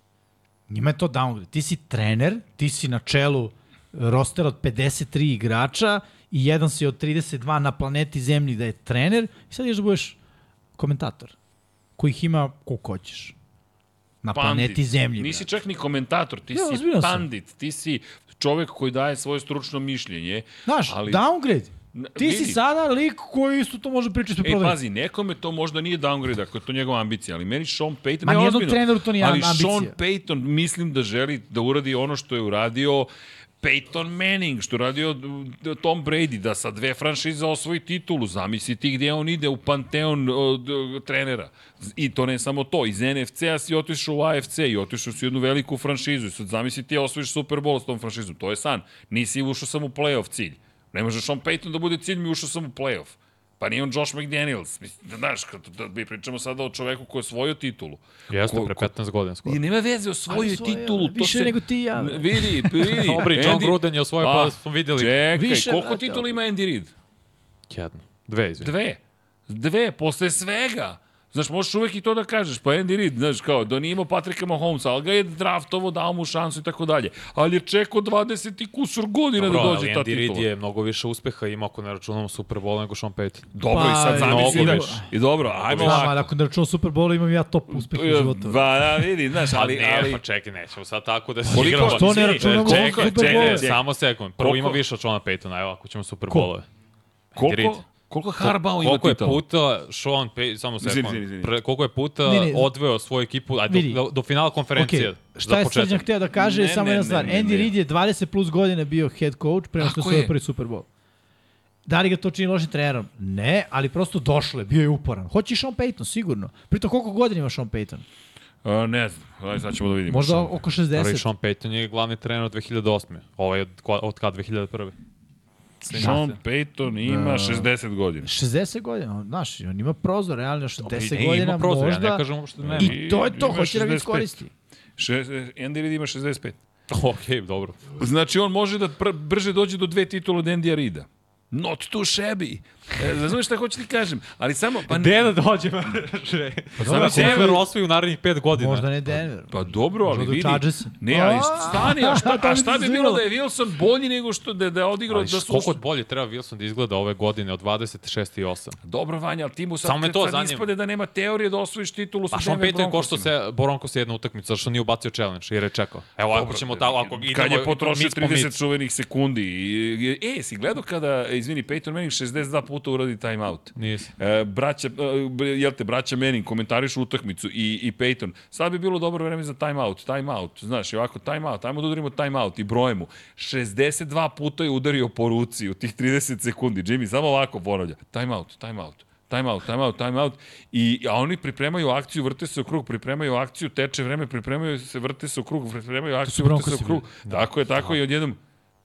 Njima je to downgrade. Ti si trener, ti si na čelu rostera od 53 igrača i jedan si od 32 na planeti Zemlji da je trener i sad ješ da budeš komentator kojih ima koliko hoćeš. Na planeti Zemlji. Nisi čak ni komentator, ti Ja, si ozbiljno sam. pandit, ti si čovek koji daje svoje stručno mišljenje. Znaš, ali- downgrade. Ti si vidi. sada lik koji isto to može pričati sve E, prodaje. pazi, nekome to možda nije downgrade, ako je to njegova ambicija, ali meni Sean Payton... Ma nijednom treneru to nije ali ambicija. Sean Payton mislim da želi da uradi ono što je uradio Peyton Manning, što je radio d- Tom Brady, da sa dve franšize osvoji titulu. Zamisli ti gdje on ide u panteon o, d- trenera. I to ne samo to, iz NFC-a si otišao u AFC i otišao si u jednu veliku franšizu. I sad zamisli ti osvojiš Super Bowl s tom franšizom. To je san. Nisi ušao sam u playoff cilj. Ne može Sean Payton da bude cilj, mi ušao sam u playoff. Pa nije on Josh McDaniels. Mislim, da, znaš, kad, da, mi pričamo sada o čoveku koji je osvojio titulu. Jeste, Ko- pre ko- 15 godina skoro. I nema veze, osvojio je osvojio, titulu. To više se, nego ti i ja, bre. Vidi, vidi. Dobri, John Andy- Gruden je osvojio, pa smo videli. Čekaj, Više, koliko titula ima Andy Reid? Jedno. Dve, izvini. Dve. Dve, posle svega. Znaš, možeš uvek i to da kažeš, pa Andy Reid, znaš, kao, da nije imao Patrika Mahomesa, ali ga je draftovo, dao mu šansu i tako dalje. Ali je čekao 20 i kusur godina Dobro, da ali dođe ta Andy Reid titula. je mnogo više uspeha imao ako ne računamo Super Bowl nego Sean Payton. Dobro, i Pa, sad zamisli mnogo da... više. I dobro, ajmo Znam, ovako. ali ako ne računam Super Bowl, imam ja top uspeh u životu. Ba, da, vidi, znaš, ali... ne, ali pa čekaj, nećemo sad tako da se Koliko- igramo. Što ne računamo čekaj, Super čekaj, Bowl? ne, samo sekund. Prvo ima više od Seana Paytona, evo ako ćemo Super? Bowlove. Koliko, koliko Harbao ima Koliko je titula? puta Sean Payton, samo sekund, koliko je puta Ne, ne. odveo svoju ekipu ajde, do, do finala konferencije Ok, za šta je. Srđan hteo da kaže, Ne, samo ne, jedna ne, stvar. ne, Andy. Reid je 20 plus godina bio head coach pre nego što svoj prvi Super Bowl. Da li ga to čini lošim trenerom? Ne, ali prosto došlo je, bio je uporan. Hoće i Sean Payton, sigurno. Pritom koliko godina ima Sean Payton? A, ne znam, ajde sad ćemo da vidimo. Možda oko Prvi 60. Sean Payton je glavni trener od 2008. Ovaj je od, od kad 2001. Sean Payton ima 60 godina. 60 godina, znaš, on ima prozor, realno 60 Ne, godina ima prozor, možda. ja ne kažem uopšte da nema. I to je to, hoće da ga 65. iskoristi. Še, Andy Reid ima 65. Okej, dobro. Znači on može da pr brže dođe do dve titule od Andy Reida. Not too shabby. E, razumeš šta hoću ti kažem? Ali samo... Pa, da dođe? Pa Samo dobro, Denver osvoji u narednih pet godina. Možda ne Denver. Pa dobro, ali vidi. Ne, ali stani, a šta, to a šta bi bilo da je Wilson bolji nego što da, da je odigrao Ali da da su... koliko bolje treba Wilson da izgleda ove godine od 26 i 8. Dobro, Vanja, ali ti mu sad, Samo me to sad zanima. ispade da nema teorije da osvojiš titulu sa A Sean Denver Payton je košto Broncosima. se Broncos jednu utakmicu, zašto nije ubacio challenge jer je čekao. Evo, ako ćemo tako, ako idemo... Kad je potrošio mic po mic. 30 čuvenih sekundi. E, si gledao kada, izvini, Peyton Manning 62 puta uradi timeout. Nisi. E, braća, e, jel te, braća Manning komentarišu utakmicu i, i Peyton. Sad bi bilo dobro vreme za timeout, timeout. Znaš, i ovako timeout, ajmo da udarimo timeout i brojimo. 62 puta je udario po ruci u tih 30 sekundi. Jimmy samo ovako ponavlja. Timeout, timeout. Timeout, timeout, timeout. I, a oni pripremaju akciju, vrte se u krug, pripremaju akciju, teče vreme, pripremaju se, vrte se u krug, pripremaju akciju, vrte se u krug. Tako je, tako i odjednom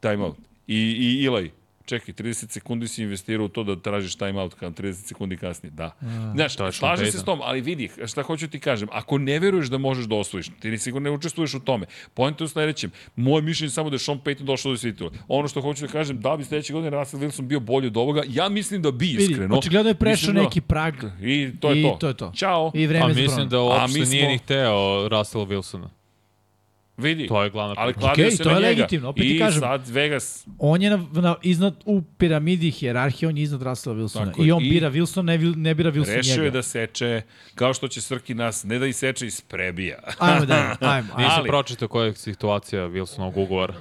timeout. I, i Ilaj, čekaj, 30 sekundi si investirao u to da tražiš timeout kao 30 sekundi kasnije. Da. Znaš, je Sean slažem se s tom, ali vidi, šta hoću ti kažem, ako ne veruješ da možeš da osvojiš, ti ni sigurno ne učestvuješ u tome. Poenta je u sledećem. Moje mišljenje je samo da je Sean Payton došao do titula. Ono što hoću da kažem, da bi sledeće godine Russell Wilson bio bolji od ovoga, ja mislim da bi Vidi, iskreno. očigledno je prešao da- neki prag. I to je I to. to je to. Ćao. I vreme A mislim da A uopšte nije ni hteo Russell Wilsona. Vidi. To je glavna Ali priča. kladio Okej, se to na je njega. legitimno, opet ti I kažem. sad Vegas On je na, na, iznad, u piramidi hijerarhije, on je iznad Russella Wilsona. Tako. I on I- bira Wilson, ne, ne bira Wilson rešio njega. je da seče, kao što će Srki nas, ne da iseče, isprebija. Ajmo da, ajmo. ajmo. Nisam pročitao koja je situacija Wilsonovog ugovora.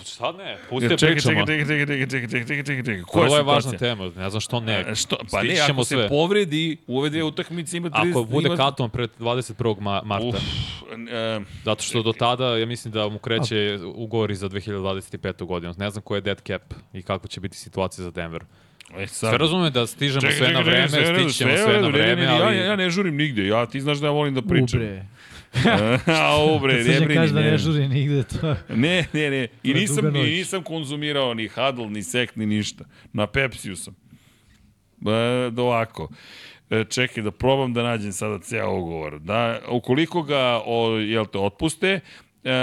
Šta ne? Pusti Čekaj, da čekaj, pričamo. čekaj, čekaj, čekaj, čekaj, čekaj, čekaj, čekaj, čekaj. Koja Vrlo je situacija? važna tema, ne znam što ne. E, Što, pa ne, ako ćemo se sve. povredi, u ove dve utakmice ima 30... Ako bude ima- katom pred 21. Ma marta. Uf, e, Zato što do tada, ja mislim da mu kreće ugovori za 2025. godinu. Ne znam ko je dead cap i kako će biti situacija za Denver. e, sad. Sve razumem da stižemo Čekaj, sve na čekaj, čekaj, vreme, sve u redu, stići ćemo sve sve redu, na ne, ne, vreme, ne, ali... Ja, ja ne žurim nigde, ja, ti znaš da ja volim da pričam. Ubre. A, ubre, ne brini, kaže da ne. žuri nigde to. Ne, ne, ne. I nisam, i nisam konzumirao ni Huddle, ni Sekt, ni ništa. Na Pepsiju sam. E, da ovako. E, čekaj, da probam da nađem sada ceo ugovor. Da, ukoliko ga, o, jel te, otpuste, e,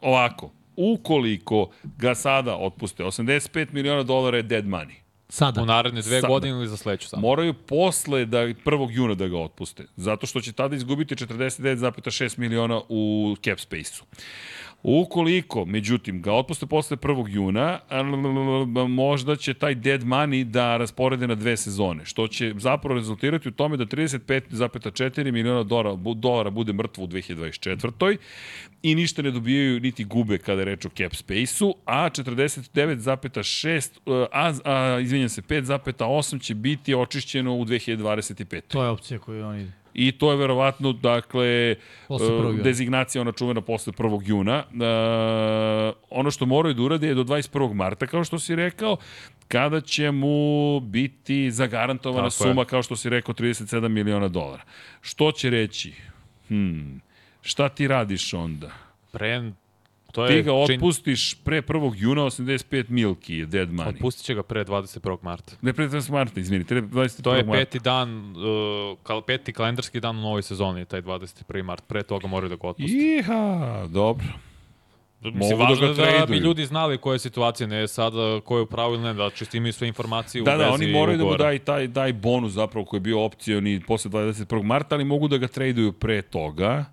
ovako, ukoliko ga sada otpuste, 85 miliona dolara je dead money. Sada. U naredne dve Sada. godine ili za sledeću samo. Moraju posle da 1. juna da ga otpuste, zato što će tada izgubiti 49,6 miliona u cap space-u. Ukoliko, međutim, ga otpuste posle 1. juna, možda će taj dead money da rasporede na dve sezone, što će zapravo rezultirati u tome da 35,4 miliona dolara, dolara bude mrtvo u 2024. i ništa ne dobijaju niti gube kada je reč o cap space-u, a 49,6, a, a izvinjam se, 5,8 će biti očišćeno u 2025. To je opcija koju oni... I to je verovatno, dakle, e, 1. juna. dezignacija ona čuvena posle 1. juna. E, ono što moraju da urade je do 21. marta, kao što si rekao, kada će mu biti zagarantovana Tako je. suma, kao što si rekao, 37 miliona dolara. Što će reći? Hmm, šta ti radiš onda? Pre, to Ti je ga čin- otpustiš pre 1. juna, 85 milki je dead money. Otpustit će ga pre 21. marta. Ne pre 20. marta, izvini, pre 21. To je marta. peti dan, uh, kal, peti kalendarski dan u novoj sezoni, taj 21. mart. Pre toga moraju da ga otpuste. Iha, dobro. Mislim, mogu da važno ga je da bi ljudi znali koja je situacija, ne sada ko je u pravu ili ne, da čisto imaju sve informacije Da, u da, vezi oni moraju da mu daju taj, taj bonus zapravo koji je bio opcioni posle 21. marta, ali mogu da ga traduju pre toga.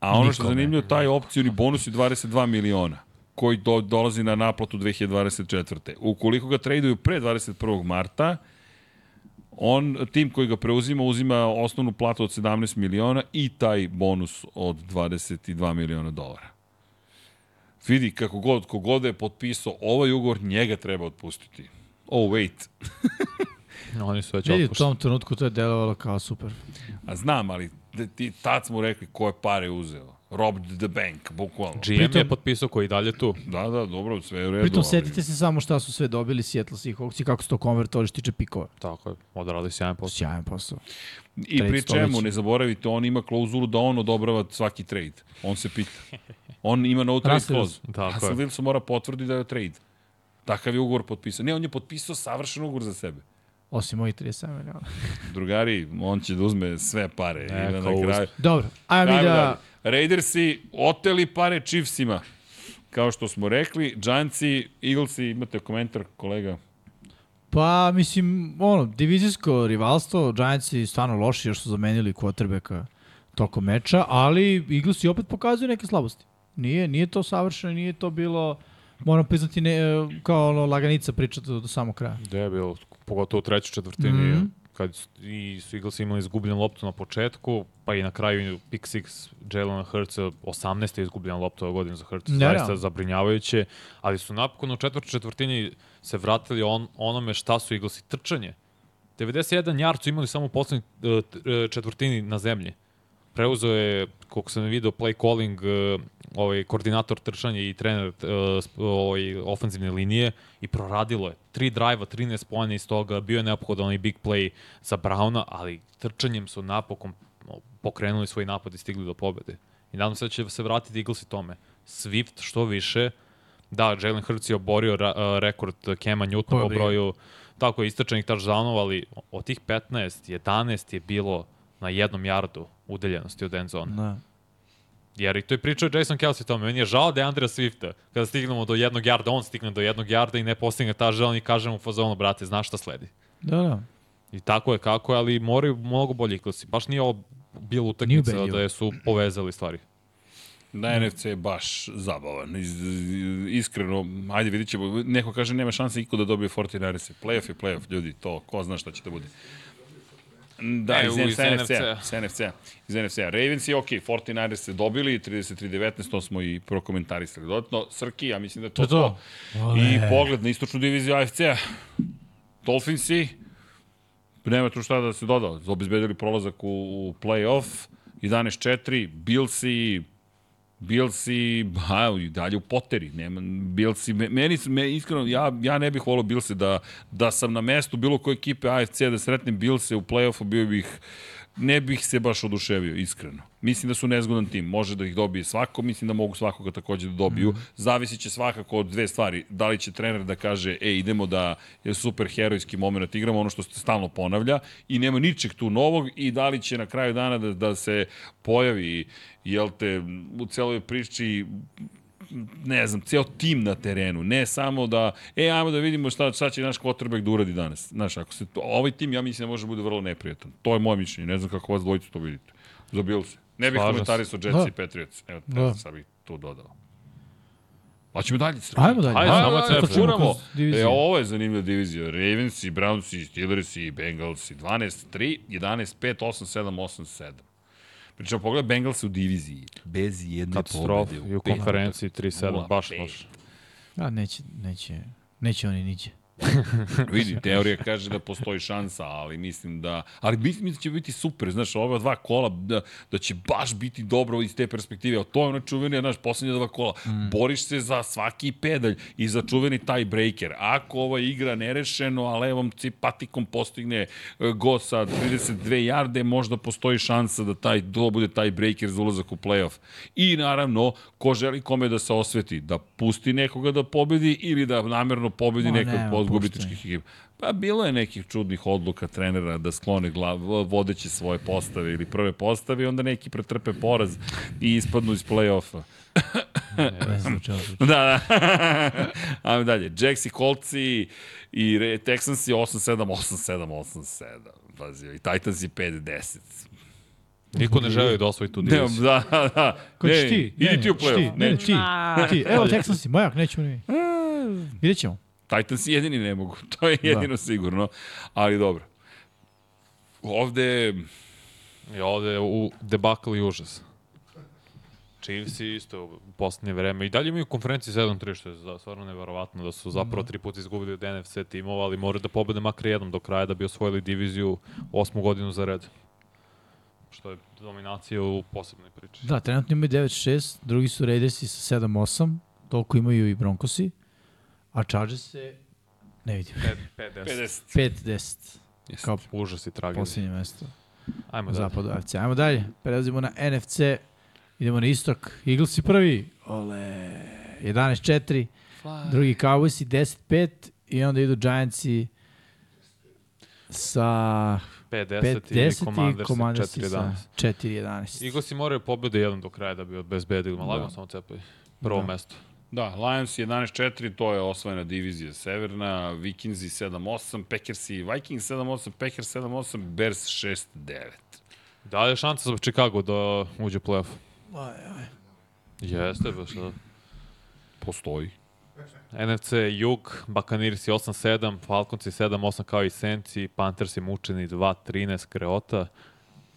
A ono što je zanimljivo, taj opcioni bonus je 22 miliona koji do, dolazi na naplatu 2024. Ukoliko ga traduju pre 21. marta, on, tim koji ga preuzima, uzima osnovnu platu od 17 miliona i taj bonus od 22 miliona dolara. Vidi, kako god, kogod je potpisao ovaj ugovor, njega treba otpustiti. Oh, wait. Oni su već Vidi, u otpušteni. tom trenutku to je delovalo kao super. A znam, ali ti, tad smo rekli ko je pare uzeo. Robbed the bank, bukvalno. GM Pritom- je potpisao koji je dalje tu. Da, da, dobro, sve je u redu. Pritom ali- setite se samo šta su sve dobili Seattle Seahawks i kako su to konvertovali što tiče pikova. Tako je, odradi sjajan posao. Sjajan posao. I trade pri čemu, ne zaboravite, on ima klauzulu da on odobrava svaki trade. On se pita. On ima no trade clause. Russell je. Wilson mora potvrdi da je trade. Takav je ugovor potpisao. Ne, on je potpisao savršen ugovor za sebe. Osim ovih 37 miliona. Drugari, on će da uzme sve pare. Neka da na kraju... Dobro, ajmo mi da... Raidersi oteli pare Chiefsima. Kao što smo rekli, Giantsi, Eaglesi, imate komentar, kolega? Pa, mislim, ono, divizijsko rivalstvo, Giantsi stvarno loši, još su zamenili quarterbacka tokom meča, ali Eaglesi opet pokazuju neke slabosti. Nije, nije to savršeno, nije to bilo, moram priznati, ne, kao ono, laganica priča do, do samog kraja. Bilo, pogotovo u trećoj četvrtini, mm. -hmm. kad i su Eaglesi imali izgubljen loptu na početku, pa i na kraju pick six Jalen Hurts 18. izgubljen loptu ove godine za Hurts, Ne, zaista realno. zabrinjavajuće, ali su napokon u četvrtoj četvrtini se vratili on, onome šta su Eaglesi, trčanje. 91 yard su imali samo u poslednjoj e, e, četvrtini na zemlji. Preuzeo je, koliko sam video, play calling e, ovaj, koordinator trčanja i trener e, ovaj, ofenzivne linije i proradilo je. Tri drive-a, 13 pojene iz toga, bio je neophodan onaj big play za Brauna, ali trčanjem su napokon pokrenuli svoj napad i stigli do pobede. I nadam se da će se vratiti Eagles i tome. Swift što više, da, Jalen Hurts je oborio ra, a, rekord Kema Newtona po je broju tako je istračenih touchdownova, ali od tih 15, 11 je bilo na jednom jardu udeljenosti od end zone. Da. Jer i to je pričao Jason Kelsey tome. Meni je žao da je Andrea Swifta, kada stignemo do jednog jarda, on stigne do jednog jarda i ne postigne ta želja i kaže mu u fazonu, brate, znaš šta sledi. Da, da. I tako je kako je, ali moraju mnogo bolji Eaglesi. Baš nije ovo bilo utakmica da je su povezali stvari. Da, NFC je baš zabavan. Iz, iskreno, ajde vidit ćemo. Neko kaže nema šanse iko da dobije 49 Playoff je playoff, ljudi. To, ko zna šta će da bude. Da, Ne, iz, iz iz NFC-a. Iz NFC-a. Iz NFC-a. Ravens je ok, 49ers se dobili, 33-19, to smo i prokomentarisali. Dodatno, Srki, ja mislim da je to To to. I pogled na istočnu diviziju AFC-a. Dolphinsi, nema tu šta da se doda, obezbedili prolazak u, u play-off, 11-4, Billsi, Billsi, ha, i dalje u poteri, nema, Billsi, me- meni, me, iskreno, ja, ja ne bih volio Billse da, da sam na mestu bilo koje ekipe AFC da sretnem Billse u play-offu, bio bih, ne bih se baš oduševio, iskreno. Mislim da su nezgodan tim, može da ih dobije svako, mislim da mogu svakoga takođe da dobiju. Mm. Zavisit će svakako od dve stvari. Da li će trener da kaže, e, idemo da je super herojski moment igramo, ono što se stalno ponavlja i nema ničeg tu novog i da li će na kraju dana da, da se pojavi, jel te, u celoj priči ne znam, ceo tim na terenu, ne samo da, e, ajmo da vidimo šta, šta će naš quarterback da uradi danas. Znaš, ako se, to, ovaj tim, ja mislim da može da bude vrlo neprijatan. To je moje mišljenje, ne znam kako vas dvojicu to vidite. Za Bills. Ne bih komentarisao Jets Da. i Patriots. Evo, Da. sad bih tu dodao. Hoćemo dalje. Srki? Ajmo dalje. Samo ajde, Crkvu. ajde, furamo. E, ovo je zanimljiva divizija. Ravensi, Brownsi, Steelersi, Bengalsi. 12-3, 11-5, 8-7, 8-7. Pričamo, pogledaj Bengals u diviziji. Bez jedne Katastrofa pobede. i u konferenciji 3-7, baš 0-5. loše. A, neće, neće, neće oni niđe. Vidi, teorija kaže da postoji šansa, ali mislim da... Ali mislim da će biti super, znaš, ova dva kola, da, da će baš biti dobro iz te perspektive. A to je ono čuveni, znaš, poslednje dva kola. Mm. Boriš se za svaki pedalj i za čuveni tiebreaker. Ako ova igra nerešeno, a levom patikom postigne e, go sa 32 jarde, možda postoji šansa da taj, to bude tiebreaker za ulazak u playoff. I naravno, ko želi kome da se osveti, da pusti nekoga da pobedi ili da namerno pobedi nekog od gubitničkih ekipa. Pa bilo je nekih čudnih odluka trenera da sklone glav, vodeći svoje postave ili prve postave i onda neki pretrpe poraz i ispadnu iz play-offa. Da, da. Ajmo dalje. Jacks i Coltsi i Texans i 8-7, 8-7, 8-7. Pazi, i Titans i 5-10. Niko ne želi da osvoji tu diviziju. da, da, da. Ko ćeš ti? Idi ti u play-off. Ne, ne, ti. ti. Evo, Texans si, Mojak, nećemo ni. Vidjet ćemo. Titans jedini ne mogu. To je jedino da. sigurno. Ali dobro. Ovde... I ovde je u debakl i užas. Chiefs isto u poslednje vreme. I dalje imaju konferenciji 7-3, što je za- stvarno neverovatno da su zapravo tri puta izgubili od NFC timova, ali moraju da pobede makar jednom do kraja da bi osvojili diviziju osmu godinu za red. Što je dominacija u posebnoj priči. Da, trenutno imaju 9-6, drugi su Raidersi sa 7-8, toliko imaju i Broncosi, a Chargers se, ne vidim, 50. 5-10, kao Užas i tragedija. posljednje mesto Ajmo u da. zapadu AFC. Ajmo dalje, prelazimo na NFC, idemo na istok, Eaglesi prvi, ole, 11-4, drugi Cowboysi 10-5 i onda idu Giantsi sa 5-10 i 5-10 i Commanders Commandersi sa 4-11. 4-11. Eaglesi moraju pobede jedan do kraja da bi obezbedili. Malagno Da. samo cepaju. Prvo Da. mesto. Da, Lions 11-4, to je osvojena divizija Severna, Vikingsi 7-8, Packersi, Vikings 7-8, Packers 7-8, Bears 6-9. Da li je šansa za Chicago da uđe u playoff? Aj, aj. Jeste, baš da. Postoji. NFC Jug, Buccaneersi 8-7, Falconsi 7-8 kao i Senci, Panthersi mučeni 2-13 Kreota.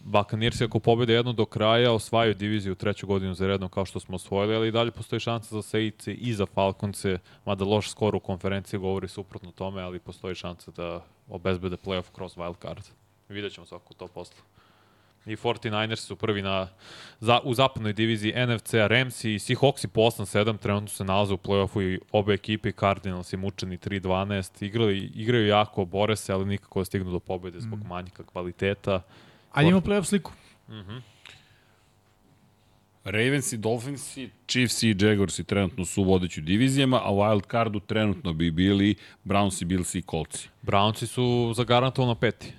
Buccaneersi ako pobede jednu do kraja, osvajaju diviziju treću godinu za redom kao što smo osvojili, ali i dalje postoji šansa za Sejce i za Falconce, mada loš skor u konferenciji govori suprotno tome, ali postoji šansa da obezbede playoff kroz wild card. Vidjet ćemo svako to posle. I 49ers su prvi na, za, u zapadnoj diviziji NFC-a Ramsi i Seahawksi po 8-7 trenutno se nalaze u play-offu i obe ekipe Cardinals i mučeni 3-12 igrali, igraju jako, bore se, ali nikako da stignu do pobede zbog manjka kvaliteta. Ali ima playoff sliku. Ravens i Dolphins i Chiefs i Jaguars i trenutno su u vodeću divizijama, a wild cardu trenutno bi bili Browns i Bills i Colts. Brownsi su zagarantovano peti.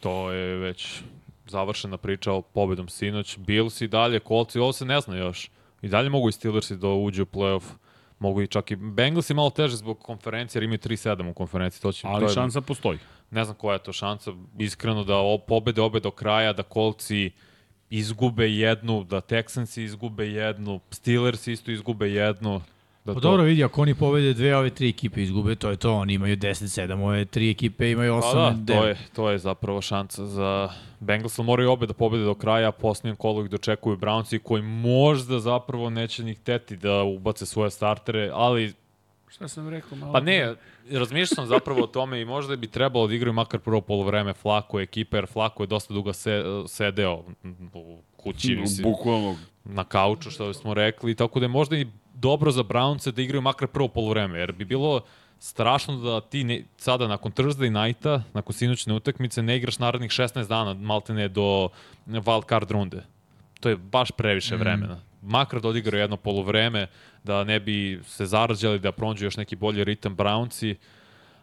To je već završena priča o pobedom sinoć. Bills i dalje, Colts i ovo se ne zna još. I dalje mogu i Steelersi da uđu u playoff. Mogu i čak i Bengalsi malo teže zbog konferencije, jer imaju 3-7 u konferenciji. To će, to Ali je- šansa postoji. ne znam koja je to šansa, iskreno da o, pobede obe do kraja, da Kolci izgube jednu, da Texansi izgube jednu, Steelers isto izgube jednu, Da Pa to- dobro vidi, ako oni pobede dve ove tri ekipe izgube, to je to, oni imaju 10-7, ove tri ekipe imaju 8 Pa da, to je, to je zapravo šansa za Bengals, ali moraju obe da pobede do kraja, a posljednjem kolu ih dočekuju Brownsi koji možda zapravo neće ni hteti da ubace svoje startere, ali Šta sam rekao malo? Pa ne, razmišljao sam zapravo o tome i možda bi trebalo da igraju makar prvo polovreme Flako ekipa, jer Flako je dosta dugo se, sedeo u kući, mislim, Bukvalno. na kauču, što smo rekli, tako da je možda i dobro za Brownce da igraju makar prvo polovreme, jer bi bilo strašno da ti ne, sada nakon Thursday nighta, nakon sinoćne utakmice, ne igraš narednih 16 dana, malte ne do wild card runde. To je baš previše vremena. Makar da odigraju jedno polovreme, da ne bi se zarađali, da pronađu još neki bolji ritam Brownci,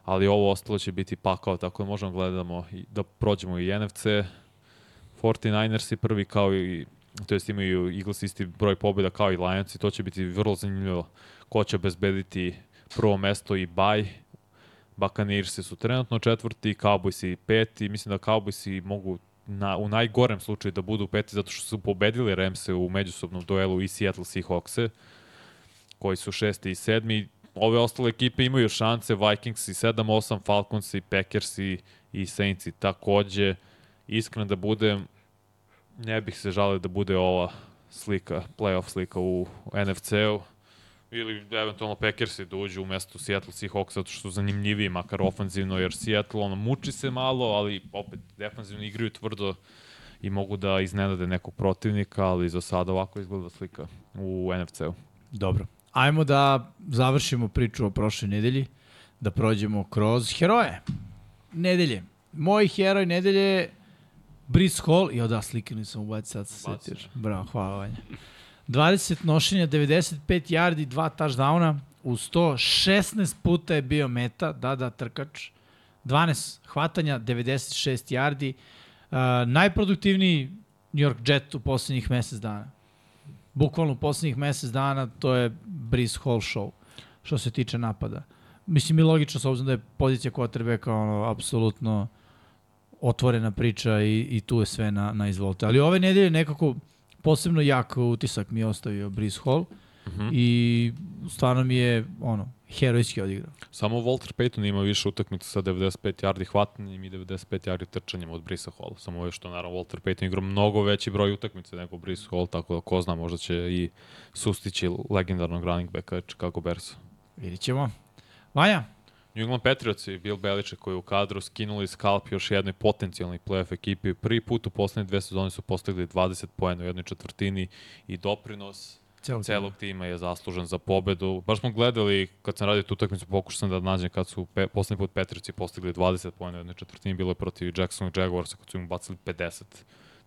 ali ovo ostalo će biti pakao, tako da možemo gledamo i da prođemo i NFC, 49ers i prvi kao i to jest imaju Eagles isti broj pobjeda kao i Lions i to će biti vrlo zanimljivo ko će obezbediti prvo mesto i baj. Buccaneersi su trenutno četvrti, Cowboysi peti, mislim da Cowboysi mogu na, u najgorem slučaju da budu peti zato što su pobedili Ramse u međusobnom duelu i Seattle Seahawkse koji su šesti i sedmi. Ove ostale ekipe imaju šanse, Vikings i 7-8, Falcons i Packers i, i Saints i takođe. Iskren da budem, ne bih se žalio da bude ova slika, playoff slika u NFC-u ili eventualno Packersi da uđu u mesto Seattle Seahawks zato što su zanimljiviji, makar ofanzivno, jer Seattle ono, muči se malo, ali opet defanzivno igraju tvrdo i mogu da iznenade nekog protivnika, ali za sada ovako izgleda slika u NFC-u. Dobro. Ajmo da završimo priču o prošloj nedelji, da prođemo kroz heroje. Nedelje. Moj heroj nedelje je Brice Hall. Jo da, slikani sam ubaciti, sad se Ubacio. setiš. Bravo, hvala Vanja. 20 nošenja, 95 yardi, 2 touchdowna, u 116 puta je bio meta, da, da, trkač. 12 hvatanja, 96 yardi. Uh, najproduktivniji New York Jet u poslednjih mesec dana. Bukvalno u poslednjih mesec dana to je Brice Hall show što se tiče napada. Mislim i logično s obzirom da je pozicija quarterbacka ono, apsolutno otvorena priča i, i tu je sve na, na izvolte. Ali ove nedelje nekako posebno jak utisak mi je ostavio Brice Hall uh -huh. i stvarno mi je ono, herojski odigrao. Samo Walter Payton ima više utakmica sa 95 yardi hvatanjem i 95 yardi trčanjem od Brisa Hall. Samo je što naravno Walter Payton igra mnogo veći broj utakmica nego Brice Hall, tako da ko zna, možda će i sustići legendarnog running backa Chicago Bearsa. Vidit ćemo. Vanja, New England Patriots i Bill Belichick koji je u kadru skinuli skalp još jednoj potencijalnoj playoff ekipi. Prvi put u poslednje dve sezone su postigli 20 poena u jednoj četvrtini i doprinos celog, celog tima je zaslužen za pobedu. Baš smo gledali, kad sam radio tu utakmicu, pokušao sam da nađem kad su pe, poslednji put Patriotsi postigli 20 poena u jednoj četvrtini, bilo je protiv Jackson Jaguarsa kad su im bacili 50.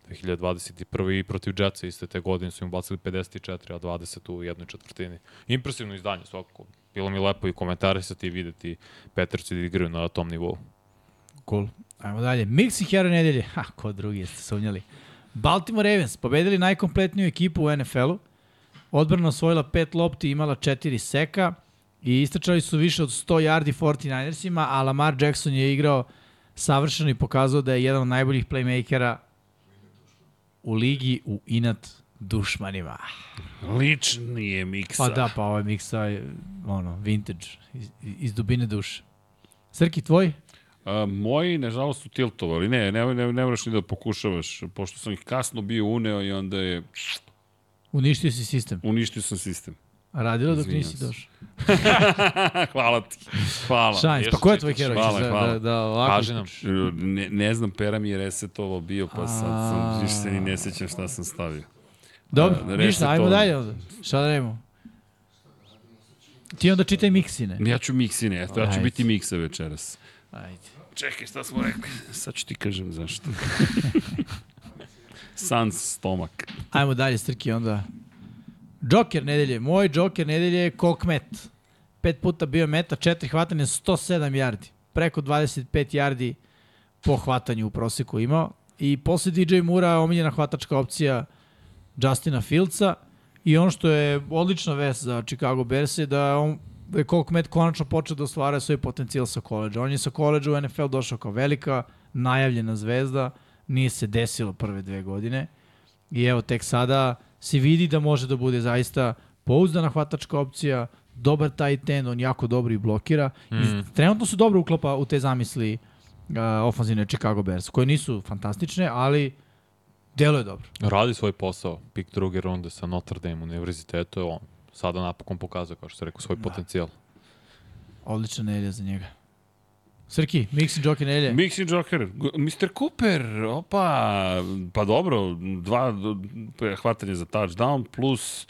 2021. i protiv Jetsa iste te godine su im bacili 54, a 20 u jednoj četvrtini. Impresivno izdanje svakako. Bilo mi lepo i komentarisati i videti Petrci da igraju na tom nivou. Cool. Ajmo dalje. Mix i hero nedelje. Ha, ko drugi jeste sumnjali. Baltimore Ravens pobedili najkompletniju ekipu u NFL-u. Odbrana osvojila pet lopti, imala četiri seka i istračali su više od 100 yardi 49ersima, a Lamar Jackson je igrao savršeno i pokazao da je jedan od najboljih playmakera u ligi u inat dušmanima. Lični je miksa. Pa da, pa ovaj miksa je ono, vintage, iz, iz dubine duše. Srki, tvoj? A, moji, nažalost, su tiltovali. Ne, ne, ne, ne moraš ni da pokušavaš, pošto sam ih kasno bio uneo i onda je Uništio si sistem. uništio sam sistem. A radilo dok nisi došao. hvala ti. Hvala. Šajns, pa ko je tvoj heroj? Hvala, da, hvala. Da, da, ovako. Kaži nam. Ne, ne znam, pera mi je resetovao bio, pa sad sam, više se ni ne sećam šta sam stavio. Dobro, Da, ništa, ajmo dalje onda. Šta da radimo? Ti onda čitaj miksine. Ja ću miksine, eto, ja ću Ajde. biti miksa večeras. Ajde. Čekaj, šta smo rekli? Sad ću ti kažem zašto. Sans stomak. Ajmo dalje, Strki, onda. Joker nedelje. Moj Joker nedelje je Kokmet. Pet puta bio meta, četiri hvatanja, 107 yardi. Preko 25 yardi po hvatanju u proseku imao. I posle DJ Mura omiljena hvatačka opcija Justina Fieldsa. I ono što je odlična vest za Chicago Bears je da on da je Kokmet konačno počeo da ostvara svoj potencijal sa koleđa. On je sa koleđa u NFL došao kao velika, najavljena zvezda, nije se desilo prve dve godine. I evo, tek sada se vidi da može da bude zaista pouzdana hvatačka opcija, dobar tight end, on jako dobro i blokira. Mm. I trenutno su dobro uklapa u te zamisli uh, ofanzivne Chicago Bears, koje nisu fantastične, ali deluje dobro. Radi svoj posao. Pik druge runde sa Notre Dame univerzitetu je on. Sada napokon pokazuje, kao što se rekao, svoj da. potencijal. Odlična nelja za njega. Srki, Mixi Joker nelje. Mixi Joker, Mr. Cooper, opa, pa dobro, dva hvatanje za touchdown plus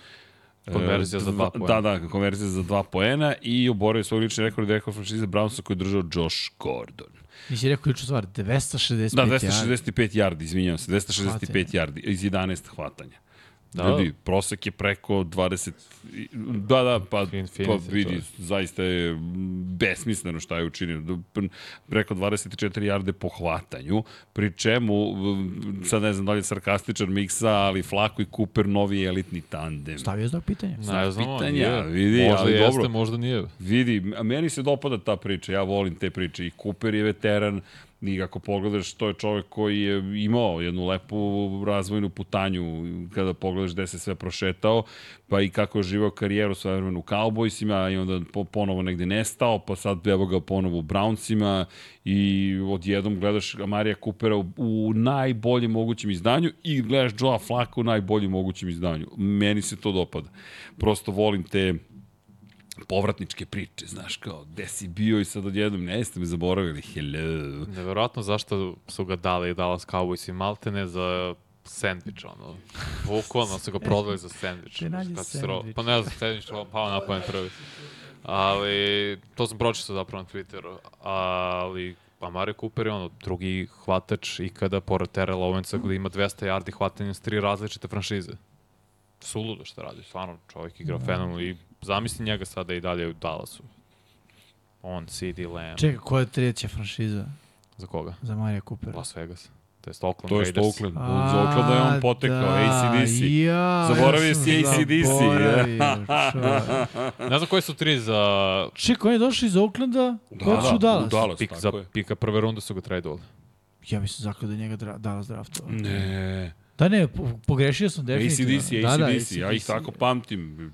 Konverzija za dva poena. Da, da, konverzija za dva poena i oborio svoj lični rekord rekord franšize Brownsa koji je držao Josh Gordon. Nisi rekao ključnu stvar, 265 Da, 265 yardi, izvinjavam se, 265 yardi iz 11 hvatanja. Da. Ljudi, prosek je preko 20... Da, da, pa, pa vidi, zaista je besmisleno šta je učinio. Preko 24 jarde po hvatanju, pri čemu, sad ne znam da li je sarkastičan miksa, ali Flako i Cooper novi elitni tandem. Stavio znak pitanja. Stavio pitanja, vidi, možda ali jeste, dobro. možda nije. Vidi, a meni se dopada ta priča, ja volim te priče i Cooper je veteran, I ako pogledaš, to je čovek koji je imao jednu lepu razvojnu putanju kada pogledaš gde se sve prošetao, pa i kako je živao karijeru sa vremenu u Cowboysima i onda ponovo negde nestao, pa sad evo ga ponovo u Brownsima i odjednom gledaš Marija Coopera u, u najboljem mogućem izdanju i gledaš Joa Flacco u najboljem mogućem izdanju. Meni se to dopada. Prosto volim te povratničke priče, znaš, kao, gde si bio i sad odjednom, ne jeste me zaboravili, hello. Neverovatno zašto su ga dali Dallas Cowboys i Maltene za sandvič, ono. Bukvalno su ga prodali za sandvič. Ti nađi sandvič. Pa ne znam, sandvič pao na pamet prvi. Ali, to sam pročistao zapravo na Twitteru. Ali, Amare Cooper je ono drugi hvatač ikada pored Terrell Owensa gde ima 200 yardi hvatanja s tri različite franšize. Suludo što radi, stvarno čovjek igra da. fenomenalno i zamisli njega sada i dalje u Dallasu. On, CD Lamb. Čekaj, koja je treća franšiza Za koga? za Marija Cooper? Las Vegas. To je Oakland To je Raiders. Oakland. Od Oaklanda je on potekao, da, ACDC. Ja, Zaboravio ja si AC/DC. Ne znam koji su tri za Čekaj, on je došao iz Oaklanda, Da, da, da, u Dallas. u Dallas, pik, tako za je. pika prve runde su ga tradovali. Ja mislim zakada njega dra, Dallas draftovao. Ne. Da ne, po- pogrešio sam definitivno. ACDC, da, da, ACDC, ja ih tako pamtim,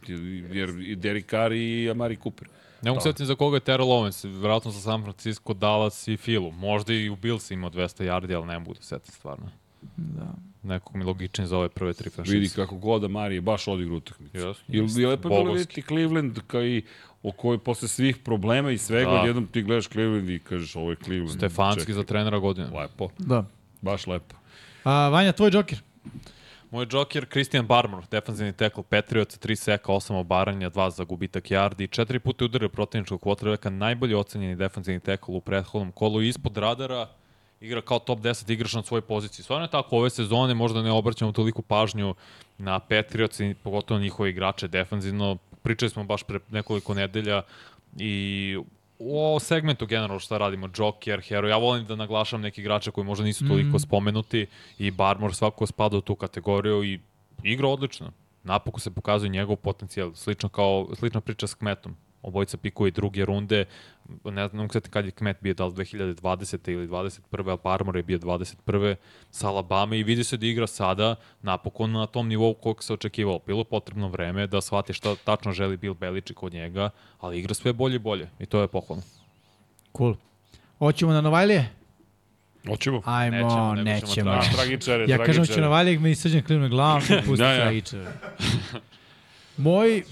jer i Derek Carr i Amari Cooper. Ne mogu Da. setim za koga je Terrell Owens, vjerojatno sa San Francisco, Dallas i Filu. Možda i u Bills imao 200 yardi, ali ne mogu da setim stvarno. Da. Nekog mi logičnije za ove prve tri franšize. Vidi kako god Amari je baš odigrao utakmicu. Jeste. I, I lepo je bilo vidjeti Cleveland kao i o kojoj posle svih problema i svega, Da. odjednom ti gledaš Cleveland i kažeš ovo je Cleveland. Stefanski Čekaj, za trenera godine. Lepo, da. baš lepo. A, Vanja, tvoj džoker? Moj džoker, Christian Barmore, defanzivni tackle Patriotsa, 3 seka, 8 obaranja, 2 za gubitak yardi, 4 puta udario protivničkog kvotrbeka, najbolji ocenjeni defanzivni tackle u prethodnom kolu, ispod radara, igra kao top 10 igrač na svojoj poziciji. Stvarno je tako, ove sezone možda ne obraćamo toliko pažnju na Patriots i pogotovo njihove igrače defanzivno. Pričali smo baš pre nekoliko nedelja i o segmentu generalno šta radimo, Joker, Hero, ja volim da naglašam neki igrače koji možda nisu toliko mm. spomenuti i Barmore svako spada u tu kategoriju i igra odlično. Napokon se pokazuje njegov potencijal, slično kao, slična priča s Kmetom. Obojica pikuje i druge runde, ne znam kada kad je Kmet bio, da li 2020. ili 21. ali Barmore je bio 21. sa Alabama i vidi se da igra sada napokon na tom nivou koliko se očekivalo. Bilo je potrebno vreme da shvati šta tačno želi Bill Belichick od njega, ali igra sve bolje i bolje i to je pohvalno. Cool. Hoćemo na Novajlije? Hoćemo. Ajmo, Nećemo, ćemo nećemo. Tragičare, Ja kažem hoću na Novajlijeg, meni srđan klivne glavom i pusti Da, ja. tragičar. Moj,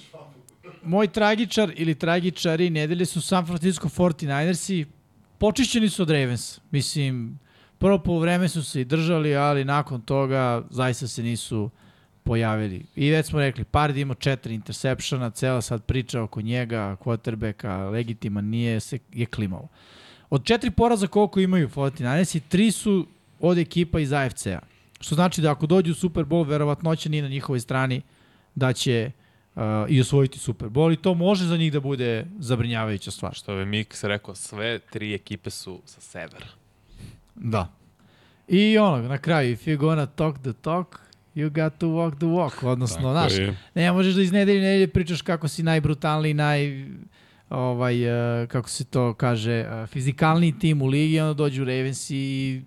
moj tragičar ili tragičari nedelje su San Francisco 49ersi. Počišćeni su od Ravens. Mislim, prvo po vreme su se i držali, ali nakon toga zaista se nisu pojavili. I već smo rekli, Pardi ima četiri intersepšana, cela sad priča oko njega, quarterbacka, legitiman nije, se, je klimalo. Od četiri poraza koliko imaju 49ersi, tri su od ekipa iz AFC-a. Što znači da ako dođu u Super Bowl, verovatnoća nije na njihovoj strani da će uh, i osvojiti Super Bowl i to može za njih da bude zabrinjavajuća stvar. Što je Mix rekao, sve tri ekipe su sa severa. Da. I ono, na kraju, if you're gonna talk the talk, you got to walk the walk. Odnosno, Tako znaš, je. ne možeš da iz nedelje u nedelje pričaš kako si najbrutalniji, naj ovaj, uh, kako se to kaže, uh, fizikalniji tim u ligi, onda dođu Ravens i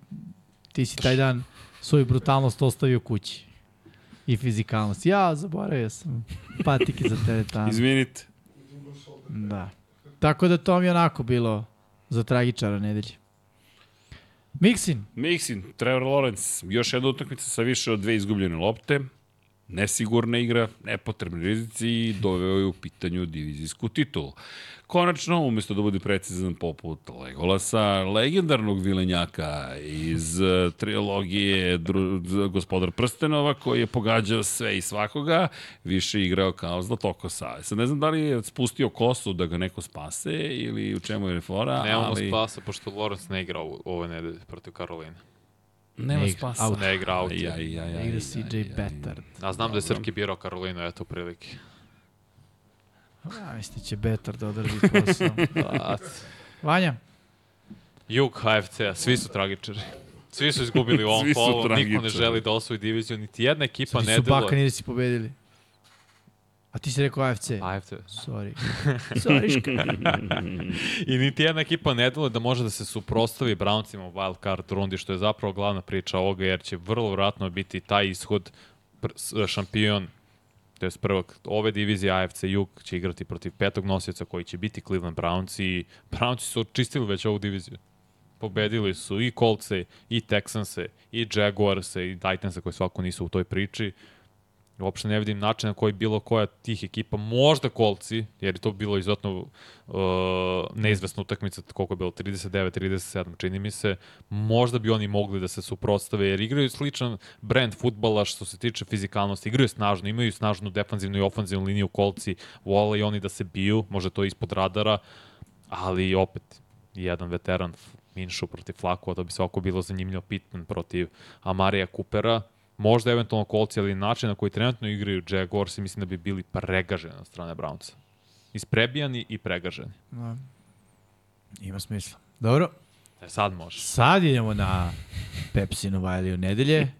ti si taj dan svoju brutalnost ostavio kući. I fizikalnost. Ja, zaboravio sam. Patike za teretanu. Izvinite. Da. Tako da to mi je onako bilo za tragičara nedelje. Miksin, Mixin, Trevor Lawrence, još jedna utakmica sa više od dve izgubljene lopte, nesigurna igra, nepotrebni rizici i doveo je u pitanju divizijsku titulu. Konačno, umesto da bude precizan poput Legolasa, legendarnog vilenjaka iz eh, trilogije Dru, Gospodar Prstenova, koji je pogađao sve i svakoga, više igrao kao Zlatokosa. Sad ne znam da li je spustio kosu da ga neko spase ili u čemu je fora, Nemamo ali... spasa, pošto Lawrence ne igra u- ove nedelje protiv Karoline. Nema Ne igra. spasa. Out. Ne igra out. Aj, aj, aj, aj, igra CJ. Bettard. A znam da je Srki birao Karolinu, eto prilike. Ja mislim da će Bettard da održi posao. Vanja, Jug HFC-a, svi su tragičari. Svi su izgubili u ovom Svi kolu, niko ne želi da osvoji diviziju, niti jedna ekipa sad ne su deluje. Bakanirisi pobedili. A ti si rekao AFC. AFC. Sorry. Sorry. I niti jedna ekipa ne deluje da može da se suprostavi Browncima u wild card rundi, što je zapravo glavna priča ovoga, jer će vrlo vratno biti taj ishod šampion to je prvak ove divizije AFC Jug će igrati protiv petog nosioca koji će biti Cleveland Browns i Brownsi su očistili već ovu diviziju. Pobedili su i Coltse, i Texanse, i Jaguarse, i Titanse koji svako nisu u toj priči. Uopšte ne vidim način na koji bilo koja tih ekipa, možda kolci, jer je to bilo izuzetno uh, neizvesna utakmica, koliko je bilo, 39-37, čini mi se, možda bi oni mogli da se suprotstave, jer igraju sličan brand futbala što se tiče fizikalnosti, igraju snažno, imaju snažnu defanzivnu i ofanzivnu liniju kolci, vole i oni da se biju, možda to ispod radara, ali opet, jedan veteran Minšu protiv Flakova, to bi svako bilo zanimljivo pitan protiv Amarija Kupera, možda eventualno kolci, ali način na koji trenutno igraju Jaguars mislim da bi bili pregaženi od strane Brownsa. Isprebijani i pregaženi. Da. Ima smisla. Dobro. E sad može. Sad idemo na Pepsi Novajliju nedelje.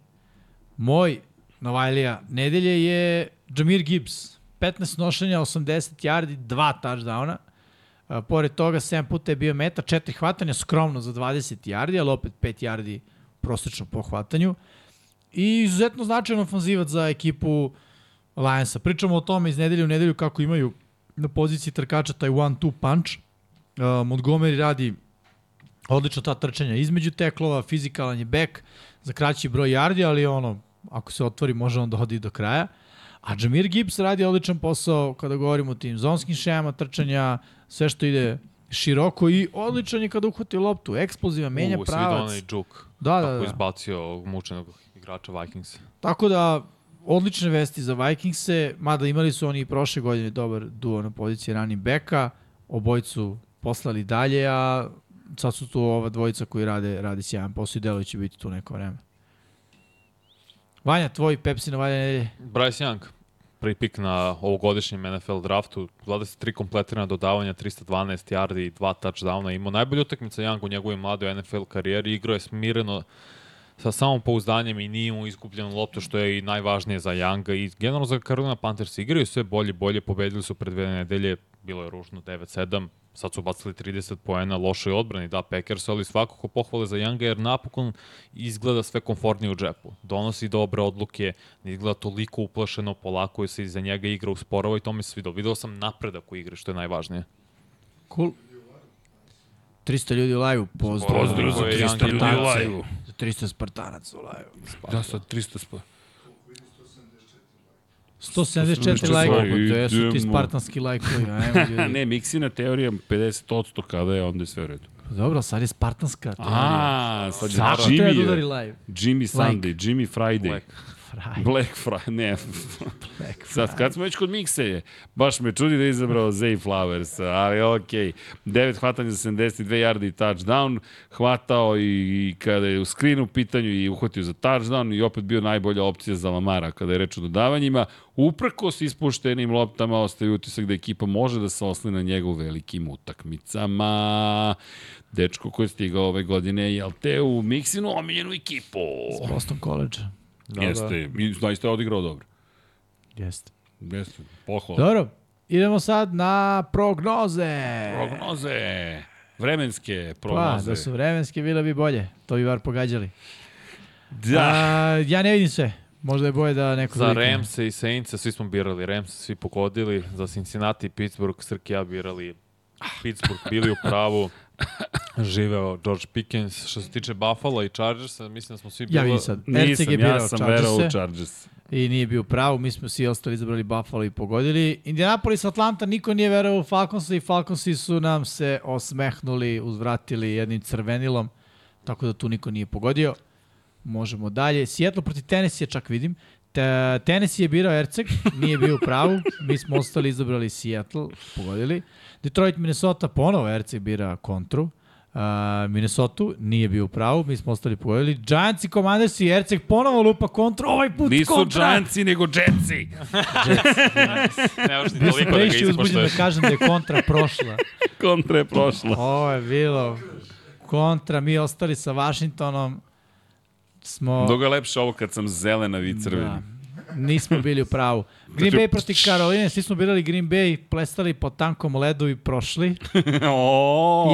Moj Novajlija nedelje je Jamir Gibbs. 15 nošenja, 80 yardi, 2 touchdowna. A, pored toga 7 puta je bio meta, 4 hvatanja, skromno za 20 yardi, ali opet 5 yardi prosečno po hvatanju. I izuzetno značajan ofanzivac za ekipu Lionsa. Pričamo o tome iz nedelje u nedelju kako imaju na poziciji trkača taj one-two punch. Uh, Montgomery radi odlično ta trčanja između teklova, fizikalan je back za kraći broj yardi, ali ono, ako se otvori može on da odi do kraja. A Jamir Gibbs radi odličan posao kada govorimo o tim zonskim šemama trčanja, sve što ide široko i odličan je kada uhvati loptu, eksplozivan, menja U, pravac. džuk. Da, da, da. izbacio ovog mučenog igrača Vikingsa. Tako da, odlične vesti za Vikingse, mada imali su oni i prošle godine dobar duo na poziciji running backa, obojcu poslali dalje, a sad su tu ova dvojica koji rade, rade sjajan posao i delo će biti tu neko vreme. Vanja, tvoj Pepsi na valja nedelje. Bryce Young, prvi pik na ovogodišnjem NFL draftu, 23 kompletirana dodavanja, 312 yardi i 2 touchdowna. Imao najbolju utakmica Young u njegovoj mladoj NFL karijeri, igrao je smireno sa samom pouzdanjem i nije mu izgubljeno loptu, što je i najvažnije za Younga. I generalno za Carolina Panthers. Igraju sve bolje, bolje, pobedili su pred dve nedelje, bilo je ružno 9-7, sad su bacili 30 poena, lošoj odbrani, da, Packers, ali svakako pohvale za Younga, jer napokon izgleda sve komfortnije u džepu. Donosi dobre odluke, ne izgleda toliko uplašeno, polako se iza njega igra usporava i to mi se svidao. Video sam napredak u igri, što je najvažnije. Cool. 300 ljudi u live pozdrav. Pozdrav za Ovo je 300 Young ljudi u. Za 300 Spartanaca u live. Da, sad 300 spa. 174 lajkova, to su ti spartanski lajkovi. Ne, Miksina teorija 50% kada je, onda je sve u redu. Dobro, sad je spartanska teorija. A, sad je treba da Jimmy, udari je. live. Jimmy Sunday, Jimmy Friday. Black. Fraj. Black Friday, ne. Black Sad, kad smo već kod mikseje, baš me čudi da je izabrao Zay Flowers, ali okej. Okay. 9 hvatanja za 72 yardi i touchdown, hvatao i, i kada je u screenu u pitanju i uhvatio za touchdown i opet bio najbolja opcija za Lamara kada je reč o dodavanjima. Uprko s ispuštenim loptama ostaje utisak da ekipa može da se osli na njega u velikim utakmicama. Dečko koji je stigao ove godine, jel te, u Miksinu omiljenu ekipu. Boston College. Da, Jeste, i zaista je odigrao dobro. Jeste. Jeste, pohvala. Dobro, idemo sad na prognoze. Prognoze. Vremenske Pa, prognoze. da su vremenske bile bi bolje. To bi bar pogađali. Da. A, ja ne vidim sve. Možda je boje da neko Za Ramse i Saintsa svi smo birali. Ramse svi pogodili. Za Cincinnati i Pittsburgh Srki ja birali Pittsburgh bili u pravu. Živeo George Pickens. Što se tiče Buffalo i Chargersa, mislim da smo svi Ja bili... vidim sad. Erceg Nisam, je birao ja sam verao u Chargers. i nije bio pravo. Mi smo svi ostali izabrali Buffalo i pogodili. Indianapolis, Atlanta, niko nije verao u Falconsa i Falconsi su nam se osmehnuli, uzvratili jednim crvenilom, tako da tu niko nije pogodio. Možemo dalje. Seattle protiv Tennessee čak vidim. Te, Tennessee je birao Erceg, nije bio u pravu. Mi smo ostali izabrali Seattle, pogodili. Detroit, Minnesota, ponovo Erceg bira kontru. Uh, Minnesota nije bio u pravu, mi smo ostali pogodili. Giants i Commanders i Erceg ponovo lupa kontru, ovaj put Nisu kontra. Giantsi, nego Jetsi. Ne možeš ni toliko da ga uzbuđen da kažem da je kontra prošla. Kontra je prošla. Ovo je bilo kontra, mi ostali sa Washingtonom smo... Mnogo je lepše ovo kad sam zelena i crveni. Da, nismo bili u pravu. Green Znači, Bay protiv Karoline, svi smo birali Green Bay, plestali po tankom ledu i prošli.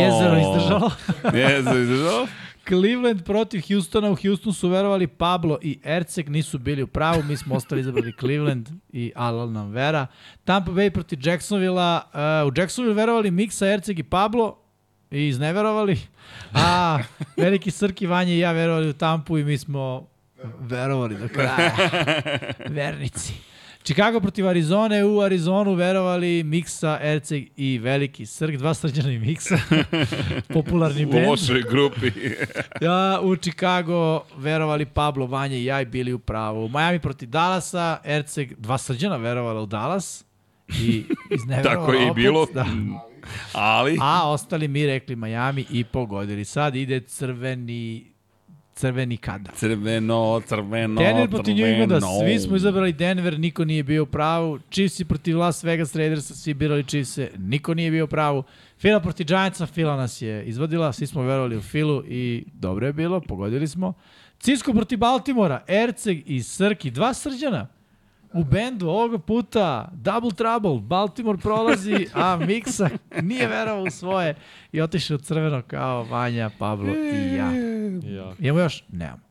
Jezero izdržalo. Jezero izdržalo. Cleveland protiv Houstona, u Houston su verovali Pablo i Erceg, nisu bili u pravu, mi smo ostali izabrali Cleveland i Alal nam vera. Tampa Bay protiv Jacksonvilla, uh, u Jacksonville verovali Miksa, Erceg i Pablo i izneverovali. A, veliki Srki, Vanja i ja verovali u Tampu i mi smo verovali do kraja. Vernici. Chicago protiv Arizone, u Arizonu verovali Miksa, Erceg i Veliki Srk, dva srđana i Miksa, popularni U band. lošoj grupi. Ja, u Chicago verovali Pablo, Vanja i ja i bili u pravu. Miami protiv Dallasa, Erceg, dva srđana verovala u Dallas i izneverovala Tako je i bilo. Da. Ali, A ostali mi rekli Miami i pogodili. Sad ide crveni crveni kada. crveno, crveno, Denver protiv New Englanda, svi smo izabrali Denver, niko nije bio pravu. Chiefs protiv Las Vegas Raidersa, svi birali Chiefs, niko nije bio pravu. Fila protiv Giantsa, Fila nas je izvodila, svi smo verovali u Filu i dobro je bilo, pogodili smo. Cisco protiv Baltimora, Erceg i Srki, dva srđana. U bendu ovoga puta Double Trouble, Baltimore prolazi, a Miksa nije verovao u svoje i otišao crveno kao Vanja, Pablo i ja. Ja. Imamo još? Nemamo.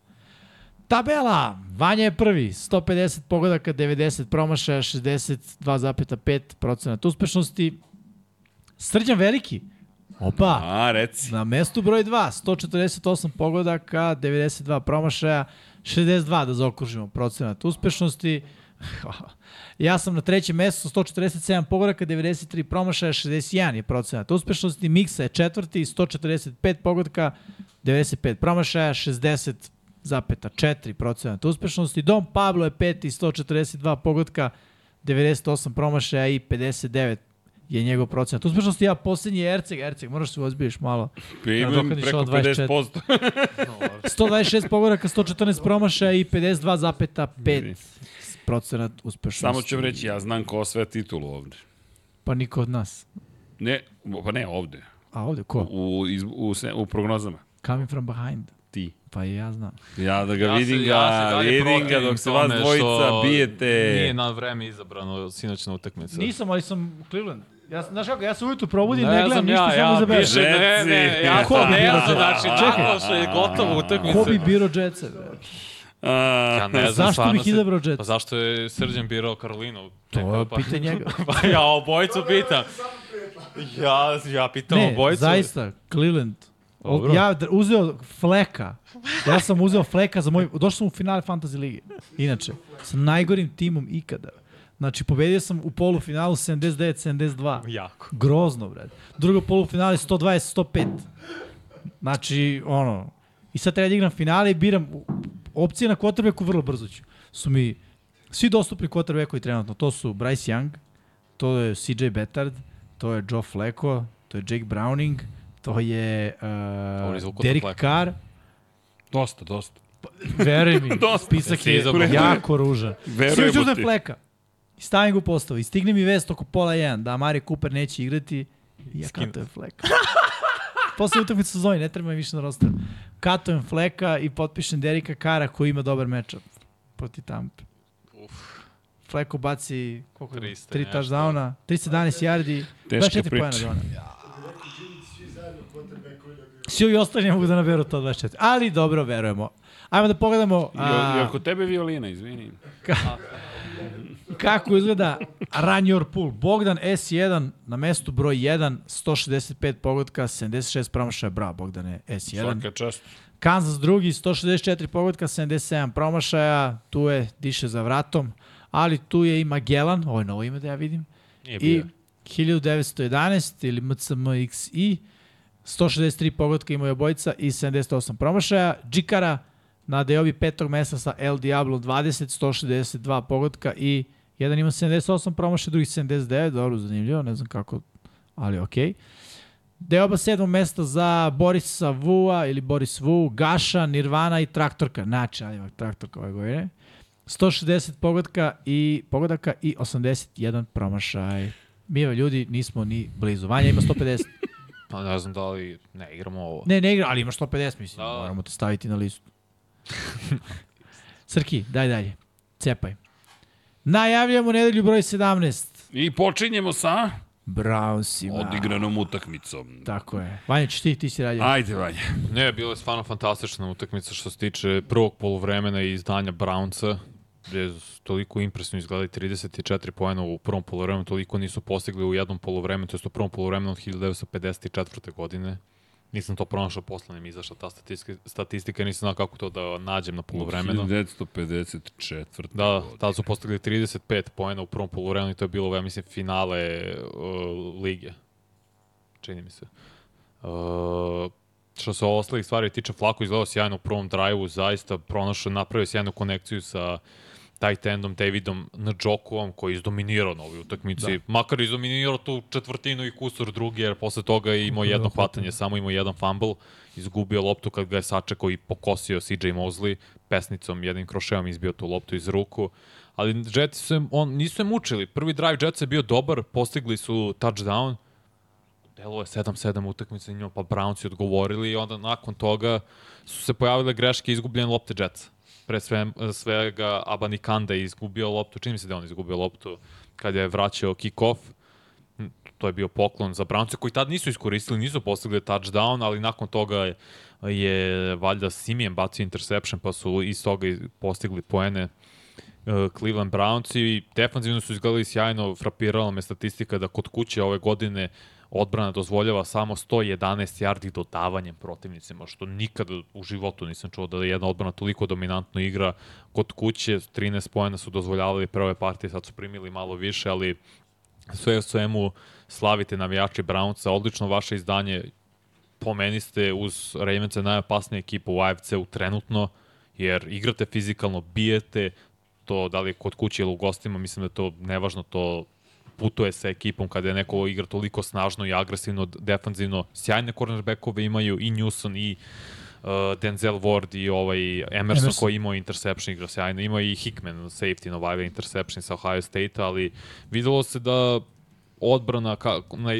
Tabela! Vanja je prvi, 150 pogodaka, 90 promašaja, 62,5 procenat uspešnosti. Srđan Veliki, opa, A, reci. na mestu broj 2, 148 pogodaka, 92 promašaja, 62 da zaokružimo procenat uspešnosti. Ja sam na trećem mestu, 147 pogodaka, 93 promašaja, 61 je procenat uspešnosti. Miksa je četvrti, 145 pogodaka, 95 promašaja, 60,4 procenat uspešnosti. Dom Pablo je peti, 142 pogodka, 98 promašaja i 59 je njegov procenat uspešnosti. Ja poslednji je Erceg. Erceg, moraš se ozbilješ malo. Pa imam Nadoknadiš preko ovo 24. 50%. 126 pogodaka, 114 promašaja i 52,5 procenat uspešnosti. Samo ću reći, ja znam ko sve titulu ovde. Pa niko od nas. Ne, pa ne ovde. A ovde ko? U, iz, u, se- u prognozama. Coming from behind. Ti. Pa i ja znam. Ja da ga Ja vidim ja se ga, dalje vidim ga dok se vas dvojica što bijete. Nije na vreme izabrano sinoćna utakmica. Nisam, ali sam u Cleveland. Ja, znaš kako, ja se ujutru probudim, Ne ne, gledam znam ništa, ja, samo ja izaberem. više, ne, ne, ja Ko ne znači, nakon što je gotova utakmica. Ko bi biro Jetsa? bre? A, Ja ne znam, Zašto bih se- izabrao Jetsa? Pa zašto je Srđan birao Karolinu? To je Pa- pitanje njega. Pa ja obojicu pitam. Ja, ja pitam Ne, obojicu. zaista, Cleveland. O, Dobro. ja uzeo Fleka. Ja sam uzeo Fleka za moj... Došao sam u finale Fantasy Lige. Inače, sa najgorim timom ikada. Znači, pobedio sam u polufinalu 79-72. Jako. Grozno, brad. Drugo polufinale 120-105. Znači, ono... I sad treba da igram finale i biram opcije na quarterbacku vrlo brzo ću. Su mi svi dostupni quarterbackovi trenutno. To su Bryce Young, to je CJ Bettard, to je Joe Flacco, to je Jake Browning, to je uh, Derek. Carr. dosta, dosta. Veruj mi, Dosta. spisak je jako ružan. Svi uzem ti. Fleka. I stavim ga u postavu. I stigne mi vest oko pola jedan da Amari Cooper neće igrati. I ja Skin- katujem Fleka. Posle utakmice sezoni, ne treba mi više na rosteru. Katujem Fleka i potpišem Derika Kara koji ima dobar matchup proti Tampe. Fleko baci koliko? 300 3 nešto. touchdowna, 311 yardi, Teška 24 pojena dona. bi... Svi ovi ostali ne mogu da naberu to 24. Ali dobro, verujemo. Ajmo da pogledamo I, a, I oko tebe violina, izvini. kako izgleda Run Your Pool. Bogdan S1 na mestu broj 1, 165 pogotka, 76 promašaja. Bravo, Bogdane S1. Svaka čast. Kansas drugi, 164 pogotka, 77 promašaja. Tu je diše za vratom. Ali tu je i Magellan, ovo je novo ime da ja vidim. Nije I bio. 1911 ili MCMXI, 163 pogotka imaju obojica i 78 promašaja. Džikara na Deobi petog mesta sa El Diablo 20, 162 pogotka i jedan ima 78 promašaja, drugi 79, dobro, zanimljivo, ne znam kako, ali okej. Okay. Deoba sedmog mesta za Borisa Vua ili Boris Vu, Gaša, Nirvana i Traktorka. Znači, ima Traktorka ove godine. 160 pogodka i pogodaka i 81 promašaj. Mi evo ljudi nismo ni blizu. Vanja ima 150. Pa ne znam da li ne igramo ovo. Ne, ne igra, ali ima 150, mislim. Da. Moramo te staviti na listu. Srki, daj dalje. Cepaj. Najavljamo nedelju broj 17. I počinjemo sa Brownsima. odigranom utakmicom. Tako je. Vanja, ćeš ti, ti si radio. Ajde, Vanja. Ne, bila je stvarno fantastična utakmica što se tiče prvog poluvremena i izdanja Brownca, gde su toliko impresivno izgledali 34 poena u prvom poluvremenu, toliko nisu postigli u jednom poluvremenu, to je u prvom poluvremenu od 1954. godine. Nisam to pronašao posle, mi izašla ta statistika, statistika, nisam znao kako to da nađem na poluvremenu. 1954. Da, tada su postigli 35 poena u prvom poluvremenu i to je bilo, ja mislim, finale uh, lige. Čini mi se. Uh, što se ostalih stvari tiče, Flako izgledao sjajno u prvom drive-u, zaista pronašao, napravio sjajnu konekciju sa tight endom Davidom Njokovom koji je izdominirao na ovoj utakmici. Da. Makar je izdominirao tu četvrtinu i kusur drugi, jer posle toga je imao jedno hvatanje, samo imao jedan fumble, izgubio loptu kad ga je sačekao i pokosio CJ Mosley, pesnicom, jednim kroševom izbio tu loptu iz ruku. Ali Jetsi su, je- on, nisu se mučili. Prvi drive Jetsa je bio dobar, postigli su touchdown, delo je 7-7 utakmica njima, pa Brownsi odgovorili i onda nakon toga su se pojavile greške i izgubljene lopte Jetsa. Pre sve, svega Abanikanda je izgubio loptu, čini mi se da on izgubio loptu kad je vraćao kick-off. Hm, To je bio poklon za Brownce koji tad nisu iskoristili, nisu postigli touchdown, ali nakon toga je, je valjda Simijan bacio interception pa su iz toga postigli poene uh, Cleveland Browns i defanzivno su izgledali sjajno, frapirala me statistika da kod kuće ove godine odbrana dozvoljava samo 111 yardi dodavanjem protivnicima, što nikada u životu nisam čuo da je jedna odbrana toliko dominantno igra. Kod kuće 13 pojena su dozvoljavali prve partije, sad su primili malo više, ali sve u svemu slavite navijači Brownsa, odlično vaše izdanje, po meni ste uz Ravensa najopasnija ekipa u AFC-u trenutno, jer igrate fizikalno, bijete, to da li je kod kuće ili u gostima, mislim da je to nevažno, to putuje sa ekipom kada je neko igra toliko snažno i agresivno, defanzivno. Sjajne cornerbackove imaju i Newson i uh, Denzel Ward i ovaj Emerson, Emerson. Koji imao interception igra sjajno. Ima i Hickman safety Novajla interception sa Ohio State, ali videlo se da odbrana ka, na,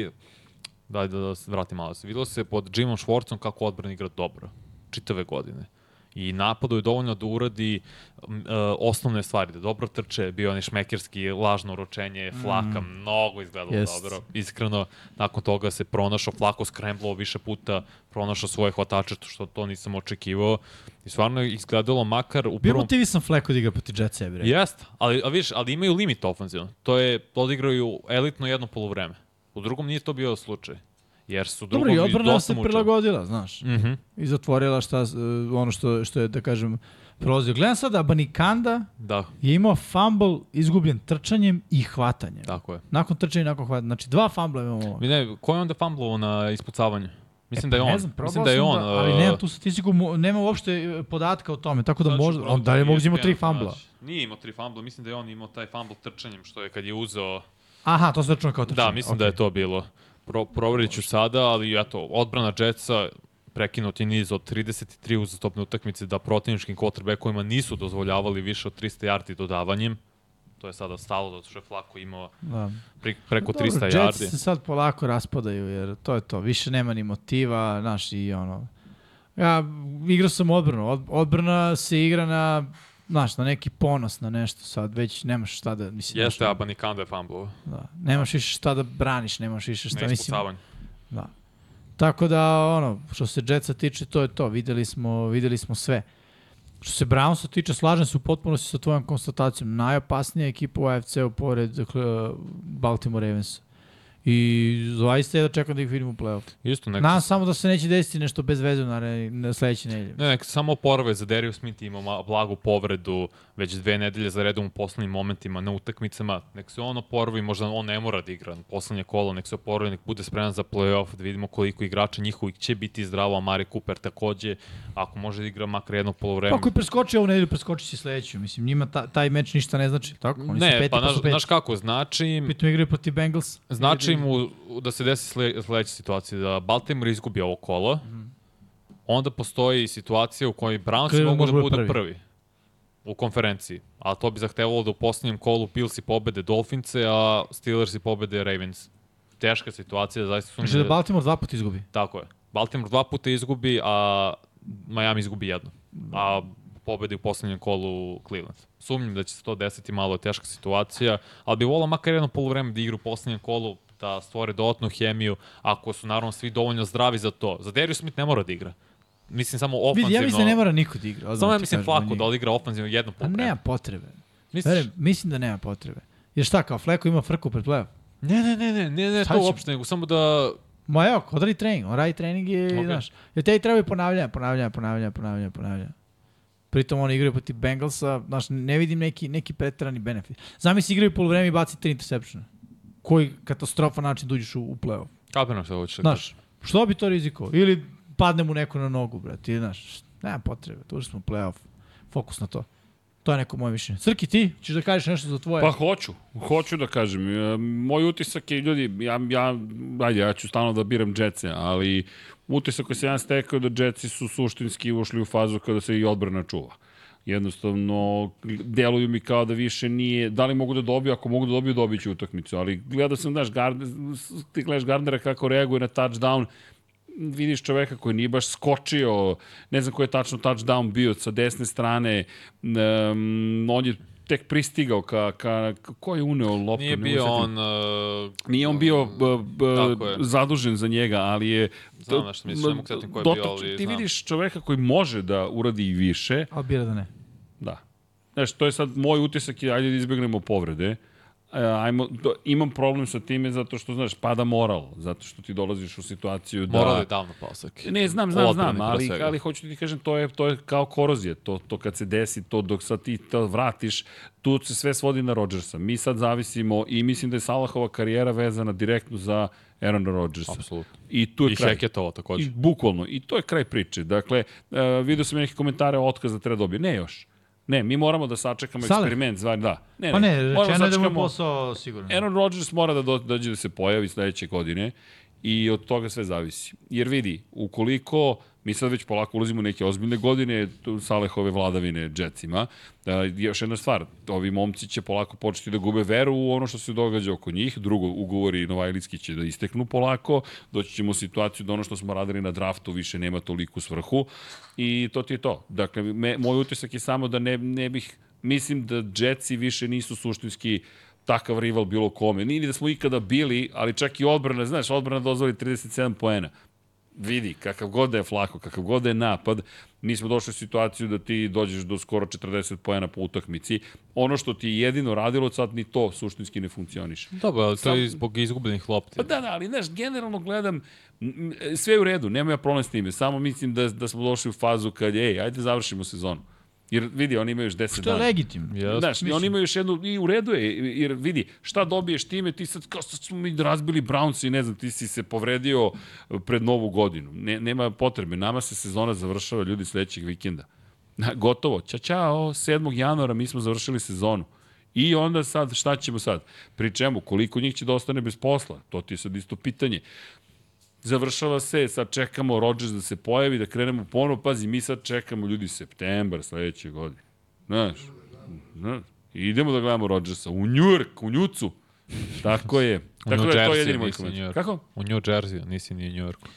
da, da, da se vratim malo se. Videlo se pod Jimom Schwartzom kako odbrana igra dobro. Čitave godine. I napadu je dovoljno da uradi e, osnovne stvari, da dobro trče, bio onaj šmekerski lažno uročenje, flaka, mm. mnogo izgledalo Jest. dobro. Iskreno, nakon toga se pronašao, flako skremblo više puta, pronašao svoje hvatače, što to nisam očekivao. I stvarno je izgledalo makar u Bio prvom... motivisan Fleko da igra protiv Jetsa, bre. Jest, ali, a viš, ali imaju limit ofenzivno. To je, odigraju elitno jedno polovreme. U drugom nije to bio slučaj. Jer su u drugom Dobro, i odbrana se prilagodila, znaš. Mm I zatvorila šta, uh, ono što, što je, da kažem, prolazio. Gledam sad, Abanikanda Da, je imao fumble izgubljen trčanjem i hvatanjem. tako je. Nakon trčanja i nakon hvatanja. Znači, dva fumble imamo. Mi ne, ko je onda fumblovao na ispucavanju? Mislim da je on. E, Ne znam, Mislim da je on. Da, ali uh, nemam tu statistiku, nema uopšte e, podatka o tome, tako da ću možda, on da je mogu imao tri fumbla. pronaći. Nije imao tri fumbla, mislim da je on imao taj fumble trčanjem, što je kad je uzeo... Aha, to se računa kao trčanje. Da, mislim da je to bilo. Pro, proverit ću sada, ali eto, odbrana Jetsa prekinut je niz od 33 uzastopne utakmice da protivničkim quarterbackovima nisu dozvoljavali više od 300 yardi dodavanjem. To je sada stalo da što je Flako imao Da. pri, preko Dobro, 300 Jetsi yardi. se sad polako raspadaju, jer to je to. Više nema ni motiva, znaš, i ono... Ja igrao sam odbranu. Od, odbrana se igra na, znaš, na neki ponos, na nešto sad. Već nemaš šta da... Mislim, Jeste, znaš, Abanikanda je fumblovao. Da. Nemaš više šta da braniš, nemaš više šta... Na Mislim, ispucavanju. da. Tako da, ono, što se Jetsa tiče, to je to. Videli smo, videli smo sve. Što se Brownsa tiče, slažem se u potpunosti sa tvojom konstatacijom. Najopasnija ekipa u AFC-u pored dakle, Baltimore Ravensa. I zaista je da čekam da ih vidim u play-off. Isto nek, Nadam samo da se neće desiti nešto bez veze na, na sledeće nedelje. ne, nek samo porove za Darius Smith ima ma- blagu povredu već dve nedelje za redom u poslednjim momentima na utakmicama. Nek se on oporavi, možda on ne mora da igra na poslednje kolo, nek se oporavi, nek bude spreman za play-off, da vidimo koliko igrača njihovih će biti zdravo, a Mari Cooper takođe, ako može da igra makar jedno polovreme. Pa ako je preskočio ovu nedelju, preskoči će sledeću. Mislim, njima ta, taj meč ništa ne znači. Tako? Oni su Ne, peti, pa pa su peti. znaš kako, znači Pitom igraju protiv Bengals. znači im u, da se desi sle, sledeća situacija, da Baltimore izgubi ovo kolo, onda postoji situacija u kojoj Browns mogu da da budu prvi. prvi. u konferenciji. A to bi zahtevalo da u posljednjem kolu Bills pobede Dolfince, a Steelers i pobede Ravens. Teška situacija, zaista su... Znači da Baltimore dva puta izgubi. Tako je. Baltimore dva puta izgubi, a Miami izgubi jedno. A pobedi u poslednjem kolu Cleveland. Sumnjam da će se to desiti, malo je teška situacija, ali bi volao makar jedno polovreme da igra u poslednjem kolu, da stvore dodatnu hemiju, ako su naravno svi dovoljno zdravi za to. Za Darius Smith ne mora da igra. Mislim samo ofanzivno. Vidi, ja mislim da ne mora niko da igra. Samo ja mislim Flako da odigra ofanzivno jedno A polovreme. nema potrebe. Misliš? Verujem, mislim da nema potrebe. Jer šta, kao Fleko ima frku pred play-off? Ne, ne, ne, ne, ne, ne, to uopšte, nego samo da Ma evo, odradi trening. On radi trening i, Ok. okay. znaš, jer te i trebaju ponavljanja, ponavljanja, ponavljanja, ponavljanja, ponavljanja. Pritom oni igraju protiv Bengalsa, znaš, ne vidim neki, neki preterani benefit. Zamisli igraju polovreme i baci tri interseptiona. Koji katastrofa način da uđeš u, u play-off. Kapiram što hoćeš da Znaš, što bi to riziko? Ili padne mu neko na nogu, brate, ili znaš, nema potrebe, tu smo u play-off. Fokus na to. To je neko moje mišljenje. Srki, ti? Ćeš da kažeš nešto za tvoje? Pa hoću, hoću da kažem. E, Moj utisak je, ljudi, ja, ja, ajde, ja ću stalno da biram Jetsa, ali utisak koji se ja stekao da Jetsi su suštinski ušli u fazu kada se i odbrana čuva. Jednostavno, deluju mi kao da više nije, da li mogu da dobiju, ako mogu da dobiju, dobit ću utakmicu, ali gledao sam, znaš, Gardner, ti gledaš Gardnera kako reaguje na touchdown, vidiš čoveka koji nije baš skočio, ne znam koji je tačno touchdown bio sa desne strane, um, on je tek pristigao ka, ka, ka ko je uneo loptu? Nije bio on... Uh, Nije on bio b, b, zadužen za njega, ali je... Znam na što misliš, ne mogu ko je bio, ali Ti znam. vidiš čoveka koji može da uradi i više, A bira da ne. Da. Znaš, to je sad moj utisak i ajde da izbjegnemo povrede. E, ajmo, do, imam problem sa time zato što, znaš, pada moral, zato što ti dolaziš u situaciju da... Moral je davno pao Saki. Ne, znam, znam, Odbrani, znam, ali, ali hoću ti kažem, to je, to je kao korozija, to, to kad se desi, to dok sad ti to vratiš, tu se sve svodi na Rodgersa. Mi sad zavisimo i mislim da je Salahova karijera vezana direktno za Aarona Rodgersa. Apsolutno. I tu je I kraj. Heketovo takođe. I bukvalno. I to je kraj priče. Dakle, uh, vidio sam neke komentare o otkaz da treba dobije. Ne još. Ne, mi moramo da sačekamo Saleh? eksperiment. Zvar, da. Ne, Pa ne, rečeno je da mu je sačekamo- posao sigurno. Aaron Rodgers mora da do- dođe da se pojavi sledeće godine i od toga sve zavisi. Jer vidi, ukoliko mi sad već polako ulazimo neke ozbiljne godine Salehove vladavine Jetsima, da, još jedna stvar, ovi momci će polako početi da gube veru u ono što se događa oko njih, drugo, ugovori Novajlicki će da isteknu polako, doći ćemo u situaciju da ono što smo radili na draftu više nema toliku svrhu i to ti je to. Dakle, me, moj utisak je samo da ne, ne bih, mislim da Jetsi više nisu suštinski takav rival bilo kome. Nije ni da smo ikada bili, ali čak i odbrana, znaš, odbrana dozvoli 37 poena. Vidi, kakav god da je flako, kakav god da je napad, nismo došli u situaciju da ti dođeš do skoro 40 poena po utakmici. Ono što ti je jedino radilo, sad ni to suštinski ne funkcioniše. Dobro, ali to Sam- je zbog izgubljenih lopti. Pa da, da, ali znaš, generalno gledam, sve je u redu, nema ja problem s time, samo mislim da, da smo došli u fazu kad, ej, ajde završimo sezonu. Jer vidi, oni imaju još 10 Što je dana. legitimno. Jeste. Znaš, i oni imaju još jednu, i u redu je, jer vidi, šta dobiješ time, ti sad, kao sad smo mi razbili Browns i ne znam, ti si se povredio pred novu godinu. Ne, nema potrebe, nama se sezona završava ljudi sledećeg vikenda. Na, gotovo, ča čao, 7. januara mi smo završili sezonu. I onda sad, šta ćemo sad? Pri čemu, koliko njih će da ostane bez posla? To ti je sad isto pitanje završava se, sad čekamo Rodgers da se pojavi, da krenemo ponovo, pazi, mi sad čekamo ljudi septembar sledeće godine. Znaš, znaš, idemo da gledamo Rodgersa u Njujork, u Njucu. Tako je. U Tako New da je to jedini moj komentar. Kako? U New Jersey, nisi ni u New Yorku.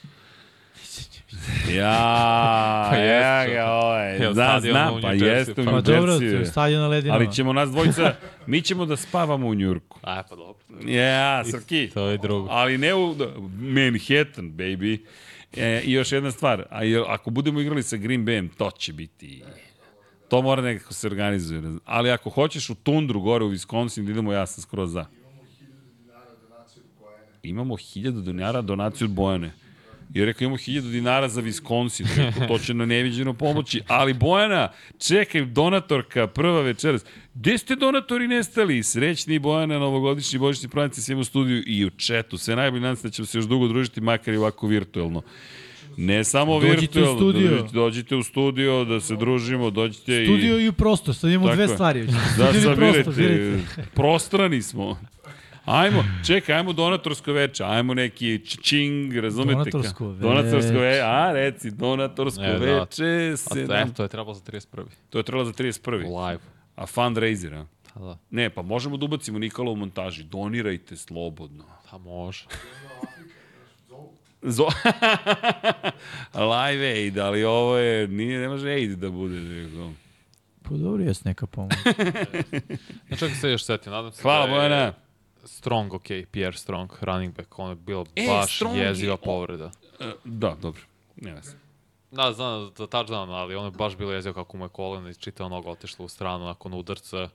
Ja, Pa ja ga ovaj. Jel, Da, u pa New Jersey, jeste u pa Pa dobro, to je Jersey. stadion na ledinama. Ali ćemo nas dvojica, mi ćemo da spavamo u Njurku. A, pa dobro. Ja, Srki. To je drugo. Ali ne u Manhattan, baby. E, I još jedna stvar, a ako budemo igrali sa Green Bayem, to će biti... To mora nekako se organizuje. Ali ako hoćeš u tundru gore u Wisconsin, da idemo, ja sam skoro za. Imamo 1000 dinara donaciju od Bojane. I je rekao, imamo 1000 dinara za Wisconsin. Rekao, to će na neviđeno pomoći. Ali Bojana, čekaj, donatorka, prva večeras. Gde ste donatori nestali? Srećni Bojana, novogodišnji božićni praznici svima u studiju i u četu. Sve najbolje nadam se da ćemo se još dugo družiti, makar i ovako virtuelno. Ne samo Dođite u virtuelno, studio. dođite, dođite u studio da se družimo, dođite Studio i... i prostor, sad imamo Tako dve stvari. Da, Studio prostor, birajte. Prostrani smo. Ajmo, čekaj, ajmo donatorsko veče, ajmo neki čing, razumete? ka? Donatorsko veče. Donatorsko veče, a reci, donatorsko E, da. veče, A se, to, e, to je trebalo za 31. to je trebalo za 31. Live. A fundraiser, a? Pa da. Ne, pa možemo da ubacimo Nikola u montaži, donirajte slobodno. Pa može. Zo... Live aid, ali ovo je, nije, ne može aid da bude. nego- Pa dobro, jes neka pomoć. Ja čekaj se još setim, nadam se Hvala, da je Bojana. Strong, ok, Pierre Strong, running back, ono je bilo E, baš Strong je- jeziva povreda. E, Da, dobro. Ne znam. Da, znam za touchdown, ali ono je baš bilo jezivo kako mu je koleno i čitao noga otišla u stranu nakon udarca.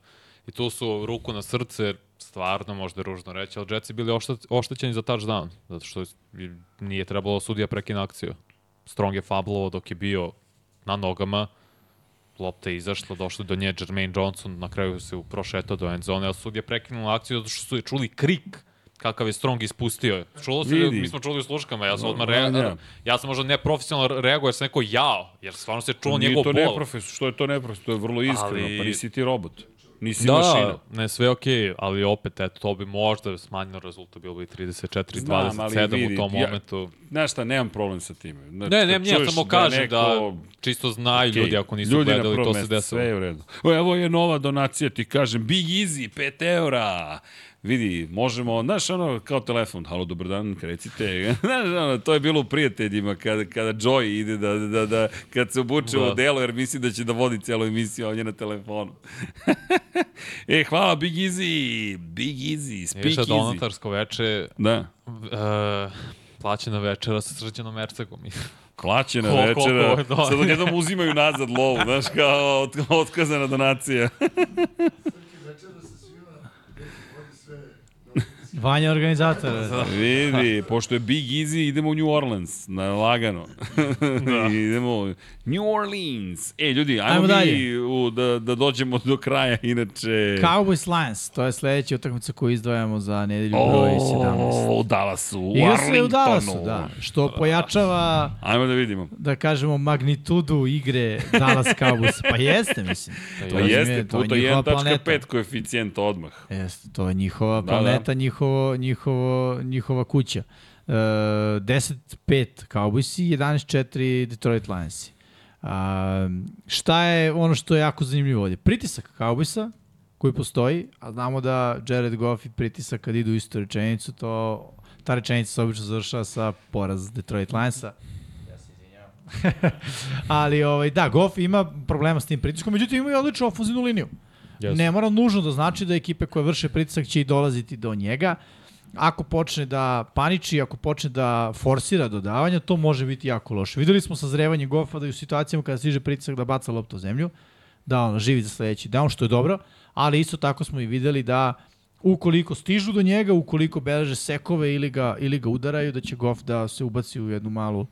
I tu su ruku na srce, stvarno možda je ružno reći, ali Jetsi bili oštećeni za touchdown, zato što je- nije trebalo sudija prekina akciju. Strong je fablovo dok je bio na nogama, lopta je izašla, došlo do nje Jermaine Johnson, na kraju se prošetao do end zone, ali sudija prekinula akciju zato što su je čuli krik kakav je Strong ispustio. Čulo se, Vidi. mi smo čuli u sluškama, ja sam No, odmah rea, da. ja sam možda neprofesionalno reagovao jer sam neko jao, jer stvarno se čuo Nije njegov to bol. neprofesor, što je to neprofesor, to je vrlo iskreno, Ali- pa nisi ti robot. Nisi Da, mašina. ne, sve okej, ali opet, eto, to bi možda smanjilo rezultat, bilo bi 34-27 Znam, ali vidi, u tom ja- momentu. Znaš šta, nemam problem sa time. Znači, Ne, ne, ja samo kažem da, neko- čisto znaju Okej, ljudi ako nisu ljudi gledali, to se desilo. Sve je u redu. O, evo je nova donacija, ti kažem, Big Easy, 5 eura. Vidi, možemo, znaš, ono, kao telefon, halo, dobar dan, recite. znaš, ono, to je bilo u prijateljima, kada, kada Joy ide da, da, da, kad se obuče Da. u delo, jer misli da će da vodi celu emisiju, on je na telefonu. e, hvala, Big Easy, Big Easy, Speak Više Easy. donatarsko veče, Da. uh, plaćena večera sa srđanom Ercegom. Klaćena Ko- ko- večera, ko- da. sad odjednom uzimaju nazad lovu, znaš, kao otkazana donacija. Večera sa svima, vodi sve. Vanja organizator. Vidi, pošto je Big Easy, idemo u New Orleans, na lagano. da. idemo u New Orleans. E, ljudi, ajmo, Ajmo mi dalje. u, da, da dođemo do kraja, inače... Cowboys Lions, to je sledeća utakmica koju izdvajamo za nedelju broj 17. O, u Dallasu, u Igra se u. Dallasu, da. Što pojačava, Ajmo da vidimo. da kažemo, magnitudu igre Dallas Cowboys. Pa jeste, mislim. To je- jeste, to je puta njihova 1.5 planeta. koeficijent odmah. Jeste, to je njihova Da, planeta, njihovo, njihovo, njihova kuća. Uh, 10-5 Cowboysi, 11-4 Detroit Lionsi. Uh, šta je ono što je jako zanimljivo ovdje? Pritisak Cowboysa koji postoji, a znamo da Jared Goff i pritisak kad idu u istu rečenicu, to, ta rečenica se obično završava sa poraz Detroit Lionsa. Ja se izvinjavam. Ali ovaj, da, Goff ima problema s tim pritiskom, međutim ima i odličnu ofenzivnu liniju. Yes. Ne mora nužno da znači da ekipe koje vrše pritisak će i dolaziti do njega. Ako počne da paniči, ako počne da forsira dodavanja, to može biti jako loše. Videli smo sazrevanje Goffa da je u situacijama kada stiže pritisak da baca loptu u zemlju, da on živi za sledeći down, što je dobro, ali isto tako smo i videli da ukoliko stižu do njega, ukoliko beleže sekove ili ga, ili ga udaraju, da će Goff da se ubaci u jednu malu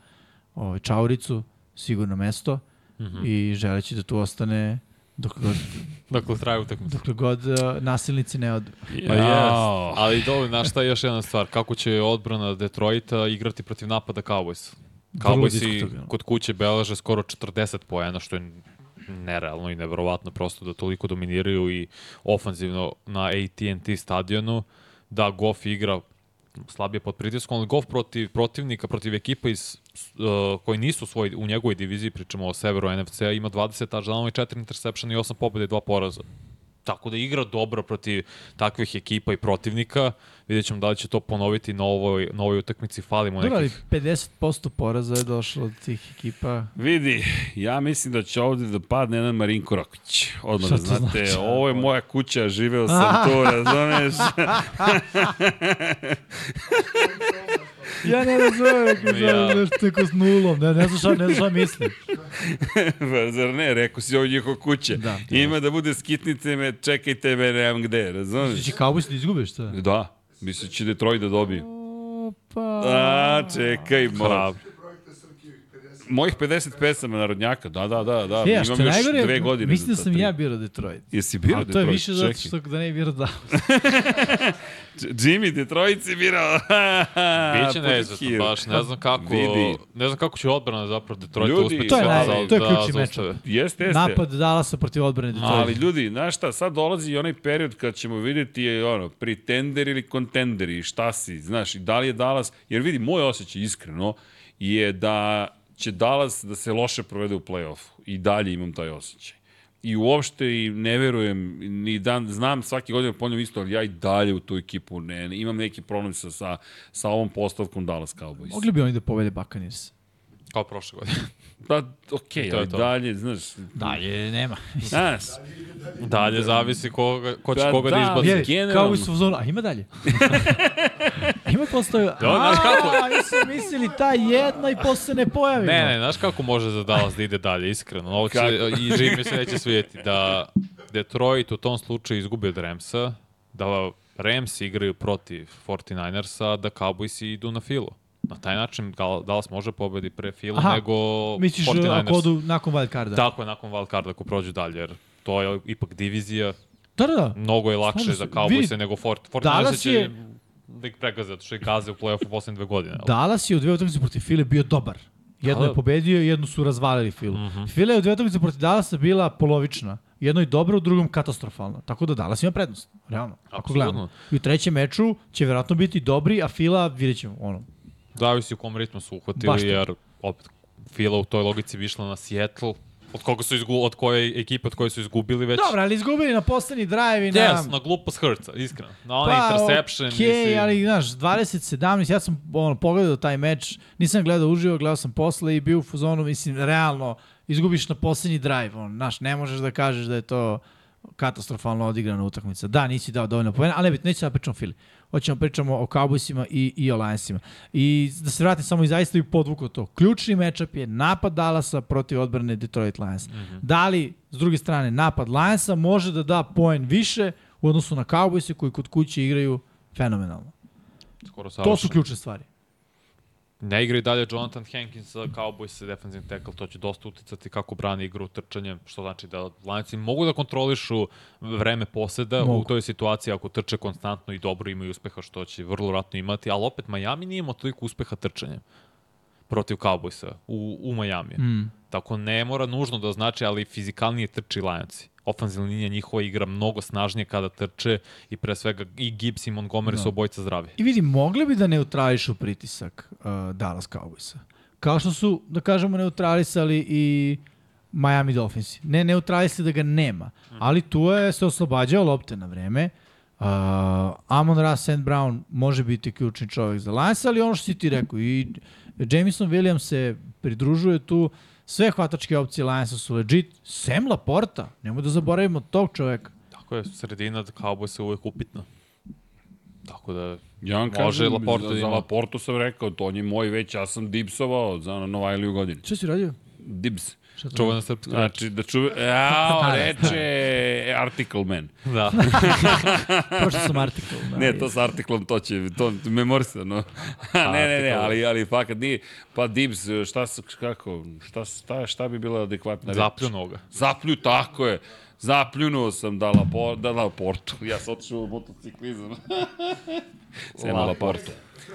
ovaj, čauricu, sigurno mesto, mm -hmm. i želeći da tu ostane dok god, Dakle, traje utakmica. dokle god uh, nasilnici ne odu. Pa jest. Ali dobro, znaš šta je još jedna stvar, kako će odbrana Detroita igrati protiv napada Cowboys? Vrlo Cowboysi kod kuće beleže skoro 40 poena, što je nerealno i neverovatno prosto da toliko dominiraju i ofanzivno na AT&T stadionu, da Goff igra slabije pod pritiskom, ali Goff protiv protivnika, protiv ekipa iz, uh, koji nisu svoj, u njegovoj diviziji, pričamo o severu NFC-a, ima 20 touchdownova i 4 interceptiona i 8 pobjede i 2 poraza. Tako da igra dobro protiv takvih ekipa i protivnika. Vidjet ćemo da li će to ponoviti na ovoj, na ovoj utakmici. Falimo Dobro, ali nekih... 50% poraza je došlo od tih ekipa. Vidi, ja mislim da će ovde da padne jedan Marinko Rakić. Odmah Šta da znate, znači? ovo je moja kuća, živeo sam tu, razumeš? Ja ne razumem kako Ja. nešto tako s nulom, ne, ne znam šta, ne znam šta mislim. Pa, Zar ne, rekao si ovo njihov kuće. Da. Ima da bude skitnice, me, čekajte me, nemam gde, razumiješ? Ti Cowboys da izgubiš, šta? Da, misli će Detroit da dobije. Opa. A, čekaj, mo, mojih 50 pesama narodnjaka, da, da, da, da, E, a što imam je još najgore, dve godine. mislim da sam tri. ja birao Detroit. Jesi bio A to je Detroit? više zato što da ne birao da. Jimmy Detroit si birao. Biće neizvesno, baš ne znam kako, Vidi. ne znam kako će odbrana zapravo Detroita Ljudi, uspeti To je da- naj- da- to je da ključni zaustave. matchup. Jeste, jeste. Napad Dallasa protiv odbrane Detroita. Ali ljudi, znaš šta, sad dolazi i onaj period kad ćemo vidjeti je ono, pretender ili kontender i šta si, znaš, i da li je Dallas, jer vidi, moj osjećaj iskreno je da će Dallas da se loše provede u play-offu. I dalje imam taj osjećaj. I uopšte i ne verujem, ni dan, znam svaki godin ponavljam isto, ali ja i dalje u tu ekipu ne, ne imam neki problem sa, sa, sa ovom postavkom Dallas Cowboys. Mogli bi oni da povede Buccaneers. Kao prošle godine. Pa, okej, to je ali to. dalje, znaš, Dalje, nema. znaš, Dalje zavisi koga, ko će Da, koga da, da, izbaci. generalno. kao i su u zonu, a ima dalje. Ima postoje, Da, znaš kako? a, mi su mislili ta jedna i posle se ne pojavimo. Ne, ne, znaš kako može za Dallas da ide dalje, iskreno. Ovo će? I Jimmy se neće svijeti da Detroit u tom slučaju izgubi od Ramsa, da Rams igraju protiv 49ersa, da Cowboysi idu na filo. Na taj način Dallas može pobedi pre filo Aha, nego Misliš 49ers. ako odu nakon wild carda? Tako je nakon wild carda ako prođu dalje, jer to je ipak divizija, Da, da, da. mnogo je lakše Stvarno za vidi, nego Fort, 49ersa Dallas će je- da ih pregaze, zato što ih gaze u play-offu poslednje dve godine. ali- Dallas je u dve utakmice protiv File bio dobar. Jedno Da. je pobedio, jednu su razvalili Filu. Mm -hmm. Fila je u dve utakmice protiv Dallasa bila polovična. Jedno je dobro, u drugom katastrofalno. Tako da Dallas ima prednost, realno. Ako Apsolutno. gledamo. I u trećem meču će verovatno biti dobri, a Fila, vidjet ćemo, ono. Zavisi u kom ritmu su uhvatili, jer opet Fila u toj logici bi išla na Seattle, od koga su izgu, od koje ekipe od koje su izgubili već. Dobro, ali izgubili na poslednji drive i na... Yes, na glupost Hrca, iskreno. Na onaj interception. okej, mislim, ali znaš, 20-17, ja sam ono, pogledao taj meč, nisam gledao uživo, gledao sam posle i bio u fazonu, mislim, realno, izgubiš na poslednji drive, on, znaš, ne možeš da kažeš da je to katastrofalno odigrana utakmica. Da, nisi dao dovoljno poena, ali nebit, nećemo da pričamo o Fili. Hoćemo da pričamo o Cowboysima i, i o Lionsima. I da se vratim samo i zaista i podvuko to. Ključni matchup je napad Dallasa protiv odbrane Detroit Lions. Mm -hmm. Da li, s druge strane, napad Lionsa može da da poen više u odnosu na Cowboyse koji kod kuće igraju fenomenalno. skoro To savršeno. su ključne stvari. Ne igra i dalje Jonathan Hankins sa Cowboys defensive tackle, to će dosta uticati kako brani igru trčanjem, što znači da Lionsi mogu da kontrolišu vreme poseda Mogu. u toj situaciji ako trče konstantno i dobro imaju uspeha, što će vrlo vratno imati, ali opet Miami nije imao toliko uspeha trčanjem protiv Cowboysa u, u Miami. Mm. Tako ne mora nužno da znači, ali fizikalnije trči Lionsi. Ofanzivna linija njihova igra mnogo snažnije kada trče i pre svega i Gibbs i Montgomery Da. su obojica zdravi. I vidi, mogli bi da neutrališu pritisak uh, Dallas Cowboysa. Kao što su, da kažemo, neutralisali i Miami Dolphins. Ne neutralisali da ga nema, ali tu je se oslobađao lopte na vreme. Uh, Amon Ra St. Brown može biti ključni čovjek za Lions, ali ono što si ti rekao, i Jameson Williams se pridružuje tu, sve hvatačke opcije Lionsa su legit, Sam Laporta, nemoj da zaboravimo tog čoveka. Tako je, sredina Cowboys je uvek upitna. Tako da, Ja vam Može kažem, Laporta za, da za ima. Laportu sam rekao, to on je moj već, ja sam dipsovao za Novajliju godinu. Što si radio? Dibs. Šta to čuvena srpska reč. Znači, da čuve... Jao, reče Article Man. Da. Prošao sam artikl. Da, Ne, to s artiklom, to će, to memorisano. ne, ne, ne, Artikl. ali, ali fakat nije. Pa Dibs, šta, kako, šta, šta, šta bi bila adekvatna reč? Zapljunuo ga. Zaplju, tako je. Zapljunuo sam da Lapo, da Laportu. Ja sam otišao u motociklizam. Sema Laportu.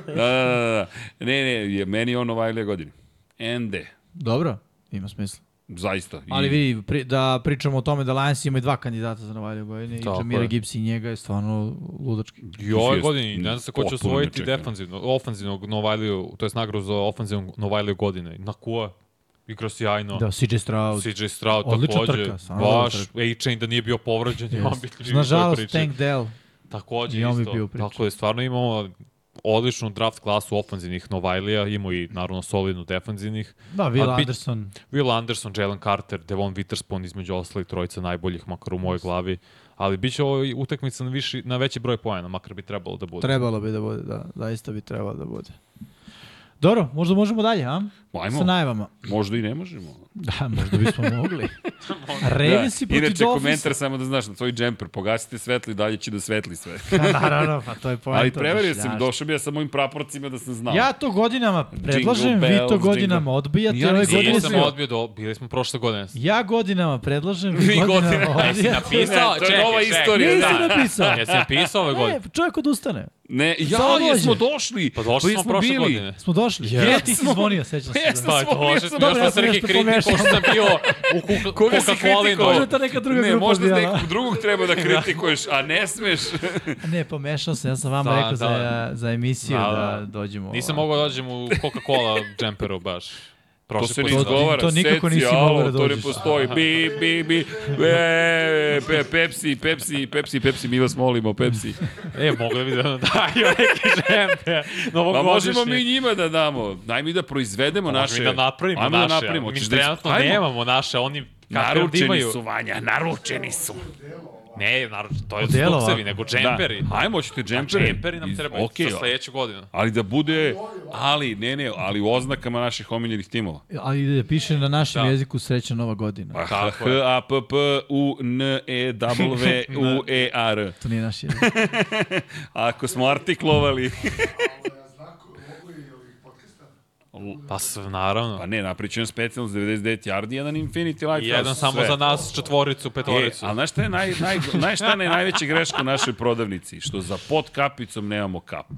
Da, da, da, da. Ne, ne, meni je on Novajlija godini. Ende. Dobro, ima smisla. Zaista. I- Ali vidi, pri, da pričamo o tome da Lions imaju dva kandidata za Novajliju godine i Jamira je. Gibbs i njega je stvarno ludački. I ove godine, ne znam se ko će osvojiti defanzivno, ofanzivnog Novajliju, to je nagradu za ofanzivnog Novajliju godine. Nakua igra sjajno. Da, CJ Stroud. CJ Stroud Odlična takođe. trka, Baš, A-Chain da nije bio povređen, yes. on bi Nažalost. Tank Dell. Takođe I on bi isto. bio u priči. Tako da stvarno imamo odličnu draft klasu ofanzivnih Novajlija, imamo i naravno solidnu defanzivnih. Da, Will A bit- Anderson. Will Anderson, Jalen Carter, Devon Witherspoon između ostalih trojica najboljih, makar u mojoj glavi. Ali bit će ovo utakmica na, viši, na veći broj pojena, makar bi trebalo da bude. Trebalo bi da bude, da, zaista bi trebalo da bude. Dobro, možda možemo dalje, a? Ajmo. Sa najavama. Možda i ne možemo. Da, možda bismo mogli. Ravensi protiv Inače, Dolphinsa. komentar samo da znaš na tvoj džemper, pogasite svetli, dalje će da svetli sve. Pa, naravno, pa to je poenta. Ali preverio sam, došao bi ja sa mojim praporcima da sam znao. Ja to godinama predlažem, Jingle vi to bells, godinama jingle- odbijate, Ja ove nisam godine su... odbio, do, bili smo prošle godine. Ja godinama predlažem, vi, Vi godinama godinama. Jesi odbijate. napisao? Ne, to je Čekaj, nova čekaj. istorija, Nisam da. napisao. Jesi napisao ove godine? čovjek odustane. Ne, ja, Samo dođe. jesmo došli. Pa došli smo prošle bili. godine. Smo došli. Jesmo. Ja ti si zvonio, sećam se. Jesmo. Da. Pa ja što sam- sam Dobro, ja sam neki nešto pomešao. Ko što sam bio u Coca- Koga si Coca-Cola. Možda to neka druga Ne, grupa možda bila. nekog drugog treba da kritikuješ, a ne smeš. Ne, pomešao sam, ja sam vama Da, rekao da. za, za emisiju Da, da, da. dođemo. Nisam mogao da dođem u Coca-Cola džemperu baš. To Prošli se ne izgovara, to nikako seci, nisi mogao da to ne dođeš. postoji, bi, bi, bi, e, pe, Pepsi, Pepsi, Pepsi, Pepsi, mi vas molimo, Pepsi. E, mogu da mi da daju neki džemper. Pa možemo mi njima da damo, daj mi da proizvedemo Pa naše. možemo da napravimo Ajmo naše. da napravimo. Mi da- trenutno Ajmo. nemamo naše, oni da Naručeni imaju. su, Vanja, naručeni su. Ne, naruč, to je Odelo, stuksevi, a? nego džemperi. Da. Ajmo, hoćete džemperi? Džemperi nam trebaju Okej, za sledeću godinu. ali da bude, ali, ne, ne, ali u oznakama naših omiljenih timova. Ali da piše na našem Da. jeziku srećna nova godina. Pa, H. A, P, P, U, N, E, W, U, E, R. To nije naš jezik. Ako smo artiklovali, Ja znaku, mogu i ovih podcasta. Pa s, naravno. pa ne, napričujem specijalno za 99 yardi, jedan Infinity Light. I jedan samo za nas četvoricu, E, petoricu. ali znaš šta je naj, naj, naj, šta je najveća greška u našoj prodavnici? Što za pod kapicom nemamo kapu.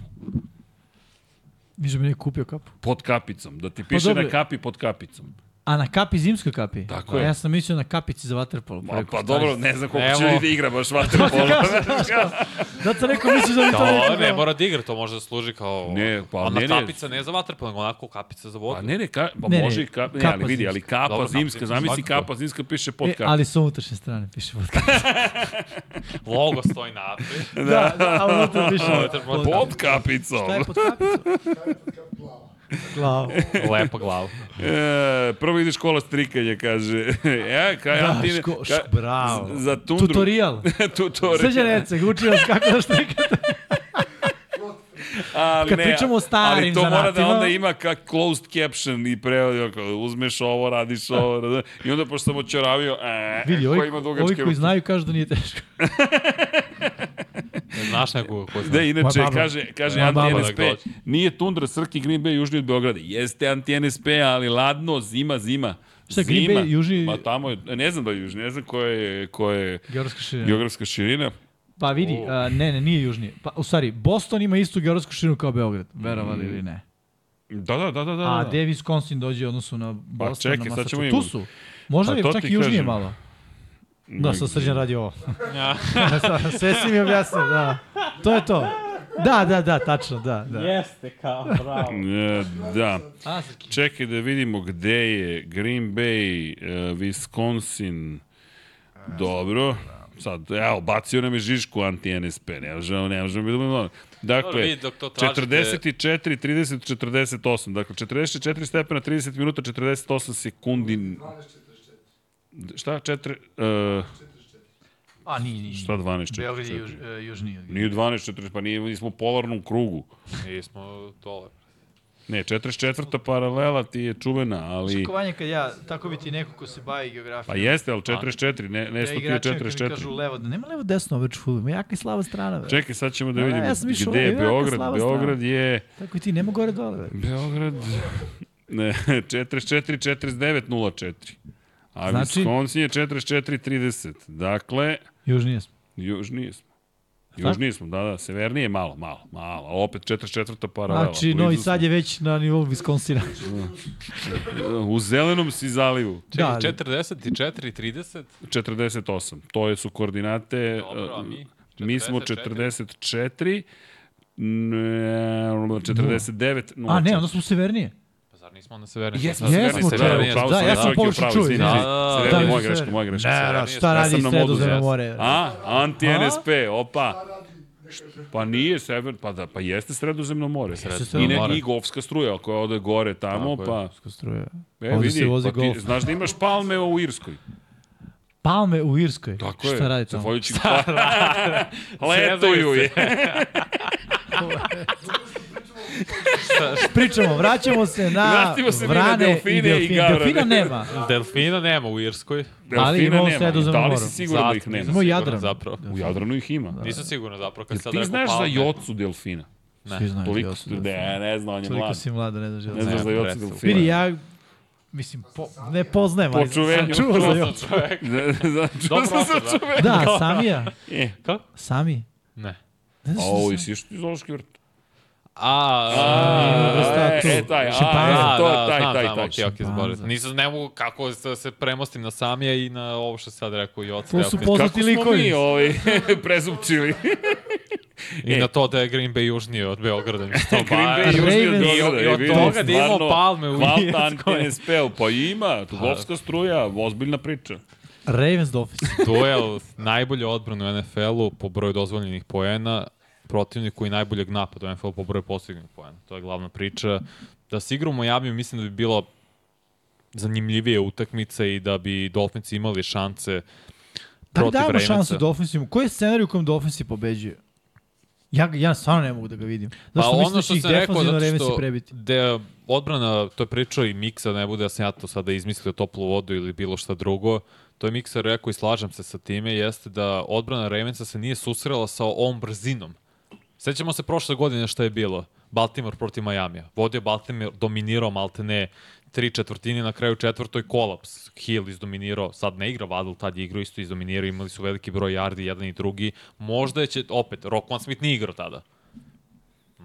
Niže mi nije kupio kapu. Pod kapicom. Da ti piše dobro. na kapi pod kapicom. A na kapi, zimskoj kapi? Tako A je. Ja sam mislio na kapici za vaterpolo. Ma, pa dobro, ne znam koliko Evo. će da igra baš vaterpolo. Zato neko misli da mi to ne mora da igra, to može da služi kao... Ne, pa Ona ne, ne. kapica ne za vaterpolo, nego onako kapica za vodu. Pa ne, ne, ka, pa Ne, ne, može i ka, ne, kapa ali vidi, ali kapa Dobro, kapa zimska, zamisli kapa zimska piše pod E, kapa. ali sa unutrašnje strane piše vodka. Logo stoji napred. da, da, a unutra piše pod- Pod kapicom. Šta je pod kapicom? Glava. Lepa glava. E, prvo ide škola strikanja, kaže. E, kaj, Da, Antine, ško- ka- bravo. Za tundru. Tutorial. Tutorial. Srđan Ecek, uči vas kako da štrikate. Ali Kad ne, pričamo o starim Ali to mora da zanatima- onda ima kak closed caption i prevod, kao, uzmeš ovo, radiš ovo, da, da. i onda pošto sam očaravio, e, Vidi, ko ovi, ima ovi dugačke koji ruke. znaju kažu da nije teško. Znaš neku ko zna. Da, inače, kaže, kaže Moja baba anti-NSP, da dođe. nije Tundra, Srki, Green Bay, južniji od Beograda. Jeste anti-NSP, ali ladno, zima, zima. Šta, Green Zima. Bay, južni- Ma tamo je, ne znam da je južni, ne znam koja je, koja je Geografska širina. geografska širina. Pa vidi, a, ne, ne, nije južnije. Pa, u stvari, Boston ima istu geografsku širinu kao Beograd, verovali ili ne. Da, da, da, da. da. A gde Wisconsin dođe u odnosu na Boston, čekaj, na sad ćemo Massachusetts? Tu su. Možda Pa je čak i južnije kažem. malo. Da, sad srđan radi ovo. Ja. Sve si mi objasnio, da. To je to. Da, da, da, tačno, da. da. Jeste kao, bravo. E, da. Čekaj da vidimo gde je Green Bay, uh, Wisconsin. Dobro. Sad, evo, bacio nam je Žižku anti-NSP. Ne možemo, ne možemo biti malo. Dobro, Dakle, vidi, dok to tražite- 44, 30, 48. Dakle, 44 stepena, 30 minuta, 48 sekundi. Šta? 4, uh, A, nije, nije. šta 12, Beograd je 44? juž, e, od Nije 12, 40, pa nije, nismo u polarnom krugu. Nismo dole. Ne, 44. paralela ti je čuvena, ali... Šakovanje kad ja, tako bi ti neko ko se bavi geografijom. Pa jeste, ali 44, ne, ne Ja sto ti je igračima kad mi 44. kažu levo, da nema levo desno već ima jaka i slaba strana. Ve. Čekaj, sad ćemo da A, vidimo ja sam gde je Beograd. Beograd je... Tako i ti, nema gore dole. Ve. Beograd... Ne, 44, 49, 04. A Znači- Wisconsin je 44, 30. Dakle, Južnije smo. južnije smo. Južnije smo, da, da, severnije malo, malo, malo. Opet 44. paralela. Znači, blizu Novi smo. Sad je već na nivou Wisconsina. U zelenom si zalivu. Čekaj, ali- 44 i 30? 48. To je su koordinate... Dobro, a uh, mi? Mi smo 44, ne, 49, 0. A ne, onda smo severnije. Pa nismo na severni? Jesmo, Jesmo, severni, Da, sam, ja sam je pogrešno upravo, čuo. Da, da, da. Da, moja da, greška, da. moja greška. Ne, da, šta Ja radi sam sredozemno more? A, anti-NSP, opa. Pa nije sever, pa da, pa jeste sredozemno more. Sredozemno I, ne, more. I golfska struja koja ode gore tamo, Tako je. pa... Struja. E, Ovde vidi, se vozi pa ti, golf. znaš da imaš palme u Irskoj. Palme u Irskoj. Tako je. Šta radi tamo? Zahvaljujući pa... Letuju je. Pričamo, vraćamo se na Vratimo se mi na vrane delfine i delfine. gavrane. Delfina nema. delfina nema u Irskoj. Ali Delfina imamo nema. Sredozemno Da li si siguran da ih nema? Imamo nisam Jadran. siguran zapravo. U Jadranu ih ima. Nisam siguran zapravo kad Jel sad ti znaš za jocu delfina? Ne. Svi znaju Toliko, da su ne, ne znam, on je Toliko mlad. si mlada, ne znaš. Ne Ne znaš za jocu delfina. Vidi, ja Mislim, po, ne poznajem, ali Po čuvenju. sam čuo za Čuo jo. sam čovek. Ne, ne, čuo sam za čoveka. Da, Samija. E, Kako? Sami. Ne. Ne znaš sam- i si još ti zoološki vrt. A, A, vrsta e, e, taj, a, Šimpanze. e, to, da, taj, taj, taj. okej, okej. Šimpanze. Nisam, ne mogu kako da se premostim na Samija i na ovo što sad rekao Joca. To su poznati Kako smo mi likovi. ovaj, prezupčili? I na to da je Green Bay južnije od Beograda. Mi to Green ba- Bay južnije od. Beograda. I od toga da imamo palme u Hvala Irskoj. NSP-u, pa ima, Tugovska struja, ozbiljna priča. Ravens Dolphins. Duel najbolje odbrane u NFL-u po broju dozvoljenih poena, protivniku i najboljeg napada u NFL-u po broju postignunih poena. To je glavna priča. Da se igra u Miami, mislim da bi bilo zanimljivije utakmica i da bi Dolphins imali šanse Da protiv dajemo Ravensa. šansu Dolphinsima? Koji je scenarij u kojem Dolphinsi pobeđuju? Ja, ja stvarno ne mogu da ga vidim. Zašto Pa mislim ono da što sam rekao, zato što prebiti? da odbrana, to je pričao i Miksa, ne bude da sam ja to sada izmislio toplu vodu ili bilo šta drugo, to je Miksa rekao i slažem se sa time, jeste da odbrana Ravensa se nije susrela sa ovom brzinom. Sećamo se prošle godine šta je bilo. Baltimore protiv Majamija. Vodio Baltimore, dominirao maltene tri četvrtine, na kraju četvrtoj kolaps. Hill izdominirao, sad ne igra Waddle, tad je igrao isto izdominirao, imali su veliki broj yardi, jedan i drugi. Možda je će, opet, Rockman Smith nije igrao tada.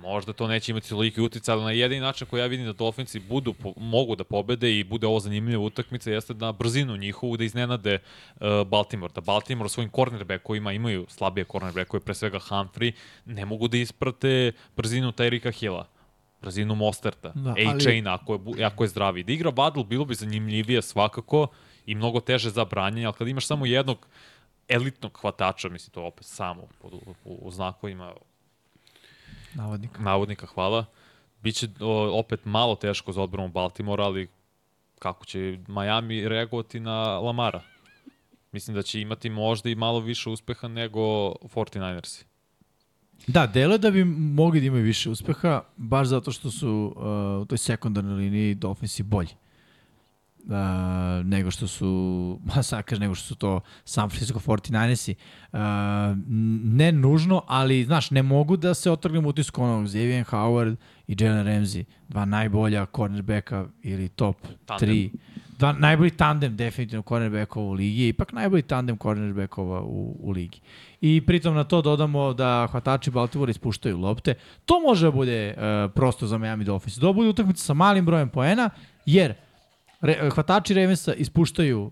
Možda to neće imati toliki uticaj, ali na jedini način koji ja vidim da Dolphinsi budu, po, mogu da pobede i bude ovo zanimljiva utakmica jeste na brzinu njihovu da iznenade uh, Baltimore. Da Baltimore svojim cornerbackovima imaju slabije cornerbackove, pre svega Humphrey, ne mogu da isprate brzinu Tyrika Hilla brzinu Mosterta, Da, da, ali- A-Chain ako je, ako je zdravi. Da igra Battle bilo bi zanimljivije svakako i mnogo teže za branjanje, ali kad imaš samo jednog elitnog hvatača, mislim to opet samo pod, u, u, u znakovima Navodnik. navodnika, hvala. Biće o, opet malo teško za odbranu Baltimora, ali kako će Miami reagovati na Lamara? Mislim da će imati možda i malo više uspeha nego 49ersi. Da, delo da bi mogli da imaju više uspeha, baš zato što su uh, u toj sekundarnoj liniji Dolphinsi bolji. Uh, nego što su, ma sad kažem, nego što su to San Francisco 49ersi. Uh, ne nužno, ali, znaš, ne mogu da se otrgnem utisku onog Xavier Howard i Jalen Ramsey, dva najbolja cornerbacka ili top Tandem. 3. Dva najbolji tandem definitivno cornerbackova u ligi, ipak najbolji tandem cornerbackova u, u ligi. I pritom na to dodamo da hvatači Baltimora ispuštaju lopte. To može da bude uh, prosto za Miami Dolphins. Da bude utakmica sa malim brojem poena, jer re, hvatači Ravensa ispuštaju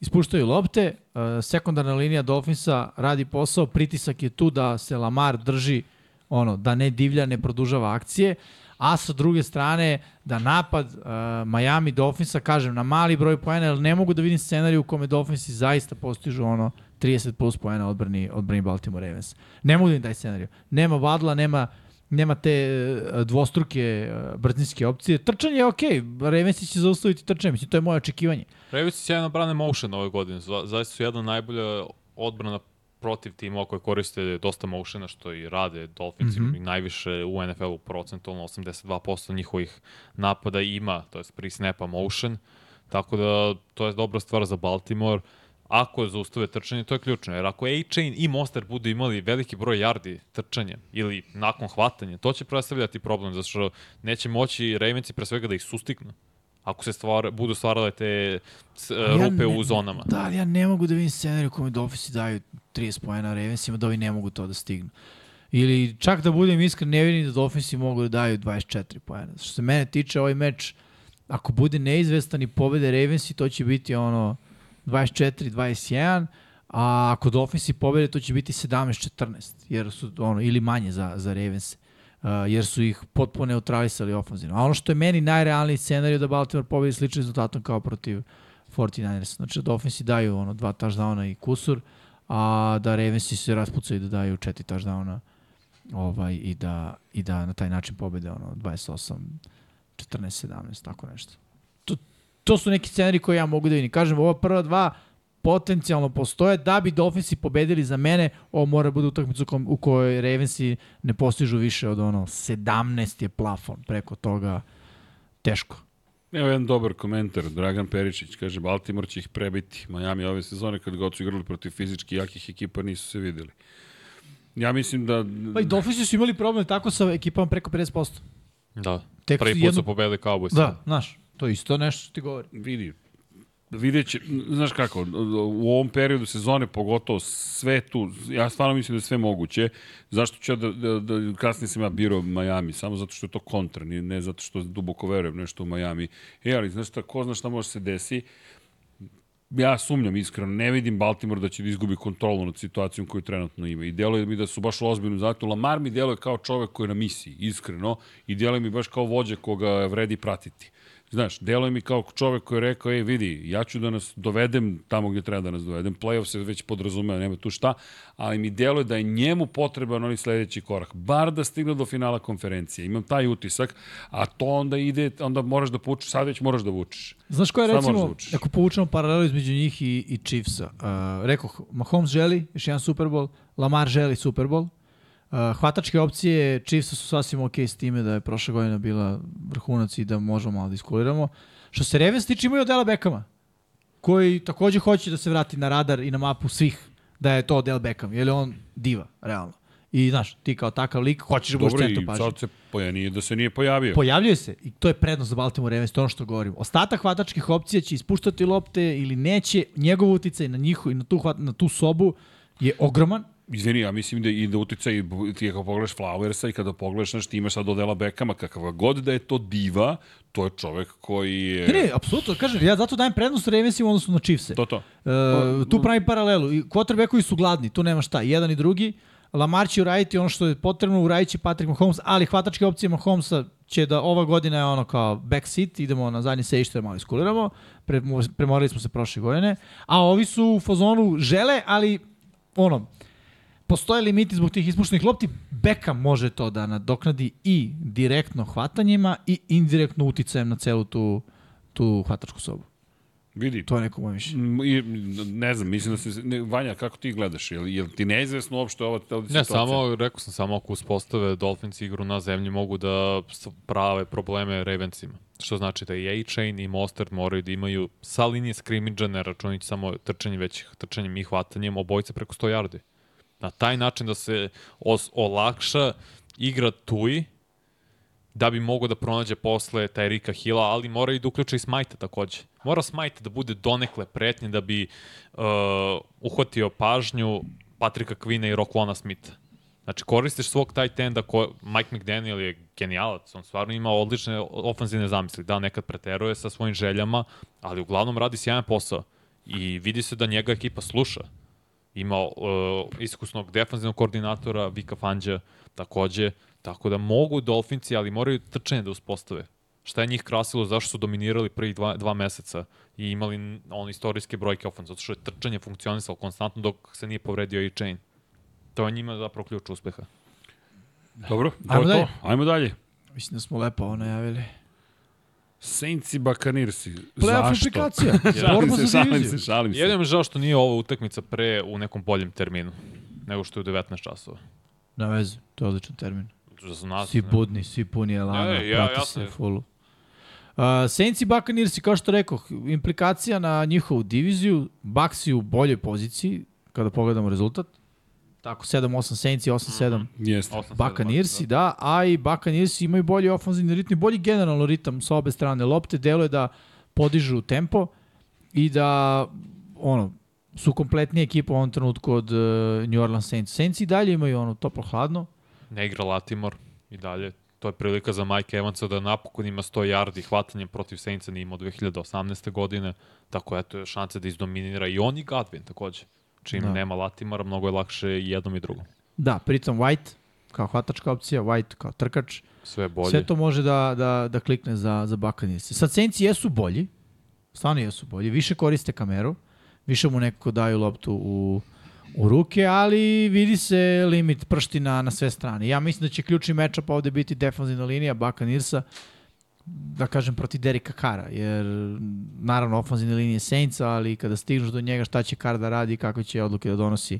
ispuštaju lopte, uh, sekundarna linija Dolphinsa radi posao, pritisak je tu da se Lamar drži ono, da ne divlja, ne produžava akcije, a sa druge strane da napad uh, Miami Dolphinsa, kažem, na mali broj poena, jer ne mogu da vidim scenariju u kome Dolphinsi zaista postižu ono 30 plus poena odbrani, odbrani Baltimore Ravens. Ne mogu da vidim taj scenariju. Nema Vadla, nema nema te e, dvostruke e, brzinske opcije. Trčanje je okej, okay. Ravensi će zaustaviti trčanje, mislim, to je moje očekivanje. Ravens će jedan brane motion ove godine. Za- Zaista su jedna najbolja odbrana protiv timova koji koriste dosta motiona, što i rade Dolphins, mm -hmm. najviše u NFL-u procentualno, 82% njihovih napada ima, to je pri snapa motion, tako da to je dobra stvar za Baltimore. Ako zaustave trčanje, to je ključno, jer ako A-Chain i Monster budu imali veliki broj yardi trčanjem ili nakon hvatanja, to će predstavljati problem, zato što neće moći Ravensi pre svega da ih sustignu ako se stvar, budu stvarale te s, Ja rupe ne- u zonama. Da, ja ne mogu da vidim scenariju u kome Dolphins daju 30 pojena Ravensima, da ovi ne mogu to da stignu. Ili čak da budem iskren, ne vidim da Dolphinsi mogu da daju 24 pojena. Što se mene tiče, ovaj meč, ako bude neizvestan i pobede Ravensi, to će biti ono 24-21, a ako Dolphinsi pobede, to će biti 17-14, jer su ono, ili manje za, za Ravens. Uh, jer su ih potpuno neutralisali ofenzivno. A ono što je meni najrealniji scenarij da Baltimore pobedi sličnim rezultatom kao protiv 49ers. Znači da Dolphinsi daju ono dva touchdowna i kusur, a da Ravensi se raspucaju da daju četiri touchdowna ovaj, i, da, i da na taj način pobede ono 28 14 17 tako nešto. To, su neki scenari koje ja mogu da vidim. Kažem, ova prva dva potencijalno postoje da bi Dolphinsi pobedili za mene, ovo mora bude utakmica u kojoj Ravensi ne postižu više od ono 17 je plafon, preko toga teško. Evo jedan dobar komentar, Dragan Peričić, kaže Baltimore će ih prebiti. Miami ove sezone kad god su igrali protiv fizički jakih ekipa nisu se videli. Ja mislim da... Pa i Dolphinsi su imali problem tako sa ekipama preko 50%. Da. Tek Prvi put jednu- su pobedili Cowboys. Da, znaš, to isto nešto što ti govori. vidi, vidjet će, znaš kako, u ovom periodu sezone pogotovo sve tu, ja stvarno mislim da je sve moguće. Zašto ću ja da, da, da kasnije sam ja birao Miami? Samo zato što je to kontra, ne, ne zato što duboko verujem nešto u Miami. E, ali znaš šta, ko zna šta može se desi? ja sumnjam iskreno, ne vidim Baltimore da će da izgubi kontrolu nad situacijom koju trenutno ima. I deluje mi da su baš u ozbiljnom zatu. Lamar mi deluje kao čovek koji je na misiji, iskreno, i deluje mi baš kao vođa koga vredi pratiti. Znaš, deluje mi kao čovek koji je rekao, ej vidi, ja ću da nas dovedem tamo gdje treba da nas dovedem, playoff se već podrazumeva, nema tu šta, ali mi deluje da je njemu potreban onaj sledeći korak, bar da stigne do finala konferencije. Imam taj utisak, a to onda ide, onda moraš da povučeš, sad već moraš da vučeš. Znaš ko je da recimo, učiš. ako povučemo paralelu između njih i, i Chiefsa, uh, rekoh, Mahomes želi još jedan Super Bowl, Lamar želi Super Bowl, uh, hvatačke opcije Chiefsa su sasvim ok s time da je prošla godina bila vrhunac i da možemo malo da iskuliramo. Što se Ravens tiče imaju Odela Beckhama, koji takođe hoće da se vrati na radar i na mapu svih da je to Odell Beckham, jer je on diva, realno. I znaš, ti kao takav lik hoćeš da budeš Dobro, centar i pažnje. sad se poja, nije da se nije pojavio. Pojavljuje se i to je prednost za Baltimore Ravens, to ono što govorim. Ostatak hvatačkih opcija će ispuštati lopte ili neće, njegov uticaj na njihu i na tu, hvat, na tu sobu je ogroman. Izvini, ja mislim da i da uticaj, ti ako pogledaš Flowersa i kada pogledaš, znaš, ti imaš sad Odela Beckhama, kakav god da je to diva, to je čovek koji je... Ne, ne, apsolutno, kažem, ja zato dajem prednost Ravensima u odnosu na Chiefse. To, to. E, tu pravi paralelu. Quarterbackovi su gladni, tu nema šta, jedan i drugi. Lamar će uraditi ono što je potrebno, uradit će Patrick Mahomes, ali hvatačke opcije Mahomesa će da ova godina je ono kao backseat, idemo na zadnji sejište, malo iskuliramo, Pre, premorili smo se prošle godine, a ovi su u fazonu žele, ali ono, postoje limiti zbog tih ispuštenih lopti, Beckham može to da nadoknadi i direktno hvatanjima i indirektno uticajem na celu tu, tu hvatačku sobu. Vidi, To je neko moje mišljenje. M, i, ne znam, mislim da se... Ne, Vanja, kako ti gledaš? Jel, jel ti neizvesno uopšte ova, ova situacija? Ne, samo, rekao sam, samo ako uspostave Dolphins igru na zemlji mogu da prave probleme Ravensima. Što znači da i A-Chain i Mostert moraju da imaju sa linije skrimidža, ne računajući samo trčanje, već trčanjem i hvatanjem, obojice preko 100 yardi. Na taj način da se os, olakša igra tuj, da bi mogo da pronađe posle taj Rika Hilla, ali mora i da uključe i Smajta takođe. Mora Smajta da bude donekle pretnje da bi uh, uhvatio pažnju Patrika Kvina i Rockwana Smitha. Znači, koristiš svog tight enda, ko, Mike McDaniel je genijalac, on stvarno ima odlične ofenzivne zamisli. Da, nekad preteruje sa svojim željama, ali uglavnom radi sjajan posao. I vidi se da njega ekipa sluša. Ima uh, iskusnog defanzivnog koordinatora, Vika Fangija, takođe, tako da mogu Dolfinci, ali moraju trčanje da uspostave. Šta je njih krasilo, zašto su dominirali prvih dva, dva meseca i imali on istorijske brojke ofenza, zato što je trčanje funkcionisalo konstantno dok se nije povredio i chain. To je njima zapravo ključ uspeha. Dobro, to Ajmo je dalje. to. Ajmo dalje. Mislim da smo lepo ovo najavili. Saints i Buccaneersi. Playoff implikacija. šalim Borba se, za šalim diviziju. se, šalim se. Jedino mi je žao što nije ova utakmica pre u nekom boljem terminu nego što je u 19 časova. Na veze, to je odličan termin. Za nas, Svi ne. budni, svi puni elana, Ne, ja- prati jasno se fullu. Uh, Saints i Buccaneersi, kao što rekoh, implikacija na njihovu diviziju, Bucks u boljoj poziciji, kada pogledamo rezultat. Tako, 7-8 Saints i 8-7 Jeste. Osam, sedam, Buccaneersi, da, a i Buccaneersi imaju bolji ofenzivni ritam, bolji generalno ritam sa obe strane lopte, deluje da podižu tempo i da ono, su kompletnija ekipa u ovom trenutku od uh, New Orleans Saints. Saints i dalje imaju ono toplo-hladno, Ne igra Latimore i dalje. To je prilika za Mike Evansa da napokon ima 100 yardi hvatanjem protiv Saintsa nije imao 2018. godine, tako eto je šanse da izdominira i on i Godwin takođe. Čim Da. nema Latimora, mnogo je lakše i jednom i drugom. Da, pritom White kao hvatačka opcija, White kao trkač, Sve bolje. sve to može da, da, da klikne za, za Buccaneers. Sad Saints jesu bolji, stvarno jesu bolji, više koriste kameru, više mu nekako daju loptu u, u ruke, ali vidi se limit prština na sve strane. Ja mislim da će ključni matchup ovde biti defanzivna linija Buccaneersa da kažem, protiv Derika Kara, jer naravno ofanzivne linije Saintsa, ali kada stižeš do njega šta će Kar da radi i kakve će odluke da donosi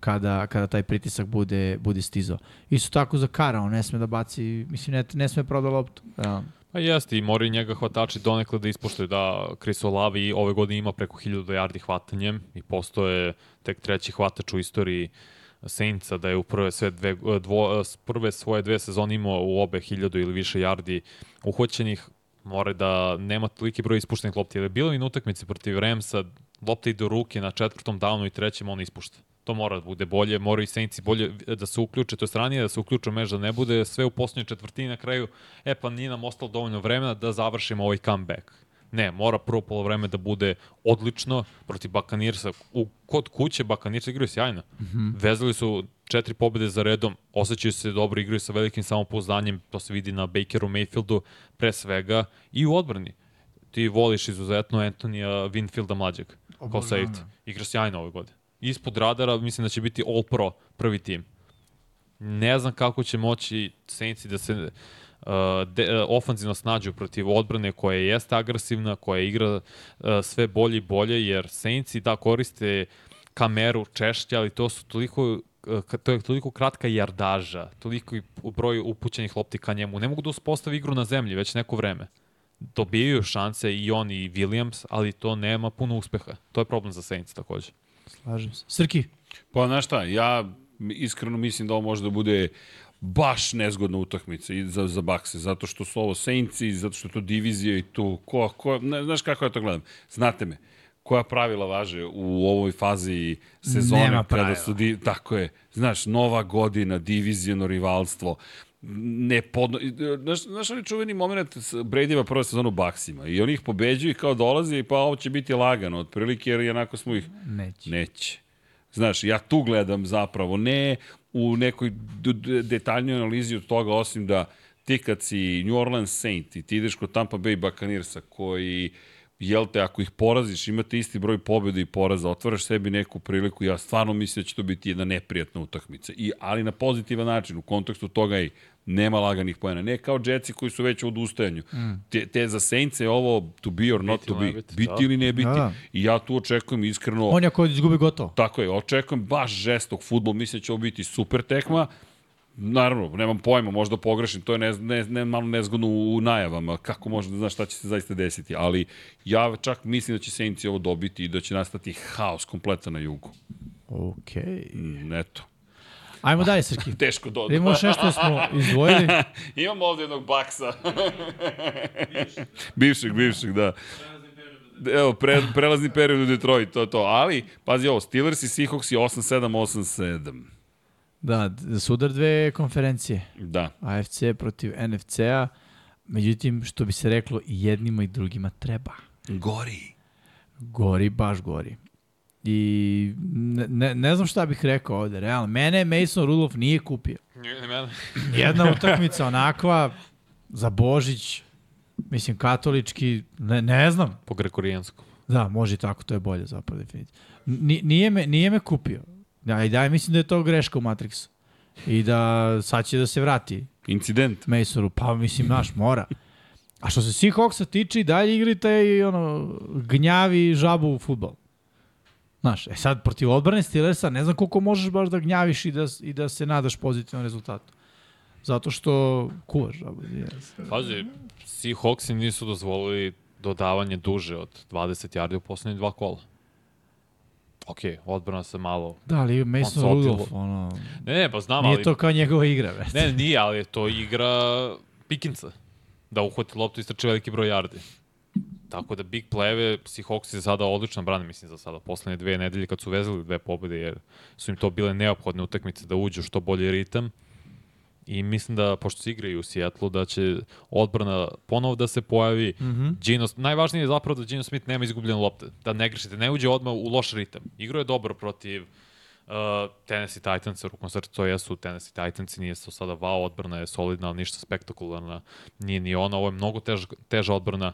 kada, kada taj pritisak bude, bude stizao. Isto tako za Kara, on ne sme da baci, mislim, ne, ne sme proda loptu. Ja. Pa jeste, i moraju njega hvatači donekle da ispoštuju da Chris Olavi ove godine ima preko 1000 yardi hvatanjem i postoje tek treći hvatač u istoriji Saintsa da je u prve, sve dve, dvo, prve svoje dve sezone imao u obe 1000 ili više yardi uhoćenih mora da nema toliki broj ispuštenih lopti. Jer je bilo i na utakmici protiv Ramsa, lopta ide u ruke na četvrtom downu i trećem on ispušta. To mora da bude bolje, moraju i Saintsi bolje da se uključe, to je stranije da se uključe mež da ne bude sve u poslednjoj četvrtini na kraju, e pa nije nam ostalo dovoljno vremena da završimo ovaj comeback. Ne, mora prvo polovreme da bude odlično protiv Bakanirsa. U, kod kuće Bakanirsa igraju sjajno. Mm -hmm. Vezali su četiri pobede za redom, osjećaju se dobro, igraju sa velikim samopouzdanjem, to se vidi na Bakeru Mayfieldu pre svega i u odbrani. Ti voliš izuzetno Antonija Winfielda mlađeg, kao safety. Igra sjajno ove godine. Ispod radara mislim da će biti All Pro prvi tim. Ne znam kako će moći Saintsi da se de, uh, ofanzivno snađu protiv odbrane koja jeste agresivna, koja igra uh, sve bolje i bolje, jer Saintsi da koriste kameru češće, ali to su toliko to je toliko kratka jardaža, toliko i broj upućenih lopti ka njemu. Ne mogu da uspostavi igru na zemlji već neko vreme. Dobijaju šanse i on i Williams, ali to nema puno uspeha. To je problem za Saints takođe. Slažem se. Srki? Pa, znaš šta, ja iskreno mislim da ovo može da bude baš nezgodna utakmica i za, za Bakse, zato što su ovo Saintsi, zato što je to divizija i tu, ko, ko, ne, znaš kako ja to gledam, znate me, koja pravila važe u ovoj fazi sezone Nema kada su di, tako je znaš nova godina diviziono rivalstvo ne podno... Znaš, znaš onaj čuveni moment Bradyva prva sezona u Baksima i oni ih pobeđuju i kao dolaze i pa ovo će biti lagano otprilike jer onako smo ih... Neće. Neće. Znaš, ja tu gledam zapravo, ne u nekoj detaljnoj analizi od toga, osim da ti kad si New Orleans Saint i ti ideš kod Tampa Bay Buccaneersa koji uh, jel te, ako ih poraziš, imate isti broj pobjeda i poraza, otvaraš sebi neku priliku, ja stvarno mislim da će to biti jedna neprijatna utakmica. I, ali na pozitivan način, u kontekstu toga i nema laganih pojena. Ne kao Jetsi koji su već u odustajanju. Mm. Te, te za Saints je ovo to be or not biti to be. Biti, biti da. ili ne biti. Da. I ja tu očekujem iskreno... On je ako izgubi gotovo. Tako je, očekujem baš žestok futbol. Mislim da će ovo biti super tekma. Naravno, nemam pojma, možda pogrešim, to je ne, ne, ne, malo nezgodno u, u najavama, kako može da znaš šta će se zaista desiti, ali ja čak mislim da će Saints ovo dobiti i da će nastati haos kompletan na jugu. Okej. Okay. Mm, eto. Ajmo dalje, Srki. Teško do. Imamo još nešto smo izdvojili. Imamo ovde jednog baksa. bivšeg, bivšeg, da. Evo, pre, prelazni period u Detroit, to to. Ali, pazi ovo, Steelers i Seahawks i 8-7, 8-7. Da, sudar dve konferencije. Da. AFC protiv NFC-a. Međutim, što bi se reklo, i jednima i drugima treba. Gori. Gori, baš gori. I ne, ne, ne znam šta bih rekao ovde, realno. Mene Mason Rudolph nije kupio. Jedna utakmica onakva za Božić, mislim katolički, ne, ne znam. Po grekorijanskom. Da, može i tako, to je bolje zapravo definitivno. Nije me, nije me kupio. Da, i da, mislim da je to greška u Matrixu. I da sad će da se vrati. Incident. Masoru, pa mislim, naš, mora. A što se Seahawksa tiče, i dalje igrite i ono, gnjavi žabu u futbol. Znaš, e sad, protiv odbrane Steelersa, ne znam koliko možeš baš da gnjaviš i da, i da se nadaš pozitivnom rezultatu. Zato što kuvaš žabu. Yes. Pazi, Seahawksi nisu dozvolili dodavanje duže od 20 yardi u poslednje dva kola ok, odbrana se malo... Da, ali Mason Rudolph, ono... Ne, ne, pa znam, nije ali... Nije to kao njegova igra, već. Ne, nije, ali je to igra Pikinca. Da uhvati loptu i strči veliki broj yardi. Tako da big play-eve, Seahawks je sada odlična brana, mislim, za sada poslednje dve nedelje kad su vezali dve pobede, jer su im to bile neophodne utakmice da uđu što bolji ritam. I mislim da, pošto se igraju u Sijetlu, da će odbrana ponovo da se pojavi. Mm -hmm. Gino, najvažnije je zapravo da Gino Smith nema izgubljene lopte. Da ne grešite, ne uđe odmah u loš ritam. Igro je dobro protiv uh, Tennessee Titans, rukom srca to jesu Tennessee Titans, nije to sada wow, odbrana je solidna, ali ništa spektakularna. Nije ni ona, ovo je mnogo tež, teža odbrana.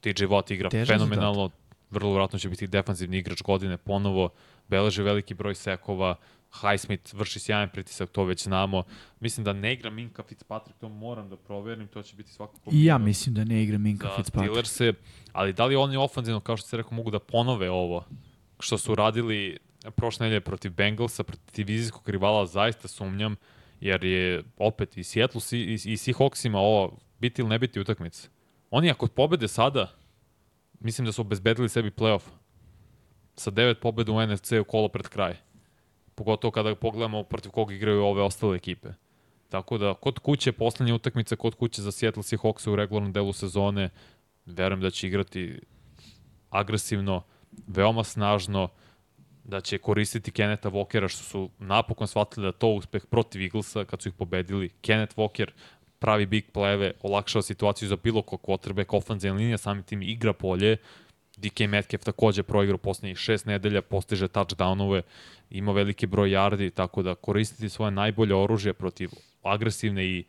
TJ Watt igra Teža fenomenalno, vrlo vratno će biti defanzivni igrač godine ponovo, beleže veliki broj sekova, Highsmith vrši sjajan pritisak, to već znamo. Mislim da ne igra Minka Fitzpatrick, to moram da proverim, to će biti svakako... I ja mislim da ne igra Minka za Fitzpatrick. Steelers-e, ali da li oni ofanzivno, kao što se rekao, mogu da ponove ovo što su radili prošle nedelje protiv Bengalsa, protiv divizijskog rivala, zaista sumnjam, jer je opet i Seattle si- i, i Seahawksima ovo biti ili ne biti utakmica. Oni ako pobede sada, mislim da su obezbedili sebi playoff sa devet pobeda u NFC-u kolo pred kraj. Pogotovo kada pogledamo protiv koga igraju ove ostale ekipe. Tako da, kod kuće, poslednja utakmica kod kuće za Seattle Seahawks u regularnom delu sezone, verujem da će igrati agresivno, veoma snažno, da će koristiti Keneta Walkera, što su napokon shvatili da to uspeh protiv Eaglesa kad su ih pobedili. Kenneth Walker pravi big play-eve, olakšava situaciju za bilo kog quarterback, ofenzivna linija, samim tim igra polje. DK Metcalf takođe proigra u poslednjih šest nedelja, postiže touchdownove, ima veliki broj yardi, tako da koristiti svoje najbolje oružje protiv agresivne i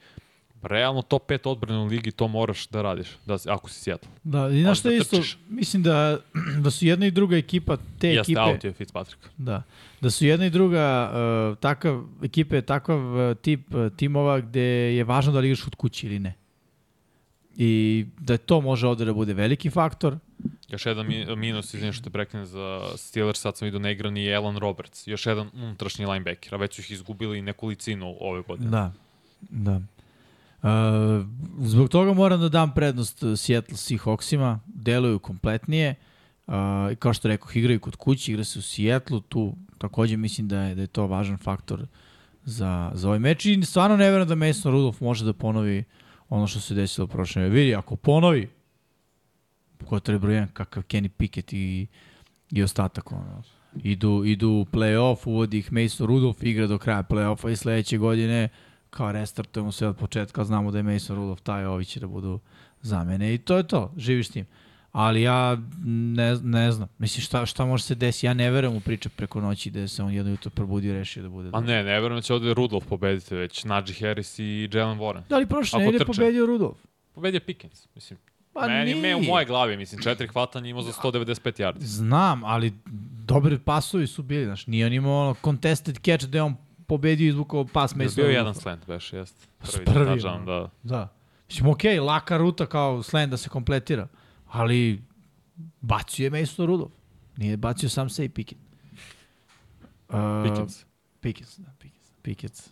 realno top 5 odbrane u ligi, to moraš da radiš, da, ako si Seattle. Da, i znaš što da isto, mislim da, da su jedna i druga ekipa te Jeste ekipe... out je Fitzpatrick. Da. Da su jedna i druga uh, takav, ekipe, takav uh, tip uh, timova gde je važno da li igraš kod kući ili ne. I da to može ovde da bude veliki faktor. Još jedan mi, minus, izvinite što te prekine za Steelers, sad sam vidio ne igra ni Alan Roberts, još jedan unutrašnji linebacker, a već su ih izgubili nekolicinu ove godine. Da. Da. Uh, zbog toga moram da dam prednost Seattle Seahawksima, deluju kompletnije. Uh, kao što rekao, igraju kod kuće, igra se u Seattleu, tu takođe mislim da je, da je to važan faktor za, za ovaj meč i stvarno ne verujem da Mason Rudolph može da ponovi ono što se desilo prošle. Vidi, ako ponovi, ko je broj jedan, kakav Kenny Pickett i, i ostatak, ono, idu, idu u play-off, uvodi ih Mason Rudolph, igra do kraja play-offa i sledeće godine kao restartujemo sve od početka, znamo da je Mason Rudolph taj, ovi će da budu zamene i to je to, živiš s tim. Ali ja ne, ne znam, mislim šta, šta može se desiti, ja ne verujem u priče preko noći da se on jedno jutro probudio i rešio da bude. Ma ne, ne verujem da će ovde Rudolph pobediti, već Najee Harris i Jalen Warren. Da li prošle nedelje pobedio Rudolph? Pobedio Pickens, mislim. Pa meni, nije. me u moje glavi, mislim, četiri hvatanja imao za 195 yardi. Znam, ali dobri pasovi su bili, znaš, nije on imao ono contested catch da je on pobedio i izvukao pas Mason bio jedan slant, beš, jest. Prvi, Prvi, ono. da. Da. Mislim, okej, okay, laka ruta kao slant da se kompletira, ali bacio je Mason Rudolph. Nije bacio sam se i Pickett. Uh, Pickens. Pickens, da, Pickens. Pickens.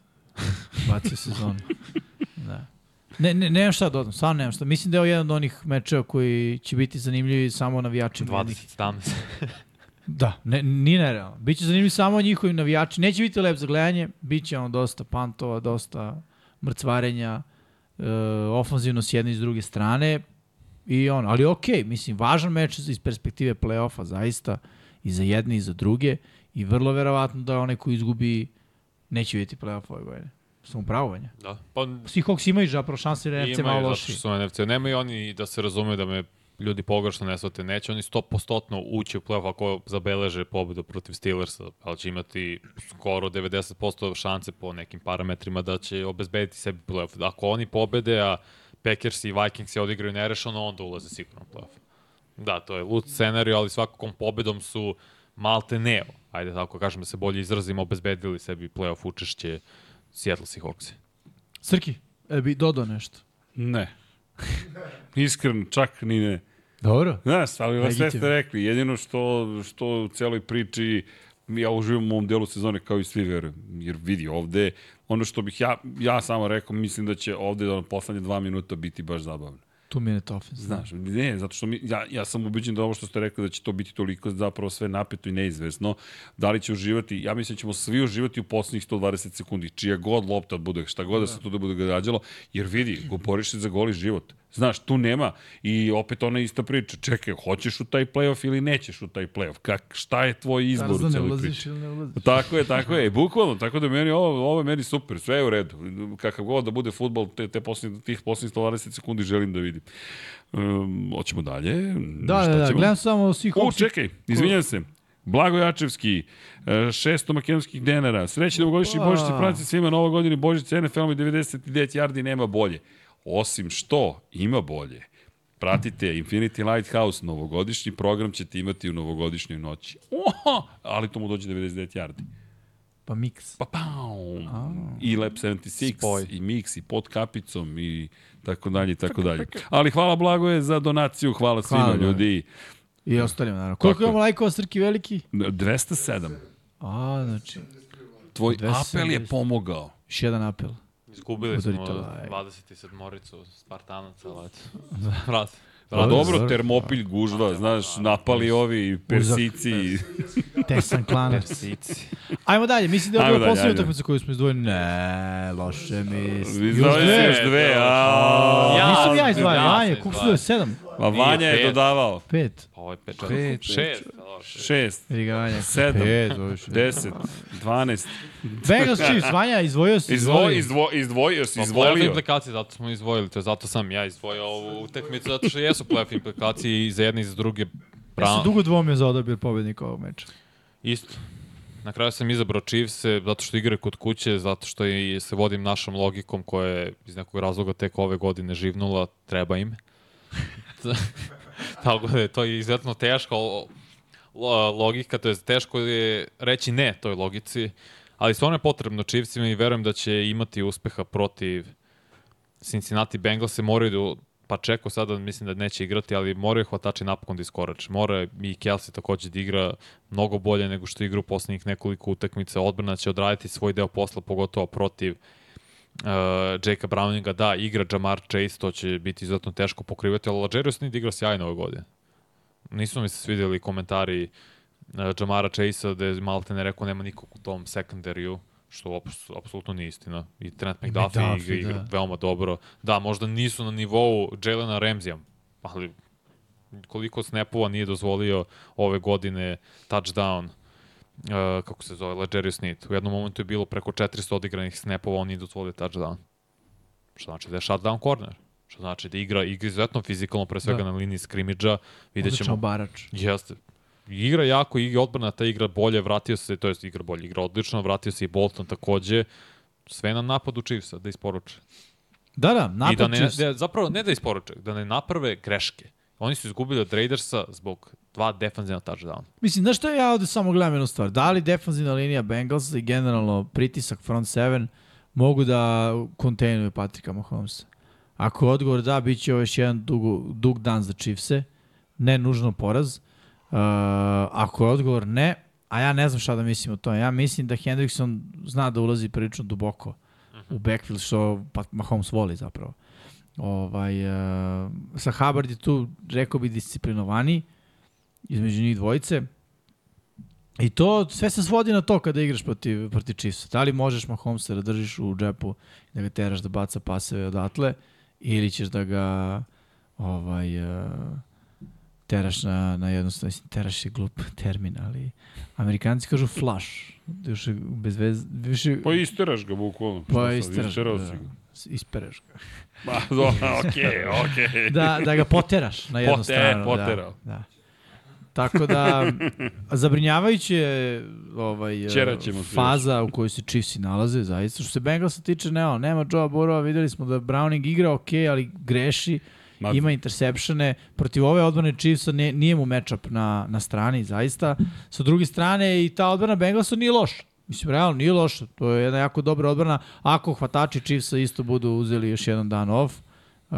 bacio sezonu. da. Ne, ne, nemam šta da dodam, stvarno nemam šta. Mislim da je ovo jedan od onih mečeva koji će biti zanimljivi samo navijačima. jednih 20-17. Da, ne, nije nerealno. Biće zanimljiv samo njihovi navijači. Neće biti lep za gledanje, bit će ono dosta pantova, dosta mrcvarenja, e, ofanzivno s jedne i s druge strane. I ono, ali okej, okay, mislim, važan meč iz perspektive play-offa, zaista, i za jedne i za druge. I vrlo verovatno da onaj ko izgubi neće vidjeti play-off ove godine. Sam upravovanja. Da. Pa Svi Hawks imaju zapravo šanse da NFC malo Imaju, zato što su NFC. Nemaju oni da se razumeju da me ljudi pogrešno ne shvate. Neće oni 100% ući u playoff ako zabeleže pobedu protiv Steelersa, ali će imati skoro 90% šanse po nekim parametrima da će obezbediti sebi playoff. Ako oni pobede, a Packers i Vikings je odigraju nerešeno, onda ulaze sigurno u playoff. Da, to je lud scenarij, ali svakom pobedom su malte neo, ajde tako kažem da se bolje izrazimo, obezbedili sebi playoff učešće Seattle Seahawksi. Srki, e, bi dodao nešto. Ne. Iskren, čak ni ne. Dobro. Znaš, ali vas sve ste rekli. Jedino što, što u celoj priči ja uživam u ovom delu sezone kao i svi verujem. Jer vidi ovde, ono što bih ja, ja samo rekao, mislim da će ovde da poslednje dva minuta biti baš zabavno. Two minute offense. Znaš, ne, zato što mi, ja, ja sam ubeđen da ovo što ste rekli da će to biti toliko zapravo sve napeto i neizvesno. Da li će uživati, ja mislim da ćemo svi uživati u poslednjih 120 sekundi, čija god lopta bude, šta god da se tu da bude gađalo, jer vidi, boriš se za goli život. Znaš, tu nema i opet ona ista priča. Čekaj, hoćeš u taj playoff ili nećeš u taj playoff? Kak, šta je tvoj izbor Tarzan, u ne celoj ulaziš priči? ili ne ulaziš? Tako je, tako je, bukvalno, tako da meni ovo, ovo je meni super, sve je u redu. Kakav god da bude futbol, te, te posljednje, tih posljednjih 120 sekundi želim da vidim. Um, hoćemo dalje. Da, Šta da, da, ćemo? gledam samo svih U, čekaj, izvinjam se. Blago Jačevski, e, 600 makedonskih denara. Srećni novogodišnji Pa. Božić praci svima Novo godine Božić NFL-om i 99 yardi nema bolje. Osim što, ima bolje. Pratite Infinity Lighthouse, novogodišnji program ćete imati u novogodišnjoj noći. Oho, ali to mu dođe 99 yardi. Pa mix. Pa pau. I Lab 76, Spoj. i Mix, i pod kapicom, i tako dalje, i tako dalje. Ali hvala Blagoje za donaciju, hvala svima Hvala, ljudi. I ostalima, naravno. Koliko Tako je. imamo lajkova, Srki Veliki? 207. A, znači, Tvoj 270. apel je pomogao. još jedan apel. Izgubili smo Udorite like. 27 moricu Spartanaca, ali eto. Vrat. Pa Dobro, termopilj, gužva, znaš, napali ovi persici. Tesan klanac. Sici. Ajmo dalje, mislim da je ovo ajde. utakmica koju smo izdvojili. Ne, loše mislim. Izdvojili dve. se još dve, a... Ja, Nisam ja ja izdvajao, sam Vanja, koliko su je? Sedam? Pa Vanja je dodavao. Pet. Pa ovo je pet, Pet, šest. šest. Šest, Vidi ga Vanja. Sedam. Pet, deset, dvanest. Bengals Chiefs, Vanja, izdvojio si. Izvo, izvoli. izdvo, izdvojio si, Pa playoff izvolio. implikacije, zato smo izdvojili, to je zato sam ja izdvojio ovu utakmicu, zato što jesu playoff implikacije i za jedne i za druge. Ja sam dugo dvomio za odabir pobednika ovog meča. Isto. Na kraju sam izabrao Chiefs zato što igre kod kuće, zato što i se vodim našom logikom koja je iz nekog razloga tek ove godine živnula, treba im. Tako da je to izuzetno lo- logika, to je teško je reći ne toj logici, ali stvarno je potrebno Chiefsima i verujem da će imati uspeha protiv Cincinnati Bengals se moraju da pa čeko sada mislim da neće igrati, ali moraju hvatači napokon da iskorače. Mora i Kelsey takođe da igra mnogo bolje nego što igra u poslednjih nekoliko utakmica. Odbrana će odraditi svoj deo posla, pogotovo protiv uh, Jakea Browninga. Da, igra Jamar Chase, to će biti izuzetno teško pokrivati, ali Lajarius Sneed igra sjajno ove godine. Nisu mi se svidjeli komentari uh, Jamara Chase-a da je Malte ne rekao nema nikog u tom sekundariju što aps- apsolutno nije istina. I Trent McDuffie igra, McDuffie, igra da. veoma dobro. Da, možda nisu na nivou Jelena Ramsey, ali koliko snapova nije dozvolio ove godine touchdown uh, kako se zove, Legarius Sneed. U jednom momentu je bilo preko 400 odigranih snapova, on nije dozvolio touchdown. Što znači da je shutdown corner. Što znači da igra, igra izuzetno fizikalno, pre svega Da. na liniji skrimidža. Vidjet Odličan ćemo barač. Jeste. Igra jako, igra odbrana, ta igra bolje, vratio se, to jest igra bolje, igra odlično, vratio se i Bolton takođe. Sve na napadu Chiefsa, da isporuče. Da, da, I da napad ne, ne, zapravo ne da isporuče, da ne naprave greške. Oni su izgubili od Raidersa zbog dva defanzivna touchdowna. Mislim, znaš što ja ovde samo gledam jednu stvar? Da li defanzivna linija Bengals i generalno pritisak front seven mogu da kontejnuju Patrika Mahomesa? Ako je odgovor da, bit će ovo još jedan dug, dug dan za Chiefse, ne nužno poraz. Uh, ako je odgovor ne, a ja ne znam šta da mislim o tome, ja mislim da Hendrickson zna da ulazi prilično duboko u backfield, što pa Mahomes voli zapravo. Ovaj, uh, sa Hubbard je tu, rekao bi, disciplinovaniji između njih dvojice. I to sve se svodi na to kada igraš protiv, protiv Chiefsa. Da li možeš Mahomesa da držiš u džepu, da ga teraš da baca paseve odatle, ili ćeš da ga ovaj, uh, teraš na, na jednostavno, mislim, teraš je glup termin, ali Amerikanci kažu flash, još bez veze, više, Pa isteraš ga, bukvalno. Pa isteraš, isterao da, ga. ispereš ga. Pa, do, okej, okej. da, da ga poteraš na jednu Pote- stranu. poterao. Da, da. Tako da, zabrinjavajuće ovaj, faza u kojoj se Chiefsi nalaze, zaista. Što se Bengalsa tiče, ne, nema Joe Burrowa, videli smo da Browning igra ok, ali greši, Ma- ima intersepšene. Protiv ove odbrane Chiefsa ne, nije mu matchup na, na strani, zaista. Sa druge strane, i ta odbrana Bengalsa nije loša. Mislim, realno, nije loša. To je jedna jako dobra odbrana. Ako hvatači Chiefsa isto budu uzeli još jedan dan off, uh,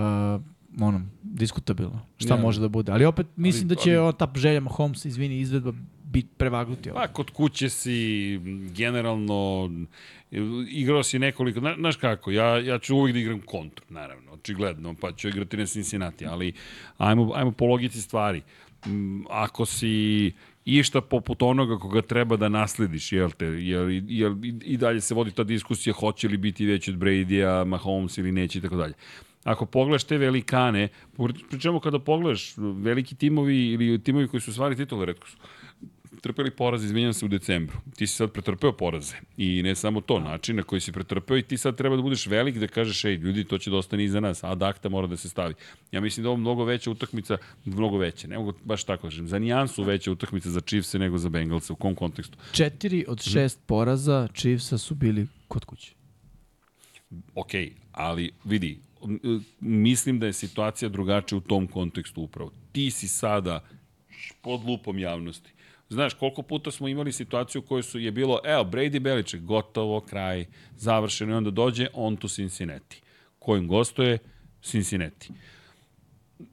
ono, diskutabilno. Šta Ja. može da bude. Ali opet mislim Ali- da će ali- on ta želja Mahomes, izvini, izvedba bit prevagnuti. Pa, kod kuće si generalno igrao si nekoliko, zna, znaš kako, ja, ja ću uvijek da igram kontru, naravno, očigledno, pa ću igrati na Cincinnati, ali ajmo, ajmo po logici stvari. Mm, Ako si išta poput onoga koga treba da naslediš, jel te, jel, jel, i- i dalje se vodi ta diskusija hoće li biti veći od Brady-a, Mahomes ili neće i tako dalje. Ako pogledaš te velikane, pričemu kada pogledaš veliki timovi ili timovi koji su stvari titule, redko su, trpeli poraz, izvinjam se, u decembru. Ti si sad pretrpeo poraze. I ne samo to, način na koji si pretrpeo i ti sad treba da budeš velik da kažeš, ej, ljudi, to će da ostane iza nas, a dakta mora da se stavi. Ja mislim da ovo mnogo veća utakmica, mnogo veća, ne mogu baš tako da kažem, za nijansu veća utakmica za Chiefs nego za Bengals, u kom kontekstu? Četiri od šest poraza Chiefsa su bili kod kuće. Ok, ali vidi, mislim da je situacija drugačija u tom kontekstu upravo. Ti si sada pod lupom javnosti. Znaš, koliko puta smo imali situaciju u kojoj su, je bilo, evo, Brady Beliček, gotovo, kraj, završeno i onda dođe on to Cincinnati. Kojim gostuje? Cincinnati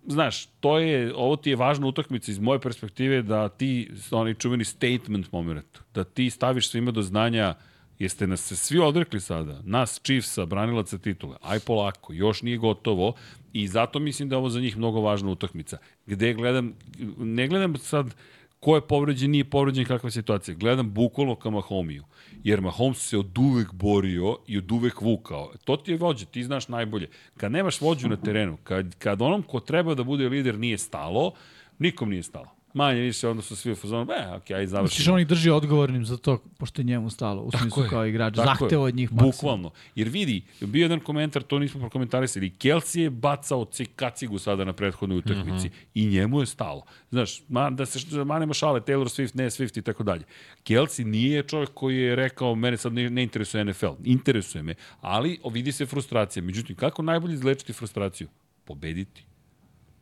znaš, to je, ovo ti je važna utakmica iz moje perspektive da ti, onaj čuveni statement moment, da ti staviš svima do znanja Jeste nas se svi odrekli sada, nas Chiefsa, branilaca titula, aj polako, još nije gotovo i zato mislim da je ovo za njih mnogo važna utakmica. Gde gledam, ne gledam sad ko je povređen, nije povređen, kakva je situacija. Gledam bukvalno ka Mahomiju, jer Mahomes se od uvek borio i od uvek vukao. To ti je vođa, ti znaš najbolje. Kad nemaš vođu na terenu, kad, kad onom ko treba da bude lider nije stalo, nikom nije stalo manje više onda su svi u fazonu, e, ok, aj završimo. Znači, on ih drži odgovornim za to, pošto je njemu stalo, u smislu kao igrač, zahteva od njih maksimum. Bukvalno. Jer vidi, bio jedan komentar, to nismo prokomentarisali, Kelsey je bacao kacigu sada na prethodnoj utakmici mm -hmm. i njemu je stalo. Znaš, ma, da se manemo šale, Taylor Swift, ne Swift i tako dalje. Kelsey nije čovjek koji je rekao, mene sad ne, ne interesuje NFL, interesuje me, ali vidi se frustracija. Međutim, kako najbolje izlečiti frustraciju? Pobediti.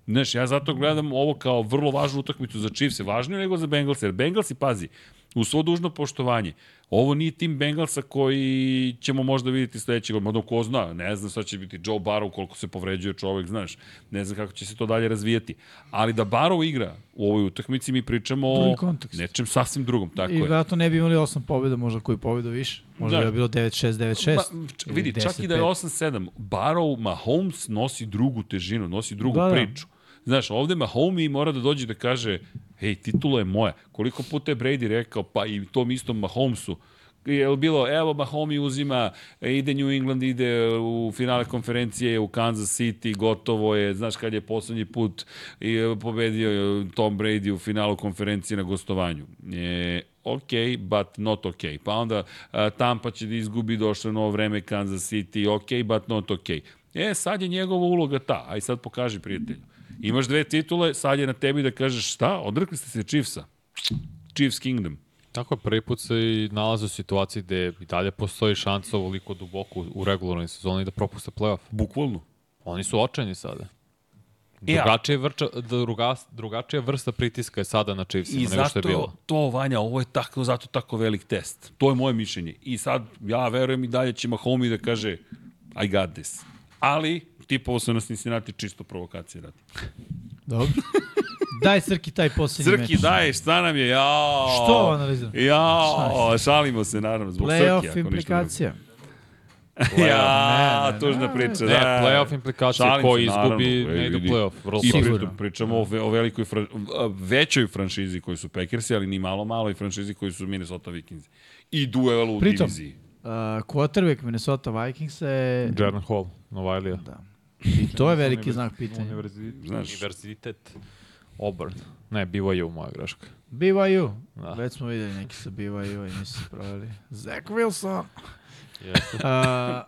Znaš, ja zato gledam ovo kao vrlo važnu utakmicu za Chiefs, važnije nego za Bengals, jer Bengalsi, pazi, u svo dužno poštovanje, ovo nije tim Bengalsa koji ćemo možda vidjeti sledećeg godina, možda ko zna, ne znam šta će biti Joe Barrow, koliko se povređuje čovek, znaš, ne znam kako će se to dalje razvijeti, ali da Barrow igra u ovoj utakmici mi pričamo o nečem sasvim drugom, tako I je. I vratno ne bi imali 8 pobjeda, možda koji pobjeda više, možda da. bi bilo 9-6, 9-6. Ma, vidi, čak i da je 8-7, Barrow, Mahomes nosi drugu težinu, nosi drugu da, da. priču. Da Znaš, ovde Mahomey mora da dođe da kaže, hej, titula je moja. Koliko puta je Brady rekao, pa i tom istom Mahomesu, je bilo, evo Mahomi uzima, ide New England, ide u finale konferencije u Kansas City, gotovo je, znaš kad je poslednji put i pobedio Tom Brady u finalu konferencije na gostovanju. E, ok, but not ok. Pa onda Tampa će da izgubi, došlo novo vreme Kansas City, ok, but not ok. E, sad je njegova uloga ta, aj sad pokaži prijatelju. Imaš dve titule, sad je na tebi da kažeš šta, odrekli ste se Chiefsa. Chiefs Kingdom. Tako je, prvi put se i nalaze u situaciji gde i dalje postoji šansa ovoliko duboko u regularnoj sezoni da propuste playoff. Bukvalno. Oni su očajni sada. Drugačija, vrča, druga, drugačija vrsta pritiska je sada na Chiefsima nego što je bilo. I zato to, Vanja, ovo je tako, zato tako velik test. To je moje mišljenje. I sad, ja verujem i dalje će Mahomi da kaže I got this. Ali, tipovo se na Cincinnati čisto provokacije radi. Dobro. Daj Srki taj posljednji meč. Srki, daj, šta nam je? Jao. Što analizam? Jao, šalimo se naravno zbog Playoff Srki. Playoff implikacija. ja, ne, tužna priča. Ne, da. playoff implikacija, ko izgubi, ne ide playoff. Vrlo I pri, pričamo o, o velikoj, fran, većoj franšizi koji su Packersi, ali ni malo malo i franšizi koji su Minnesota Vikings. I duelu u Pritom, diviziji. Uh, quarterback Minnesota Vikings je... Jordan Hall, Novajlija. Da. I to je veliki znak pitanja. Univerzitet. Znaš, Univerzitet Auburn. Ne, BYU moja greška. BYU. Da. Već smo videli neki sa BYU i nisu se proveli. Zach Wilson. Yes. uh,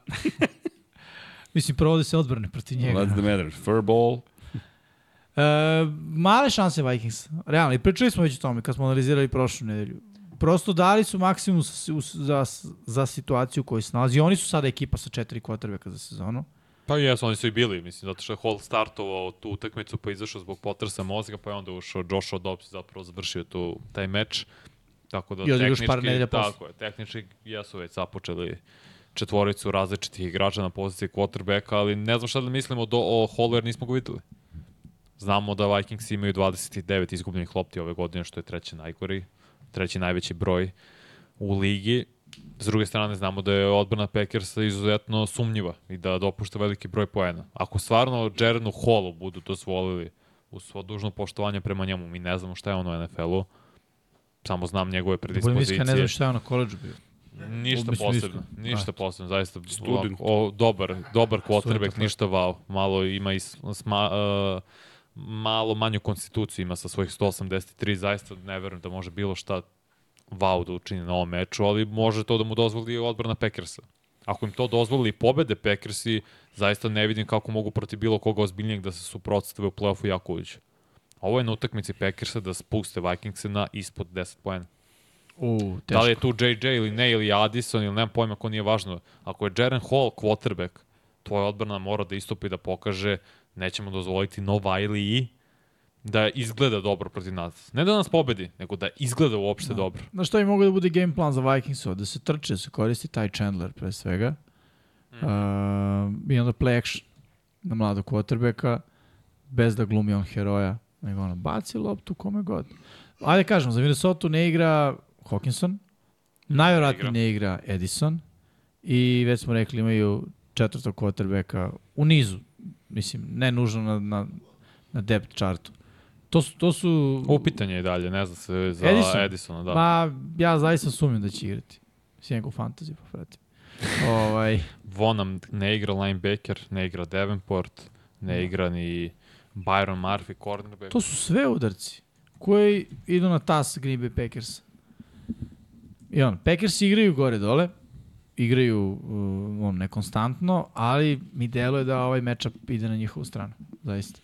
mislim, provode se odbrane protiv njega. What's the matter? Furball? Uh, male šanse Vikings, realno. I pričali smo već o tome kad smo analizirali prošlu nedelju. Prosto dali su maksimum za, za situaciju koju se nalazi. Oni su sada ekipa sa četiri quarterbacka za sezonu. Pa jesu, oni su i bili, mislim, zato što je Hall startovao tu utakmicu pa izašao zbog potresa mozga, pa je onda ušao Joshua Dobbs zapravo završio tu, taj meč. Tako da I tehnički, par nedelja tako je, tehnički jesu već započeli četvoricu različitih igrača na poziciji quarterbacka, ali ne znam šta da mislimo do, o Hallu jer nismo ga videli. Znamo da Vikings imaju 29 izgubljenih lopti ove godine, što je treći najgori, treći najveći broj u ligi S druge strane, znamo da je odbrana Packersa izuzetno sumnjiva i da dopušta veliki broj poena. Ako stvarno Jarenu Hallu budu dozvolili u svo dužno poštovanje prema njemu, mi ne znamo šta je on u NFL-u, samo znam njegove predispozicije. Bolje ne znam šta je on na koleđu bio. Ništa posebno, ništa posebno, zaista Student. o, dobar, dobar quarterback, ništa wow, malo ima i sma, uh, malo manju konstituciju ima sa svojih 183, zaista ne verujem da može bilo šta wow da učini na ovom meču, ali može to da mu dozvoli odbrana Packersa. Ako im to dozvoli pobede Packersi, zaista ne vidim kako mogu protiv bilo koga ozbiljnijeg da se suprotstave u play-offu jako uđe. Ovo je na utakmici Packersa da spuste Vikingse na ispod 10 poena. U, da li je tu JJ ili ne, ili Addison, ili nemam pojma ko nije važno. Ako je Jaren Hall quarterback, tvoja odbrana mora da istupi da pokaže nećemo dozvoliti no Wiley i da izgleda dobro protiv nas. Ne da nas pobedi, nego da izgleda uopšte da. dobro. Znaš što bi mogao da bude game plan za Vikings Da se trče, da se koristi taj Chandler pre svega. Mm. Uh, I onda play action na mladog quarterbacka bez da glumi on heroja, nego ono, baci loptu kome god. Ajde kažem, za Minnesota ne igra Hawkinson, najvjerojatnije ne igra Edison i već smo rekli imaju četvrtog quarterbacka u nizu, mislim, ne nužno na, na, na depth chartu. To su, to su... U pitanje je dalje, ne znam se za Edison? Edisona, da. Pa, ja zaista sumnjam da će igrati. Mislim, njegov fantasy, pa pratim. ovaj, Vonam ne igra linebacker, ne igra Davenport, ne igra ni Byron Murphy, cornerback. to su sve udarci koji idu na tas Green Bay Packers. I on, Packers igraju gore dole, igraju uh, on, nekonstantno, ali mi deluje da ovaj matchup ide na njihovu stranu. Zaista.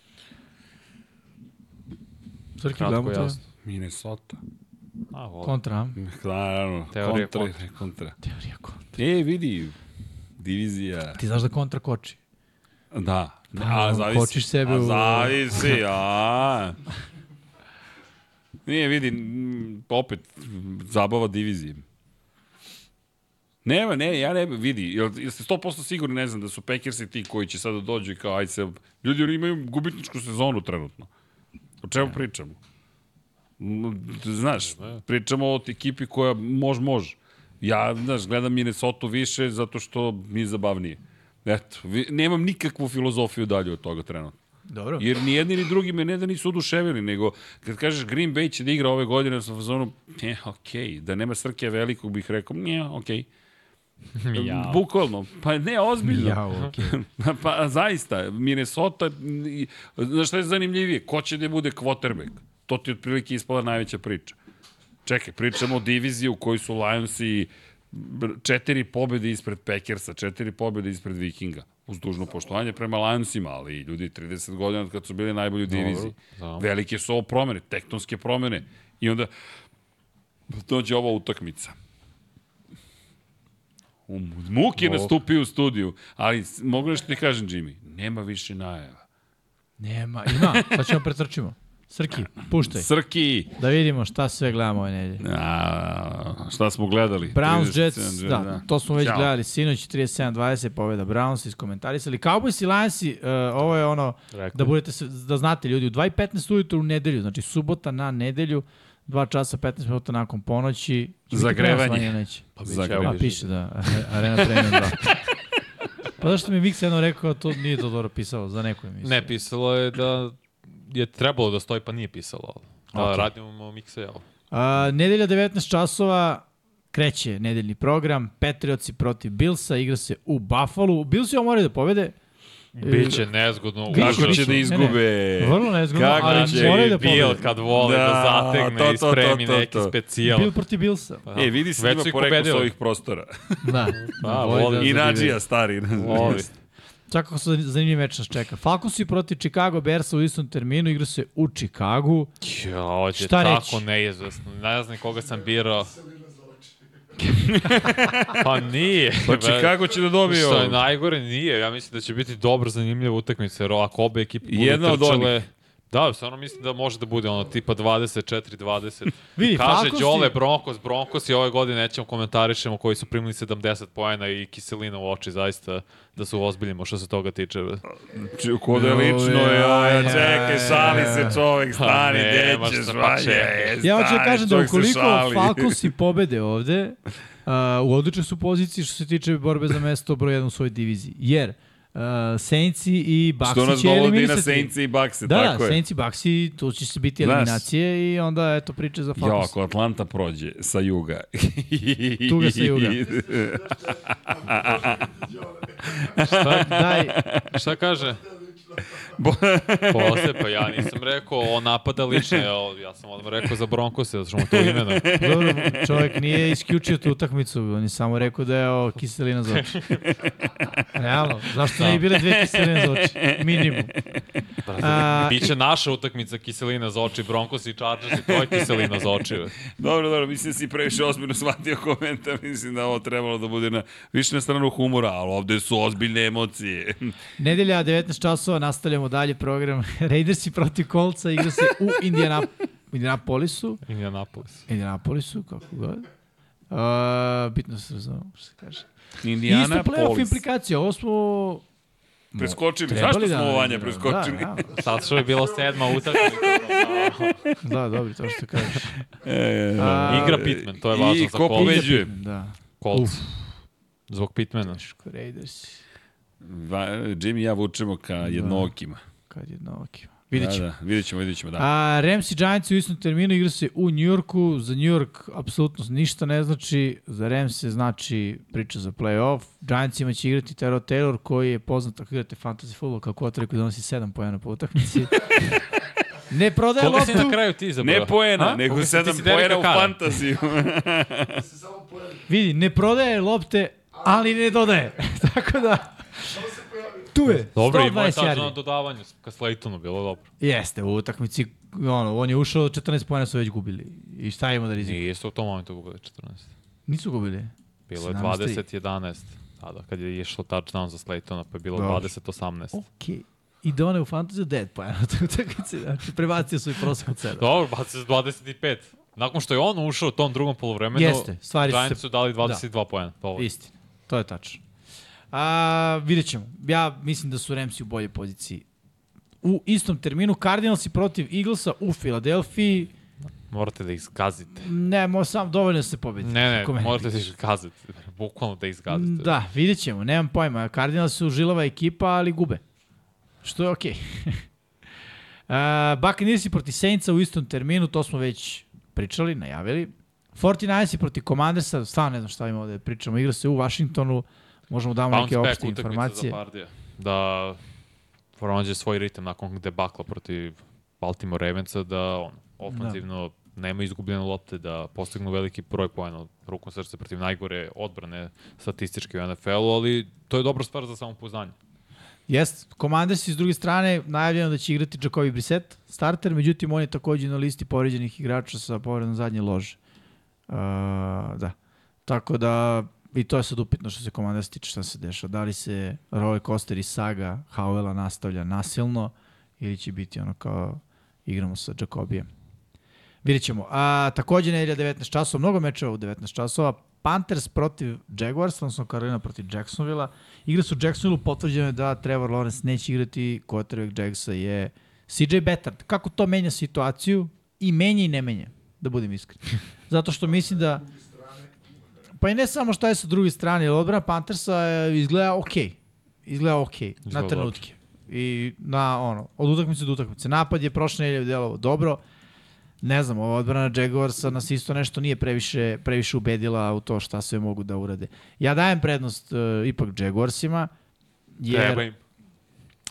Srki, gledamo te. Minnesota. A, volim. Kontra? Naravno, Teorija kontra, kontra. kontra. Teorija kontra. E, vidi, divizija. Ti znaš da kontra koči. Da. Da, a, zavisi. kočiš sebe a, u- zavisi, a. Nije, vidi, opet, zabava divizije. Nema, ne, ja ne, vidi, jel, jeste 100% sigurni, ne znam, da su Packersi ti koji će sada dođu i kao, aj se, ljudi oni imaju gubitničku sezonu trenutno. O čemu pričamo? Znaš, pričamo o ekipi koja mož, može. Ja, znaš, gledam Minnesota više zato što mi je zabavnije. Eto, vi, nemam nikakvu filozofiju dalje od toga trenutno. Dobro. Jer ni jedni ni drugi me ne da nisu oduševili, nego kad kažeš Green Bay će da igra ove godine sa fazonu, je, okej, okay. da nema Srke velikog bih rekao, nije, okej. Okay. Jao. Bukvalno, pa ne, ozbiljno. Jao, okej. pa zaista, Minnesota, i- znaš šta je zanimljivije? Ko će da bude quarterback? To ti otprilike ispala najveća priča. Čekaj, pričamo o diviziji u kojoj su Lionsi četiri pobjede ispred Packersa, četiri pobjede ispred Vikinga. Uz dužno poštovanje prema Lionsima, ali ljudi 30 godina od kad su bili najbolji u diviziji. da. Velike su ovo promene, tektonske promene. I onda dođe ova utakmica. U muke Oh. nastupio u studiju, ali mogu nešto ti kažem, Jimmy, nema više najava. Nema, ima. Sad ćemo pretrčimo. Srki, puštaj. Srki! Da vidimo šta sve gledamo ove nedelje. A, šta smo gledali? Browns 37, Jets, da, to smo već Ćao. gledali sinoć 37-20 pobjeda Browns iskomentarisali. Cowboys i Lionsi, uh, ovo je ono Rekao. da budete se, da znate ljudi, u 2:15 ujutru u nedelju, znači subota na nedelju, 2 časa 15 minuta nakon ponoći. Zagrevanje. Neće. Pa Zagrevanje. A, piše da, Arena Premium 2. Pa zašto mi Vix jedno rekao, to nije to dobro pisalo za neku emisiju. Ne, pisalo je da je trebalo da stoji, pa nije pisalo. Da, okay. radimo mikse, evo. A, nedelja 19 časova, kreće nedeljni program, Patriotsi protiv Billsa, igra se u Buffalo. Bilsi ovo moraju da pobede. Biće nezgodno. Biće, Kako će da Ne, ne. izgube? Vrlo nezgodno, Kako ali će moraju da Bill pobede. kad vole da, Da, da zategne to, to, i spremi to, to, neki to. specijal. Bill protiv Billsa. E, vidi se ima poreklo s ovih prostora. Da. Pa, Voli voli. da I. Nadžija stari. Voli. Čak kako su zanimljiv meč nas čeka. Falconsi protiv Chicago Bearsa u istom terminu, igra se u Chicagu. Ja, ovo je Šta tako reći? neizvesno. Ne znam koga sam birao. pa nije. Pa Chicago će da dobije Što je ovo. najgore, nije. Ja mislim da će biti dobro zanimljiva utakmica, jer ako obe ekipe budu Jedna od trčale... Da, stvarno mislim da može da bude ono tipa 24-20. Vidi, Kaže Đole Broncos, Broncos i ove godine nećemo komentarišemo koji su primili 70 poena i kiselina u oči, zaista da se ozbiljimo što se toga tiče. Ko da je lično, ja, ja, čekaj, šali se čovek, stani, nema gde ćeš, šta, pa vanje, čekaj. Ja hoću da kažem da čovjek ukoliko. Falconsi pobede ovde, uh, u odličnoj su poziciji što se tiče borbe za mesto broj 1 u svojoj diviziji. Jer uh, Saintsi i Što Bucksi nas će dovodi na. Saints i Bucks, Da, tako da, je. Saints i Bucksi, tu će se biti Znaš. eliminacije i onda eto priče za Jo, Falcons. ako Atlanta prođe sa juga. Tuga sa juga. Šta, Daj, šta kaže? Posle, pa ja nisam rekao o napada lično, ja, ja sam odmah rekao za Broncose, zato što mu to imena. dobro, čovjek nije isključio tu utakmicu, on je samo rekao da je o kiselina za oči. Realno, zašto ne bi bile dve kiseline za oči? Minimum. A, Biće naša utakmica kiselina za oči, Broncos i Chargers i to je kiselina za oči. Dobro, dobro, mislim da si previše ozbiljno shvatio komentar, mislim da ovo trebalo da bude na, više na stranu humora, ali ovde su ozbiljne emocije. Nedelja 19 časova, nastavljamo dalje program. Raidersi protiv Kolca igra se u Indianap Indianapolisu. Indianapolis. Indianapolisu, kako god. Uh, bitno se razumemo, što se kaže. Indiana Isto playoff implikacija, ovo smo... Preskočili. Trebali Zašto da smo Vanja igramo? preskočili? Da, Sad što je bila sedma utakmica. da, da, dobro, to što kažeš. E, A, Igra Pittman, to je važno I za ko Colts. pobeđuje? Da. Colts. Zbog Pittmana. Teško, Raidersi, Va, Jimmy i ja vučemo ka jednookima. kad je novakima. Vidjet ćemo. Da, da, vidjet ćemo, vidjet ćemo, da. A Rams i Giants u istom terminu igra se u Njujorku. Za New York apsolutno ništa ne znači. Za Rams se znači priča za playoff. Giantsima će igrati Tero Taylor koji je poznat ako igrate fantasy football kao kvotar koji donosi 7 pojena po utakmici. ne prodaje Koga si na loptu. kraju ti izabrao? Ne poena, A? nego Koga sedam poena u fantaziju. pojavi. Vidi, ne prodaje lopte, ali ne dodaje. Tako da. Tu je. Dobro, imao je 120 tačno yardi. na dodavanju ka Slaytonu, bilo dobro. Jeste, u utakmici, ono, on je ušao, 14 pojena su već gubili. I šta ima da rizikuje? Nije su u tom momentu gubili 14. Nisu gubili. Bilo je 17-3. 20-11. Tada, kad je išlo touchdown za Slaytona, pa je bilo Dobro. 20-18. Okej. I da one u fantaziju 9 pojena u toj utakmici. Znači, prebacio su i prosek od 7. Dobro, pa se 25. Nakon što je on ušao u tom drugom polovremenu, Jeste, stvari su se- Giants su dali 22 poena. Pa ovo. Istina. To je tačno. A, vidjet ćemo. Ja mislim da su Ramsi u boljoj poziciji. U istom terminu Cardinalsi protiv Eaglesa u Filadelfiji. Morate da ih zgazite. Ne, mo, sam dovoljno da se pobedi. Ne, ne, morate da pitaš. ih zgazite. Bukvalno da ih zgazite. Da, vidjet ćemo. Nemam pojma. Cardinals su žilava ekipa, ali gube. Što je okej. Okay. uh, Buccaneersi proti Saintsa u istom terminu, to smo već pričali, najavili. 49ersi proti Commandersa, stvarno ne znam šta ima ovde da pričamo. Igra se u Washingtonu, možemo da damo neke Bounce back opšte informacije. za. Da pronađe svoj ritam nakon debakla protiv Baltimore Ravensa, da on ofanzivno nema izgubljene lopte, da postignu veliki broj poena rukom srce protiv najgore odbrane statističke u NFL-u, ali to je dobra stvar za samopouzdanje. Jest, Commandersi s druge strane najavljeno da će igrati Jacoby Brissett, starter, međutim on je takođe na listi povređenih igrača sa povredom zadnje lože. Uh, da. Tako da i to je sad upitno što se Commanders tiče šta se dešava. Da li se roller coaster i saga Howella nastavlja nasilno ili će biti ono kao igramo sa Jacobijem. Vidjet ćemo. A, takođe nedelja 19 časova, mnogo mečeva u 19 časova. Panthers protiv Jaguars, odnosno Carolina protiv Jacksonvilla. Igra su Jacksonville, potvrđeno je da Trevor Lawrence neće igrati, quarterback Jagsa je CJ Bettard. Kako to menja situaciju? I menja i ne menja, da budem iskren. Zato što mislim da... Pa i ne samo šta je sa druge strane, jer odbrana Panthersa izgleda okej. Izgleda okej, na Izgleda trenutke. I na ono, od utakmice do utakmice. Napad je prošle nedelje delovao dobro. Ne znam, ova odbrana Jaguarsa nas isto nešto nije previše, previše ubedila u to šta sve mogu da urade. Ja dajem prednost uh, ipak Jaguarsima, jer... Treba im.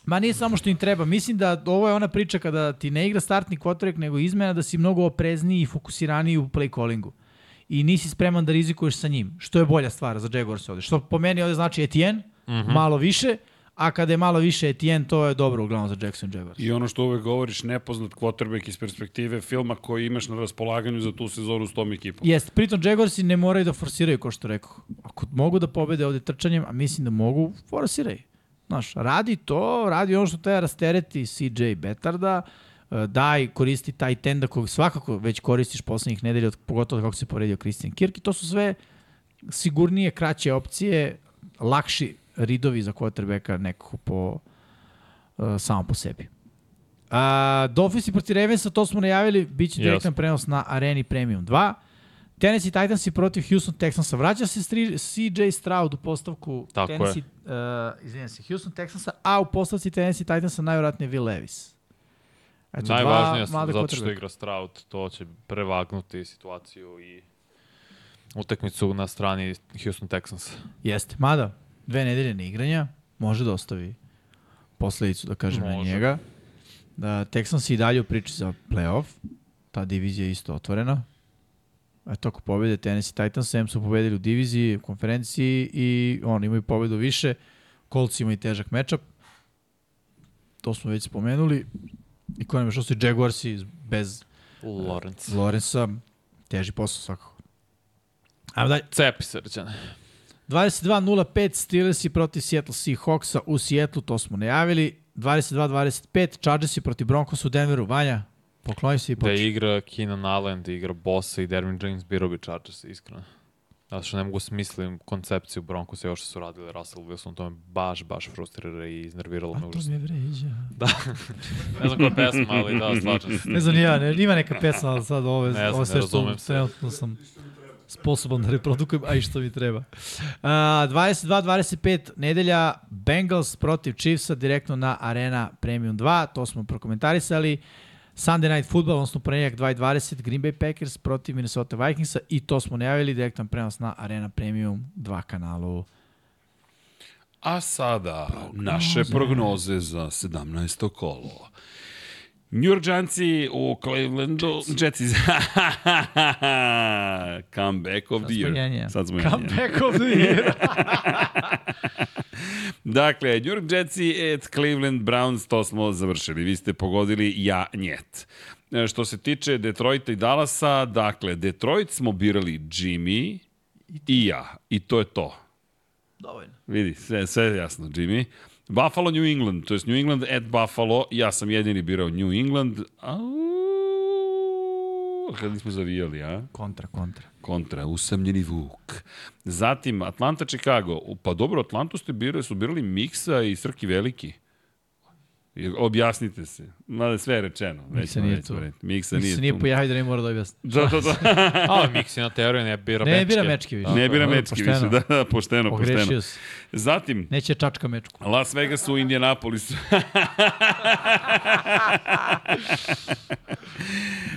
Ma nije samo što im treba. Mislim da ovo je ona priča kada ti ne igra startni quarterback, nego izmena da si mnogo oprezniji i fokusiraniji u play callingu. I nisi spreman da rizikuješ sa njim. Što je bolja stvar za Jaguars ovde. Što po meni ovde znači Etienne, mm -hmm. malo više, a kada je malo više Etienne, to je dobro uglavnom za Jackson Jaguars. I ono što uvek govoriš, nepoznat quarterback iz perspektive filma koji imaš na raspolaganju za tu sezonu s tom ekipom. Jeste, pritom Jaguarsi ne moraju da forsiraju, kao što rekao. Ako mogu da pobede ovde trčanjem, a mislim da mogu, forsiraj. Znaš, radi to, radi ono što treba rastereti CJ Betarda, e, daj, koristi taj tenda kog svakako već koristiš poslednjih nedelja, pogotovo kako se poredio Christian Kirk i to su sve sigurnije, kraće opcije, lakši ridovi za quarterbacka nekako po, uh, samo po sebi. A, Dolphinsi proti Ravensa, to smo najavili, bit će direktan prenos na Areni Premium 2. Tennessee Titansi protiv Houston Texansa. Vraća se stri, CJ Stroud u postavku Tako je. Tennessee, uh, izvinjam se, Houston Texansa, a u postavci Tennessee Titansa najvratnije Will Levis. Eto, Najvažnije dva zato što igra Stroud, to će prevagnuti situaciju i utakmicu na strani Houston Texans. Jeste, mada dve nedelje na igranja može da ostavi posledicu, da kažem, na Može. njega. Da, Texans i dalje u priči za playoff. Ta divizija je isto otvorena. Eto, ako pobede Tennessee Titans, sem su pobedili u diviziji, u konferenciji i on imaju pobedu više. Colts imaju težak matchup. to smo već spomenuli. I ko nam još ostaje Jaguarsi bez Lawrence. Lorenza, teži posao svakako. Ajmo dalje. Cepi srđane. 22-05 Steelersi protiv Seattle Seahawksa u Seattle, to smo najavili. 22-25 Chargersi protiv Broncosa u Denveru. Vanja, pokloni se i Da počne. igra Keenan Allen, da igra Bossa i Derwin James, biro bi Chargers, iskreno. Zato što ne mogu smislim koncepciju Broncosa i ovo što su radili Russell Wilson, to me baš, baš frustrira i iznerviralo me A to užasno. me vređa. Ne znam koja pesma, ali da, slažem se. Ne znam ja, ne, ima neka pesma, ali sad ove, Ne znam, ove ne sve što razumem se. trenutno sam sposoban da reprodukujem, a i što mi treba. Uh, 22-25 nedelja Bengals protiv Chiefsa direktno na Arena Premium 2, to smo prokomentarisali. Sunday Night Football, odnosno ponedjeljak 2.20 Green Bay Packers protiv Minnesota Vikingsa i to smo najavili direktan prenos na Arena Premium 2 kanalu. A sada naše prognoze za 17. kolo. New York Giantsi u Clevelandu, Jetsi, comeback of the year. Sad smo. Comeback of the year. Dakle, New York Jetsi at Cleveland Browns, to smo završili. Vi ste pogodili ja njet. E, Što se tiče Detroita i Dallasa, dakle, Detroit smo birali Jimmy i ja. I to je to. Dovoljno. Vidi, sve, sve je jasno, Jimmy. Buffalo, New England, to je New England at Buffalo. Ja sam jedini birao New England. Au, kad nismo zavijali, a? Kontra, kontra. Kontra, usamljeni Vuk. Zatim, Atlanta, Chicago. Pa dobro, Atlantu ste birali, su birali Miksa i Srki Veliki. Objasnite se. Mada sve je rečeno. Već Miksa nije tu. Miksa nije, nije tu. pojavio da ne mora da objasni. Da, da, da. A, Miksi na teoriju ne bira Ne mečke. bira mečke više. ne bira mečki pošteno. više. Da, da, pošteno, pošteno. Pogrešio si. Zatim, Neće čačka mečku. Las Vegas u Indianapolisu.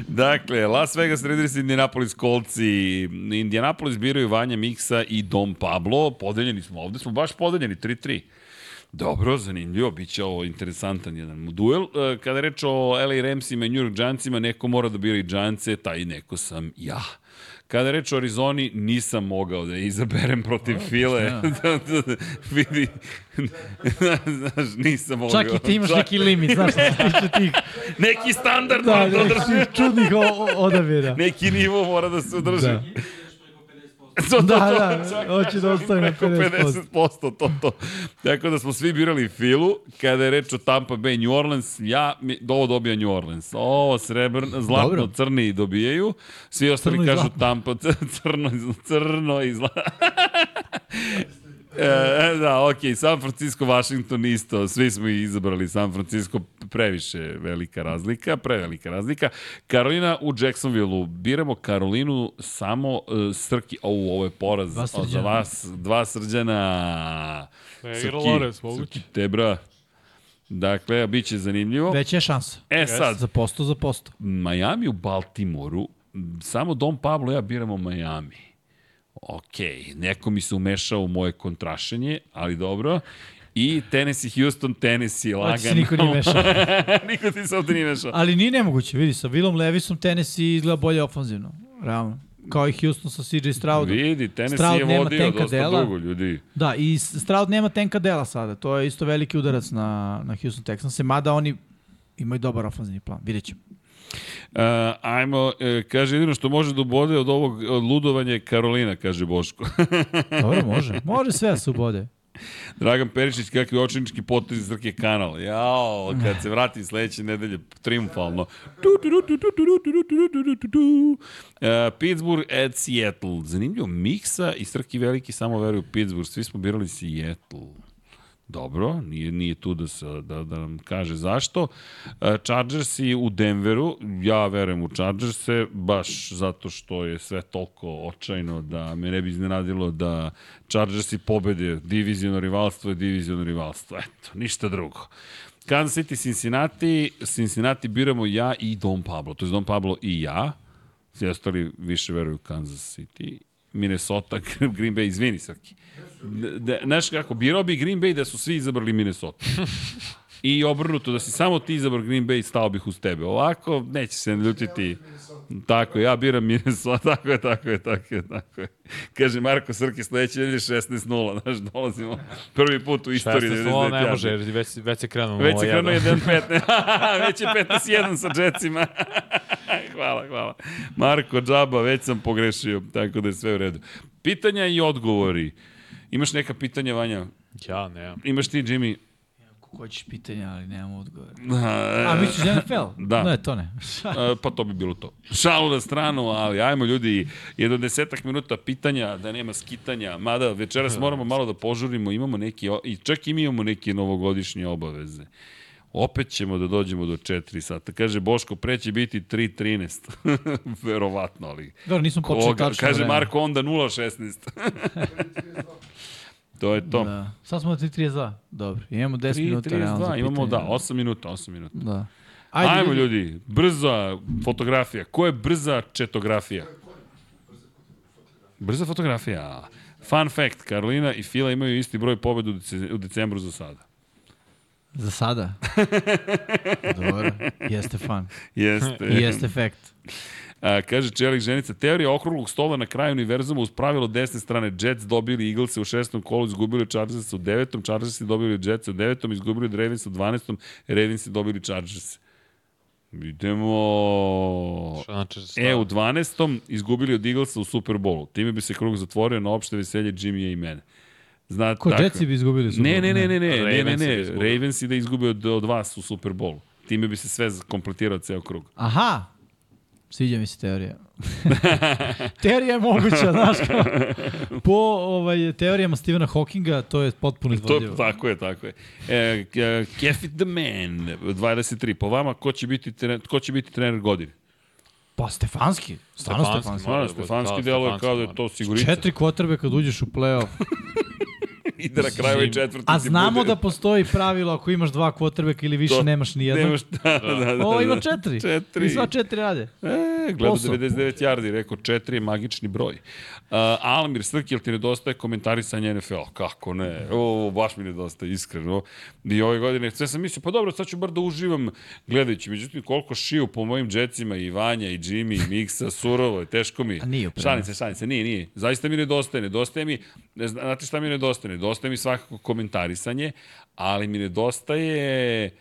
dakle, Las Vegas Raiders, Indianapolis Kolci. Indianapolis biraju Vanja Miksa i Dom Pablo. Podeljeni smo, ovde smo baš podeljeni, 3-3. Dobro, zanimljivo, bit će ovo interesantan jedan duel. E, Kada reč o LA Ramsima i New York Giantsima, neko mora da bira i Giantse, taj neko sam ja. Kada reč o Arizoni, nisam mogao da izaberem protiv File. da, da, da, vidi, znaš, nisam mogao. Čak i ti imaš Čak- neki limit, znaš što se tiče tih Neki standard da, mora da održi. čudnih odabira. Neki nivo mora da se održi. Da. Ideš preko 50%. To, Da, to, da, hoće da ostane na preko 50%. 50%, to, to. Tako da smo svi birali Filu, kada je reč o Tampa Bay New Orleans, ja, mi, ovo dobija New Orleans. Ovo srebrno, zlatno, Dobro. crni dobijaju, svi ostali Crno kažu. Tampa, crno, crno i zlatno. E, da, okej, San Francisco, Washington isto, svi smo izabrali San Francisco, previše velika razlika, prevelika razlika. Karolina u Jacksonville-u, biramo Karolinu samo uh, Srki, o, ovo je poraz Dva o, za Srđana. vas, dva Srđana. Ne igra Lawrence, moguće. Srki, tebra. Dakle, bit će zanimljivo. Već je šansa. E sad, Za posto, za posto. Miami u Baltimoru, samo Dom Pablo ja biramo Miami. Ok, neko mi se umešao u moje kontrašenje, ali dobro. I Tennessee, Houston, Tennessee, lagano. se niko nije mešao. niko ti se ovde nije mešao. Ali nije nemoguće, vidi, sa Willom Levisom Tennessee izgleda bolje ofanzivno. Realno. Kao i Houston sa CJ Stroudom. Vidi, Tennessee Stroud je nema vodio tenka dosta dela. dugo, ljudi. Da, i Stroud nema tenka dela sada. To je isto veliki udarac na, na Houston Texans. Mada oni imaju dobar ofanzivni plan. Vidjet ćemo. Uh, ajmo, uh, kaže, jedino što može da ubode od ovog od ludovanja je Karolina, kaže Boško. Dobro, može. Može sve da se ubode. Dragan Perišić, kakvi očinički potezi Srke kanal. Jao, kad se vratim sledeće nedelje, triumfalno. Tu, tu, tu, tu, tu, tu, tu, tu, tu, tu, tu, tu. Uh, Pittsburgh at Seattle. Zanimljivo, Miksa i Srki Veliki samo veruju Pittsburgh. Svi smo birali Seattle. Dobro, nije, nije tu da, se, da, da nam kaže zašto. E, Chargersi u Denveru, ja verujem u Chargerse, baš zato što je sve toliko očajno da me ne bi iznenadilo da Chargersi pobede diviziono rivalstvo je diviziono rivalstvo. Eto, ništa drugo. Kansas City, Cincinnati, Cincinnati biramo ja i Don Pablo, to je Don Pablo i ja, svi ostali više veruju Kansas City. Minnesota, Green Bay, izvini Srki. Da, znaš kako, birao bi Green Bay da su svi izabrali Minnesota. I obrnuto, da si samo ti izabrao Green Bay, stao bih uz tebe. Ovako, neće se ljutiti. Tako, ja biram Minnesota, tako je, tako je, tako je, tako je. Kaže Marko Srki, sledeće nedelje 16-0, znaš, dolazimo prvi put u istoriji. 16 ne 99 može, yardi. jer već, već je krenuo. Već je krenuo 1-15, već je 15-1 sa Jetsima. hvala, hvala. Marko Džaba, već sam pogrešio, tako da je sve u redu. Pitanja i odgovori. Imaš neka pitanja, Vanja? Ja, ne. Imaš ti, Jimmy? Ako hoćeš pitanja, ali nemam odgovor. A, A, misliš NFL? Da. Ne, to ne. E, pa to bi bilo to. Šalu na stranu, ali ajmo ljudi, jedno desetak minuta pitanja, da nema skitanja, mada večeras moramo malo da požurimo, imamo neki, i čak i mi imamo neke novogodišnje obaveze. Opet ćemo da dođemo do 4 sata. Kaže Boško, pre će biti 3.13. Verovatno, ali... Dobro, nismo počeli Koga? tačno Kaže vreme. Marko onda 0.16. to je to. Da. Sad smo na 3.32. Dobro, imamo 10 minuta. realno, za 3.32, imamo da, 8 minuta, 8 minuta. Da. Ajde, Ajmo ljudi, brza fotografija. Ko je brza četografija? Brza fotografija. Fun fact, Karolina i Fila imaju isti broj pobjeda u, dece- u decembru za sada. Za sada. Dobro, jeste fan. Jeste. Jeste efekt. A, kaže Čelik Ženica, teorija okruglog stola na kraju univerzuma uz pravilo desne strane. Jets dobili Eaglese u šestom kolu, izgubili Chargers u devetom, Chargersi dobili Jets u devetom, izgubili Ravens u dvanestom, Ravensi dobili Chargers. Idemo... Šta? E, u 12. izgubili od Eaglesa u Superbowlu. Time bi se krug zatvorio na opšte veselje Jimmya i mene. Znate, Ko, tako. Jetsi bi izgubili Super Ne, Bowl? ne, ne, ne, ne, ne, ne, Ravensi ne. Ravens i da izgube od, od vas u Superbowlu. Time bi se sve kompletirao ceo krug. Aha! Sviđa mi se teorija. teorija je moguća, znaš kao. Po ovaj, teorijama Stephena Hawkinga to je potpuno To, izvodljivo. tako je, tako je. E, Ke- Kefit the Man, 23. Po vama, ko će biti, trener, ko će biti trener godine? Pa Stefanski, stvarno Stefanski, Stefanski. da Stefanski da, deluje Stefanski kao da je to sigurica. Četiri kvotrbe kad uđeš u play-off. I da na kraju i četvrti A znamo bude. da postoji pravilo ako imaš dva kvotrbeka ili više To- nemaš ni jednog. Nemaš, da, da, da, da. Ovo ima četiri. Četiri. I sva četiri rade. E, gleda Posao. 99 yardi, rekao 4 je magični broj. Uh, Almir Srki, jel ti nedostaje komentarisanje NFL? Kako ne? O, baš mi nedostaje, iskreno. I ove godine, sve sam mislio, pa dobro, sad ću bar da uživam gledajući. Međutim, koliko šiju po mojim džecima i Vanja, i Jimmy, i Miksa, surovo je, teško mi. A nije upravo. Šalim se, nije, nije. Zaista mi nedostaje, nedostaje mi, znate šta mi nedostaje? Nedostaje mi svakako komentarisanje, ali mi nedostaje e,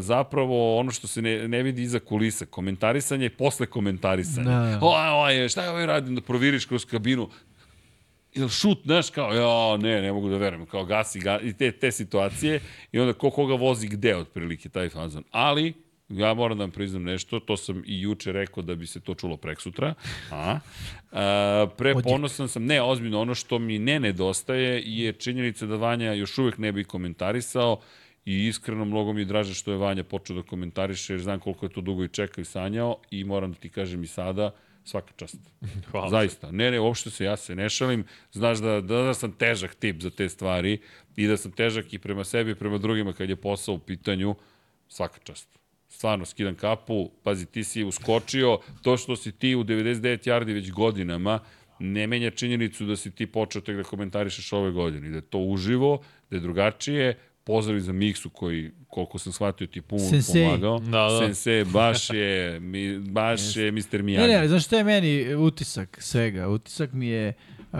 zapravo ono što se ne, ne vidi iza kulisa, komentarisanje posle komentarisanja. Da. O, o, o, šta je ovaj radim da proviriš kroz kabinu? Ili šut, znaš, kao, ja, ne, ne mogu da verujem, kao gasi, ga, i te, te situacije, i onda ko koga vozi gde, otprilike, taj fazon. Ali, ja moram da vam priznam nešto, to sam i juče rekao da bi se to čulo prek sutra. A? A, pre ponosan sam, ne, ozbiljno, ono što mi ne nedostaje je činjenica da Vanja još uvek ne bi komentarisao i iskreno mnogo mi je draže što je Vanja počeo da komentariše, jer znam koliko je to dugo i čekao i sanjao i moram da ti kažem i sada, svaka čast. Hvala. Zaista. Ne, ne, uopšte se ja se ne šalim. Znaš da, da, da sam težak tip za te stvari i da sam težak i prema sebi i prema drugima kad je posao u pitanju. Svaka čast. Stvarno, skidam kapu, pazi, ti si uskočio, to što si ti u 99 yardi već godinama, ne menja činjenicu da si ti počeo tek da komentarišeš ove godine, da je to uživo, da je drugačije, pozdrav za Miksu koji, koliko sam shvatio, ti puno Sensei. pomagao. Da, da. Sensei, baš je, mi, baš je Mr. Ne, Miyagi. ne, ali znaš šta je meni utisak svega? Utisak mi je uh,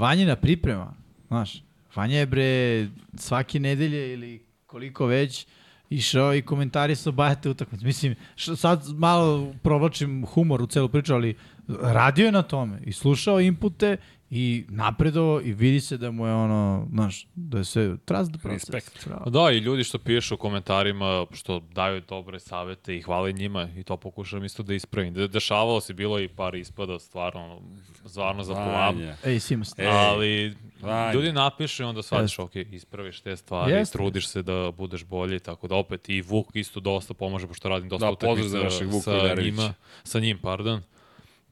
Vanjina priprema. Znaš, Vanja je bre svake nedelje ili koliko već išao i komentarisao bajate utakmice. Mislim, sad malo provlačim humor u celu priču, ali radio je na tome i slušao inpute i napredovao i vidi se da mu je ono, znaš, da je sve trust the process. Respekt. Bravo. Pa Da, i ljudi što pišu u komentarima, što daju dobre savete i hvale njima i to pokušam isto da ispravim. De, dešavalo se, bilo i par ispada, stvarno, stvarno za polam. Ej, Simus. E, Ali Vanja. ljudi napišu i onda shvatiš, ok, ispraviš te stvari, Jeste. trudiš se da budeš bolji, tako da opet i Vuk isto dosta pomaže, pošto radim dosta Da, utakmica sa njima, sa njim, pardon.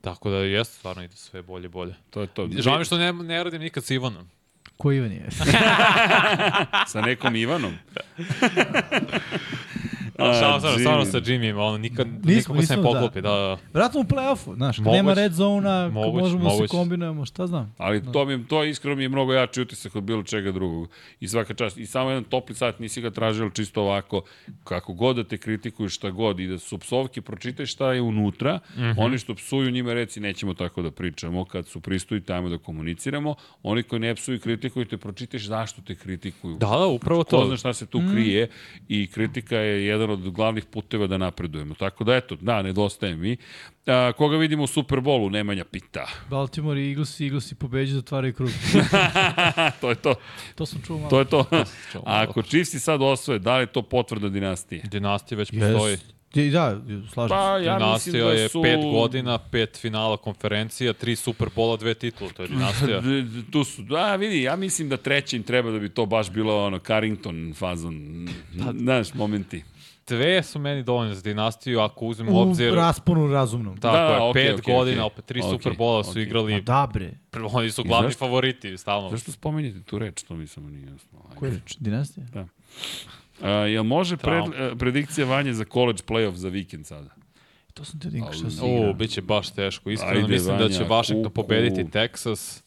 Tako da jeste, stvarno ide sve bolje i bolje. To je to. Žao mi što ne, ne radim nikad sa Ivanom. Ko Ivan je? Sa nekom Ivanom. A, šao sam, Jimmy. stvarno sa Jimmy, on nikad, Nismo, nikako se ne nismo, da. poklopi, da, da. Vratno u play-offu, znaš, kad Moguće. nema red zona, moguće, možemo da se kombinujemo, šta znam. Ali to, mi, to iskreno mi je mnogo jači utisak od bilo čega drugog. I svaka čast. I samo jedan topli sat nisi ga tražili čisto ovako, kako god da te kritikuju šta god i da su psovke, pročitaj šta je unutra. Mm -hmm. Oni što psuju njima reci nećemo tako da pričamo. Kad su pristoji, tamo da komuniciramo. Oni koji ne psuju i kritikuju te, pročitaš zašto te kritikuju. Da, da, upravo Ko to. zna šta se tu krije i kritika je jedan od glavnih puteva da napredujemo. Tako da eto, da, nedostaje mi. A, koga vidimo u Superbolu? Nemanja Pita. Baltimore i Eagles, Eagles i pobeđu, zatvaraju krug. to je to. to sam čuo malo. To je to. čuo. A ako Chiefs sad osvoje, da li je to potvrda dinastije? Dinastija već postoji. Yes. Da, slažem Pa se. ja Dinastija da je su... pet godina, pet finala konferencija, tri Superbola, dve titule, to je dinastija. Tu su, da, vidi, ja mislim da treći im treba da bi to baš bilo ono Carrington fazon, Pa- znaš, momenti. Dve su meni dovoljne za dinastiju, ako uzmemo u U obzir... rasponu razumnom. Tako Da, je, okej, pet okej, godina, okej. opet tri Okej, Superbola su okej. igrali, A da bre. oni su glavni zašto? favoriti, stalno. Zašto spominjete tu reč, to mi samo nije jasno. Ajde. Koja reč? Dinastija? A, jel može pred, e, predikcija Vanje za college playoff za vikend sada? To sam te dinko šta se Au. igra. O, bit će baš teško. Iskreno Ajde, mislim da će Vanja, Washington pobediti Texas.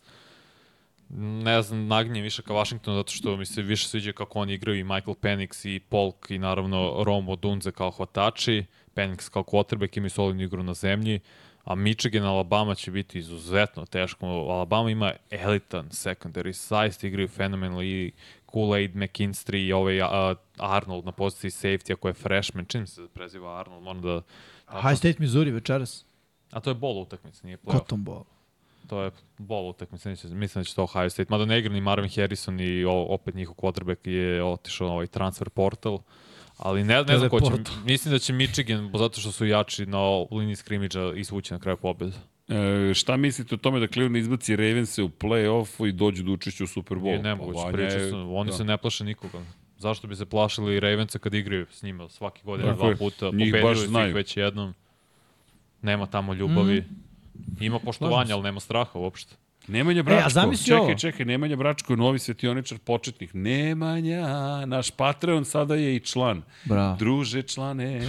Ne znam, nagnjem više ka Washingtonu zato što mi se više sviđa kako oni igraju i Michael Penix i Polk i naravno Romo Dunze kao hvatači. Penix kao quarterback imaju solidnu igru na zemlji. A Michigan, Alabama će biti izuzetno teško. Alabama ima elitan secondary, zaista igraju fenomenalno i Kool-Aid, McKinstry i ovaj uh, Arnold na poziciji safety, ako je freshman, čim se preziva Arnold, moram da... High State, Missouri večeras. A to je bol utakmica, nije playoff. Cotton Ball. To je bol utakmica, neće- mislim da će to Ohio State. Mada ne igra ni Marvin Harrison i o, opet njihov quarterback je otišao na ovaj transfer portal. Ali ne, ne znam ko će. Mislim da će Michigan, zato što su jači na liniji skrimidža, izvući na kraju pobjede. E, šta mislite o tome da Cleveland izbaci Ravense u play-offu i dođu do učešća u Super Bowl? Nije nemoguće Vanja priča. Su, oni da. se ne plaše nikoga. Zašto bi se plašili Ravensa kad igraju s njima svaki godin dva puta? Pobedili su ih već jednom. Nema tamo ljubavi. Ima poštovanja, ali nema straha uopšte. Nemanja Bračko, E, a zamisli čekaj, ovo. čekaj, Nemanja Bračko je novi svetioničar početnik. Nemanja, naš Patreon sada je i član. Bravo. Druže člane.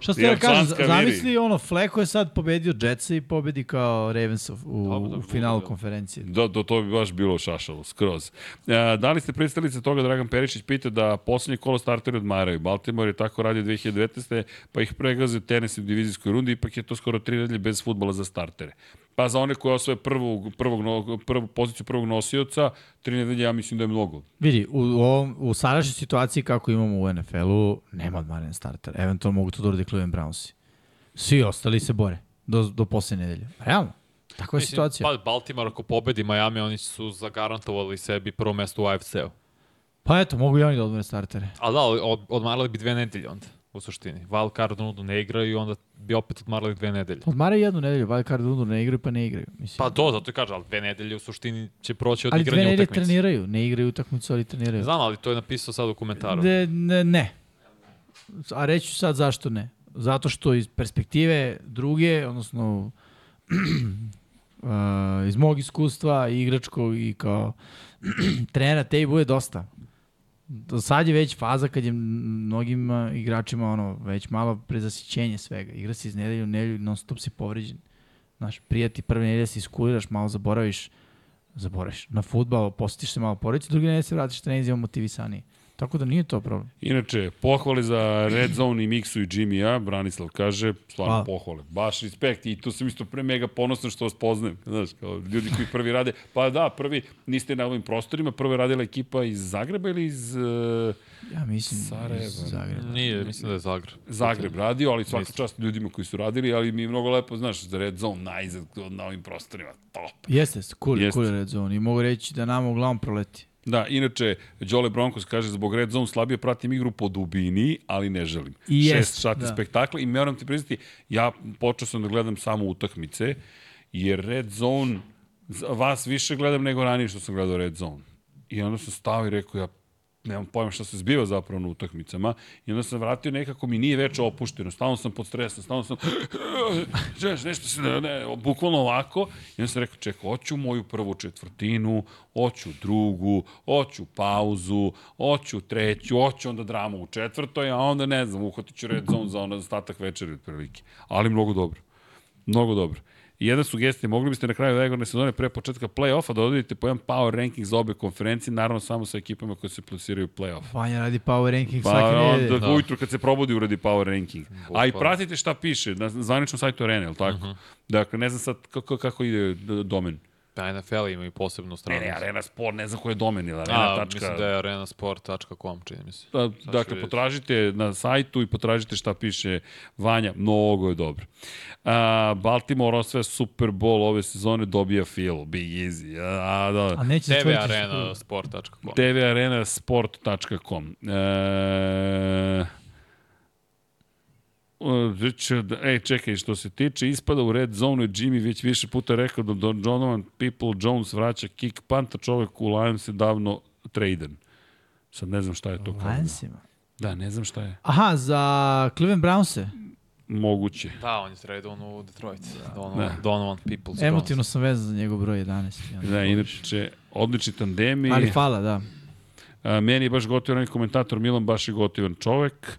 Šta ste da kažem, zamisli ono, Fleko je sad pobedio Jetsa i pobedi kao Ravens u, Dobro, da, u finalu konferencije. Do, do to bi baš bilo šašalo, skroz. E, da li ste predstavili toga, Dragan Perišić pita da poslednje kolo starteri odmaraju. Baltimore je tako radio 2019. pa ih pregaze tenis u divizijskoj rundi, ipak je to skoro tri nedelje bez futbola za startere. Pa za one koji osvoje prvu, prvog, no- prvu poziciju prvog nosioca, tri nedelje ja mislim da je mnogo. Vidi, u, u, ovom, u sadašnjoj situaciji kako imamo u NFL-u, nema odmaren starter. Eventualno mogu to da urade Cleveland Brownsi. Svi ostali se bore do, do poslednje nedelje. Realno. Takva je situacija. Pa Baltimore ako pobedi Miami, oni su zagarantovali sebi prvo mesto u AFC-u. Pa eto, mogu i oni da odmore startere. Ali da, od, odmarali bi dve nedelje onda, u suštini. Wild card rundu ne igraju i onda bi opet odmarali dve nedelje. Odmaraju jednu nedelju, wild card rundu ne igraju pa ne igraju. Mislim. Pa to, zato kažem, ali dve nedelje u suštini će proći od ali dve igranja nedelje utakmice. treniraju, ne igraju utakmicu, ali treniraju. Znam, ali to je napisao sad u komentaru. Ne, ne, ne. A reći ću sad zašto ne. Zato što iz perspektive druge, odnosno uh, iz mog iskustva i igračkog i kao trenera, te i bude dosta. Sad je već faza kad je mnogim igračima ono, već malo prezasićenje svega. Igra se iz nedelju u nedelju, non stop si povređen. Znaš, prijati prve nedelje se iskuliraš, malo zaboraviš, zaboraviš na futbal, posjetiš se malo porodicu, druge nedelje se vratiš trenizima motivisaniji. Tako da nije to problem. Inače, pohvale za Red Zone i Miksu i Jimmy-a, Branislav kaže, stvarno Hvala. pohvale. Baš respekt i tu sam isto pre mega ponosan što vas poznajem. Znaš, kao ljudi koji prvi rade, pa da, prvi niste na ovim prostorima, prvo je radila ekipa iz Zagreba ili iz uh, Ja mislim Sarajeva. iz Zagreba. Nije, mislim da je Zagreb. Zagreb radio, ali svaka čast ljudima koji su radili, ali mi je mnogo lepo, znaš, za Red Zone najzad na ovim prostorima, top. Jeste, cool, Jeste. cool Red Zone i mogu reći da nama uglavnom proleti. Da, inače, Đole Broncos kaže, zbog Red Zone slabije pratim igru po dubini, ali ne želim. I Šest jest, sati da. spektakla i moram ti priznati, ja počeo sam da gledam samo utakmice, jer Red Zone, vas više gledam nego ranije što sam gledao Red Zone. I onda sam stao i rekao, ja nemam pojma šta se zbiva zapravo na utakmicama i onda sam vratio nekako mi nije već opušteno, stalno sam pod stresom, stalno sam Žeš, nešto se ne, ne, bukvalno ovako i onda sam rekao, čekaj, hoću moju prvu četvrtinu, hoću drugu, hoću pauzu, hoću treću, hoću onda dramu u četvrtoj, a onda ne znam, uhvatit ću red zone za ono ostatak večeri otprilike. Ali mnogo dobro. Mnogo dobro. I jedna sugestija, mogli biste na kraju regularne sezone pre početka play-offa da odredite po jedan power ranking za obe konferencije, naravno samo sa ekipama koje se plasiraju u play-off. Vanja radi power ranking Pa svake nedelje. onda da. ujutru kad se probudi uradi power ranking. A i pratite šta piše na zvaničnom sajtu Arena, je li tako? Uh -huh. Dakle, ne znam sad kako, kako ide domen. Da, NFL imaju posebnu Ne, stranu. ne, Arena Sport, ne znam ko je domen ili Arena A, tačka. mislim da je arenasport.com, čini mi se. Da, dakle, vidjeti. potražite na sajtu i potražite šta piše Vanja, mnogo je dobro. A, Baltimore osvaja Super Bowl ove sezone, dobija Phil, Big Easy. A, a, da. A neće TV zatvoriti arenasport.com. tvarenasport.com. E, Ej, čekaj, što se tiče ispada u red zone, je Jimmy već više puta rekao da Don Donovan People Jones vraća kick panta, čovek u Lions je davno traden. Sad ne znam šta je to kao. Lionsima. Da, ne znam šta je. Aha, za Cleveland Brownse. Moguće. Da, on je tradovan u Detroit. Da. Donovan, Donovan Peoples. Emotivno sam vezan za njegov broj 11. i onda Da, inače, odlični tandemi. Ali hvala, da. A, meni je baš gotivan komentator Milan, baš je gotivan čovek.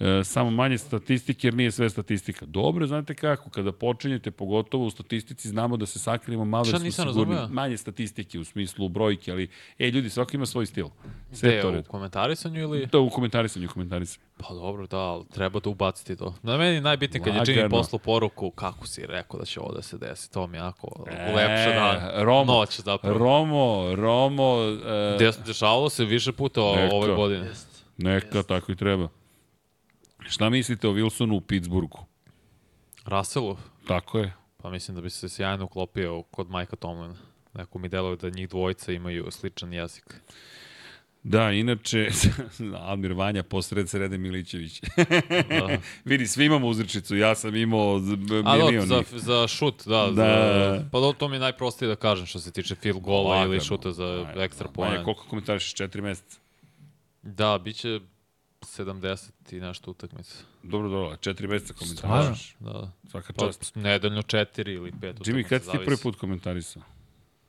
E, samo manje statistike jer nije sve statistika. Dobro, znate kako, kada počinjete, pogotovo u statistici, znamo da se sakrijemo malo jer smo sigurni. razumeo? Manje statistike u smislu brojke, ali, e, ljudi, svako ima svoj stil. Sve to u red. komentarisanju ili... Da, u komentarisanju, u komentarisanju. Pa dobro, da, ali treba da ubaciti to. Na meni je najbitnije kad je Jimmy poslao poruku kako si rekao da će ovo da se desi. To mi je jako e, lepše da Romo, noć zapravo. Romo, Romo, e, dešavalo se više puta Neka. ove godine. neka, tako i treba. Šta mislite o Wilsonu u Pittsburghu? Russellu, Tako je. pa mislim da bi se sjajno uklopio kod Majka Tomlina. Neko mi deluje da njih dvojica imaju sličan jezik. Da, inače, Almir Vanja posred Srede Milićević. Da. Vidi, svi imamo uzrečicu, ja sam imao b- A da, milion. za, za šut, da. Da. Za, pa da, to mi je najprostije da kažem što se tiče field gola Lagano. ili šuta za Vanja, ekstra Vanja, poen. koliko komentariš? Četiri meseca. Da, bit će 70 i nešto utakmica. Dobro, dobro, četiri meseca Stvarno? komentariš. Da. Svaka Pa, čast. nedeljno četiri ili pet utakmica. Jimmy, kad si ti prvi put komentarisao?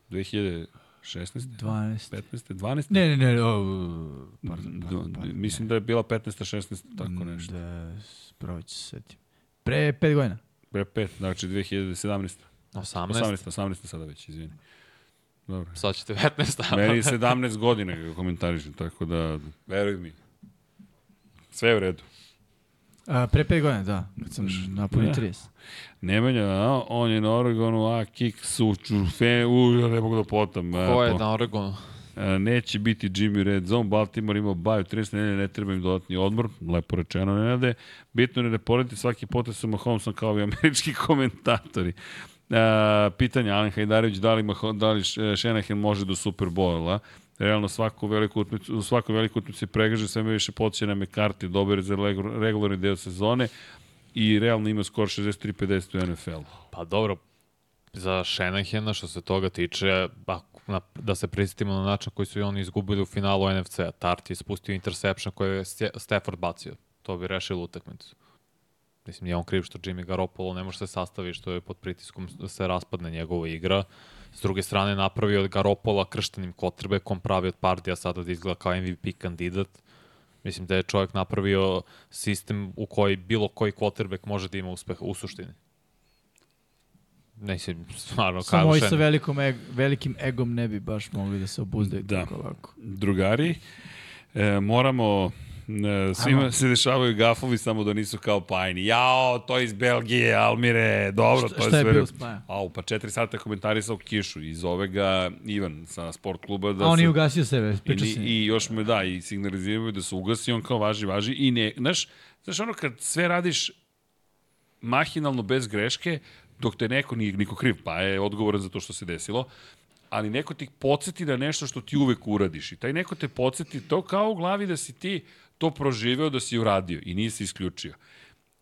2016. 12. 15. 12. Ne, ne, ne, o, pardon, D- pardon, pardon. Mislim da je bila 15. 16. tako nešto. Da, pravo ću se setim. Pre pet godina. Pre 5, znači 2017. 18. 18. 18. sada već, izvini. Dobro. Sad ćete 15. Meni je 17 godina ga komentarišem, tako da, veruj mi. Sve je u redu. A, pre pet godina, da. Kad sam napunio Da. 30. Nemanja, a, on je na Oregonu, a kick su čufe, u, ja ne mogu da potam. Ko je po- na Oregonu? a, neće biti Jimmy Red Zone, Baltimore ima baju 30 nedelje, ne treba im dodatni odmor, lepo rečeno ne nade. Bitno je da poredite svaki potez sa Mahomesom kao i američki komentatori. A, pitanje, Alen Hajdarević, da li, Maho, da li Š- Shanahan može do Superbola? Realno svaku veliku utakmicu, u svakoj veliku utakmicu se pregaže, sve me više podsjeća na McCarthy, dobar za regu- regularni deo sezone i realno ima skor 63-50 u NFL-u. Pa dobro, za Shanahana što se toga tiče, ako, na, da se prisjetimo na način koji su i oni izgubili u finalu NFC-a. Tart je ispustio interception koji je Stafford bacio. To bi rešilo utakmicu. Mislim, nije on kriv što Jimmy Garoppolo ne može se sastavi, što je pod pritiskom da se raspadne njegova igra. S druge strane, napravio od Garoppola krštenim kotrebekom, pravi od Pardija sada da izgleda kao MVP kandidat. Mislim da je čovjek napravio sistem u koji bilo koji quarterback može da ima uspeh u suštini. Mislim, stvarno, Samo ovi sa velikom eg, velikim egom ne bi baš mogli da se obuzdaju Da. tako lako. drugari, e, moramo svima se dešavaju gafovi samo da nisu kao pajni. Jao, to je iz Belgije, Almire, dobro, Šta- to je šta je sve. bilo s Pajem? Au, pa četiri sata komentarisao kišu i zove ga Ivan sa sport kluba da A on se- je ugasio sebe, I, priča se. I još me da, i signaliziraju da se ugasi, on kao važi, važi i ne, znaš, znaš ono kad sve radiš mahinalno bez greške, dok te neko, nije niko kriv, pa je odgovoran za to što se desilo, ali neko ti podsjeti da nešto što ti uvek uradiš i taj neko te podsjeti to kao u glavi da si ti to proživeo, da si uradio i nisi isključio.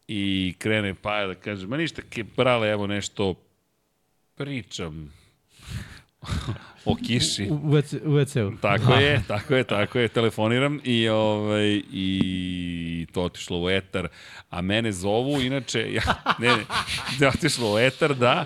I krene pa da kaže, ma ništa, ke, brale, evo nešto pričam. o kiši. U, u, u WC-u. Tako je, tako je, tako je, telefoniram i, ovaj, i to otišlo u etar, a mene zovu, inače, ja, ne, ne, ne otišlo u etar, da,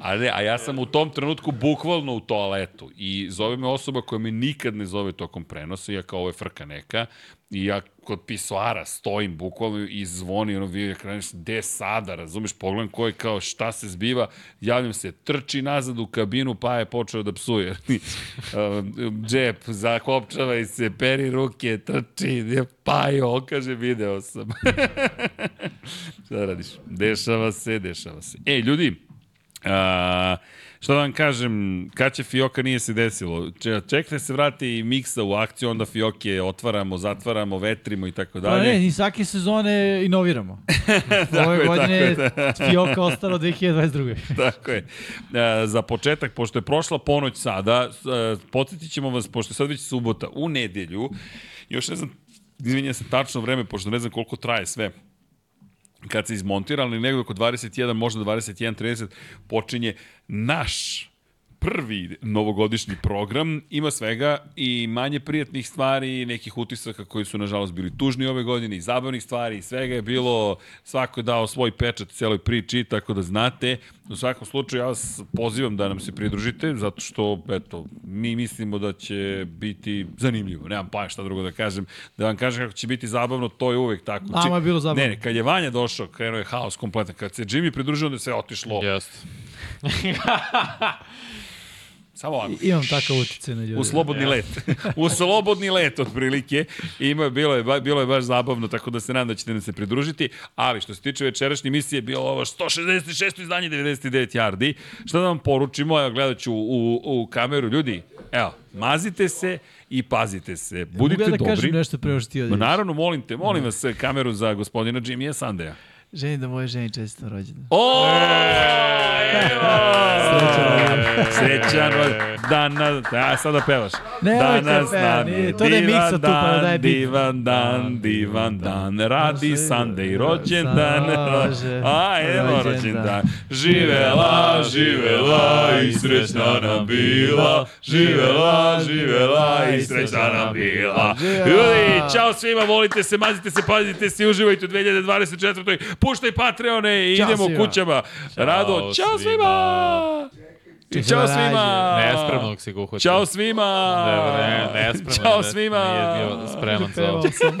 a, ne, a ja sam u tom trenutku bukvalno u toaletu i zove me osoba koja me nikad ne zove tokom prenosa, ja kao ovo je frka neka, i ja kod pisoara stojim bukvalno i zvoni ono video ekran, gde sada, razumeš, pogledam ko je kao šta se zbiva, javljam se, trči nazad u kabinu, pa je počeo da psuje. Džep, zakopčavaj se, peri ruke, trči, je okaže, video sam. šta radiš? Dešava se, dešava se. E, ljudi, a, šta da vam kažem, kad će Fioka nije se desilo. Čekajte se vrati Miksa u akciju, onda Fioke otvaramo, zatvaramo, vetrimo i tako Pa dalje. ne, ni svake sezone inoviramo. Tako Ove je, godine tako je, Fioka ostalo 2022. Tako je. E, za početak, pošto je prošla ponoć sada, e, podsjetit ćemo vas, pošto je sad već subota, u nedelju, još ne znam, izvinjam se tačno vreme, pošto ne znam koliko traje sve, kad se izmontira, ali negde oko 21, možda 21.30, počinje naš prvi novogodišnji program. Ima svega i manje prijatnih stvari, nekih utisaka koji su nažalost bili tužni ove godine i zabavnih stvari i svega je bilo, svako je dao svoj pečat celoj priči, tako da znate. U svakom slučaju ja vas pozivam da nam se pridružite, zato što, eto, mi mislimo da će biti zanimljivo. Nemam pa šta drugo da kažem. Da vam kažem kako će biti zabavno, to je uvek tako. Nama je bilo zabavno. Ne, ne, kad je Vanja došao, krenuo je haos kompletan. Kad se Jimmy pridružio, onda je sve otišlo. Jeste. Samo ovako. Imam takav utjecaj na ljude. U slobodni let. u slobodni let, otprilike. Ima, bilo, je, bilo je baš zabavno, tako da se nadam da ćete nam se pridružiti. Ali što se tiče večerašnje emisije, bilo ovo 166. izdanje 99 yardi. Šta da vam poručimo? Evo, gledat ću u, u, kameru. Ljudi, evo, mazite se i pazite se. Budite Mogu ja da dobri. kažem nešto pre nego što ti Ma odeš? naravno, molim te, molim vas kameru za gospodina Jimmya Sandeja. Želim da moje ženi često rođendan. O! Srećan rođendan. Danas, a sada pevaš. Nemojte Danas je to da je miksa tu, pa da dan, daje bit. divan dan, divan dan, radi Sunday rođendan. A, evo Rođendan. Živela, živela i srećna nam bila. Živela, živela i srećna nam bila. Ljudi, čao svima, volite se, mazite se, pazite se i uživajte u 2024. Puštaj Patreone i Ćao idemo svima. kućama. Rado, čao svima. svima! I čao Rađe. svima! Nespremnog si ga uhvatio. Ćao svima! Ne, ne, nespremno. Ćao ne- svima! Nije bio spreman za ovo. Sam.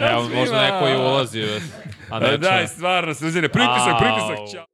Evo, možda neko i ulazi. A Da, ne, daj, stvarno, srđene, pritisak, pritisak, ćao!